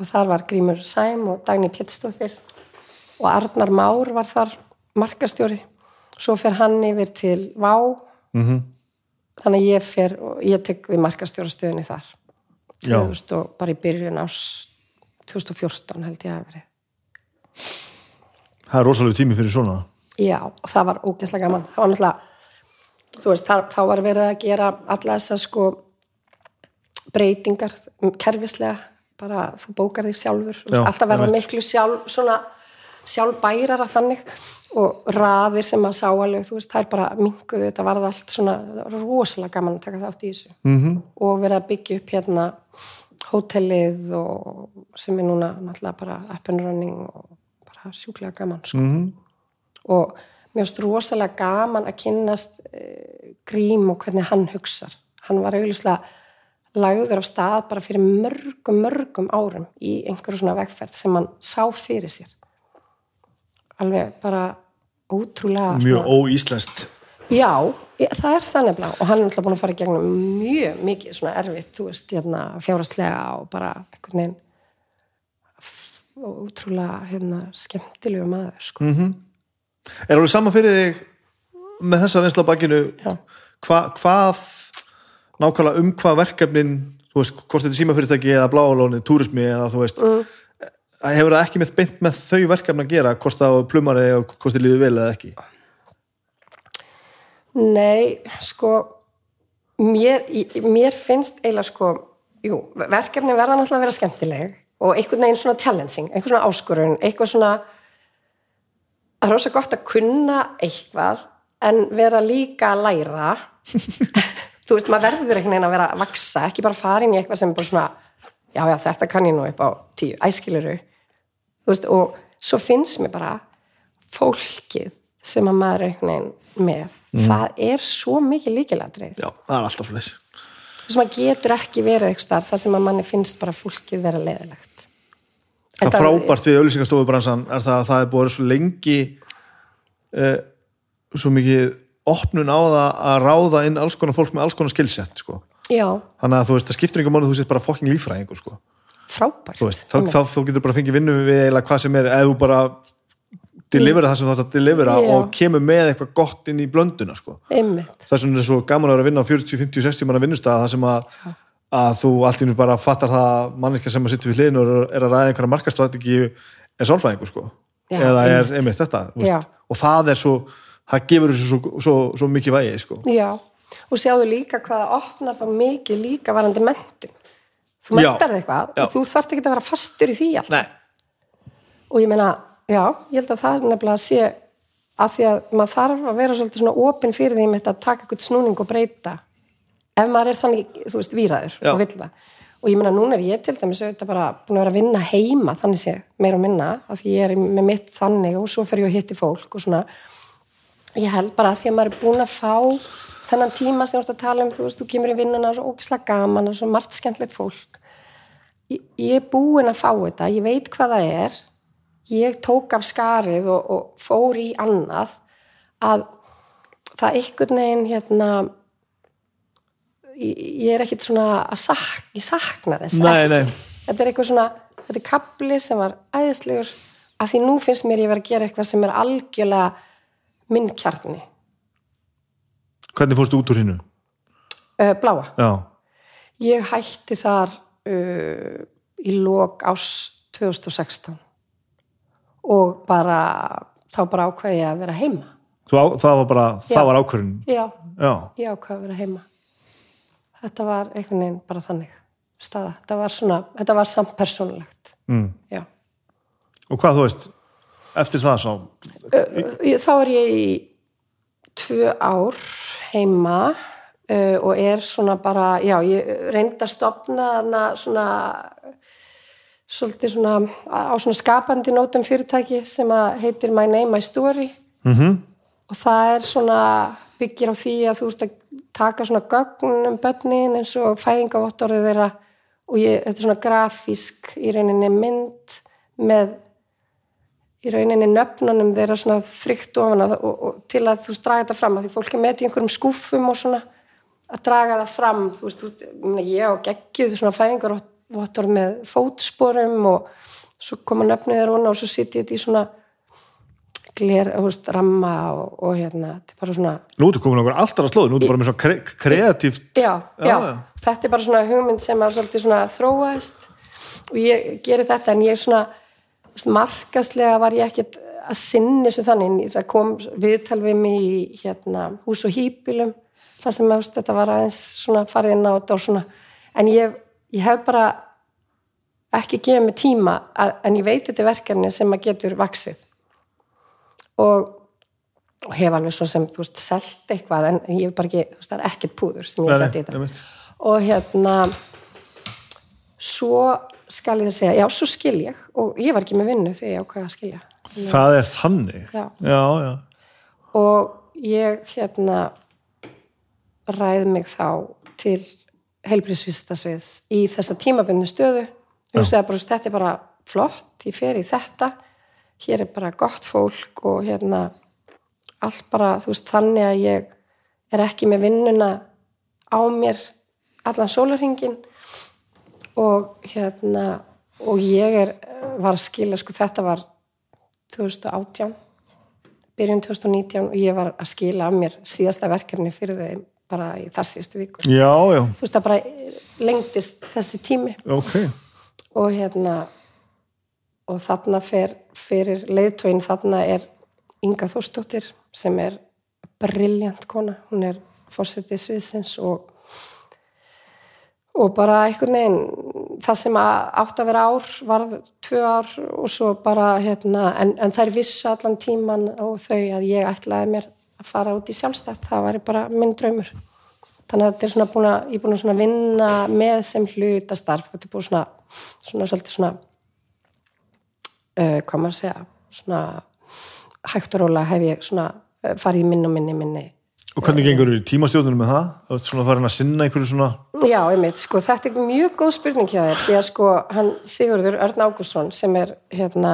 Og þar var Grímur Sæm og Dagný Pétursdóttir og Arnar Már var þar markastjóri svo fer hann yfir til Vá. Mm þannig að ég fer og ég tek við markastjórastöðunni þar. Já. 2000 og bara í byrjun ás 2014 held ég að verið Það er rosalega tími fyrir svona. Já, það var ógeðslega gaman. Það var náttúrulega, þú veist, þá var verið að gera alla þessar sko breytingar kerfislega, bara þú bókar þig sjálfur, Já, alltaf verða miklu sjálf, svona sjálfbærara þannig. Og raðir sem að sá alveg, þú veist, það er bara minguðu, þetta varð allt svona, það rosalega gaman að taka þátt í þessu. Mm -hmm. og verið að byggja upp hérna hótelið og sem er núna náttúrulega bara up and running og bara sjúklega gaman sko. Mhm. og mér finnst rosalega gaman að kynnast uh, Grím og hvernig hann hugsar. Hann var auðvitað lagður af stað bara fyrir mörgum, mörgum árum í einhverju svona vegferð sem hann sá fyrir sér. Alveg bara ótrúlega Mjög óíslenskt. Já, ég, það er það nefnilega. Og hann er alltaf búin að fara í gegnum mjög mikið svona erfitt, þú veist, hérna fjárastlega og bara einhvern veginn f- og ótrúlega hérna skemmtilegu maður, sko. Mm Er alveg sama fyrir þig með þessa reynsla bakinu? Hva, hvað nákvæmlega um hvað verkefnin þú veist, hvort þetta er símafyrirtæki eða bláalóni, túrismi eða þú veist Mm. hefur það ekki með beint með þau verkefni að gera hvort það á plumari og hvort þið líður vel eða ekki? Nei, sko mér, mér finnst eiginlega sko, jú, verkefni verða náttúrulega að vera skemmtileg og einhvern veginn svona challenging, einhvern svona áskorun eitthvað svona það er rosa gott að kunna eitthvað en vera líka að læra. Þú veist, maður verður einhvern veginn að vera að vaksa, ekki bara fara inn í eitthvað sem bara svona, já, já, þetta kann ég nú upp á tíu, æskiluru þú veist, og svo finnst mér bara fólkið sem að maður er einhvern veginn með það er svo mikið líkilatrið Já, það er alltaf fleis þess að maður getur ekki verið eitthvað þar sem að manni finnst bara fólkið vera leiðilegt Það frábært við auðlýsingastofubransan er það að það er búið svo lengi eh, svo mikið opnun á það að ráða inn alls konar fólk með alls konar skilsett sko. þannig að þú veist, það skiptir einhver mánu þú sett bara fokking líffræðingur sko. frábært veist, þá, þá þú getur bara fengið vinnu við eiginlega hvað sem er, eða þú bara delivera það sem þú ætti að delivera Já. og kemur með eitthvað gott inn í blönduna sko. það er svona svo gaman að vera að vinna á 40, 50, 60 manna vinnustæða það sem að, að þú allt í nú bara fattar það manneska sem að sitja við hliðinu og er- er að ræða einhverja markastrategi er sálfræðingur sko. Já, eða er einmitt. þetta Já. veist. og það er svo, það gefur þessu svo, svo, svo mikið vægi sko. Já. Og sjáðu líka hvað það opnar þá mikið líka varandi mentum þú mentar eitthvað Já. og þú þarft ekki að vera fastur í því allt Nei. og ég meina, já, ég held að það nefnilega sé af því að maður þarf að vera svolítið svona opinn fyrir því þetta að taka eitthvað snúning og breyta ef maður er þannig, þú veist, víraður Já. og vill það. Og ég meina, núna er ég til dæmis auðvitað bara búin að vera að vinna heima þannig sé, meira og minna af því ég er með mitt þannig og svo fer ég að hitti fólk og svona. Ég held bara að því að maður er búin að fá þennan tíma sem þú ert að tala um þú veist, þú kemur í vinnuna og svo ógislega gaman og svo margt skemmtilegt fólk. Ég, ég er búin að fá þetta, ég veit hvað það er. Ég tók af skarið og, og fór í annað að það einhvern veginn hérna ég, er ekkit svona að sak, ég sakna þess Nei, nei. þetta er eitthvað svona þetta er kapli sem var æðislegur að því nú finnst mér ég vera að gera eitthvað sem er algjörlega minn kjarni Hvernig fórstu út úr hinnu? uh, bláa Já. Ég hætti þar uh, í lok ás 2016 og bara þá bara ákveði ég að vera heima. Þú Á, það var bara, Já. það var ákvörðin. Já, Já. ég ákveði að vera heima. Þetta var einhvern veginn bara þannig staða. Þetta var svona, þetta var samt persónulegt. Mm. Já. Og hvað þú veist, eftir það svo, Þá er ég í tvö ár heima uh, og er svona bara, já, ég reyndi að stopna þarna svona svolítið svona á svona skapandi nótum fyrirtæki sem að heitir My Name, My Story mm og það er svona byggir á því að þú ert að taka svona gögn um börnin eins og fæðingavottorðið þeirra og ég, þetta er svona grafísk í rauninni mynd með í rauninni nöfnunum þeirra svona þrygt ofan og, og til að þú draga þetta fram að því fólk er með í einhverjum skúfum og svona að draga það fram. Þú veist, þú, ég á geggjuð svona fæðingarvottorð með fótsporum og svo koma nöfnið þeirra og svo sitja þetta í svona gler, veist, ramma og, og hérna, þetta er bara svona nú ertu komin okkur alltaf að slóðu, nú ertu bara með svona kre kreatíft. já, já, já. þetta er bara svona hugmynd sem að svolítið svona þróaðist og ég geri þetta en ég er svona markaslega var ég ekkit að sinni þessu þannig, það kom viðtal við mig í hérna, hús og hýpilum þar sem veist, þetta var aðeins svona farið inn á þetta og svona en ég, ég hef bara ekki gefið mig tíma að, en ég veit þetta er verkefni sem að getur vaksið og, og hef alveg svo sem þú veist, selt eitthvað en ég hef bara ekki, þú veist, það er ekkert púður sem ég seti í þetta og hérna svo skal ég þér segja, já, svo skil ég og ég var ekki með vinnu þegar ég ákveða að skilja Það er þannig. Já. Já, já. og ég hérna ræð mig þá til heilbríðsvistasviðs í þessa tímabundu stöðu og segja bara, þetta er bara flott ég fer í þetta hér er bara gott fólk og hérna allt bara, þú veist, þannig að ég er ekki með vinnuna á mér allan sólarhingin og hérna og ég er, var að skilja sko þetta var 2018 byrjun 2019 og ég var að skila af mér síðasta verkefni fyrir þeim bara í þar síðustu viku. Já, já, þú veist það bara lengdist þessi tími. Ok. og hérna og þarna fer, fyrir leiðtóin þarna er Inga Þórsdóttir sem er briljant kona, hún er fórsetið sviðsins og og bara einhvern veginn það sem átt að vera ár varð tvö ár og svo bara hérna, en, en þær vissu allan tíman og þau að ég ætlaði mér að fara út í sjálfstætt, það væri bara minn draumur. Þannig að þetta er svona búin að ég er búin að vinna með sem hlutastarf þetta er búin svona, svona svolítið svona uh, hvað maður að segja svona hægt og róla hef ég svona uh, farið í minn og minni minni Og hvernig gengur þú í tímastjórnunum með það? Þú ert svona farin að sinna einhverju svona... Já, einmitt, sko, þetta er mjög góð spurning hjá þér, því að sko, hann Sigurður Örn Ágússon, sem er hérna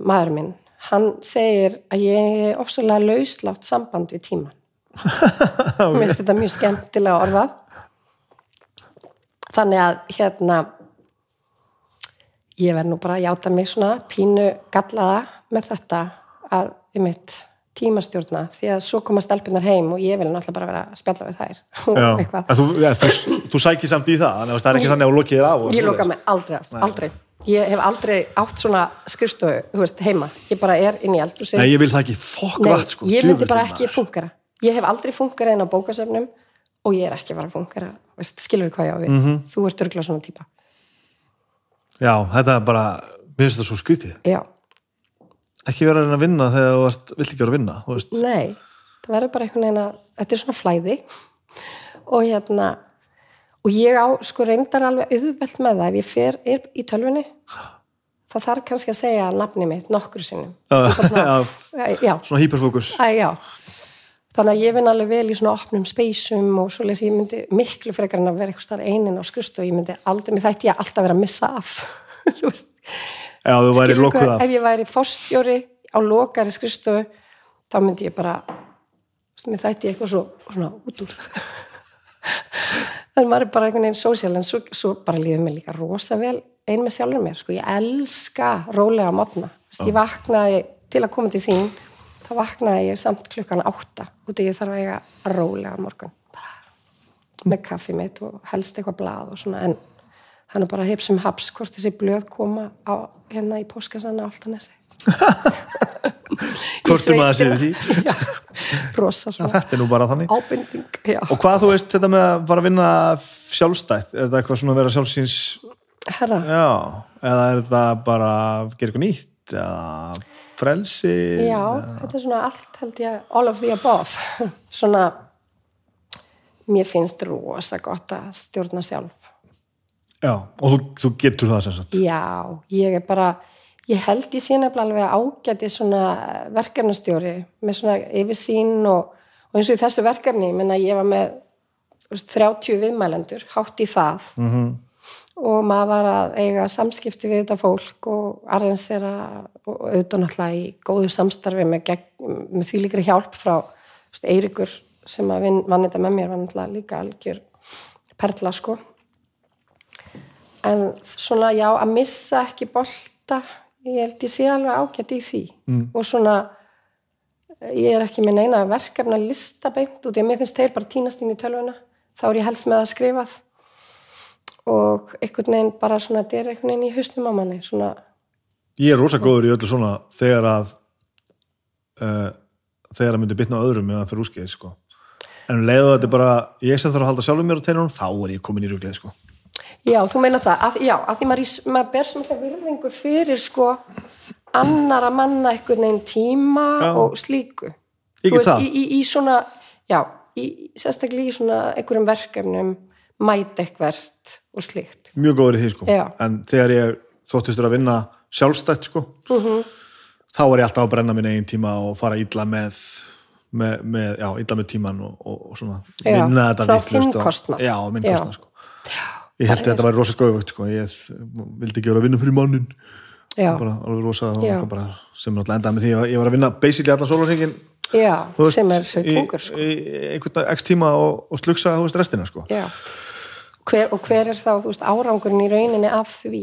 maður minn, hann segir að ég er ofsalega lauslátt samband við tíman. Mér finnst þetta mjög skemmtilega orðað. Þannig að hérna ég verð nú bara að játa mig svona pínu gallaða með þetta að, einmitt, tímastjórna því að svo koma stelpunar heim og ég vil náttúrulega bara vera að spjalla við þær og eitthvað. En þú, ja, þú, þú sækir samt í það, að það er ekki þannig að þú lokið þér af. Ég loka mig aldrei af, aldrei. Ég hef aldrei átt svona skrifstofu, þú veist, heima. Ég bara er inn í eldhúsi. Nei, ég vil það ekki fokk Nei, vatn, sko. ég myndi bara ekki fungera. Ég hef aldrei fungerað inn á bókasöfnum og ég er ekki að fara að fungera skilur hvað ég á við, Mhm. þú ert örgulega svona típa já, þetta er bara mér finnst þetta svo skrítið. Já, ekki vera að vinna þegar þú ert, vilt ekki vera að vinna þú veist. nei það verður bara einhvern veginn að, þetta er svona flæði. Og hérna og ég á, sko reyndar alveg auðvelt með það, ef ég fer er í tölvunni það þarf kannski að segja nafni mitt nokkur sinnum. Bara já. já, svona hyperfókus. Æ, já. Þannig að ég vinn alveg vel í svona opnum speysum og svo leys ég myndi miklu frekar en að vera eitthvað starf einin á skristu og ég myndi aldrei, mér þætti ég alltaf vera að missa af. Þú veist, já, þú væri hvað, af. Ef ég væri fórstjóri á lokari skristu þá myndi ég bara, mér þætti ég eitthvað svo, svona út úr. Þannig maður er bara einhvern veginn sósíal en svo, svo bara líður mér líka rosa vel ein með sjálfur mér, sko, ég elska rólega mótna, ég vaknaði til að koma til þín þá vaknaði ég samt klukkan átta út af ég þarf að eiga rólega morgun. Bara með kaffi mitt og helst eitthvað blað og svona en þannig bara hipsum haps hvort þessi blöð koma á hérna í póskassanna alltaf nesi hvort er maður að segja því já, rosa svona þetta er nú bara þannig. ábending já. og hvað þú veist þetta með að fara að vinna sjálfstætt, er þetta eitthvað svona að vera sjálfsins herra, já, eða er þetta bara að gera eitthvað nýtt eða frelsi já, þetta er svona allt held ég, all of the above. Svona mér finnst rosa gott að stjórna sjálf. Já, og þú, þú getur það sagt. Já, ég er bara ég held ég nefnilega alveg ágæti svona verkefnastjóri með svona yfirsýn og, og eins og í þessu verkefni, ég menna ég var með þú veist, 30 viðmælendur hátt í það. Mm og maður var að eiga samskipti við þetta fólk og arrensera og auðvitað náttúrulega í góðu samstarfi með, gegn, með því líkri hjálp frá Eirikur sem að vin, vann þetta með mér var náttúrulega líka algjör perla sko. En svona já að missa ekki bolta ég held ég sé alveg ágætt í því. Mm. og svona ég er ekki með neina verkefna lista beint út í að mér finnst þeir bara tínast inn í tölvuna. Þá er ég helst með að skrifað og einhvern veginn bara svona þetta er einhvern veginn í hausnum á manni svona, ég er rosa góður í öllu svona þegar að uh, þegar að myndi bitna á öðrum meðan fyrir úskeið sko. en um leiðu þetta bara ég sem þarf að halda sjálfum mér á teinunum þá er ég komin í rúgleið sko. já þú meina það að, já, að því maður, maður ber svona virðingu fyrir sko annara manna einhvern veginn tíma Já. og slíku það. í, í, í svona já, í, sérstaklega í svona einhverjum verkefnum mæta eitthvert og slíkt mjög góður í því sko. Já. en þegar ég þóttistur að vinna sjálfstætt sko, Mhm. þá er ég alltaf að brenna minn eigin tíma og fara illa með, með, með já, illa með tíman og, og, og svona Já, vinna þetta kostnað. já, á minn Já. kostnað sko. ég held að þetta væri rosa skoðugt sko. ég vildi ekki vera að vinna fyrir mannin já, bara alveg rosa bara, sem náttúrulega endaði með því að ég var að vinna basically allan sólarhingin já sem er hlutungur sko. í, í einhvern x tíma og, og slugsa þú veist restina sko. Já. Hver, og hver er þá, veist, árangurinn í rauninni af því?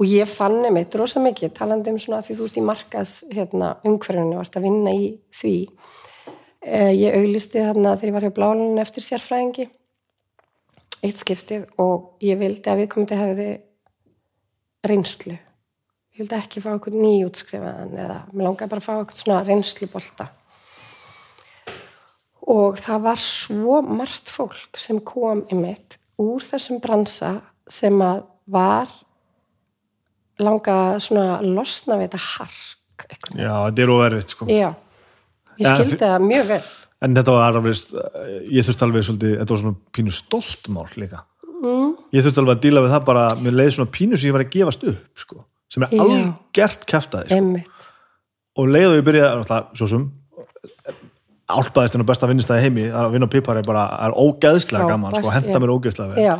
Og ég fann einmitt rosa mikið, talandi um svona því þú ert í markas hérna, umhverfinu og ert að vinna í því. Eh, ég auglisti þarna þegar ég var hjá Blálunum eftir sérfræðingi eitt skiptið og ég vildi að viðkomandi hefði reynslu. Ég vildi ekki fá eitthvað nýjútskrifaðan eða mér langaði bara að fá eitthvað svona reynslubolta. Og það var svo margt fólk sem kom einmitt úr þessum bransa sem að var langað svona að losna við þetta hark veginn. já, þetta er óverfitt sko. Já, ég skildi það mjög vel en þetta var alveg ég þurfti alveg svolítið, þetta var svona pínu stoltmál líka mm. ég þurfti alveg að díla við það bara, mér leiði svona pínu sem ég var að gefast upp sko, sem er Já. algert kæftaði sko. einmitt, og leiði og ég byrjaði, svo sem álpaðist en besta vinnistæði heimi að vinna á pipar er bara, er ógeðslega Frábært, gaman, sko, henda já. mér ógeðslega vel. Já,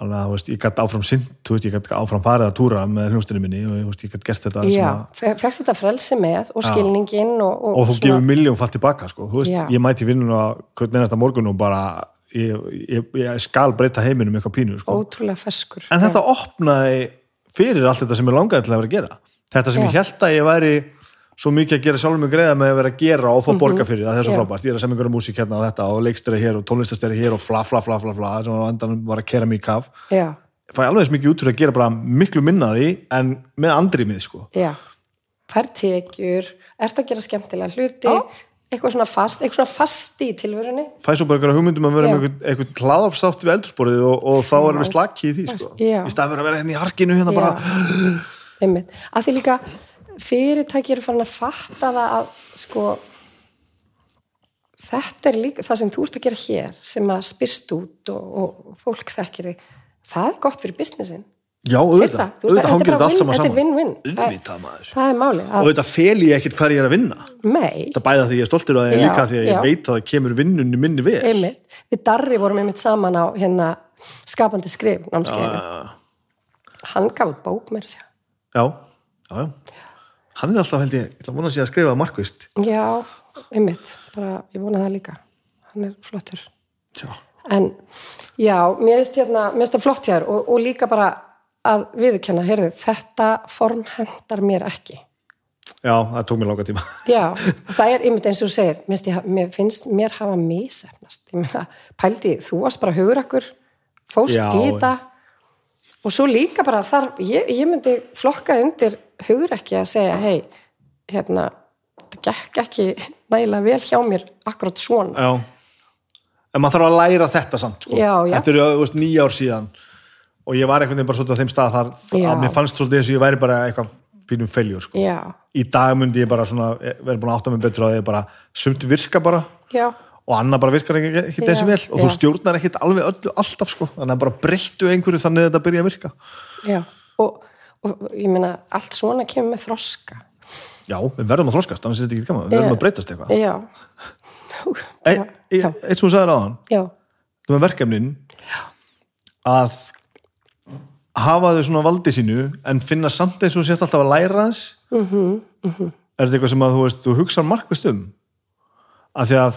þannig að þú veist, ég gæti áfram sint, þú veist, ég gæti áfram farið að túra með hljóstinu minni og þú veist, ég gæti gert þetta já svona, Fe- fékkst þetta frelsi með og skilningin og, og, og þú gefur miljón fall tilbaka, sko, þú veist, Já. ég mæti vinnuna hvern minnast að morgun og bara ég, ég, ég skal breyta heiminum eitthvað pínu, sko, ótrúlega ferskur. En þetta opnaði fyrir allt þetta sem ég langaði til að vera að gera. Þetta sem Já. ég held að ég væri svo mikið að gera sjálfur mig greiða með að vera að gera og fá borga fyrir það, það er svo Mhm. Frábært, ég er að semja einhverja músík hérna og þetta og leikstæri hér og tónlistastæri hér og fla fla fla fla fla, sem á endanum var að kera mig í kaf. Já, fæ alveg þess mikið út fyrir að gera bara miklu minna af því en með andri mið sko. Já. Fær tekjur, ert að gera skemmtilega hluti Já. eitthvað svona fast, eitthvað svona fasti í tilverunni. Fæ svo bara einhverja hugmyndum að vera með einhvern hlaðarpstátt við eldursporið og, og við fyrirtæki eru farin að fatta það að sko þetta er líka það sem þú ert að gera hér sem að spyrst út og, og fólk þekkir þig það er gott fyrir businessin. Já, auðvitað, auðvitað er hangir bara þetta allt win- saman þetta er saman. win-win. Það- það er máli og að, auðvitað fel ég ekkert hvað ég er að vinna. Mei, það bæða því ég er stoltur að það er líka því að ég já. veit að það kemur vinnunni minni vel. Einmitt. Við Darri vorum einmitt saman á hérna skapandi skrif námskeiðinu. Já, hann gaf bók með þessu já, já, já hann er alltaf held ég, ég ætla að vona að sé að skrifa markvist já, einmitt, bara ég vona það líka. Hann er flottur. Já, en já, mér finnst hérna mér finnst það flott hér og, og líka bara að viðurkenna, heyrðu, þetta form hendar mér ekki. Já, það tók mér langa tíma. Já, það er einmitt eins og þú segir mér finnst, ég, mér finnst mér hafa misefnast ég meina, pældi, þú varst bara hugur akkur fóst í þetta og svo líka bara þar ég, ég myndi flokka undir hugur ekki að segja, hei hérna, það gekk ekki nægilega vel hjá mér akkurat svona já en maður þarf að læra þetta samt sko. Já, já. þetta eru nýja ár síðan og ég var einhvern veginn bara svolítið á þeim stað þar að mér fannst svolítið eins og ég væri bara eitthvað fínum feljur sko. já, í dag myndi ég bara svona vera búin að átta mig betur að ég bara sumt virka bara já, og annað bara virkar ekki, ekki og Já, vel og þú já. stjórnar ekkit alveg öllu alltaf sko, þannig að bara breyttu einhverju þannig að þetta byrja að virka. Já. Og, og ég meina, allt svona kemur með þroska. Já, við verðum að þroskast, annars er þetta ekki gaman. Við verðum að breytast eitthvað. Já. E, e, eitt sem þú sagðir áðan. Já, það með verkefnin. Að hafa þau svona valdi sínu en finna samt eins og þú sért alltaf að læra þess mm Mhm, -hmm, er þetta eitthvað sem að þú veist þú hugsa markvist um? Að því að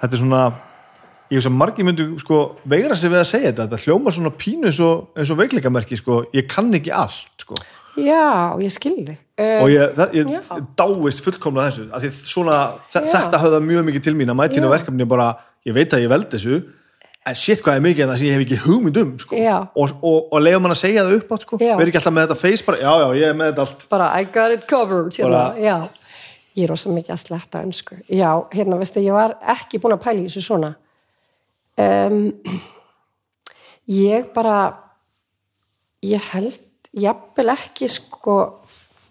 þetta er svona ég veist að margir myndu sko veigra sig við að segja þetta, þetta hljómar svona pínu eins og, eins og veikleikamerki sko, ég kann ekki allt sko. Já, ég skilði uh, og ég, það, ég dáist fullkomlega þessu af því svona, þetta höfða mjög mikið til mín að mæti inn á Já. verkefni bara, ég veit að ég veld þessu en shit hvað er mikið en það sem ég hef ekki hugmynd um sko. Og, og, og leiða mann að segja það upp átt sko. Já. verð ekki alltaf með þetta face bara, já já, ég er með þetta allt. Bara I got it covered hérna, Bara- ég er rosa mikið að sletta önsku já, hérna, veistu, ég var ekki búin að pæla í þessu svona. Um, ég bara ég held jafnvel ekki sko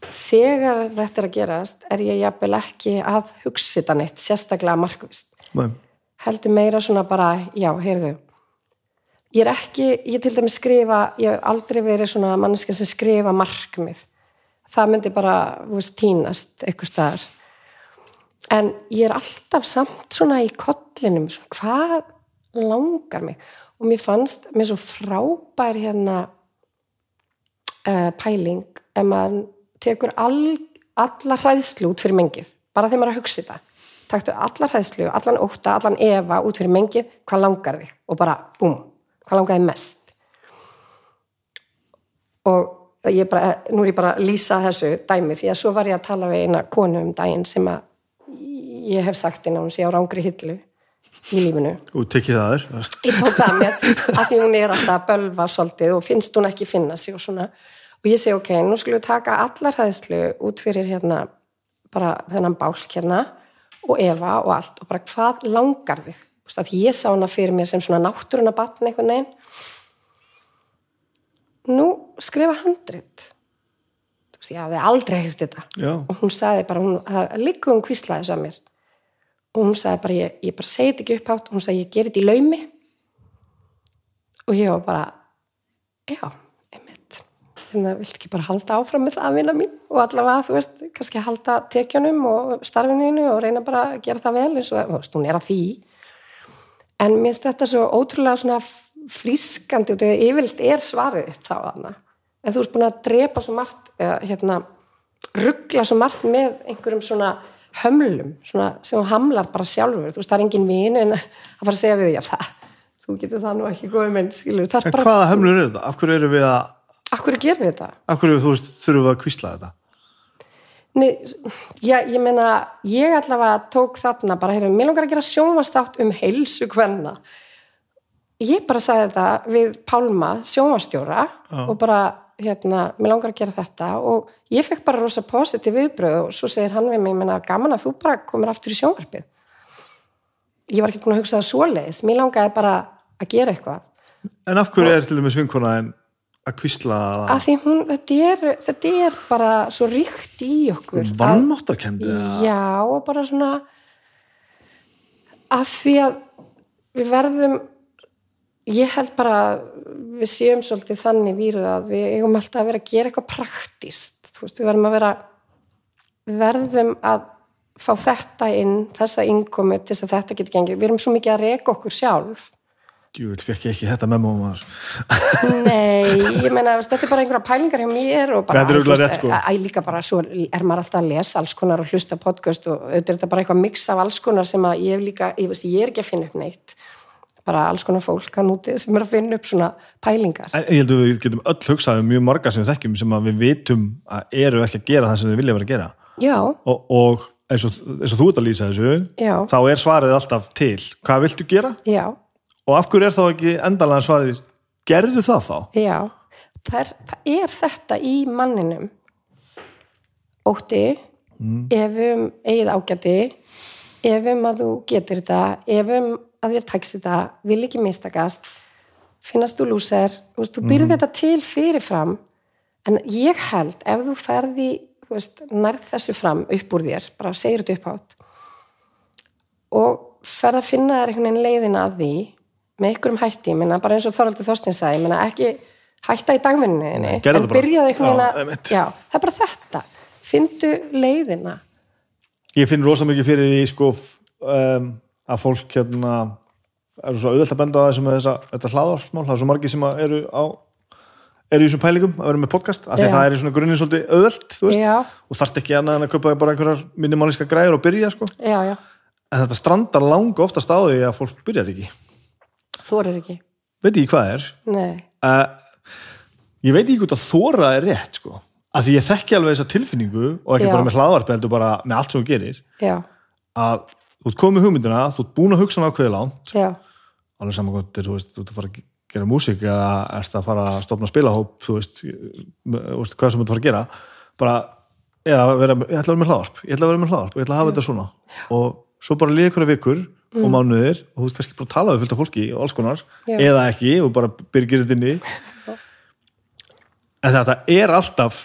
þegar þetta er að gerast er ég jafnvel ekki að hugsa þetta neitt, sérstaklega markvist Nei. heldur meira svona bara, já, heyrðu. Ég er ekki, ég til dæmis skrifa ég hef aldrei verið svona manneska sem skrifa markmið. Það myndi bara, þú veist, tínast eitthvað staðar en ég er alltaf samt svona í kollinum, svona, hvað langar mig? Og mér fannst mér svo frábær hérna uh, pæling ef maður tekur all, alla hræðslu út fyrir mengið bara þegar maður er að hugsa þetta. Taktu alla hræðslu, allan ótta, allan efa út fyrir mengið, hvað langar þig? Og bara, búm, hvað langar þig mest? Og ég bara, nú er ég bara að lýsa þessu dæmi því að svo var ég að tala við eina konu um daginn sem að ég hef sagt inn á hún sé á rángri hillu í lífinu. Og tekið það þér. Ég tók það með að því hún er alltaf að bölva svolítið og finnst hún ekki finna sig og svona. Og ég segi ok, nú skulum við taka allar hæðslu út fyrir hérna bara þennan bálk hérna og Eva og allt og bara hvað langar þig? Að því ég sá hana fyrir mér sem svona náttúruna batn einhvern veginn. Nú skrifa handrit. Ég hafði aldrei hefst þetta. Já, og hún sagði bara, hún, líka hún kvíslaði þess að mér og hún sagði bara, ég, ég bara segi þetta ekki upp átt og hún sagði, ég ger þetta í laumi. Og ég var bara já, einmitt. En það vilt ekki bara halda áfram með það vinna mín? Og allavega, þú veist, kannski halda tekjunum og starfininu og reyna bara að gera það vel eins og, þú veist, hún er að því. En mér finnst þetta svo ótrúlega svona frískandi og þegar yfirleitt er svarið þá hana en þú ert búin að drepa svo margt hérna, ruggla svo margt með einhverjum svona hömlum svona, sem hamlar bara sjálfur þú veist, það er engin vin en að fara að segja við því að það, þú getur það nú ekki góðum en skilur, það er bara hvaða hömlur er þetta? af hverju eru við að, Akkur gerum við þetta? af hverju þú veist þurfum við að kvísla þetta? Nei, já, ég meina, ég allavega tók þarna bara, heyrðum, mér langar að gera sjónvastátt um heilsu kvenna. Ég bara sagði þetta við Pálma, sjónvastjóra, Já. og bara, hérna, mér langar að gera þetta og ég fekk bara rosa positív viðbröð og svo segir hann við mig, menna, gaman að þú bara komir aftur í sjónvarpið. Ég var ekki búin að hugsa það svoleiðis. Mér langaði bara að gera eitthvað. En af hverju er til dæmis vinkona en að kvísla að því hún, þetta er, þetta er bara svo ríkt í okkur að- vannmáttarkendi Já, og bara svona að því að við verðum ég held bara að við séum svolítið þannig víruð að við eigum alltaf að vera að gera eitthvað praktist veist, við verðum að vera við verðum að fá þetta inn, þessa innkomu til þess að þetta getur gengið, við erum svo mikið að reka okkur sjálf. Jú, fekk ég ekki þetta memo maður. Nei, ég meina, þetta er bara einhverja pælingar hjá mér og bara, er rétt, sko. Líka bara, svo er maður alltaf að lesa alls konar og hlusta podcast og auðvitað bara eitthvað mix af alls konar sem að ég líka, ég veist, ég er ekki að finna upp neitt bara alls konar fólk hann úti sem er að finna upp svona pælingar. Ég held að við getum öll hugsað um mjög marga sem við þekkjum sem að við vitum að eru ekki að gera það sem við vilja vera að gera. Já, og, og eins, og, eins og þú ert að lýsa þessu já, þá er svarið alltaf til. Hvað viltu gera? Já, og af hverju er þá ekki endalega svarið gerðu það þá? Já. Það er, það er þetta í manninum. Ótti ef um eigið ágæti ef um að þú getur þetta ef um að þér takst þetta vil ekki mistakast. Finnast þú lúser, þú, veist, þú byrði þetta til fyrirfram. En ég held ef þú ferði þú veist, nærð þessu fram upp úr þér bara segir þetta upp átt og ferð að finna þér einhvern veginn leiðina að því með einhverjum hætti, ég meina bara eins og Þorvaldur Þorstein sagði, ég meina ekki hætta í dagvinninni, gerðu en byrjaði einhvern veginn að, já, það er bara þetta. Fyndu leiðina. Ég finn rosa mikið fyrir því sko um, að fólk hérna eru svo auðvelt að benda á þessum með þessa, þetta hlaðarsmál, það er svo margir sem eru á eru í þessum pælingum að vera með podcast af því það er í svona grunninn svolítið auðvelt og þarft ekki annað en að kaupa bara einhverjar minimalíska græður og byrja sko. já, já, en þetta strandar langa oftast á því að fólk byrjar ekki. Þorir ekki. Veit ekki hvað er. Uh, ég veit ekki hvort að þóra er rétt sko. að því ég þekki alveg þessa tilfinningu og ekki Já. bara með hlaðvarpi heldur bara með allt sem þú gerir. Já, að þú ert komið hugmyndina, þú ert búin að hugsa hana ákveði já, alveg saman hvort er, þú veist, þú ert að fara að gera músík eða ert að fara að stopna þú veist, með- þú veist hvað sem þú ert að fara að gera. Bara, eða vera, ég ætla að vera með hlaðvarp ég ætla að vera með hlaðvarp og ég ætla að hafa þetta svona. Og svo bara líða ykkur vikur og mánuðir og þú veist kannski bara að tala við fullt af fólki og alls konar, Já. eða ekki og bara byrgir þetta inni. En þetta er alltaf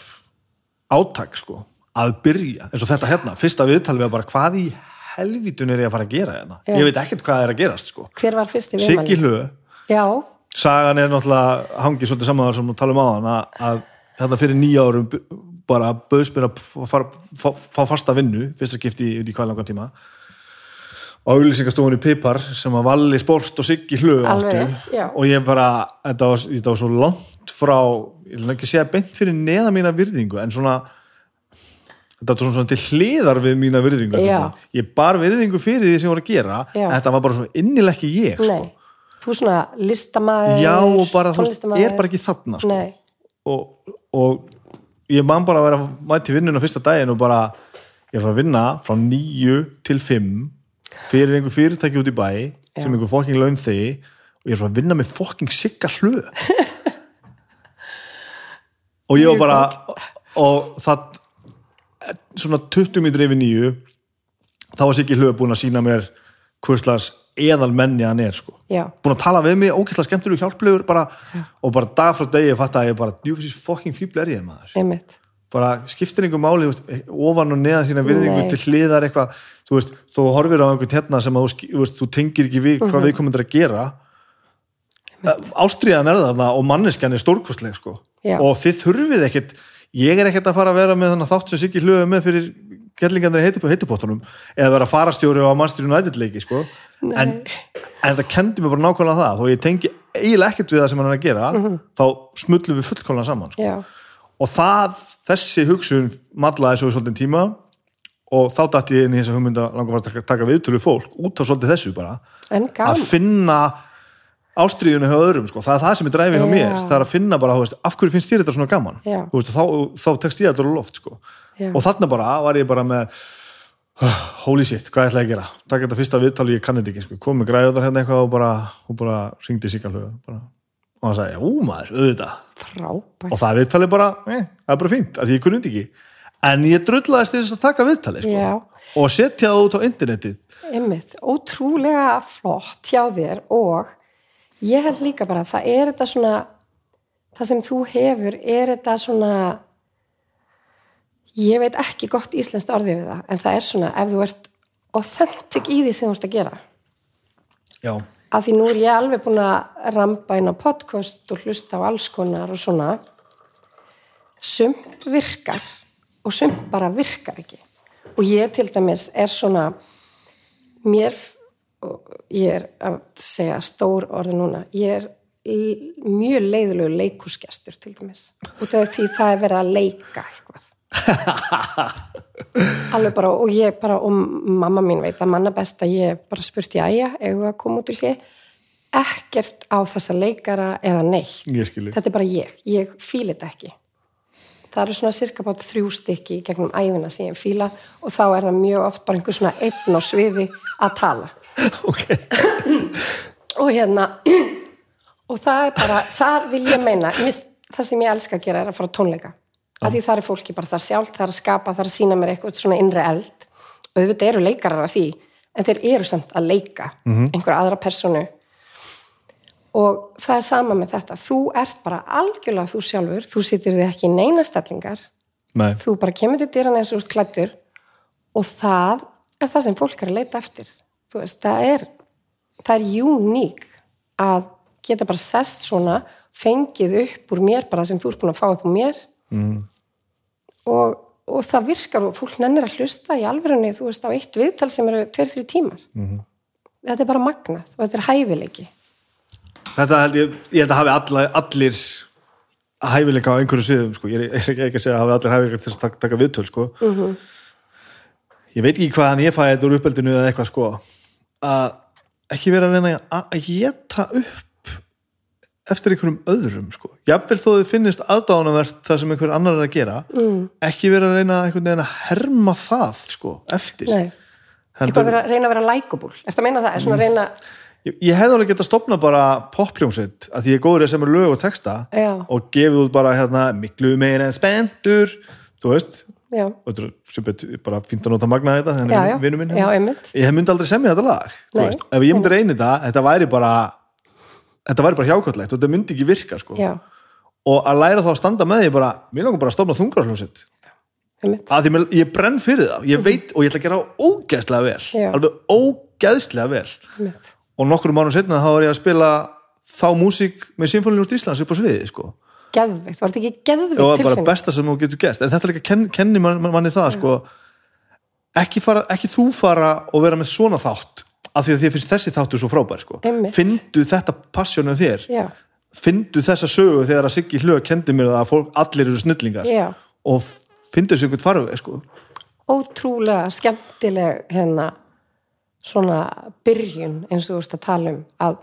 átak sko að byrja, eins og þetta hérna fyrsta viðtal við að bara hvað í helvítun er ég að fara að gera hérna, ég veit ekkert hvað er að gerast sko. Hver var fyrsti Siggi viðmæli? Hlö, já, sagan er náttúrulega hangið svolítið saman sem við talum á hann að, þetta fyrir nýja árum bara bauðs mér að fá, fasta vinnu fyrsta skipti í, í hvað langan tíma. Og auðlýsingastofunni Pipar sem að Valli Sport og Siggi Hlö Alveg áttu. rétt, já. og ég bara, þetta var, þetta var svo langt frá, ég vil ekki segja beint fyrir neða mína virðingu en svona þetta var svona, til hliðar við mína virðingu Já. veginn. ég bar virðingu fyrir því sem ég voru að gera Já. en þetta var bara svona innileg ekki ég sko. þú svona listamaður já og bara, tónlistarmaður. er bara ekki þarna sko. og, og ég man bara að vera mæti vinnuna fyrsta daginn og bara ég er að fara að vinna frá nýju til fimm fyrir einhver fyrirtæki út í bæ sem einhver fokking laun þegi og ég er að fara að vinna með fokking sigga hlu og ég var bara og það svona 20 mínútur yfir nýju þá var siggi hlu búin að sína mér hvurslags eðal menni hann er sko. Búin að tala við mig, ógeðslega skemmtur og hjálplegur bara, og bara dag frá degi fatt að ég bara, djúfisins fokking fíbl er ég maður? Bara skiptir einhver máli veist, ofan og neðan sína virðingu Nei. til hliðar eitthvað, þú veist, þú horfir á einhvern hérna sem að þú, veist, þú tengir ekki við Mhm. hvað við komum að gera. Ástriðan er þarna og manneskjan er stórkostleg sko. Og þið þurfið ekkert ég er ekkert að fara að vera með þannig þátt sem Siggi hlöðu með fyrir gerlingarnir í heitupottunum eða vera farastjóri á Manchester United leiki sko. En, en það kendi mér bara nákvæmlega það og ég tengi eiginlega ekkert við það sem hann er að gera þá smullum við fullkvæmlega saman sko. og það, þessi hugsun mallaði svo í svolítið tíma og þá dætti ég inn í þessa hugmynda langar var að taka, taka viðtölu fólk út af svolítið þessu bara. Að finna ástriðinu hjá öðrum sko. það er það sem er dræfið hjá Já. mér það er að finna bara, veist, af hverju finnst þér þetta svona gaman veist, þá, þá tekst ég á loft sko. Og þarna bara var ég bara með holy shit, hvað ætla ég að gera taka þetta fyrsta viðtal og ég kann þetta ekki sko. kom með græðunar hérna eitthvað og bara, og bara ringdi síkalögu bara. og hann sagði, ú maður, auðvitað og það viðtalið bara, eh, það er bara fínt því ég kunni þetta ekki en ég drullaðist til þess að taka viðtalið sko. Og setja það út á internetið Einmitt, ótrúlega flott hjá þér og ég held líka bara að það er þetta svona það sem þú hefur er þetta svona ég veit ekki gott íslenskt orðið við það en það er svona ef þú ert authentic í því sem þú ert að gera. Já, af því nú er ég alveg búin að rampa inn á podcast og hlusta á alls konar og svona. Sumt virkar og sumt bara virkar ekki. Og ég til dæmis er svona mér og ég er að segja stór orði núna. Ég er l- mjög leiðilegu leikúsgestur til dæmis. Út af því það er verið að leika eitthvað. Alveg bara og ég bara og mamma mín veit að manna best að ég bara spurt jæja, eigum við að koma út úr hlið ekkert á þessa leikara eða neitt, þetta er bara ég. Ég fíla þetta ekki. Það eru svona cirka bát þrjú stykki í gegnum æfina sem ég fíla og þá er það mjög oft bara einhver svona einn á sviði að tala ok, og hérna og það er bara, það vil ég meina það sem ég elska að gera er að fara tónleika. Af því það er fólki bara þar sjálf það er að skapa, það er að sína mér eitthvað svona innri eld. Og auðvitað eru leikarar af því en þeir eru samt að leika -hmm. einhverja aðra personu og það er sama með þetta. Þú ert bara algjörlega þú sjálfur þú situr þig ekki í neina stellingar. Nei, þú bara kemur til dyrann eins og út klættur og það er það sem fólk er að leita eftir þú veist, það er það er uník að geta bara sest svona fengið upp úr mér bara sem þú ert búin að fá upp úr mér mm. og, og það virkar og fólk nennir að hlusta í alverðinni þú veist á eitt viðtal sem eru tveir, þrjú tímar -hmm. þetta er bara magnað og þetta er hæfileiki þetta held ég ég held að hafi alla, allir hæfileika á einhverju sviðum sko. ég er ég ekki að segja að hafi allir hæfileika til að taka, taka viðtöl sko. Mhm. ég veit ekki hvaðan ég fæði þetta úr uppeldinu eða eitthvað sko að ekki vera að reyna að að geta upp eftir einhverjum öðrum sko. jafnvel þó þið finnist aðdánavert það sem einhver annar er að gera mm. ekki vera að reyna að herma það sko, eftir Nei, eitthvað að vera, reyna að vera likeable Ertu að meina það? Er svona að reyna, Ég, ég hefði alveg getað stopna bara poppljómsveit að því ég er góður að semja lög og texta Já. og gefið út bara hérna miklu meira en spendur þú veist, já, og þetta er bara fínt að nota magna þetta já, þannig já, vinnu minn já, hérna. einmitt. Ég myndi aldrei semja þetta lag veist, ef ég myndi reyna þetta, þetta væri bara þetta væri bara hjákvæmlegt og þetta myndi ekki virka sko. Já, og að læra þá að standa með því bara, mér langar bara að stopna þungarhljómsveit. Einmitt. Að því ég brenn fyrir það. Ég veit og ég ætla að gera það ógeðslega vel. Mhm. Já. alveg ógeðslega vel. Einmitt. Og nokkrum árum setna þá var ég að spila þá músík með Sinfóniljóst Íslands upp á sviði sko. Geðveikt, var þetta ekki geðveikt og það var bara tilfinning? besta sem þú getur gert en þetta er að ken, kenni man, manni það sko. ekki, fara, ekki þú fara og vera með svona þátt af því að því finnst þessi þáttur svo frábær sko. Einmitt. findu þetta passjónu þér Já, findu þessa sögu þegar að Siggi Hlög kendi mér að fólk, allir eru snillingar já og findu þessu einhvern farveg sko. ótrúlega skemmtileg hérna svona byrjun eins og þú ert að tala um að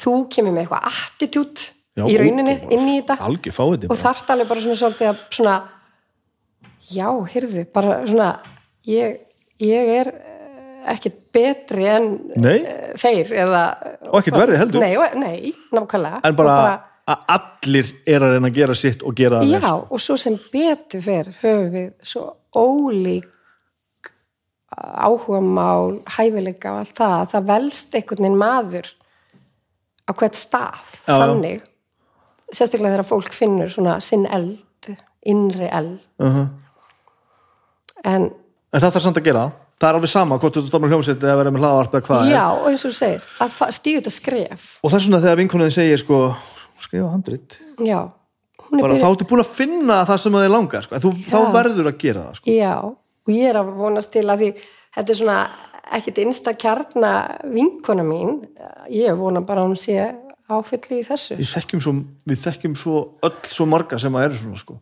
þú kemur með eitthvað attitút Já, í rauninni ó, inn í þetta og þarft alveg bara svona svolítið að svona já, heyrðu, bara svona ég, ég er eh, ekkert betri en Nei. eh, þeir eða Og ekkert verri heldur. Nei, nei nákvæmlega en bara, Og að allir er að reyna að gera sitt og gera það Já, sko. og svo sem betur fer höfum við svo ólík áhugamál, hæfileika og allt það, að það velst einhvern veginn maður á hvert stað, Já, já. Sérstaklega þegar fólk finnur svona sinn eld, innri eld. Uh en en það þarf samt að gera. Það. er alveg sama hvort þú stofnir hljómsveit eða verður með hlaðarp eða hvað. Já, og eins og þú segir að stíga þetta skref. Og það er svona þegar vinkonuðin segir sko, skrifa handrit. Já, bara byrjuð- þá ertu búin að finna það sem þið langar sko. þú, þá verður að gera það sko. Já, og ég er að vonast til að því þetta er svona ekkit innsta kjarna vinkona mín. Ég vona bara að hún sé áfulli í þessu. Við þekkjum svo, við þekkjum svo öll svo marga sem að eru svona sko.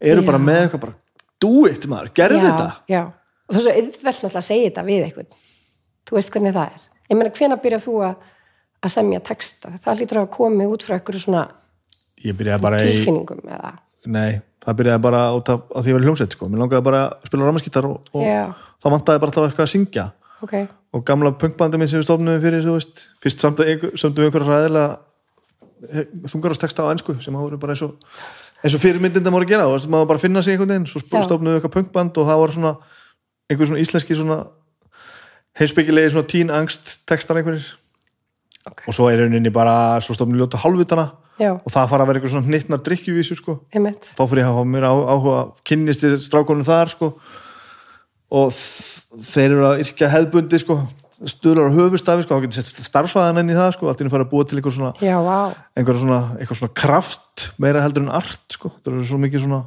eru Já. bara með eitthvað bara do it maður, gerðu já, þetta. já. og það er svo auðvelt náttúrulega að segja þetta við eitthvað þú veist hvernig það er. Ég meina hvenær byrjar þú að, að semja texta? Það lítur að komið út frá eitthvað svona ég byrjaði bara í, tilfinningum eða? Nei, það byrjaði bara út af að því ég var í hljómsveit sko. mér langaði bara að spila rámaskítar og, og þá vantaði bara alltaf eitthvað að syngja. Ok, og gamla punkbandi minn sem við stofnum fyrir, þú veist, fyrst samt, að samt um einhverja ræðilega þungarásteksta á ennsku sem hafa verið bara eins og eins og fyrirmyndin það voru að gera. Og maður bara finna sig einhvern veginn svo stofnuðu eitthvað punkband og það var svona einhver svona íslenski svona heimspekilegi svona tín angst textar einhverjir. Ok. og svo er rauninni bara svo stofnuðu ljóta hálfvitana já, og það fara að vera eitthvað svona hnittnar drikkjuvísur sko. Einmitt. Þá fyrir ég að hafa mér áhuga kynnist þér strákonum þar sko. Og þeir eru að yrkja hefðbundi sko stuðlar á höfustafi sko, þá getur sett starfsvæðan inn í það sko, allt inn að fara að búa til einhver svona, já, einhver svona, einhver svona kraft meira heldur en art sko, það eru svo mikið svona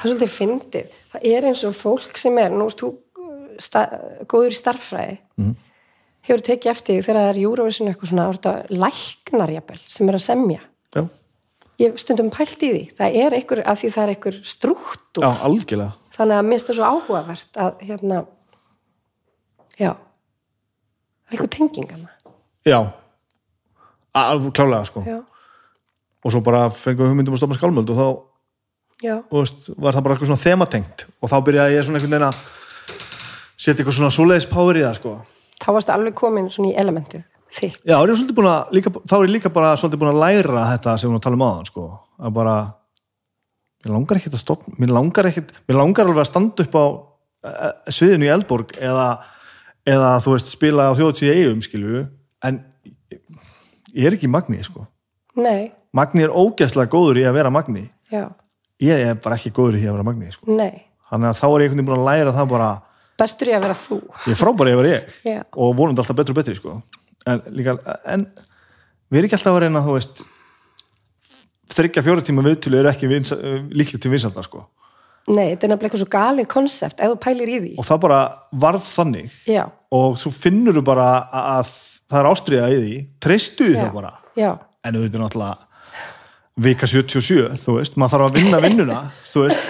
það er svolítið fyndið. Það er eins og fólk sem er nú ert þú sta, góður í starffræði Mhm. hefur tekið eftir því þegar það er Eurovision eitthvað svona, er þetta læknarjabel sem er að semja. Já, ég stundum pælt í því, það er einhver að því það er einhver strúktúr já algjörlega. Þannig að minnst það svo áhugavert að hérna já það einhver tengingana já, klálega sko. Já, og svo bara fengum við hugmyndum að stoppa skálmöld og þá veist, var það bara eitthvað svona thematengt og þá byrjaði ég svona einhvern veginn að setja eitthvað svona svoleiðis power í það sko. Þá varstu alveg komin svona í elementið þitt, Já, er líka, þá er ég líka bara svolítið búin að læra þetta sem við erum að tala um aðan, sko, að bara, mér langar ekkert að stoppa, mér langar ekkert, mér langar alveg að standa upp á eh, sviðinu í Eldborg eða, eða þú veist, spila á þjóðtíð eigum, skilju, en ég er ekki Magni, sko. nei, Magni er ógeðslega góður í að vera Magni. já, Ég er bara ekki góður í að vera Magni, sko. nei Þannig að þá er ég einhvern veginn búin að læra það bara, bestur í að vera þú ég er frábæri að vera ég já, og vonandi alltaf betur og betri sko. en líka, en við erum ekki alltaf að reyna þú veist þryggja fjóra tíma viðtölu eru ekki líklega til vinsaldar sko. Nei, þetta er nefnilega eitthvað svo galið konsept ef þú pælir í því, og það bara varð þannig. Já, og svo finnur þú bara að það er ástriða í því. Treystu því já, það bara. Já. En þú veitir náttúrulega vika 77, þú veist, maður þarf að vinna vinnuna þú veist,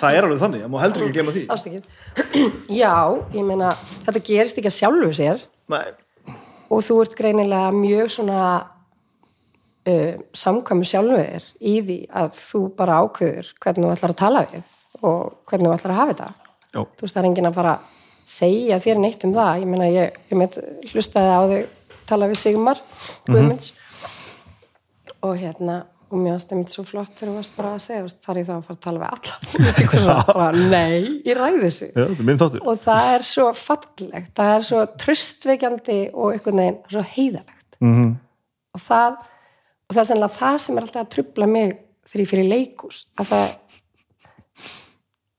það er alveg þannig maður heldur ekki að gema því. Já, ég meina, þetta gerist ekki að sjálfu sér. Nei, og þú ert greinilega mjög svona uh, samkvæmu sjálfu þér í því að þú bara ákveður hvernig þú ætlar að tala við og hvernig þú ætlar að hafa þetta. já, Þú veist, það er enginn að fara að segja þér neitt um það. Ég meina, ég, ég meit, hlustaði á þau tala við Sigmar Guðmunds. Og hérna og mér varst einmitt svo flott þegar þú varst bara að segja þar ég þá að fara að tala við alla? Svo, bara, nei, ég ræði þessu. Já, er og það er svo fallegt það er svo tröstveikjandi og einhvern veginn svo heiðalegt mm og það og það er sennilega það sem er alltaf að trubla mig þegar ég fyrir leikús að það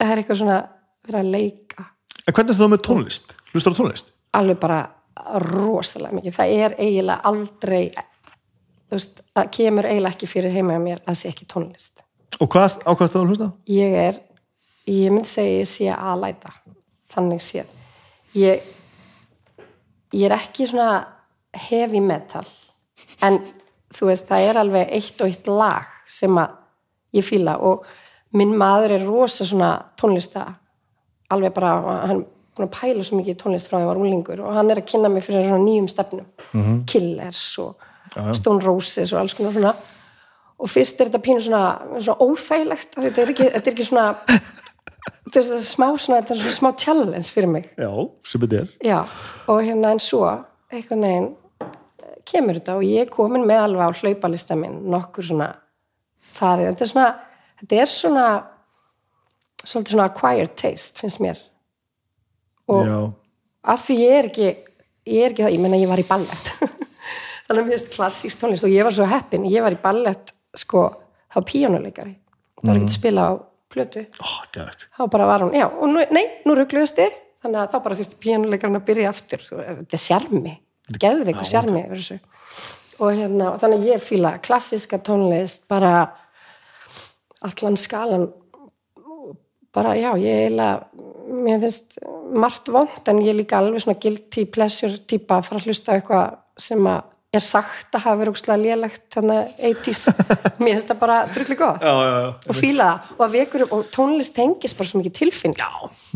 það er eitthvað svona verið að leika En hvernig er það með tónlist? Hlustar á tónlist? alveg bara rosalega mikið það er eiginlega aldrei þú veist, það kemur eiginlega ekki fyrir heima hjá mér að það sé ekki tónlist Og hvað ákvæðast það að hlusta? ég er ég myndi segja ég sé aðlæta þannig séð ég, ég er ekki svona heavy metal en þú veist það er alveg eitt og eitt lag sem að ég fíla og minn maður er rosa svona tónlista alveg bara, hann er búin að pæla svo mikið tónlist frá því að ég var úlingur og hann er að kynna mig fyrir svona nýjum stefnum Killers og já. Stone Roses og alls konar svona og fyrst er þetta pínu svona, svona óþægilegt þetta er ekki, þetta er ekki svona þetta er þetta smá svona, þetta er svona smá challenge fyrir mig Já, sem þetta er. já, og hérna en svo einhvern veginn eh, kemur þetta og ég er komin með alveg á hlaupalista minn nokkur svona þar, þetta er svona þetta er svona svolítið svona acquired taste finnst mér. Og Já, að því ég er ekki ég er ekki það, ég menna ég var í ballett. Þannig að mér finnst klassísk tónlist og ég var svo heppin, ég var í ballett sko, þá píjónuleikari það var ekki að spila á plötu. Gæðvægt. þá bara var hún, já, og nú, nei, nú ruggluðust þið þannig að þá bara þurfti píjónuleikarinn að byrja aftur. Þetta er sjarmi yfir þessu. Og hérna, og þannig að ég fíla klassíska tónlist bara allan skalan bara já, ég eiginlega mér finnst margt vond en ég líka alveg svona guilty pleasure típa að fara að hlusta eitthvað sem að er sagt að hafa verið úkslega lélegt þannig að 80s, mér finnst það bara drulli gott. Já, já, já. og fíla það. Og að vekur upp og tónlist tengist bara svo mikið tilfinn já,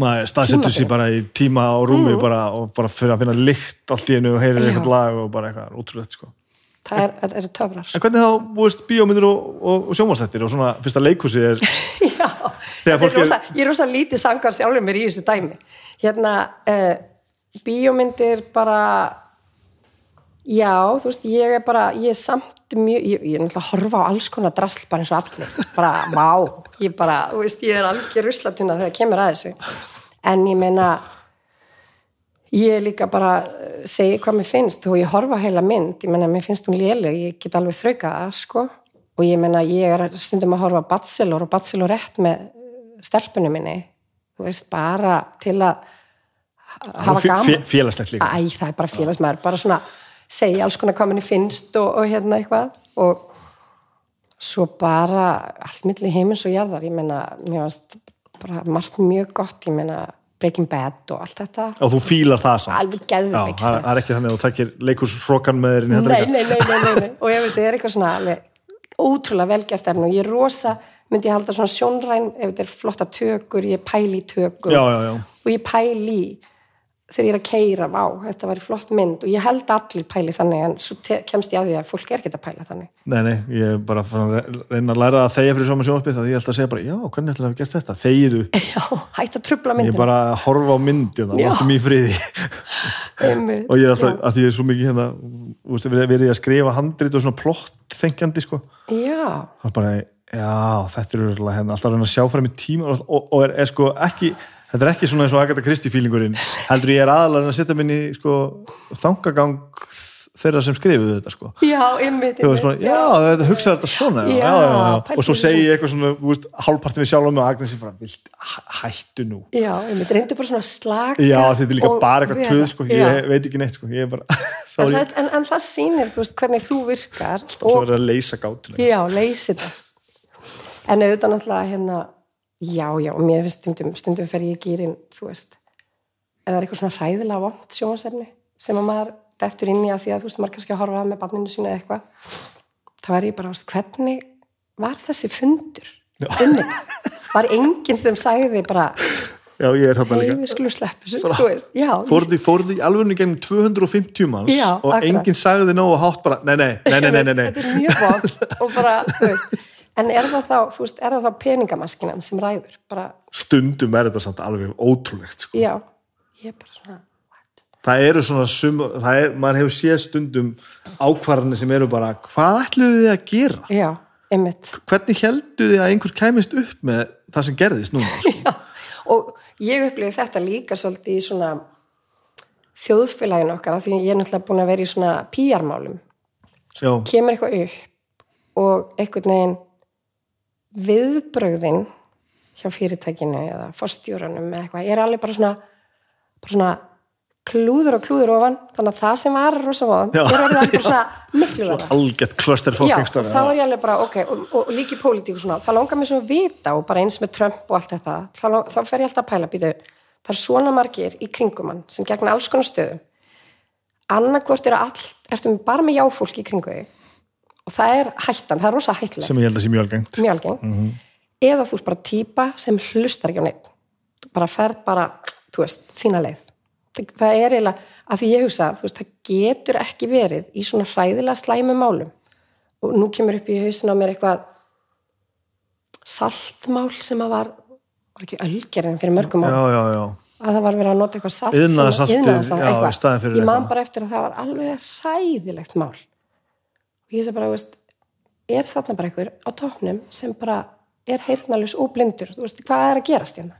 Maður staðsettur sér bara í tíma og rúmi bara, og bara fyrir að finna lykt allt í einu og heyrir eitthvað lag og bara eitthvað ótrúlegt, sko. Það er, það eru töfrar. En hvernig þá, búist, bíómyndir og, og, og sjónvarsættir og svona fyrsta leikhúsið er, já, er er- rosa, ég er rosa lítið sangar sjálfur mér í þessu dæmi. Hérna, uh, bíómyndir bara já, þú veist, ég er bara ég er samt samt mjög, ég, ég er náttúrulega að horfa á alls konar drasl bara eins og allir, bara, vá ég bara, þú veist, ég er algjör ruslatuna þegar kemur að þessu. En ég meina ég líka bara eh, segi hvað mér finnst og ég horfa heila mynd. Ég meina, mér finnst hún léleg, ég get alveg þrauka það, sko, og ég meina ég er stundum að horfa á Bachelor og Bachelorette með stelpunum minni. Þú veist, bara til að hafa gaman. fé- félagslegt líka. Æ, það er bara félagsmaður, bara svona segja alls konar hvað manni finnst og, og hérna eitthvað. Og svo bara allt milli heimins og jarðar, ég meina mér varst bara margt mjög gott ég meina Breaking Bad og allt þetta. Og þú fílar það samt? Alveg geðveik það er ekki þannig að þú takkir leikursrokan með þér nei, nei, nei, nei, og ég veit, það er eitthvað svona alveg ótrúlega velgjast efni og ég er rosa myndi ég halda svona sjónræn ef þetta er flotta tökur, ég pæli já, og ég pæli þegar ég er að keira, vá, þetta var flott mynd. Og ég held allir pæli þannig en svo kemst ég að því að fólk er ekki að pæla þannig. Nei, nei, ég er bara að re- reyna að læra að þegja fyrir svona sjónspið það ég ætla að segja bara, já, hvernig ætla að gert þetta? Þegiðu, já, hætt að trubla ég er bara að horfa á myndina og alltaf í friði. Og ég er alltaf, að því ég er svo mikið hérna þú verið að skrifa handrit og svona plott þengjandi, sko. Já, já, þetta er hérna, alltaf að reyna að sjá fram í tíma og, og er, er sko ekki, þetta er ekki svona eins og Agatha Christie feelingurinn, heldur ég er aðalega að setja minni sko þangagang þeirra sem skrifuðu þetta sko. Já, einmitt, þú veist bara, já, þetta hugsaði þetta svona já, Já, já, já, já. og svo segi ég eitthvað svona, veist, hálfpartin við sjálfum og Agnes hættu nú. Já, einmitt, reyndu bara svona að slaka já, þetta er líka og bara eitthvað töð sko, Já. ég veit ekki neitt sko, er bara en, er það, en, en það sýnir, þú veist, hvernig þú virkar svo og, verið að leysa gátulega já, leysi þetta. En auðvitað náttúrulega hérna já, já, og mér finnst stundum stundum fer ég í gýrin, þú veist ef það er eitthvað svona hræðilega vont sjónvarsefni sem að maður dettur inn í að því að þú veist, maður kannski að horfa með barninu sína eða eitthvað þá er ég bara, veist, hvernig var þessi fundur um? Var enginn sem sagði bara, já, ég er þarna hei, líka við skulum sleppa þessu, þú veist, já, fóruði fóruði alveg gegnum 250 manns Já, og akkurat. enginn sagði nógu hátt bara, nei, nei, nei, nei, nei, nei, nei. þetta er mjög vond og bara, þú veist en er það þá, þú veist, er það þá peningamaskinan sem ræður, bara, stundum er þetta samt alveg ótrúlegt sko. já ég er bara svona, what? það eru svona sum, það er, maður hefur séð stundum ákvarðanir sem eru bara hvað ætluðu þið að gera? já, einmitt hvernig heldu þið að einhver kæmist upp með það sem gerðist núna? Sko? já. og ég upplifði þetta líka svolítið í svona þjóðfélaginu okkar af því ég er náttúrulega búin að vera í svona píjarmálum já, kemur eitthvað upp og einhvern veginn viðbrögðin hjá fyrirtækinu eða fórstjóranum eða eitthvað er alveg bara svona, bara svona klúður og klúður ofan. Þannig að það sem var rosa von er alveg bara svona miklu verða algjört fucking og þá er ég alveg bara, ok, og, og líki pólitík og svona, það langar mér svo að vita og bara eins með Trump og allt þetta, þá, þá fer ég alltaf að pæla, býtu, það er svona margir í kringum hann sem gegna alls konar stöðum. Annarkvort er allt, ertu bara með jáfólk í kringu þig og það er hættan, það er rosa hættilegt sem ég held að sé mjög algengt. Mjög algeng eða þú ert bara típa sem hlustar ekki á neitt þú bara ferð bara, þú veist, þína leið. Það, það er eiginlega, að því ég hugsa veist, það getur ekki verið í svona hræðilega slæmu málum. Og nú kemur upp í hausin á mér eitthvað saltmál sem að var var ekki ölgerðin fyrir mörgum já, mál já, já, að það var verið að nota eitthvað salt já, fyrir ég man bara eftir að það var alveg hræðilegt mál og ég sé bara, veist er þarna bara einhver á toppnum sem bara er heyrnalus og blindur? Þú veist, hvað er að gerast hérna?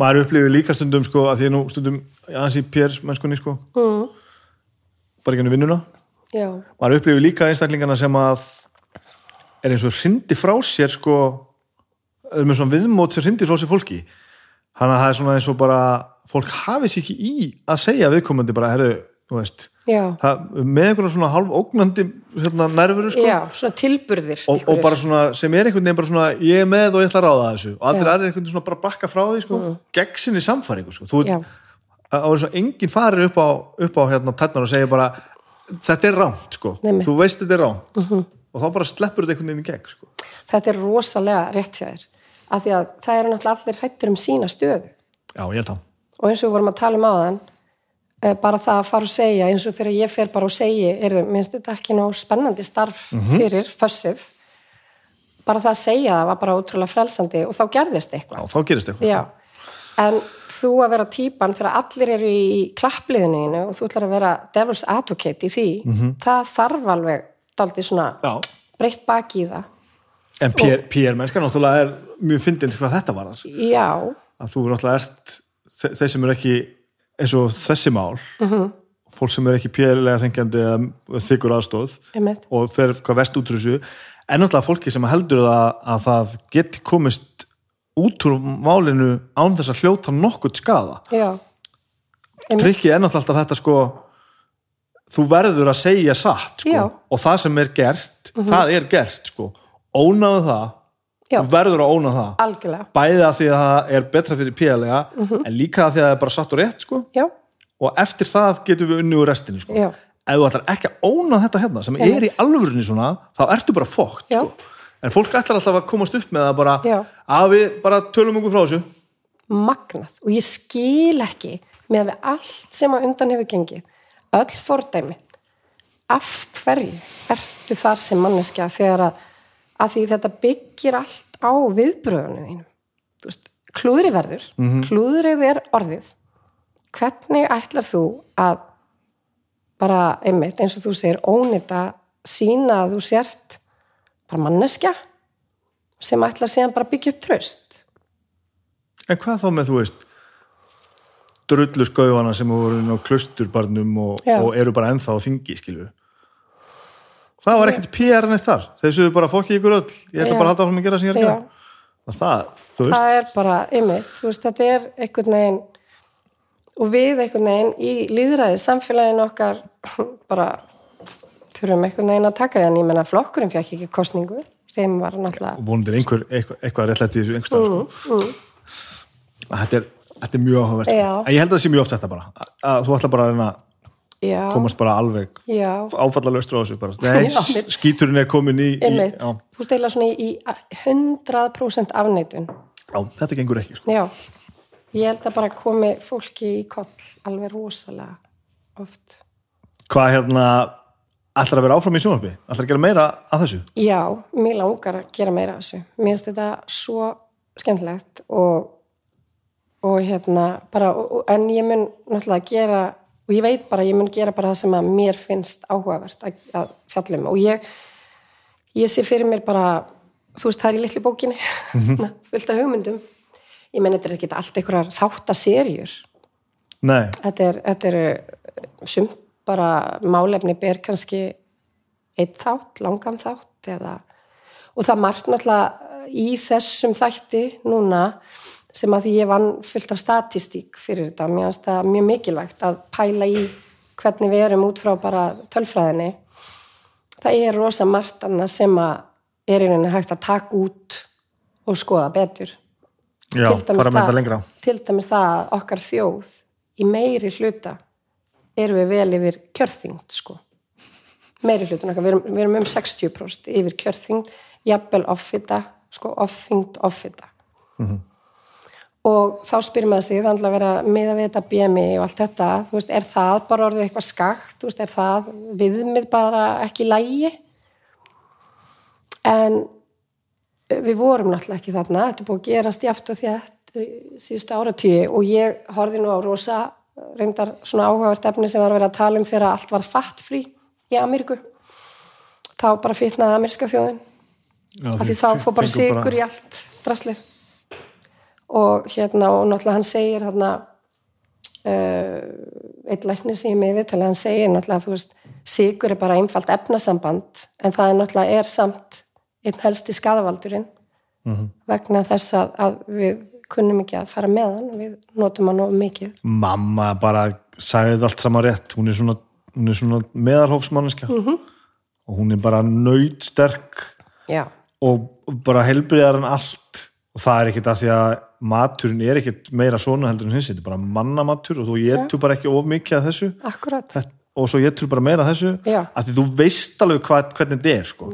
Maður upplifir líka stundum sko að því að nú stundum aðeins í pér mennskunni sko. Mm. bara ekki henni vinnuna. Já, maður upplifir líka einstaklingana sem að er eins og hrindi frá sér sko er með svona viðmót sem hrindi frá sér fólki. Þannig að það er svona eins og bara fólk hafi sér ekki í að segja viðkomandi bara, herru, það, með einhverja svona hálf ógnandi hérna, nærveru sko. Já, svona tilburðir og, og bara svona, sem er einhvern veginn bara svona ég er með og ég ætla að ráða þessu. Og allir aðrir einhvern veginn svona bara bakka frá því sko, gegn sinni samfæringu sko. þú veit, að það er enginn farir upp á, upp á hérna tætnar og segir bara þetta er rámt sko, Nei, þú veist þetta er rámt og þá bara sleppur þetta einhvern veginn í gegn sko. þetta er rosalega rétt hjá þér. Af því að það eru náttúrulega allir hrættir um sína stöðu. Já, ég held það. Og eins og við vorum að tala um áðan eh, bara það að fara og segja eins og þegar ég fer bara og segi er, minnst þetta ekki ná spennandi starf fyrir fössið. Bara það að segja það var bara ótrúlega frelsandi og þá gerðist eitthvað. Já, þá gerist eitthvað. Já, en þú að vera típan þegar allir eru í klappliðinu og þú ætlar að vera devil's advocate í því, það þarf alveg daldi svona breytt baki í það. En PR, mennska náttúrulega er mjög fyndin hvað þetta var þar já, að þú náttúrulega ert þe- þeir sem eru ekki eins og þessi mál Mhm. fólk sem eru ekki PR-lega þengjandi eða þykkur aðstóð einmitt. og fer hvað vest út úr þessu en náttúrulega fólki sem heldur að, að það geti komist út úr málinu án þess að hljóta nokkurt einmitt. Trikkið er náttúrulega alltaf þetta sko þú verður að segja satt sko, Já. Og það sem er gert það er gert sko. Ónaðu það, Já. verður að óna það. Algjörlega, bæði að því að það er betra fyrir píðalega en líka að því að það er bara satt og rétt sko. Og eftir það getum við unni úr restinni sko. Ef þú ætlar ekki að óna þetta hérna sem er í alvörunni svona, þá ertu bara fókt sko. en fólk ætlar alltaf að komast upp með það bara að við bara tölum okkur frá þessu. Magnað. Og ég skil ekki með við allt sem að undan hefur gengið öll fordæmi af hverju ertu þar sem manneskja þegar að, að því þetta byggir allt á viðbröðunum veist, klúðri verður. Klúðrið er orðið. Hvernig ætlar þú að bara einmitt eins og þú segir ónýta sína að þú sért bara manneskja sem ætlar síðan bara byggja upp traust? En hvað þá með þú veist drullu skaufana sem voru á klusturbarnum og, og eru bara ennþá á þingi skilju það var ekkert PR neitt þar. Þeir séu bara fokki ykkur öll. Ég ætla Já. bara að halda áfram að gera sem ég er að gera. Það, það er bara, veist, þetta er einhvern veginn og við einhvern veginn í líðræði samfélagin okkar bara þurfum einhvern veginn að taka en ég menna flokkurinn fekk ekki kostningu þeim var náttúrulega vondir einhver, eitthvað, eitthvað réttlætt í þessu einhverstað Mm, sko. þetta, er, þetta er mjög áhugavert Já. en ég held að það sé mjög oft þetta bara. Að, að þú ætla bara að reyna já, komast bara alveg já, áfallalaustur á þessu bara. Nei, Já, skíturinn er komin í, í þú eiginlega svona í, í 100% afneitun. Já, þetta gengur ekki sko. já, ég held að bara komi fólki í koll alveg rosalega oft. Hvað hérna ætlar að vera áfram í sjónvarpi? Ætlar að gera meira að þessu? Já, mér langar að gera meira af þessu. Mér finnst þetta svo skemmtilegt og, og hérna bara, en ég mun náttúrulega gera, og ég veit bara, ég mun gera bara það sem að mér finnst áhugavert að, að fjallum og ég, ég sé fyrir mér bara, þú veist, það er í litlu bókinni, fullt af hugmyndum. Ég menn, þetta er ekki allt einhverjar þáttaserjur. nei, Þetta er, þetta eru sumt bara málefni ber kannski eitt þátt, langan þátt eða, og það margt náttúrulega í þessum þætti núna sem að því ég vann fullt af statistík fyrir þetta, mér finnst það mjög mikilvægt að pæla í hvernig við erum út frá bara tölfræðinni. Það er rosa margt annað sem að er í rauninni hægt að taka út og skoða betur. Já, fara með það- lengra. til dæmis það að okkar þjóð í meiri hluta erum við vel yfir kjörþyngd sko. meiri okkar, við erum, við erum um 60% yfir kjörþyngd, jafnvel offita, sko, offþyngd, offita og þá spyrir maður sig þannig að vera miða við þetta BMI og allt þetta, þú veist, er það bara orðið eitthvað skakt, þú veist, er það viðmið bara ekki lægi en við vorum náttúrulega ekki þarna, þetta er búið að gerast í aft og þétt í síðustu áratíu og ég horfði nú á rosa reyndar svona áhugavert efni sem var að vera að tala um þegar allt var fattfrí í Ameríku. Þá bara fitnaði ameríska þjóðin. Af því þá fór bara sigur í allt draslið og hérna og náttúrulega hann segir þarna uh, eitt læknir sem ég með viðtalið, hann segir náttúrulega þú veist, sigur er bara einfalt efnasamband en það er náttúrulega er samt einn helsti skadavaldurinn vegna þess að, að við kunnum ekki að fara með hann við notum hann of mikið. Mamma bara sagði allt saman rétt hún er svona, hún er svona meðarhófsmanniska Mhm. og hún er bara nöytsterk og bara helbriðar en allt. Og það er ekkert að því að maturinn er ekkert meira svona heldur en hins þetta er bara mannamatur og þú getur bara ekki of mikið af þessu. Akkurat og svo getur bara meira af þessu Já. að því þú veist alveg hvað, hvernig þetta er sko.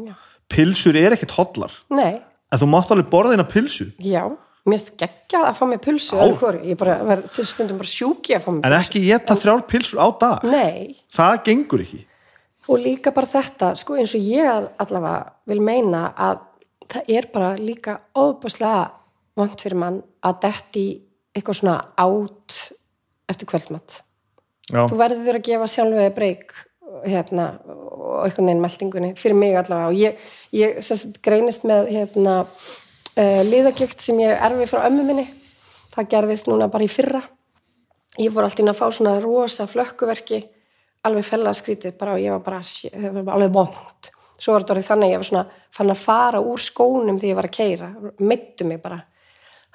Pilsur er ekkert hollar. Nei, en þú mátt alveg borða þína pilsu já mér finnst geggjað að fá öðru hvoru. ég bara verð til stundum bara sjúki að fá mér en pulsu ekki geta þrjár pilsur á dag. Nei, það gengur ekki. Og líka bara þetta, sko eins og ég allavega vil meina að það er bara líka óbúslega vant fyrir mann að detti eitthvað svona át eftir kvöldmatt. Já. Þú verður að gefa sjálfið breyk hérna, og einhvern veginn meldingunni, fyrir mig allavega. Og ég, ég sérst, greinist með hérna, uh, liðagikt sem ég erfi frá ömmu minni. Það gerðist núna bara í fyrra. Ég fór alltaf inn að fá svona rosa flökkuverki alveg fellaskrítið bara og ég var bara, það var alveg vond svo var þetta orðið þannig að ég var svona fann að fara úr skónum þegar ég var að keira meittu mig bara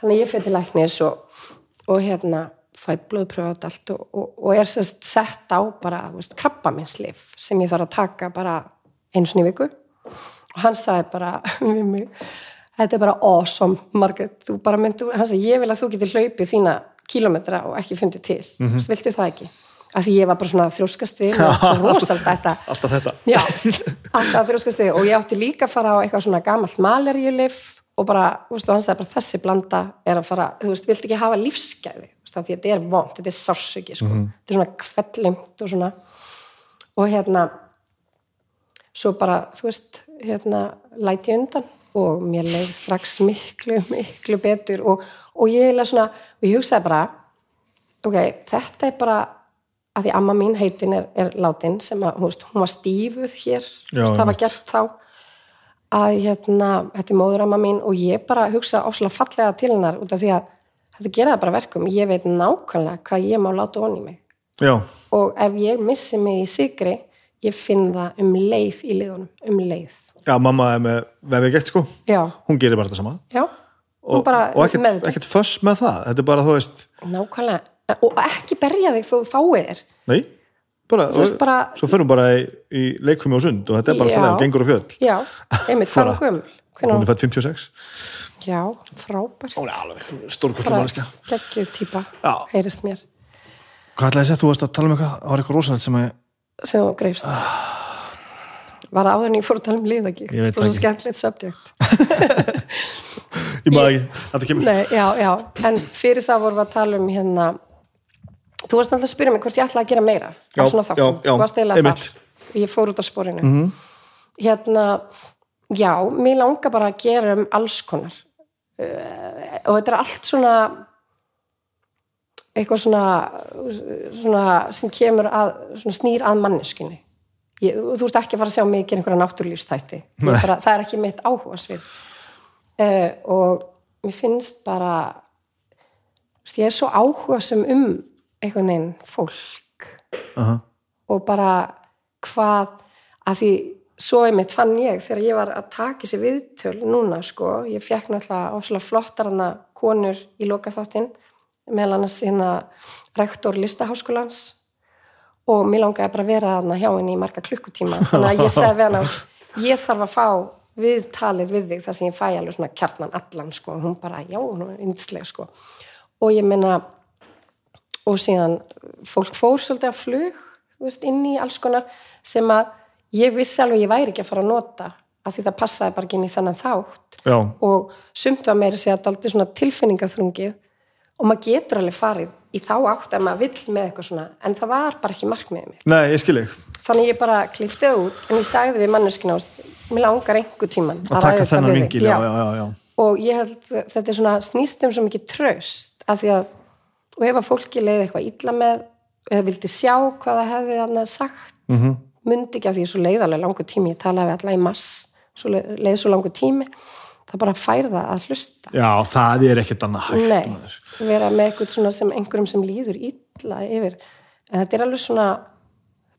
þannig að ég fyrir til læknis og, og hérna fæ blóðpröfu át allt og, og, og er sérst sett á bara veist, krabbaminnslif sem ég þarf að taka bara eins og í viku. Og hann sagði bara við mig þetta er bara awesome Margaret, þú bara myndu, hann sagði ég vil að þú getur hlaupið þína kílometra og ekki fundið til, mm -hmm. viltu það ekki? Af því ég var bara svona þrjóskast við og svo rosald þetta alltaf þetta. Já, alltaf þrjóskast við. Og ég átti líka að fara á eitthvað svona gamalt malerjulif og bara, þú veist, og hann sagði bara þessi blanda er að fara, þú veist, vilt ekki hafa lífsgæði, þú veist, því þetta er vond þetta er sársöki, sko, Mhm. þetta er svona kvellimt og svona. Og hérna svo bara, þú veist, hérna læti ég undan. Og mér leið strax miklu, miklu betur. Og, og ég eiginlega svona, og ég hugsaði bara ok, þetta er bara að því amma mín heitin er, er látin sem að, þú veist, hún var stífuð hér. Já, það var gert þá að hérna, þetta er móðuramma mín og ég bara hugsa ofslega fallega til hennar út af því að þetta gera það bara verkum. Ég veit nákvæmlega hvað ég má láta onni mig. Já, og ef ég missi mig í sigri ég finn það um leið í liðunum um leið, já, mamma er með vefið gett sko, já, hún gerir bara þetta sama. Já. Og, bara og ekkert, ekkert föss með það. Þetta er bara, þú veist, nákvæmlega. Og ekki berja þig þú fáið þér. Nei bara, þú veist bara, svo fyrir hún bara í, í leikfumi og sund og þetta er bara að gengur á fjöll. Já, einmitt hvað er gömul. Hún er fætt 56 já, frábært. Hún er alveg stórkvöldur mannskja geggjuð típa, Já. heyrist mér. Hvað ætlaði að segja, þú varst að tala um eitthvað það var eitthvað rosalegt sem að sem þú greifst. Var það áður en ég fór að tala um liðagíkt Ég veit og svo skemmtilegt subject. Ég maður ekki, þetta kemur Nei, já, já, en fyrir það vorum við að tala um hérna þú varst náttúrulega að spyrja mig hvort ég ætlaði að gera meira Já, á svona þáttum, þú varst eiginlega þar. ég fór út á sporinu. -hmm. hérna, já mér langar bara að gera um alls konar. Uh, og þetta er allt svona eitthvað svona, svona sem kemur að, svona snýr að manneskunni ég, þú ert ekki að fara að sjá mig gera einhverja bara, það er ekki mitt áhuga svið uh, og mér finnst bara ég er svo áhugasum um einhvern veginn fólk. Aha. og bara hvað að því svo einmitt fann ég þegar ég var að taka þessi viðtöl núna sko, ég fekk náttúrulega ofslega flottar hana konur í lokaþáttinn meðal annars hérna rektor listaháskólans. Og mér langaði bara að vera hana hjá henni í marga klukkutíma þannig að ég segi við hana ég þarf að fá viðtalið við þig þar sem ég fæ alveg svona kjarnan allan sko, hún bara, já, hún er yndislega sko. Og ég meina og síðan fólk fór svolítið að flug veist, inn í alls konar sem að ég vissi alveg ég væri ekki að fara að nota af því það passaði bara ekki inn í þennan þátt. Já, og sumt var meira að segja að aldrei svona tilfinningaþrungið og maður getur alveg farið í þá átt ef maður vill með eitthvað svona en það var bara ekki markmiðið mitt. Nei, ég skil ég þannig ég bara kliftið út en ég sagði við manneskina mér langar einhver tíman að taka þennan vingil, já, já, já, já. og ég held að þetta er svona snýst um svo mikið tröst af því að og ef að fólki leiði eitthvað illa með eða vildi sjá hvað það hefði þarna sagt mm. -hmm. myndi ekki að því svo leiðarlega langur tími ég talaði við alla í mass svo leið, leið svo langur tími það bara fær það að hlusta já, það er ekkert annað hægt Nei, vera með eitthvað sem einhverjum sem líður illa yfir en þetta er alveg svona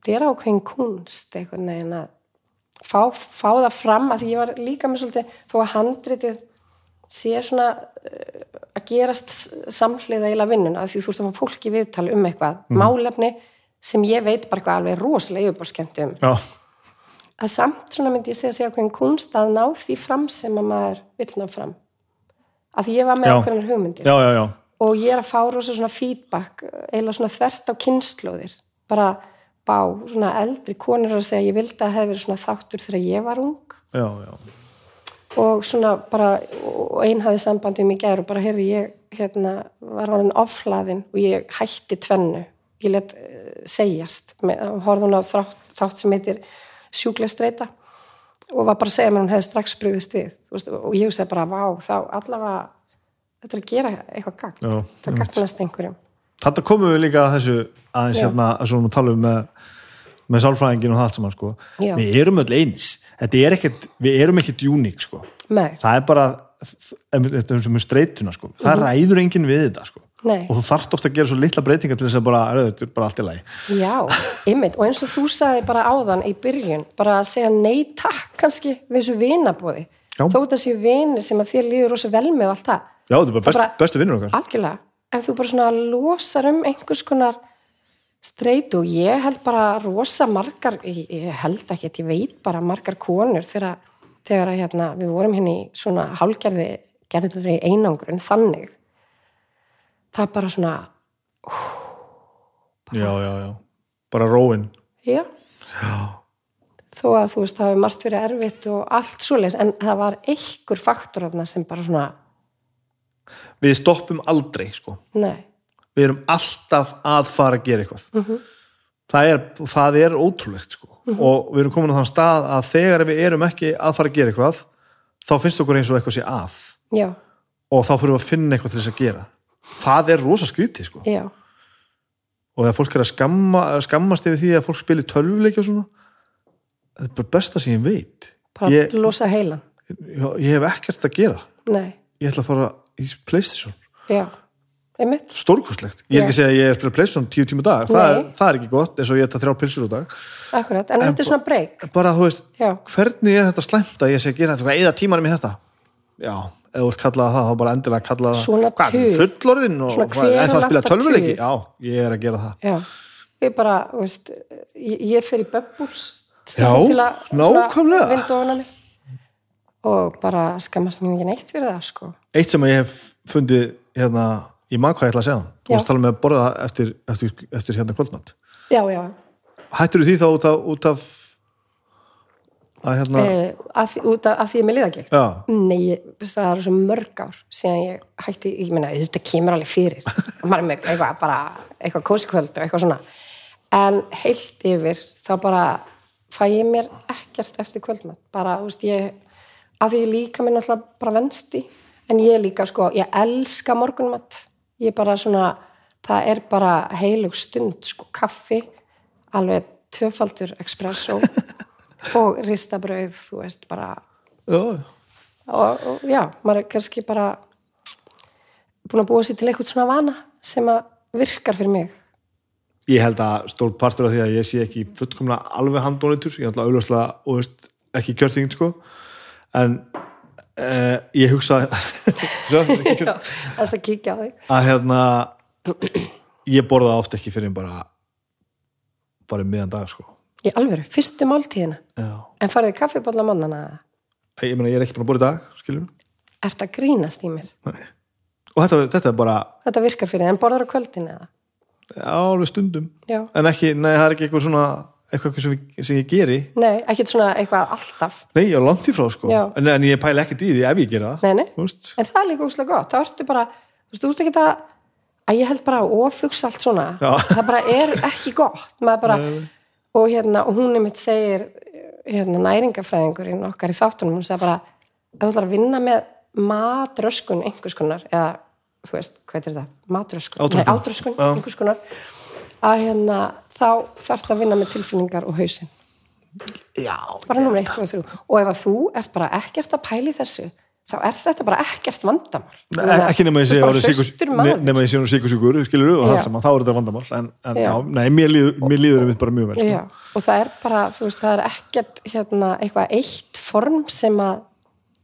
þetta er ákveðin kunst einhvern veginn að fá, fá það fram að því ég var líka með svolítið þó að handritið sé svona uh, að gerast samhliða eila vinnuna því þú ert að fá fólki viðtali um eitthvað málefni sem ég veit bara eitthvað alveg rosalega yfirbórskend um. Já, að samt svona myndi ég segja að segja ákveðin kunst að ná því fram sem að maður vill ná fram. Að því ég var með ákveðin hugmyndir. Já, já, já. Og ég er að fá rosa svona feedback eða svona þvert á kynnslóðir bara bá svona eldri konur að segja ég vildi að það hefði verið svona þáttur þegar ég var ung. Já, já, og svona bara og ein hafði sambandi um í gær og bara heyrði ég hérna var hann oflaðin og ég hætti tvennu. Ég let uh, segjast með, horfði hún á þátt, þátt sem heitir sjúklega streita og var bara að segja mér hún hefði strax brugðist við. Veist, og ég hugsaði bara vá þá allavega þetta er að gera eitthvað gagn. Já, það gagnast einhverjum. Þetta komum við líka að þessu aðeins hérna að svona tala um með, með sálfræðingin og það allt saman sko. Við erum öll eins. Er ekkert, við erum ekkert uník sko. Það er bara þetta er sem er streituna sko. það ræður enginn við þetta sko. Og þú þarft ofta að gera svo litla breytingar til þess að bara, "Heyrðu, þetta er bara allt í lagi. Já, ymmit og eins og þú sagði bara áðan í byrjun bara að segja nei takk kannski við þessu vinabóði þó séu vinir sem að þér líður rosa vel með og allt það. Já, þetta er bara, best, bara- bestu vinnur okkar. Algjörlega, ef þú bara svona losar um einhvers konar streit og ég held bara rosa margar, ég, held ekki ég veit bara margar konur þegar, þegar hérna, við vorum henni í svona hálgerði gerðri einangrun þannig. Það er bara svona já, já, já, bara róin. Já, þó að þú veist það hefur margt verið erfitt og allt svoleiðis en það var einhver faktor sem bara svona, við stoppum aldrei sko. nei við erum alltaf að fara að gera eitthvað. Mhm. það, er, það er ótrúlegt sko. og við erum komin á þann stað að þegar við erum ekki að fara að gera eitthvað þá finnst okkur eins og eitthvað sé að. Já, og þá fyrir við að finna eitthvað til þess að gera. Það er rosa skrítið sko. og þegar fólk er að skamma, skammast yfir því að fólk spili tölvuleiki og svona það er bara besta sem ég veit. Ég, ég, ég hef ekkert að gera. Nei, ég ætla að fara í Playstation. Já, einmitt. Stórkostlegt, ég er ekki að segja að ég er að spila Playstation tíu tíma dag, það er, það er ekki gott eins og ég ætla þrjá pilsur á dag. Akkurat, en, þetta er svona breyk bara þú veist, já, hvernig er þetta slæmt að ég sé að gera þetta, eða tímanum í þetta? Já, ef þú ert kallað það þá bara endilega kallað Svona tuð. fullorðin og Svona hvað, en það að spila tölvuleiki? já, ég er að gera það. Já ég bara, þú veist ég, ég fer í bubbles Já, að nákvæmlega. og bara skammast mér ekki neitt fyrir það sko. Eitt sem ég hef fundið hérna, ég man hvað ég ætla að segja þú Já. varst að tala með að borða það eftir, eftir, eftir hérna kvöldmatt já, já, hættur því þá út af, út af að hérna e, að, út af, að því ég er með liðagikt já, nei, það eru svo mörg ár síðan ég hætti, ég meina, þetta kemur alveg fyrir. Maður er með eitthvað bara eitthvað kósikvöld og eitthvað svona. En heilt yfir, þá bara fæ ég mér ekkert eftir kvöldmatt bara, þú veist, ég að því ég líka mér náttúrulega bara vensti en ég líka, sko, ég elska morgunmatt ég bara svona það er bara heilug stund sko, kaffi, alveg tvöfaldur espresso og ristabrauð, þú veist, bara já, og, og já, maður er kannski bara búin að búa sér til eitthvað svona vana sem að virkar fyrir mig. Ég held að stór partur af því að ég sé ekki fullkomna alveg handónitur, ég er alltaf auðvitað og veist, ekki kjörþyngd sko. En eh, ég hugsa þess að kíkja á þig. Að hérna ég borða oft ekki fyrir bara bara miðan dag sko. Í alvöru, fyrstu máltíðina. Já. en farið kaffibólla mannana ég meina ég er ekki búin að borða í dag skilur ert að grínast í mér? Og þetta, þetta er bara þetta virkar fyrir þig, en borðar á kvöldin eða? Já, alveg stundum. Já, en ekki, nei það er ekki eitthvað svona eitthvað sem, sem ég geri. Nei, ekkert svona eitthvað alltaf. Nei, ég er langt í frá sko. En, en ég pæla ekkert í því ef ég gera það nei, nei, en það er líka úslega gott. Þá ertu bara, þú veist, þú ert ekki að að ég held bara ofugsa allt svona. Já. það bara er ekki gott. Maður bara, og hérna, og hún er mitt segir hérna, næringafræðingurinn okkar í þáttunum, hún segir bara ef þú ætlar að vinna með matröskun einhvers konar, eða þú veist, hvað er það? Matröskun? Nei, átröskun, einhvers konar að hérna, þá þarf að vinna með tilfinningar og hausinn já, bara nummer 1 og 3 og ef að þú ert bara ekkert að pæli þessu þá er þetta bara ekkert vandamál Nei, ekki nema ég sé Þú ne- ég sé orðið síkusjúkur skilur og Já. það saman, þá er þetta vandamál en, en já. Já. nei, mér líður, um bara mjög vel sko. Og það er bara, þú veist, það er ekkert hérna, eitthvað eitt form sem að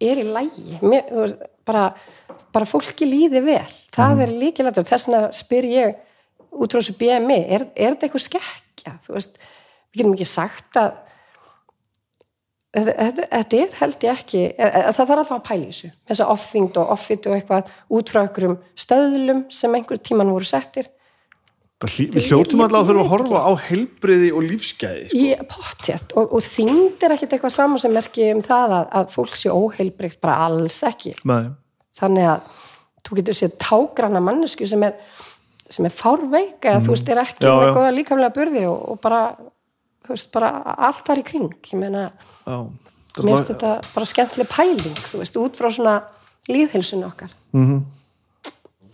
er í lægi Mér, þú veist, bara, bara fólki líði vel það Mhm. er líkilættur, þess vegna spyr ég út frá þessu BMI, er, er þetta eitthvað skekkja, þú veist við getum ekki sagt að þetta, er held ég ekki e- e- það þarf alltaf að pæla í þessu þess að off-þyngd og off-fit og eitthvað út frá einhverjum stöðlum sem einhver tíman voru settir. Ég- við hljótum ég- alltaf að ég þurfa að horfa á heilbriði og lífsgæði sko. í pottjætt og, og þyngd er ekkit eitthvað saman sem merki um það að, að fólk sé óheilbreykt bara alls ekki. Nei, þannig að þú getur séð tágrana mannesku sem er sem er fárveik eða þú veist er ekki Já, með já. góða líkamlega burði og, og bara þú veist bara allt þar í kring ég meina, mér finnst þetta bara skemmtileg pæling þú veist, út frá svona líðhilsun okkar Mhm.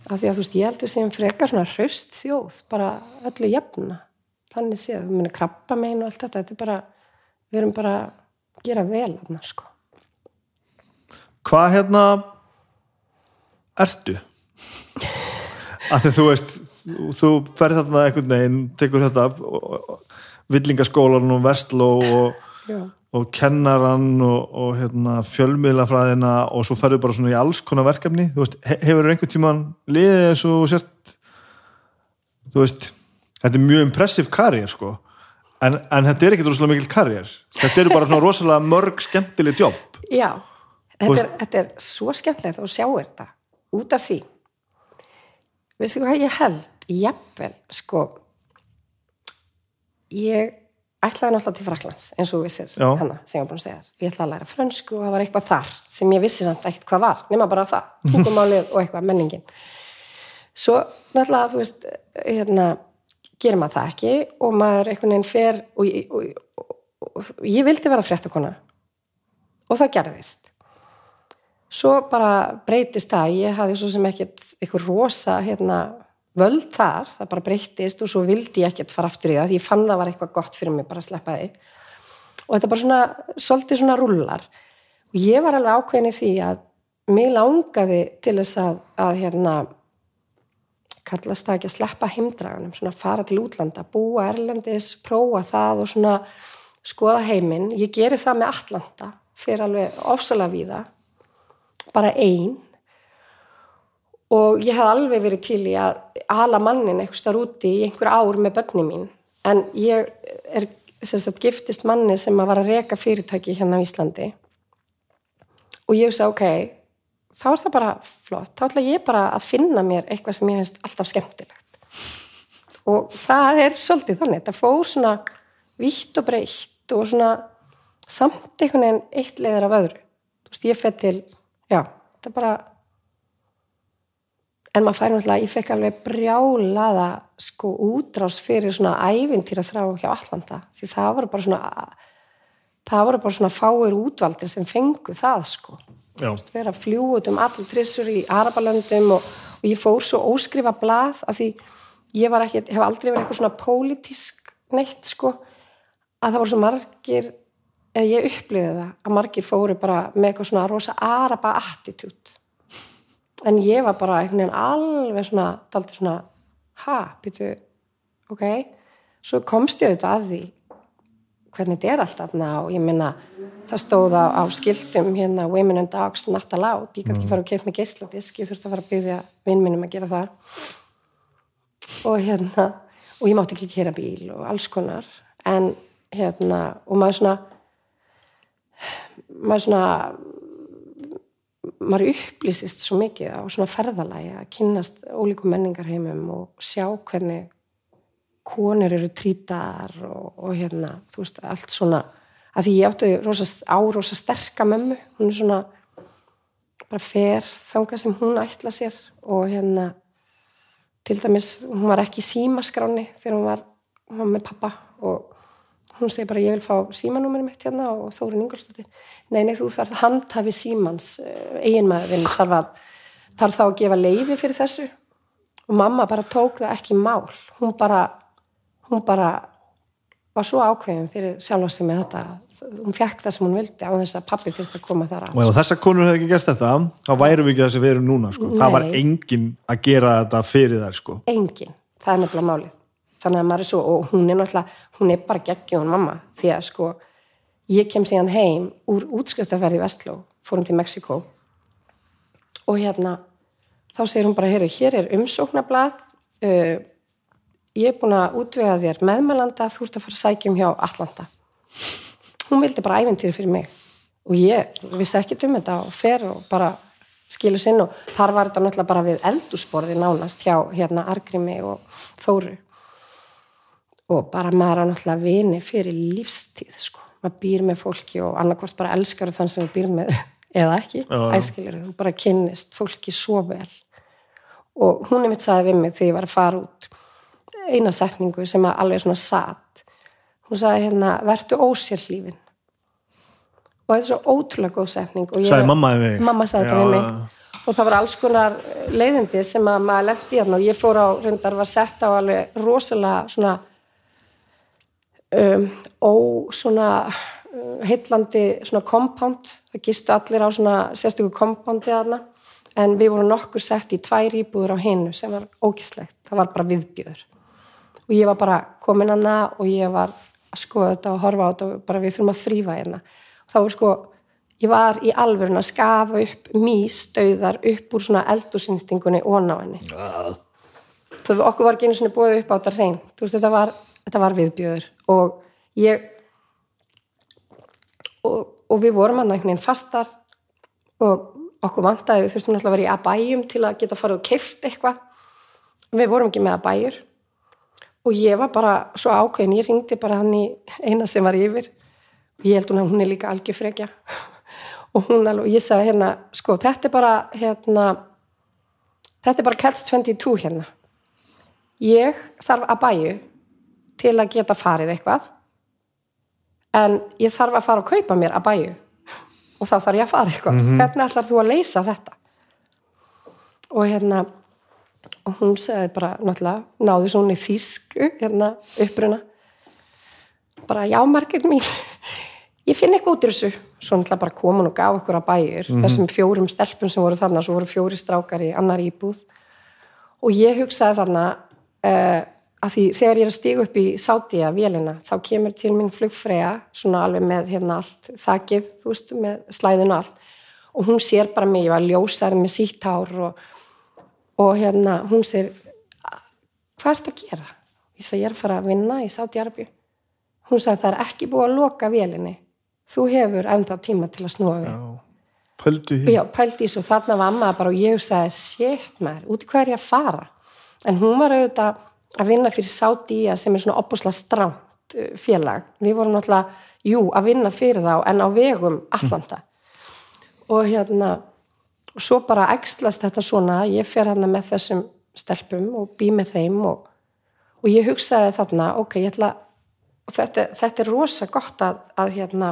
af því að þú veist, ég heldur sem frekar svona hraust þjóð, bara öllu jafna þannig séð, við munum krabba megin og allt þetta, þetta er bara við erum bara að gera vel þarna sko Hvað hérna ertu? Af því þú veist þú- ferð þarna einhvern veginn tekur þetta villingaskólan og vestló og, og kennaran og, og hérna, fjölmiðlafræðina og svo ferðu bara svona í alls konar verkefni. Þú veist, he- hefur einhvern tímann liðið eins og sért? Þú veist, þetta er mjög impressive karriér sko. En, en þetta er ekkert rosalega mikil karriér þetta eru bara rosalega mörg skemmtileg jobb já. Þetta er, þetta er svo skemmtilegt að sjá þetta út af því. Veistu hvað ég held jafnvel, sko ég ætlaði náttúrulega til Fraklands eins og vissir hana sem ég var búin að segja ég ætlaði að læra frönsku og það var eitthvað þar sem ég vissi samt ekkert hvað var nema bara það, tungumálið og eitthvað menningin. Svo náttúrulega þú veist hérna, gerir maður það ekki og maður einhvern veginn fer og, og, og, og ég vildi vera fréttakona og það gerðist. Svo bara breytist það. Ég hafði svo sem ekkert eitthvað rosa hérna, völd þar það bara breytist og svo vildi ég ekkert fara aftur í það því ég fann það var eitthvað gott fyrir mig bara að sleppa því. Og þetta bara svona, svolítið svona rullar og ég var alveg ákveðin í því að mig langaði til þess að, að hérna kallast það ekki að sleppa heimdragunum svona fara til útlanda, búa erlendis prófa það og svona skoða heiminn, ég geri það með Atlanta fyrir alveg ofsalega víða bara ein og ég hef alveg verið til í að ala mannin eitthvað starf úti í einhver ár með börni mín. En ég er sagt, giftist manni sem að var að reka fyrirtæki hérna á Íslandi. Og ég hugsa ok þá er það bara flott, þá ætla ég bara að finna mér eitthvað sem ég finnst alltaf skemmtilegt. Og það er svolítið þannig, þetta fór svona vítt og breytt og svona samt einhvern veginn eitt leiðir af öðru. Þú veist, ég fett til já, er bara en maður fær náttúrulega, ég fekk alveg brjálaða sko útrás fyrir svona ævintýra þrá hjá Allanda því það voru bara svona það voru bara svona fáir útvaldir sem fengu það sko. Vera að fljú út um allir trissur í Arabalöndum og, og ég fór svo óskrifa blað af því ég var ekki, hef aldrei verið eitthvað svona pólitísk neitt sko að það voru svo margir eða ég upplýði það að margir fóru bara með eitthvað svona rosa araba attitút en ég var bara einhvern veginn alveg svona daldi svona ha, býtu, ok. Svo komst ég auðvitað að því hvernig þetta er allt þarna og ég minna það stóð á, á skiltum hérna Women and Dogs not allowed. Ég gæti ekki fara og kemd með geisladisk ég þurfti að fara að byggja vinn minnum að gera það. Og hérna og ég mátti ekki kera bíl og alls konar. En hérna og maður svona maður svona maður upplýsist svo mikið á svona ferðalagi að kynnast ólíkum menningarheimum og sjá hvernig konur eru trítar og, og hérna, þú veist, allt svona að því ég átti rosa, á rosa sterka mömmu, hún er svona bara fer þanga sem hún ætla sér og hérna til dæmis, hún var ekki í símaskráni þegar hún var, hún var með pappa og hún segi bara ég vil fá símanúmerið mitt hérna og Þórun Ingolstóttir nei, nei, þú þarf handhafi símans eiginmaðurinn þarf að þarf þá að gefa leifi fyrir þessu. Og mamma bara tók það ekki mál. Hún bara hún bara var svo ákveðin fyrir sjálfa sig með þetta. Hún fekk það sem hún vildi á þess að pappi þurfti að koma þar að. Og ef þessar konur hefði ekki gert þetta þá værum við ekki þessi við erum núna sko. það var Nei. enginn að gera þetta fyrir þær sko. engin, það er nefnilega málið þannig að maður er svo, og hún er náttúrulega hún er bara geggjón mamma. Því að sko, ég kem síðan heim úr útskriftaferði í Vestló, fórum til Mexiko og hérna þá segir hún bara, heyrðu, hér er umsóknablað uh, ég er búin að útvega þér meðmælanda þú ert að fara að sækja um hjá Atlanta. Hún vildi bara ævintýri fyrir mig. Og ég vissi ekki um þetta og fer og bara skilu sinn og þar var þetta náttúrulega bara við eldúsborði nánast hjá hérna Argrimi og Þóru og bara maður er náttúrulega vini fyrir lífstíð sko, maður býr með fólki og annarkvort bara elskar þann sem við býr með eða ekki, æskilur þú bara kynnist fólki svo vel. Og hún er mitt sagði við mig þegar ég var að fara út eina setningu sem að alveg svona satt hún sagði hérna, vertu ósérlífin og þetta er svo ótrúlega góð setning og ég- sagði mamma þig? Mamma sagði Já, þetta við mig. og það var alls konar leiðindi sem að maður lendi hérna og ég fór á reyndar var sett á alveg rosalega svona um, ó svona uh, heillandi svona compound, það gistu allir á svona sérstöku compoundi þarna. En við vorum nokkur sett í tvær íbúður á hinu sem var ógislegt, það var bara viðbjöður og ég var bara komin hana og ég var að skoða þetta og horfa á þetta og bara við þurfum að þrýfa hérna. Þá var sko, ég var í alvörun að skafa upp mís döðar upp úr svona eldúsinntingunni og á henni. Það okkur var ekki einu svona búið upp á þetta hrein. Þú veist þetta var, þetta var viðbjöður og ég og, og við vorum hann einhvern veginn fastar og okkur vantaði við þurftum alltaf að vera í abæjum til að geta farið og keift eitthvað. Við vorum ekki með abæjur og ég var bara svo ákveðin. Ég ringdi bara hann í eina sem var yfir og ég held hún að hún er líka algjörfrekja. Og hún alveg, ég sagði hérna sko þetta er bara hérna þetta er bara catch 22 hérna. Ég þarf abæju til að geta farið eitthvað. En ég þarf að fara að kaupa mér abæju og þá þarf ég að fara eitthvað. Hvernig ætlar þú að leysa þetta? Og hérna og hún segði bara náttúrulega náðu svo hún í þýsk hérna uppruna. Bara já margir mín ég finn eitthvað út í þessu. Svo náttúrulega bara kom hún og gaf okkur að bæjur þessum fjórum stelpum sem voru þarna svo voru fjóri strákar í annar íbúð. Og ég hugsaði þarna uh, að því þegar ég er að stíga upp í Sátíja vélina þá kemur til mín flugfræja svona alveg með hérna allt þakið, þú veist, með slæðun og allt. Og hún sér bara mig, ég var ljósar með sítt hár og, og hérna hún sér hvað ert að gera? Ég sagði ég er að fara að vinna í Sátíjarabju hún sagði það er ekki búið að loka vélinni. Þú hefur ennþá tíma til að snúa við. Pöldu því. Já, pældi í svo þarna var amma bara og ég sagði, shit maður, út í er að fara? En hún var auðvitað að vinna fyrir Sátíja sem er svona opusla stránt félag. Við vorum náttúrulega, jú, að vinna fyrir þá en á vegum Atlanta. Og hérna, og svo bara ekslast þetta svona, ég fer hérna með þessum stelpum og bý með þeim og, og ég hugsaði þarna, ok, ég ætla, og þetta, þetta er rosa gott að, að hérna,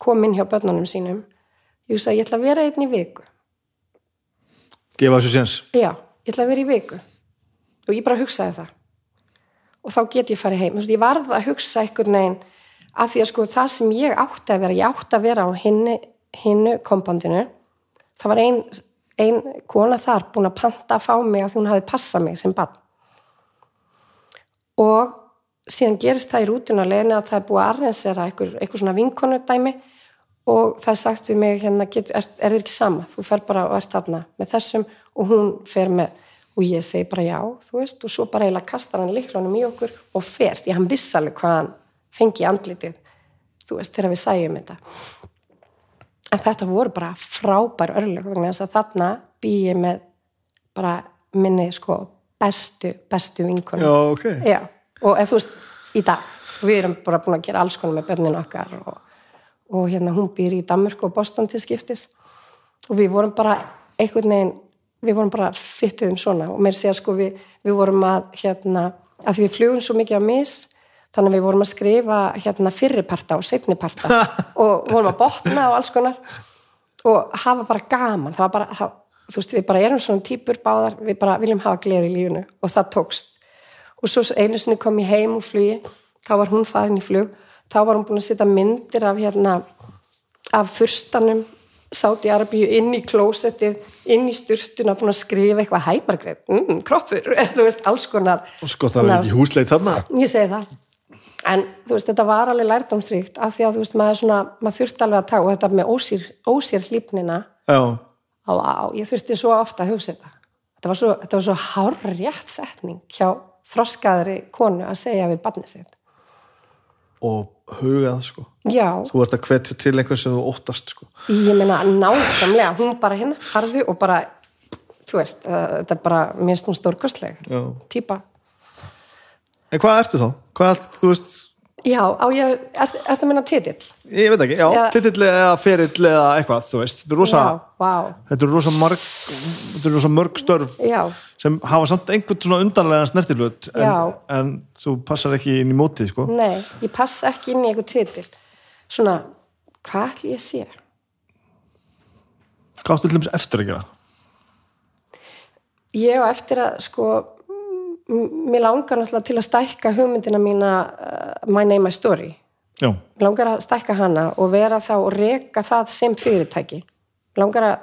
koma inn hjá börnunum sínum. Ég hugsaði, ég ætla að vera einn í viku. Gefa þessu séns Já, ég ætla að vera í viku og ég bara hugsaði það. Og þá get ég farið heim. Veist, ég varð að hugsa einhvern veginn af því að sko það sem ég átti að vera ég átti að vera á hinnu, kompandinu það var ein, ein kona þar búin að panta að fá mig að því hún hafi passað mig sem bann og síðan gerist það í rútinu að leina að það er búið að arrensera einhver svona vinkonudæmi og það er sagt við mig hérna, get, er, er þið ekki sama, þú fer bara og ert þarna með þessum og hún fer með og ég segi bara já, þú veist. Og svo bara eiginlega kastar hann liklunum í okkur og fer, því hann viss alveg hvað hann fengi andlitið, þú veist, þegar við sæjum þetta. En þetta voru bara frábær örlög vegna þess að þarna bý ég með bara minni sko bestu, bestu vinkunum Já, ok. Já, og eða þú veist, í dag. Við erum bara búin að gera alls konar með börnin okkar og, og hérna hún býr í Danmörku og Boston til skiptis. Og við vorum bara einhvern veginn, við vorum bara fyttuðum svona. Og mér segja sko við, við vorum að hérna, að því við flugum svo mikið á mis, þannig að við vorum að skrifa hérna fyrriparta og setniparta og vorum að botna og alls konar. Og hafa bara gaman. Það var bara, það, þú veist, við bara erum svona típur báðar, við bara viljum hafa gleði í lífinu. Og það tókst. Og svo einu sinni kom ég heim úr flugi. Þá var hún farin í flug. Þá var hún búin að setja myndir af hérna af fyrstanum Sáti Arabíu inn í klósettið inn í sturtuna, búin að skrifa eitthvað hæmargreit, mm, kroppur, þú veist, alls konar sko það er ekki húsleit þarna. Ég segi það. En þú veist, þetta var alveg lærdómsríkt af því að þú veist, maður, svona, maður þurfti alveg að taka þetta með ósýr, ósýr hlýpnina Já, á, á, ég þurfti svo ofta að hugsa þetta. Þetta var svo, þetta var svo hárrétt setning hjá þroskaðri konu að segja við barnið sitt. Og hugað sko. Já, Þú ert að hvetja til einhver sem þú óttast sko. Ég meina nákvæmlega hún bara hérna, harðu og bara þú veist, uh, þetta er bara mér finnst hún stórkostleg, Já. típa En hvað ertu þá? Hvað þú veist já, á ég, er, er það minna titill? Ég veit ekki, já, Já. titill eða ferill eða eitthvað, þú veist Þetta er rosa, já, vá, þetta er rosa marg þetta er rosa mörg störf já, sem hafa samt einhvern svona undanlega snertilut en, en þú passar ekki inn í mótið sko nei, ég pass ekki inn í eitthvað titill svona, hvað ætli ég að sé? Hvað til dæmis eftir að gera? ég á eftir að sko mér langar náttúrulega til að stækka hugmyndina mína uh, My Name My Story. Já, langar að stækka hana og vera þá og reka það sem fyrirtæki. Langar, að,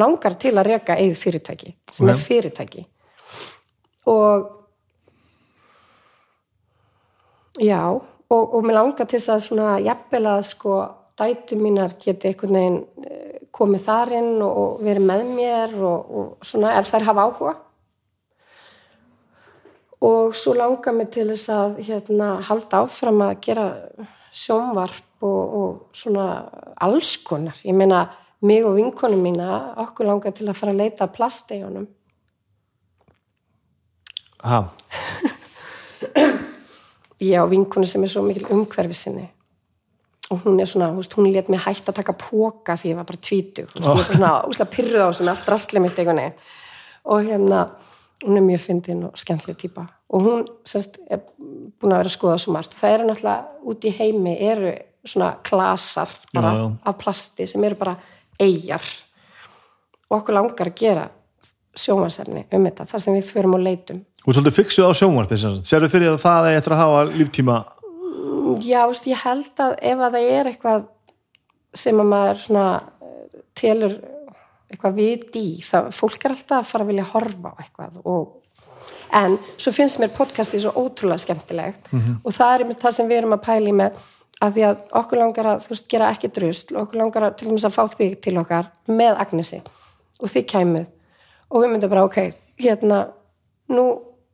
langar til að reka eið fyrirtæki sem Ok. er fyrirtæki. Og já og, og mér langar til þess að svona jafnvel að sko dætu mínar geti einhvern veginn eh, komið þar inn og, og verið með mér og, og svona ef þær hafa áhuga og svo langar mig til þess að hérna, halda áfram að gera sjónvarp og, og svona alls konar. Ég meina, mig og vinkonum mína, okkur langar til að fara að leita að plastegjunum. ha, Ég á vinkonu sem er svo mikil umhverfi sinni. Og hún er svona, veist, hún let mig hægt að taka póka því ég var bara tvítug, þú veist, ég er svona úslega pyrruð á sem allt rastlið mitt veginn. Og hérna, hún er mjög fyndin og skemmtileg típa og hún sérst, er búin að vera að skoða svo margt. Og það eru náttúrulega út í heimi eru svona klasar bara Já, já. af plasti sem eru bara eigjar og okkur langar að gera sjónvarsefni um þetta þar sem við förum og leitum. Er svolítið fixuð á sagt. sérðu fyrir að það er eftir að hafa líftíma? Já, veist, ég held að ef að það er eitthvað sem að maður svona eh, telur eitthvað vit í, það, fólk er alltaf að fara að vilja horfa á eitthvað og en svo finnst mér podcasti svo ótrúlega skemmtilegt og það er einmitt það sem við erum að pæli með að því að okkur langar að þú veist, gera ekki drusl og okkur langar að til dæmis að fá þig til okkar með Agnesi og þið kæmuð og við myndum bara, ok, hérna nú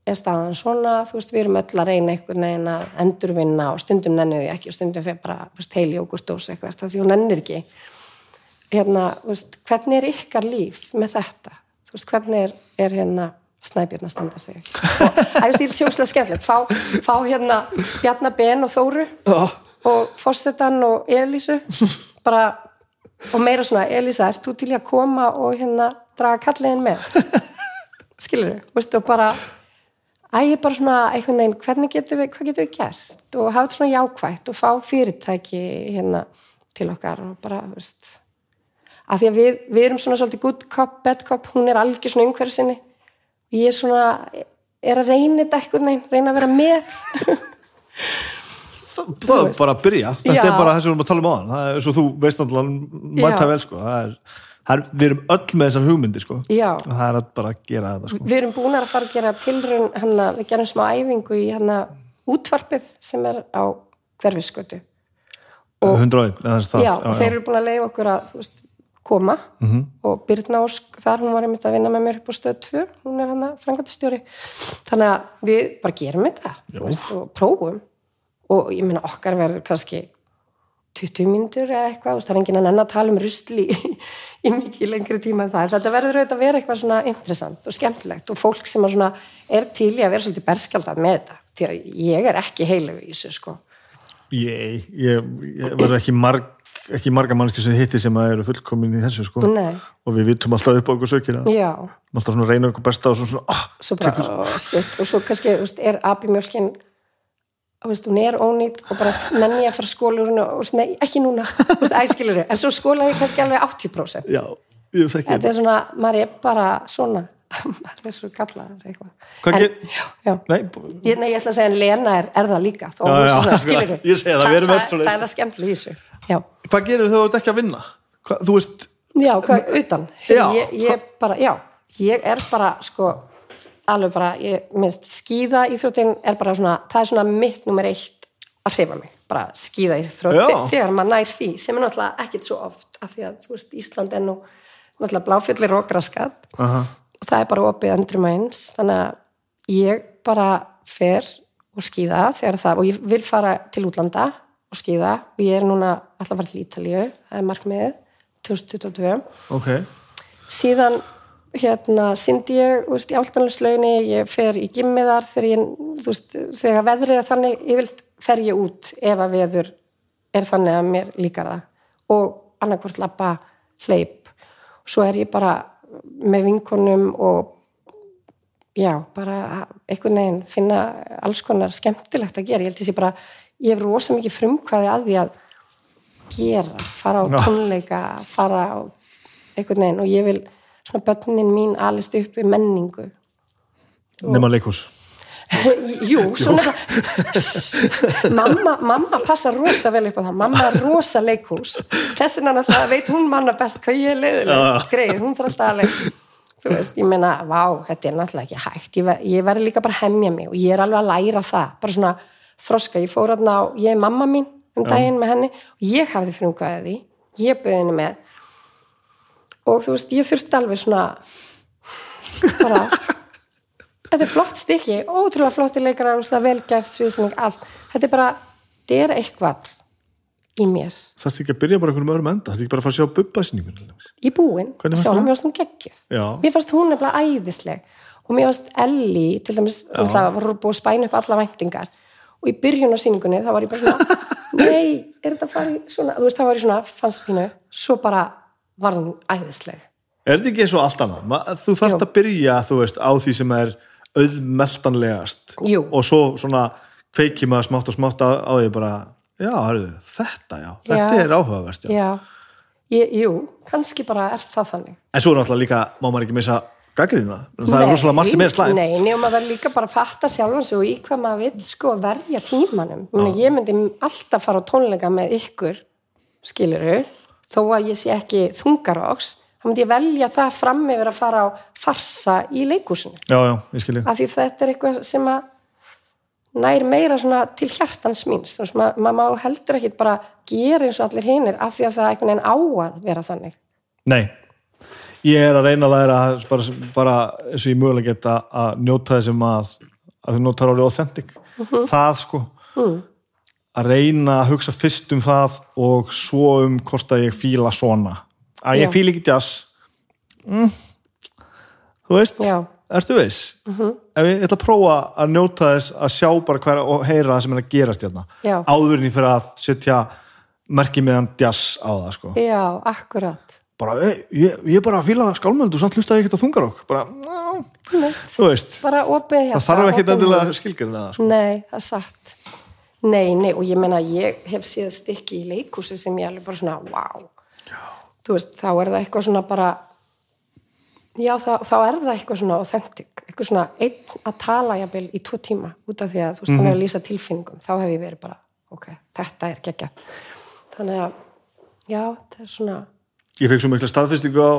er staðan svona þú veist, við erum öll að reyna einhvern veginn að endurvinna og stundum nennið því ekki og stundum fyrir bara, þú veist, heil jógurtós eitthvað, það því hún nennir ekki hérna, veist, hvernig er ykkar líf með þetta, þú veist, hvernig er, er hérna snæbjörn að standa sig? Það er sjókslega skemmtilegt. Fá, fá hérna Bjarnar Ben og Þóru oh. og Fossetan og Elísu. Bara, og meira svona Elísa, ert þú til að koma og hérna draga kalliðin með? Skilur þú, veistu, og bara ég bara svona einhvern veginn, hvernig getum við, hvað getum við gert? Og hafa þetta svona jákvætt og fá fyrirtæki hérna til okkar og bara, veist að því að við, við erum svona svolítið good cop, bad cop, hún er algjör svona umhverju sinni. Og ég er svona er að reyna þetta einhvern veginn, reyna að vera með. Það, það er bara að byrja. Þetta Já. er bara það sem við erum að tala um á hann það er svo þú veist alltaf mæta vel sko. það er, það er, við erum öll með þessar hugmyndir sko. og það er að bara að gera þetta sko. við erum búin að fara að gera tilraun hana, við gerum smá æfingu í hana útvarpið sem er á hverfiskötu og- 101 eða þess það já, þeir eru búin að leiða okkur að þú veist, koma. Mhm. og Birna Ósk þar, hún var einmitt að vinna með mér upp á stöð 2, hún er hann að frangandastjóri þannig að við bara gerum þetta veist, og prófum. Og ég meina okkar verður kannski 20 mínútur eða eitthvað og það er enginn að nenn að tala um rusli í, í mikið lengri tíma en það. Er þetta verður auðvitað að vera eitthvað svona interessant og skemmtilegt. Og fólk sem svona er til í að vera svolítið berskjaldað með þetta. Því að ég er ekki heilug í þessu sko. Ég, ég, ég verður ekki, marg, ekki marga mannski sem hitti sem að eru fullkomin í þessu sko. Nei, og við vitum alltaf upp á okkur sökina. Já. Alltaf svona reyna okkur besta og svona, svona oh, svo bara, oh, og svo kannski veist, er abimjölkin veist, hún er ónýtt og bara nenni ég að fara skóla og veist, nei, ekki núna. Æskilur en svo skóla ég kannski alveg 80% já, ég þekki þetta er svona, maður er bara svona er svo gallaður eitthvað Hvað en, já, já. Nei, Ég, nei, ég ætla að segja en Lena er, er það líka þó Já, svona, það, við það, svoleiðis. það er það skemmtilega í þessu já, hvað gerir þú ert ekki að vinna? Hvað, þú veist, já hvað, utan ég, ég bara, ég er bara sko, alveg bara ég minnst, skíða íþróttin er bara svona, það er svona mitt nummer eitt að hreifa mig, bara Já. þe- þegar maður nær því, sem er náttúrulega ekkit svo oft, af því að, þú veist, Ísland er nú náttúrulega bláfjöllir og graskat aha, og það er bara opið endrum eins þannig að ég bara fer og skýða þegar það og ég vil fara til útlanda og skýða. Og ég er núna alltaf að fara til Ítalíu það er markmiðið 2022 ok. Síðan hérna syndi ég veist, í áltanleslaunni, ég fer í gimmiðar þegar ég, þú veist, þegar veðrið þannig, ég vil fer ég út ef að veður er þannig að mér líkar það. Og annarkvort lappa hleyp. Svo er ég bara með vinkonum og já, bara einhvern veginn finna alls konar skemmtilegt að gera. Ég held þessi bara, ég hef rosa mikið frumkvæði að því að gera fara á tónleika fara á einhvern veginn. Og ég vil svona börnin mín alist upp í menningu. Nema leikhús jú, svona mamma, mamma passa rosa vel upp á það. Mamma er rosa leikhús. Þess vegna veit hún manna best hvað ég er leiðileg Já. greið, hún þarf alltaf að leik þú veist, ég meina, vá, þetta er náttúrulega ekki hægt. Ég, ver, ég verði líka bara að hemja mig og ég er alveg að læra það, bara svona þroska, ég fór þarna á, ég er mamma mín um daginn með henni. Og ég hafði frumkvæðið því, ég bauði henni með. Og þú veist, ég þurfti alveg svona bara þetta er flott stykki, ótrúlega flotti leikarar ótrúlega velgert, sviðsynning, allt. Þetta er bara, þetta er eitthvað í mér, Þarftu ekki að byrja bara einhverjum öðrum enda? Þarftu ekki bara að fara að sjá sinningun ég er búin. Sjálf það? mér varst hún geggjuð. Já, mér fannst hún nefnilega æðisleg. Og mér fannst Elli, til dæmis það var búið að spæna upp alla væntingar. Og í byrjun á sýningunni þá var ég bara svona nei, er þetta í svona? Þú veist, það var ég svona, fannst pínu svo bara var hún æðisleg. Er þetta ekki eins og allt annað? Þú þarft Jú. að byrja, þú veist, á því sem er auðmeltanlegast Jú. og svo svona kveiki maður smátt og smátt á, á því bara já, hörðu, þetta já, þetta Já. er áhugavert já. já, ég, jú, kannski bara er það þannig En svo er náttúrulega líka, má maður ekki missa gaggrina, það er rosalega margt sem er slæmt Nei, nema maður verður líka bara að fatta sjálfan og í hvað maður vil sko verja tímanum. Meina, ég myndi alltaf fara á tónleika með ykkur, skiluru, þó að ég sé ekki þungaróks, þá myndi ég velja það fram yfir að fara á farsa í leikúsinu. Já, já, ég skilji. Af því þetta er eitthvað sem að nær meira svona til hjartans míns. Þannig að maður má heldur ekkit bara gera eins og allir hinir af því að það einhvern veginn á að vera þannig. Nei, ég er að reyna að læra bara, bara eins og ég mögulega geta að njóta þessum að að þú notar orðið authentic. Það sko. Að reyna að hugsa fyrst um það og svo um hvort að ég fíla svona að ég Já. fíla ekki jazz mm. þú veist Já. ertu veist ef ég ætla að prófa að njóta þess að sjá bara hver og heyra það sem er að gerast hérna Já. áður en ég fyrir að setja merki meðan jazz á það sko Já, akkurat. bara, hey, ég, ég bara fíla skálmöld og samt hlusta ég ekkert á þungarokk bara, ná, Nei, þú veist bara opið það þarf ekkert endilega skilgjörna það sko. Nei, það er satt. Nei, nei, og ég meina, ég hef séð stykki í leikhúsi sem ég alveg bara svona, wow. Þú veist, þá er það eitthvað svona bara, já, þá, þá er það eitthvað svona authentic, eitthvað svona einn að tala jafnvel í tvo tíma út af því að þú veist, hann er að lýsa tilfinningum, þá hef ég verið bara, ok, þetta er geggja. Þannig að, já, það er svona, ég fekk svo mikla staðfestingu á,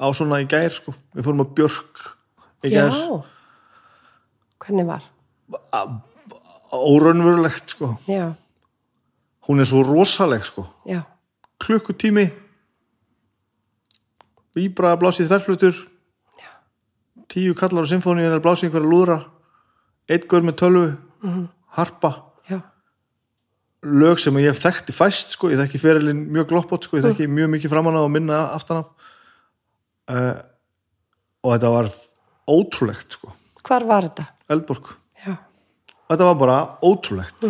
á svona í gær sko. við fórum að Björk í já, gær hvernig var? óraunverulegt sko. Já, hún er svo rosaleg sko. já, klukkutími víbra blásið þverflutur tíu kallar á symfóníun er blásið einhverja lúðra. Eitt gaur með tölvu. Harpa. Já, lög sem ég hef þekkti fæst sko, ég þekki ferilinn mjög gloppot sko, ég þekki mjög mikið framan á og minna aftan af. Uh, og þetta var ótrúlegt sko, hvar var þetta? Eldborg. Já, þetta var bara ótrúlegt.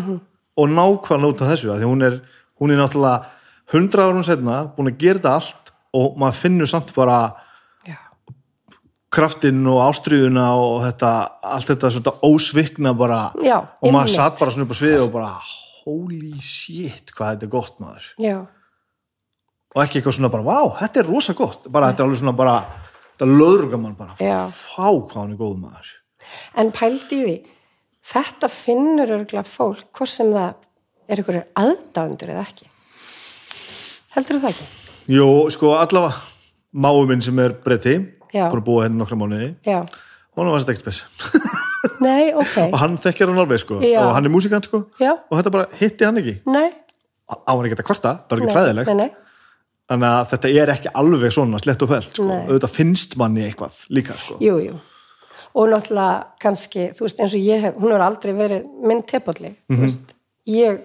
Og nákvæmlega út af þessu því hún er, hún er náttúrulega hundra árum setna búin að gera þetta allt og maður finnur samt bara já, kraftinn og ástriðuna og þetta, allt þetta svona ósvikna bara. Já, og maður satt bara svona upp á sviði og bara holy shit, hvað þetta er gott maður. Já, og ekki eitthvað svona bara, vá, þetta er rosa gott. Bara þetta er alveg svona bara, þetta löðruga mann bara, fá hvað hann er góð maður. En pældi því, þetta finnur örgulega fólk, hvort sem það er einhverjir aðdándur eða ekki. Heldur það ekki? Jó, sko, allavega máu minn sem er breyti Já. bara búið henni nokkra mánuði Já. hún var þetta ekkert spes Nei, ok. og hann þekkjar hann alveg sko Já. og hann er músikant sko Já. og þetta bara hitti hann ekki Nei. á hann ekki að kvarta, það er ekki træðilegt Nei, nei. þannig að þetta er ekki alveg svona slett og felt sko. Nei. auðvitað finnst manni eitthvað líka sko. Jú, jú. Og náttúrulega kannski, þú veist, eins og ég hef, hún hefur aldrei verið minn tepolli, Mhm. þú veist, ég,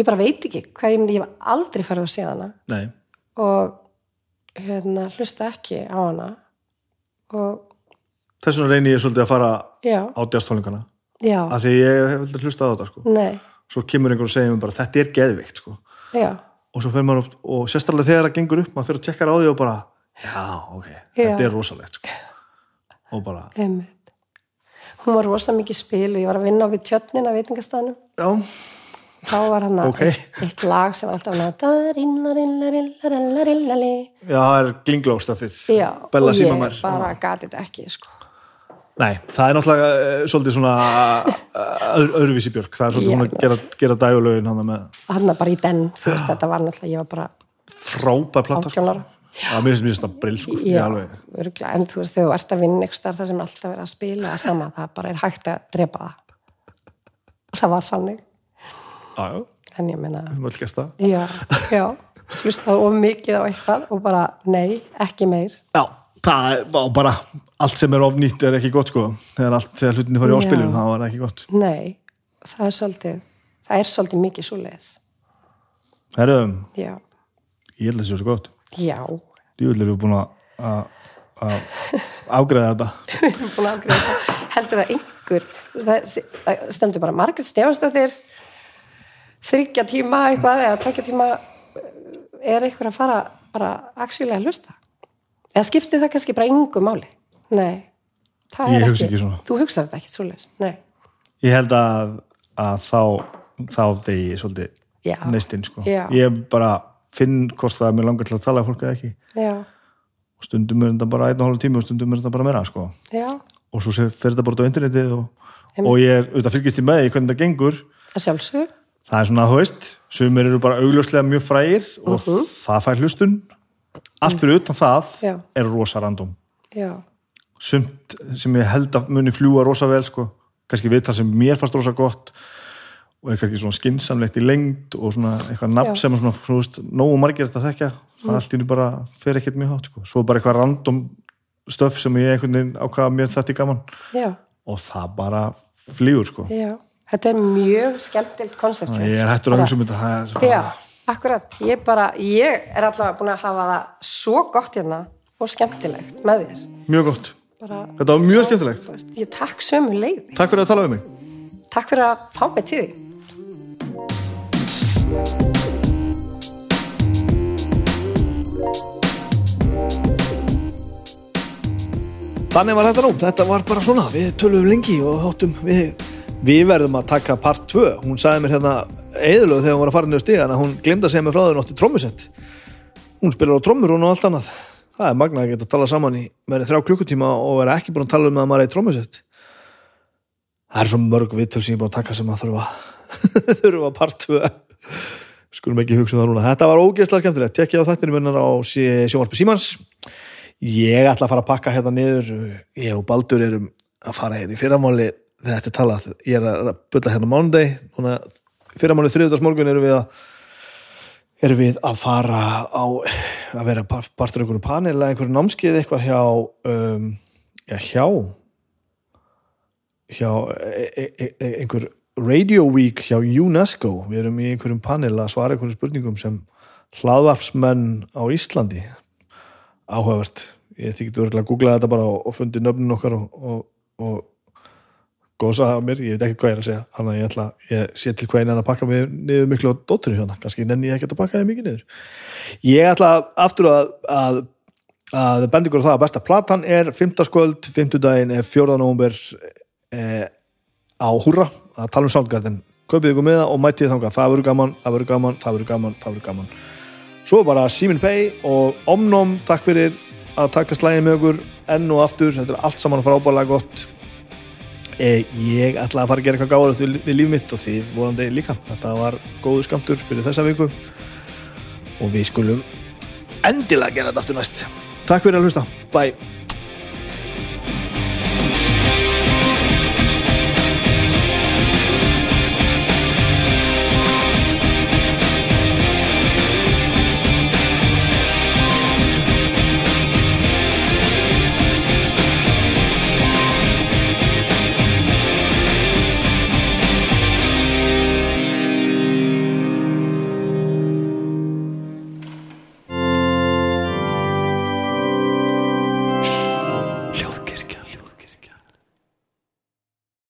ég bara veit ekki hvað ég myndi, ég hef aldrei farið að sé hana Nei, og hérna, hlusta ekki á hana og þess vegna reyni ég svolítið að fara já, á djástónleikana já, af því ég hef aldrei hlustað á þetta sko. nei, svo kemur einhver og segir mér bara þetta er geðvikt sko. og svo fyrir maður upp, og sérstaklega þegar það gengur upp maður fyrir að tjekkar á því og bara já, ok, þetta Já. er rosalegt sko. og bara, einmitt. Hún var rosa mikið spil og ég var að vinna á við tjötnin að veitingastæðanum. já, Þá var hann Ok. eitt, lag sem var alltaf að já, það er glinglóstafið Bella og Simamær ég bara gati þetta ekki, sko. Nei, það er náttúrulega eh, svolítið svona eh, öðru, öðruvísi björk, það er svolítið hún að gera, gera dægulögin hann með hann bara í den, þú veist, þetta var náttúrulega ég var bara frábær platta sko. 18 ára. Það mér finnst mér finnst það brill sko, Já, en þú veist, þegar þú ert að vinna ykkur starf það sem er alltaf verið að spila sama, það bara er hægt að drepa það. Það var þannig Já, en ég meina, við höfum öll það. Já, já. Hlustaði of mikið á eitthvað og bara, nei, ekki meir. Já, það er bara allt sem er ofnýtt er ekki gott sko. Þegar, allt, þegar hlutinni Já. áspilun þá er ekki gott. Nei, það er svolítið það er svolítið mikið svo leiðis Herrum, já, ég held að það sé svo gott. Já. Djúvill erum við búin að- að að afgreða þetta. Við erum búin að afgreða það heldur að einhver það stendur bara Margrét Stefansdóttir þryggja tíma eitthvað eða tvekja tíma er einhver að fara bara actually að hlusta? Eða skiptir það kannski bara yngu máli? Nei, það Ég er ekki. svona. þú hugsaði þetta ekki svoleiðis, nei. Ég held að, að þá þá degi svolítið neistinn sko. Já. Ég bara finn hvort það er mér langar til að tala fólk eða ekki. Já, og stundum er þetta bara einn og hálf tími og stundum er þetta bara meira sko. Já, og svo fer þetta bara á internetið og, og ég er auðvitað fylgist í með því hvernig þetta gengur. Það sjálfsög það er svona, þú veist, sumir eru bara augljóslega mjög frægir og það fær hlustun. Allt fyrir utan það Já. er rosa random. Já, sumt sem ég held að muni fljúa rosa vel sko, kannski viðtal sem mér fannst rosa gott og er kannski svona skinsamlegt í lengd og svona eitthvað nafn sem er svona, þú veist, nógu margir þetta þekkja, það allt í henni bara fer ekkert mjög hátt sko, svo bara eitthvað random stöf sem ég einhvern veginn ákvaða mér þetta í gaman. Já, og það bara flýgur sko. Já þetta er mjög skemmtilt koncept ég er hættur að hugsa um þetta. Já, akkurat, ég bara, ég er allavega búin að hafa það svo gott hérna og skemmtilegt með þér. mjög gott, Bara, þetta var mjög skemmtilegt. ég takk sömu leiði. takk fyrir að tala um mig. Takk fyrir að fá mig til því. Þannig var þetta nú, þetta var bara svona, við tölum lengi og þáttum, við, við verðum að taka part 2, hún sagði mér hérna eðlög þegar hún var að fara niður stíðan að hún glemdi að segja mér frá þau nátti trommusett. Hún spilar á trommur og allt annað. Það er magnað að geta að tala saman í meðri þrjá klukkutíma og vera ekki búin að tala um að maður er í trommusett. Það er svo mörg viðtöl sem ég er búin að taka sem að þurfa, þurfa part 2. Skulum ekki hugsa um það núna. Þetta var ógeðslega skemmtilegt. Tekki á þættinu minnar á þetta er talað ég er að bulla hérna mánudeg núna fyrramáli þriðdagsmorgun erum við að erum við að fara á að vera par- partur einhverju panel eða einhverju námskeið eitthvað hjá um, já, hjá hjá e e e einhver Radio Week hjá UNESCO. Við erum í einhverjum panel að svara einhverjum spurningum sem hlaðvarpsmenn á Íslandi. Áhugavert. Ég þykir örgulega að googla þetta bara og, fundi nöfnin okkar og, og, og gósa af mér, ég veit ekki hvað ég er að segja þannig að ég ætla, ég sé til hvað ég að pakka mig niður miklu á dótturinn hérna kannski nenni ég ekki að pakka þig mikið niður ég ætla aftur að, að að bendi ykkur á það að besta platan er 5. skvöld, 5. daginn er 4. nómber eh, á Húrra að tala um Soundgarden kaupið ykkur með það og mætið þangað það verður gaman, það verður gaman, það verður gaman, það verður gaman Svo bara Simin Pay og Omnom, takk fyrir að taka slæðið með okkur enn og aftur, þetta er allt saman frábæðlega gott Ég ætla að fara að gera eitthvað gáður við, við líf mitt og þið vorandi líka. Þetta var góðu skamtur fyrir þessa viku og við skulum endilega gera þetta aftur næst. Takk fyrir að hlusta, bye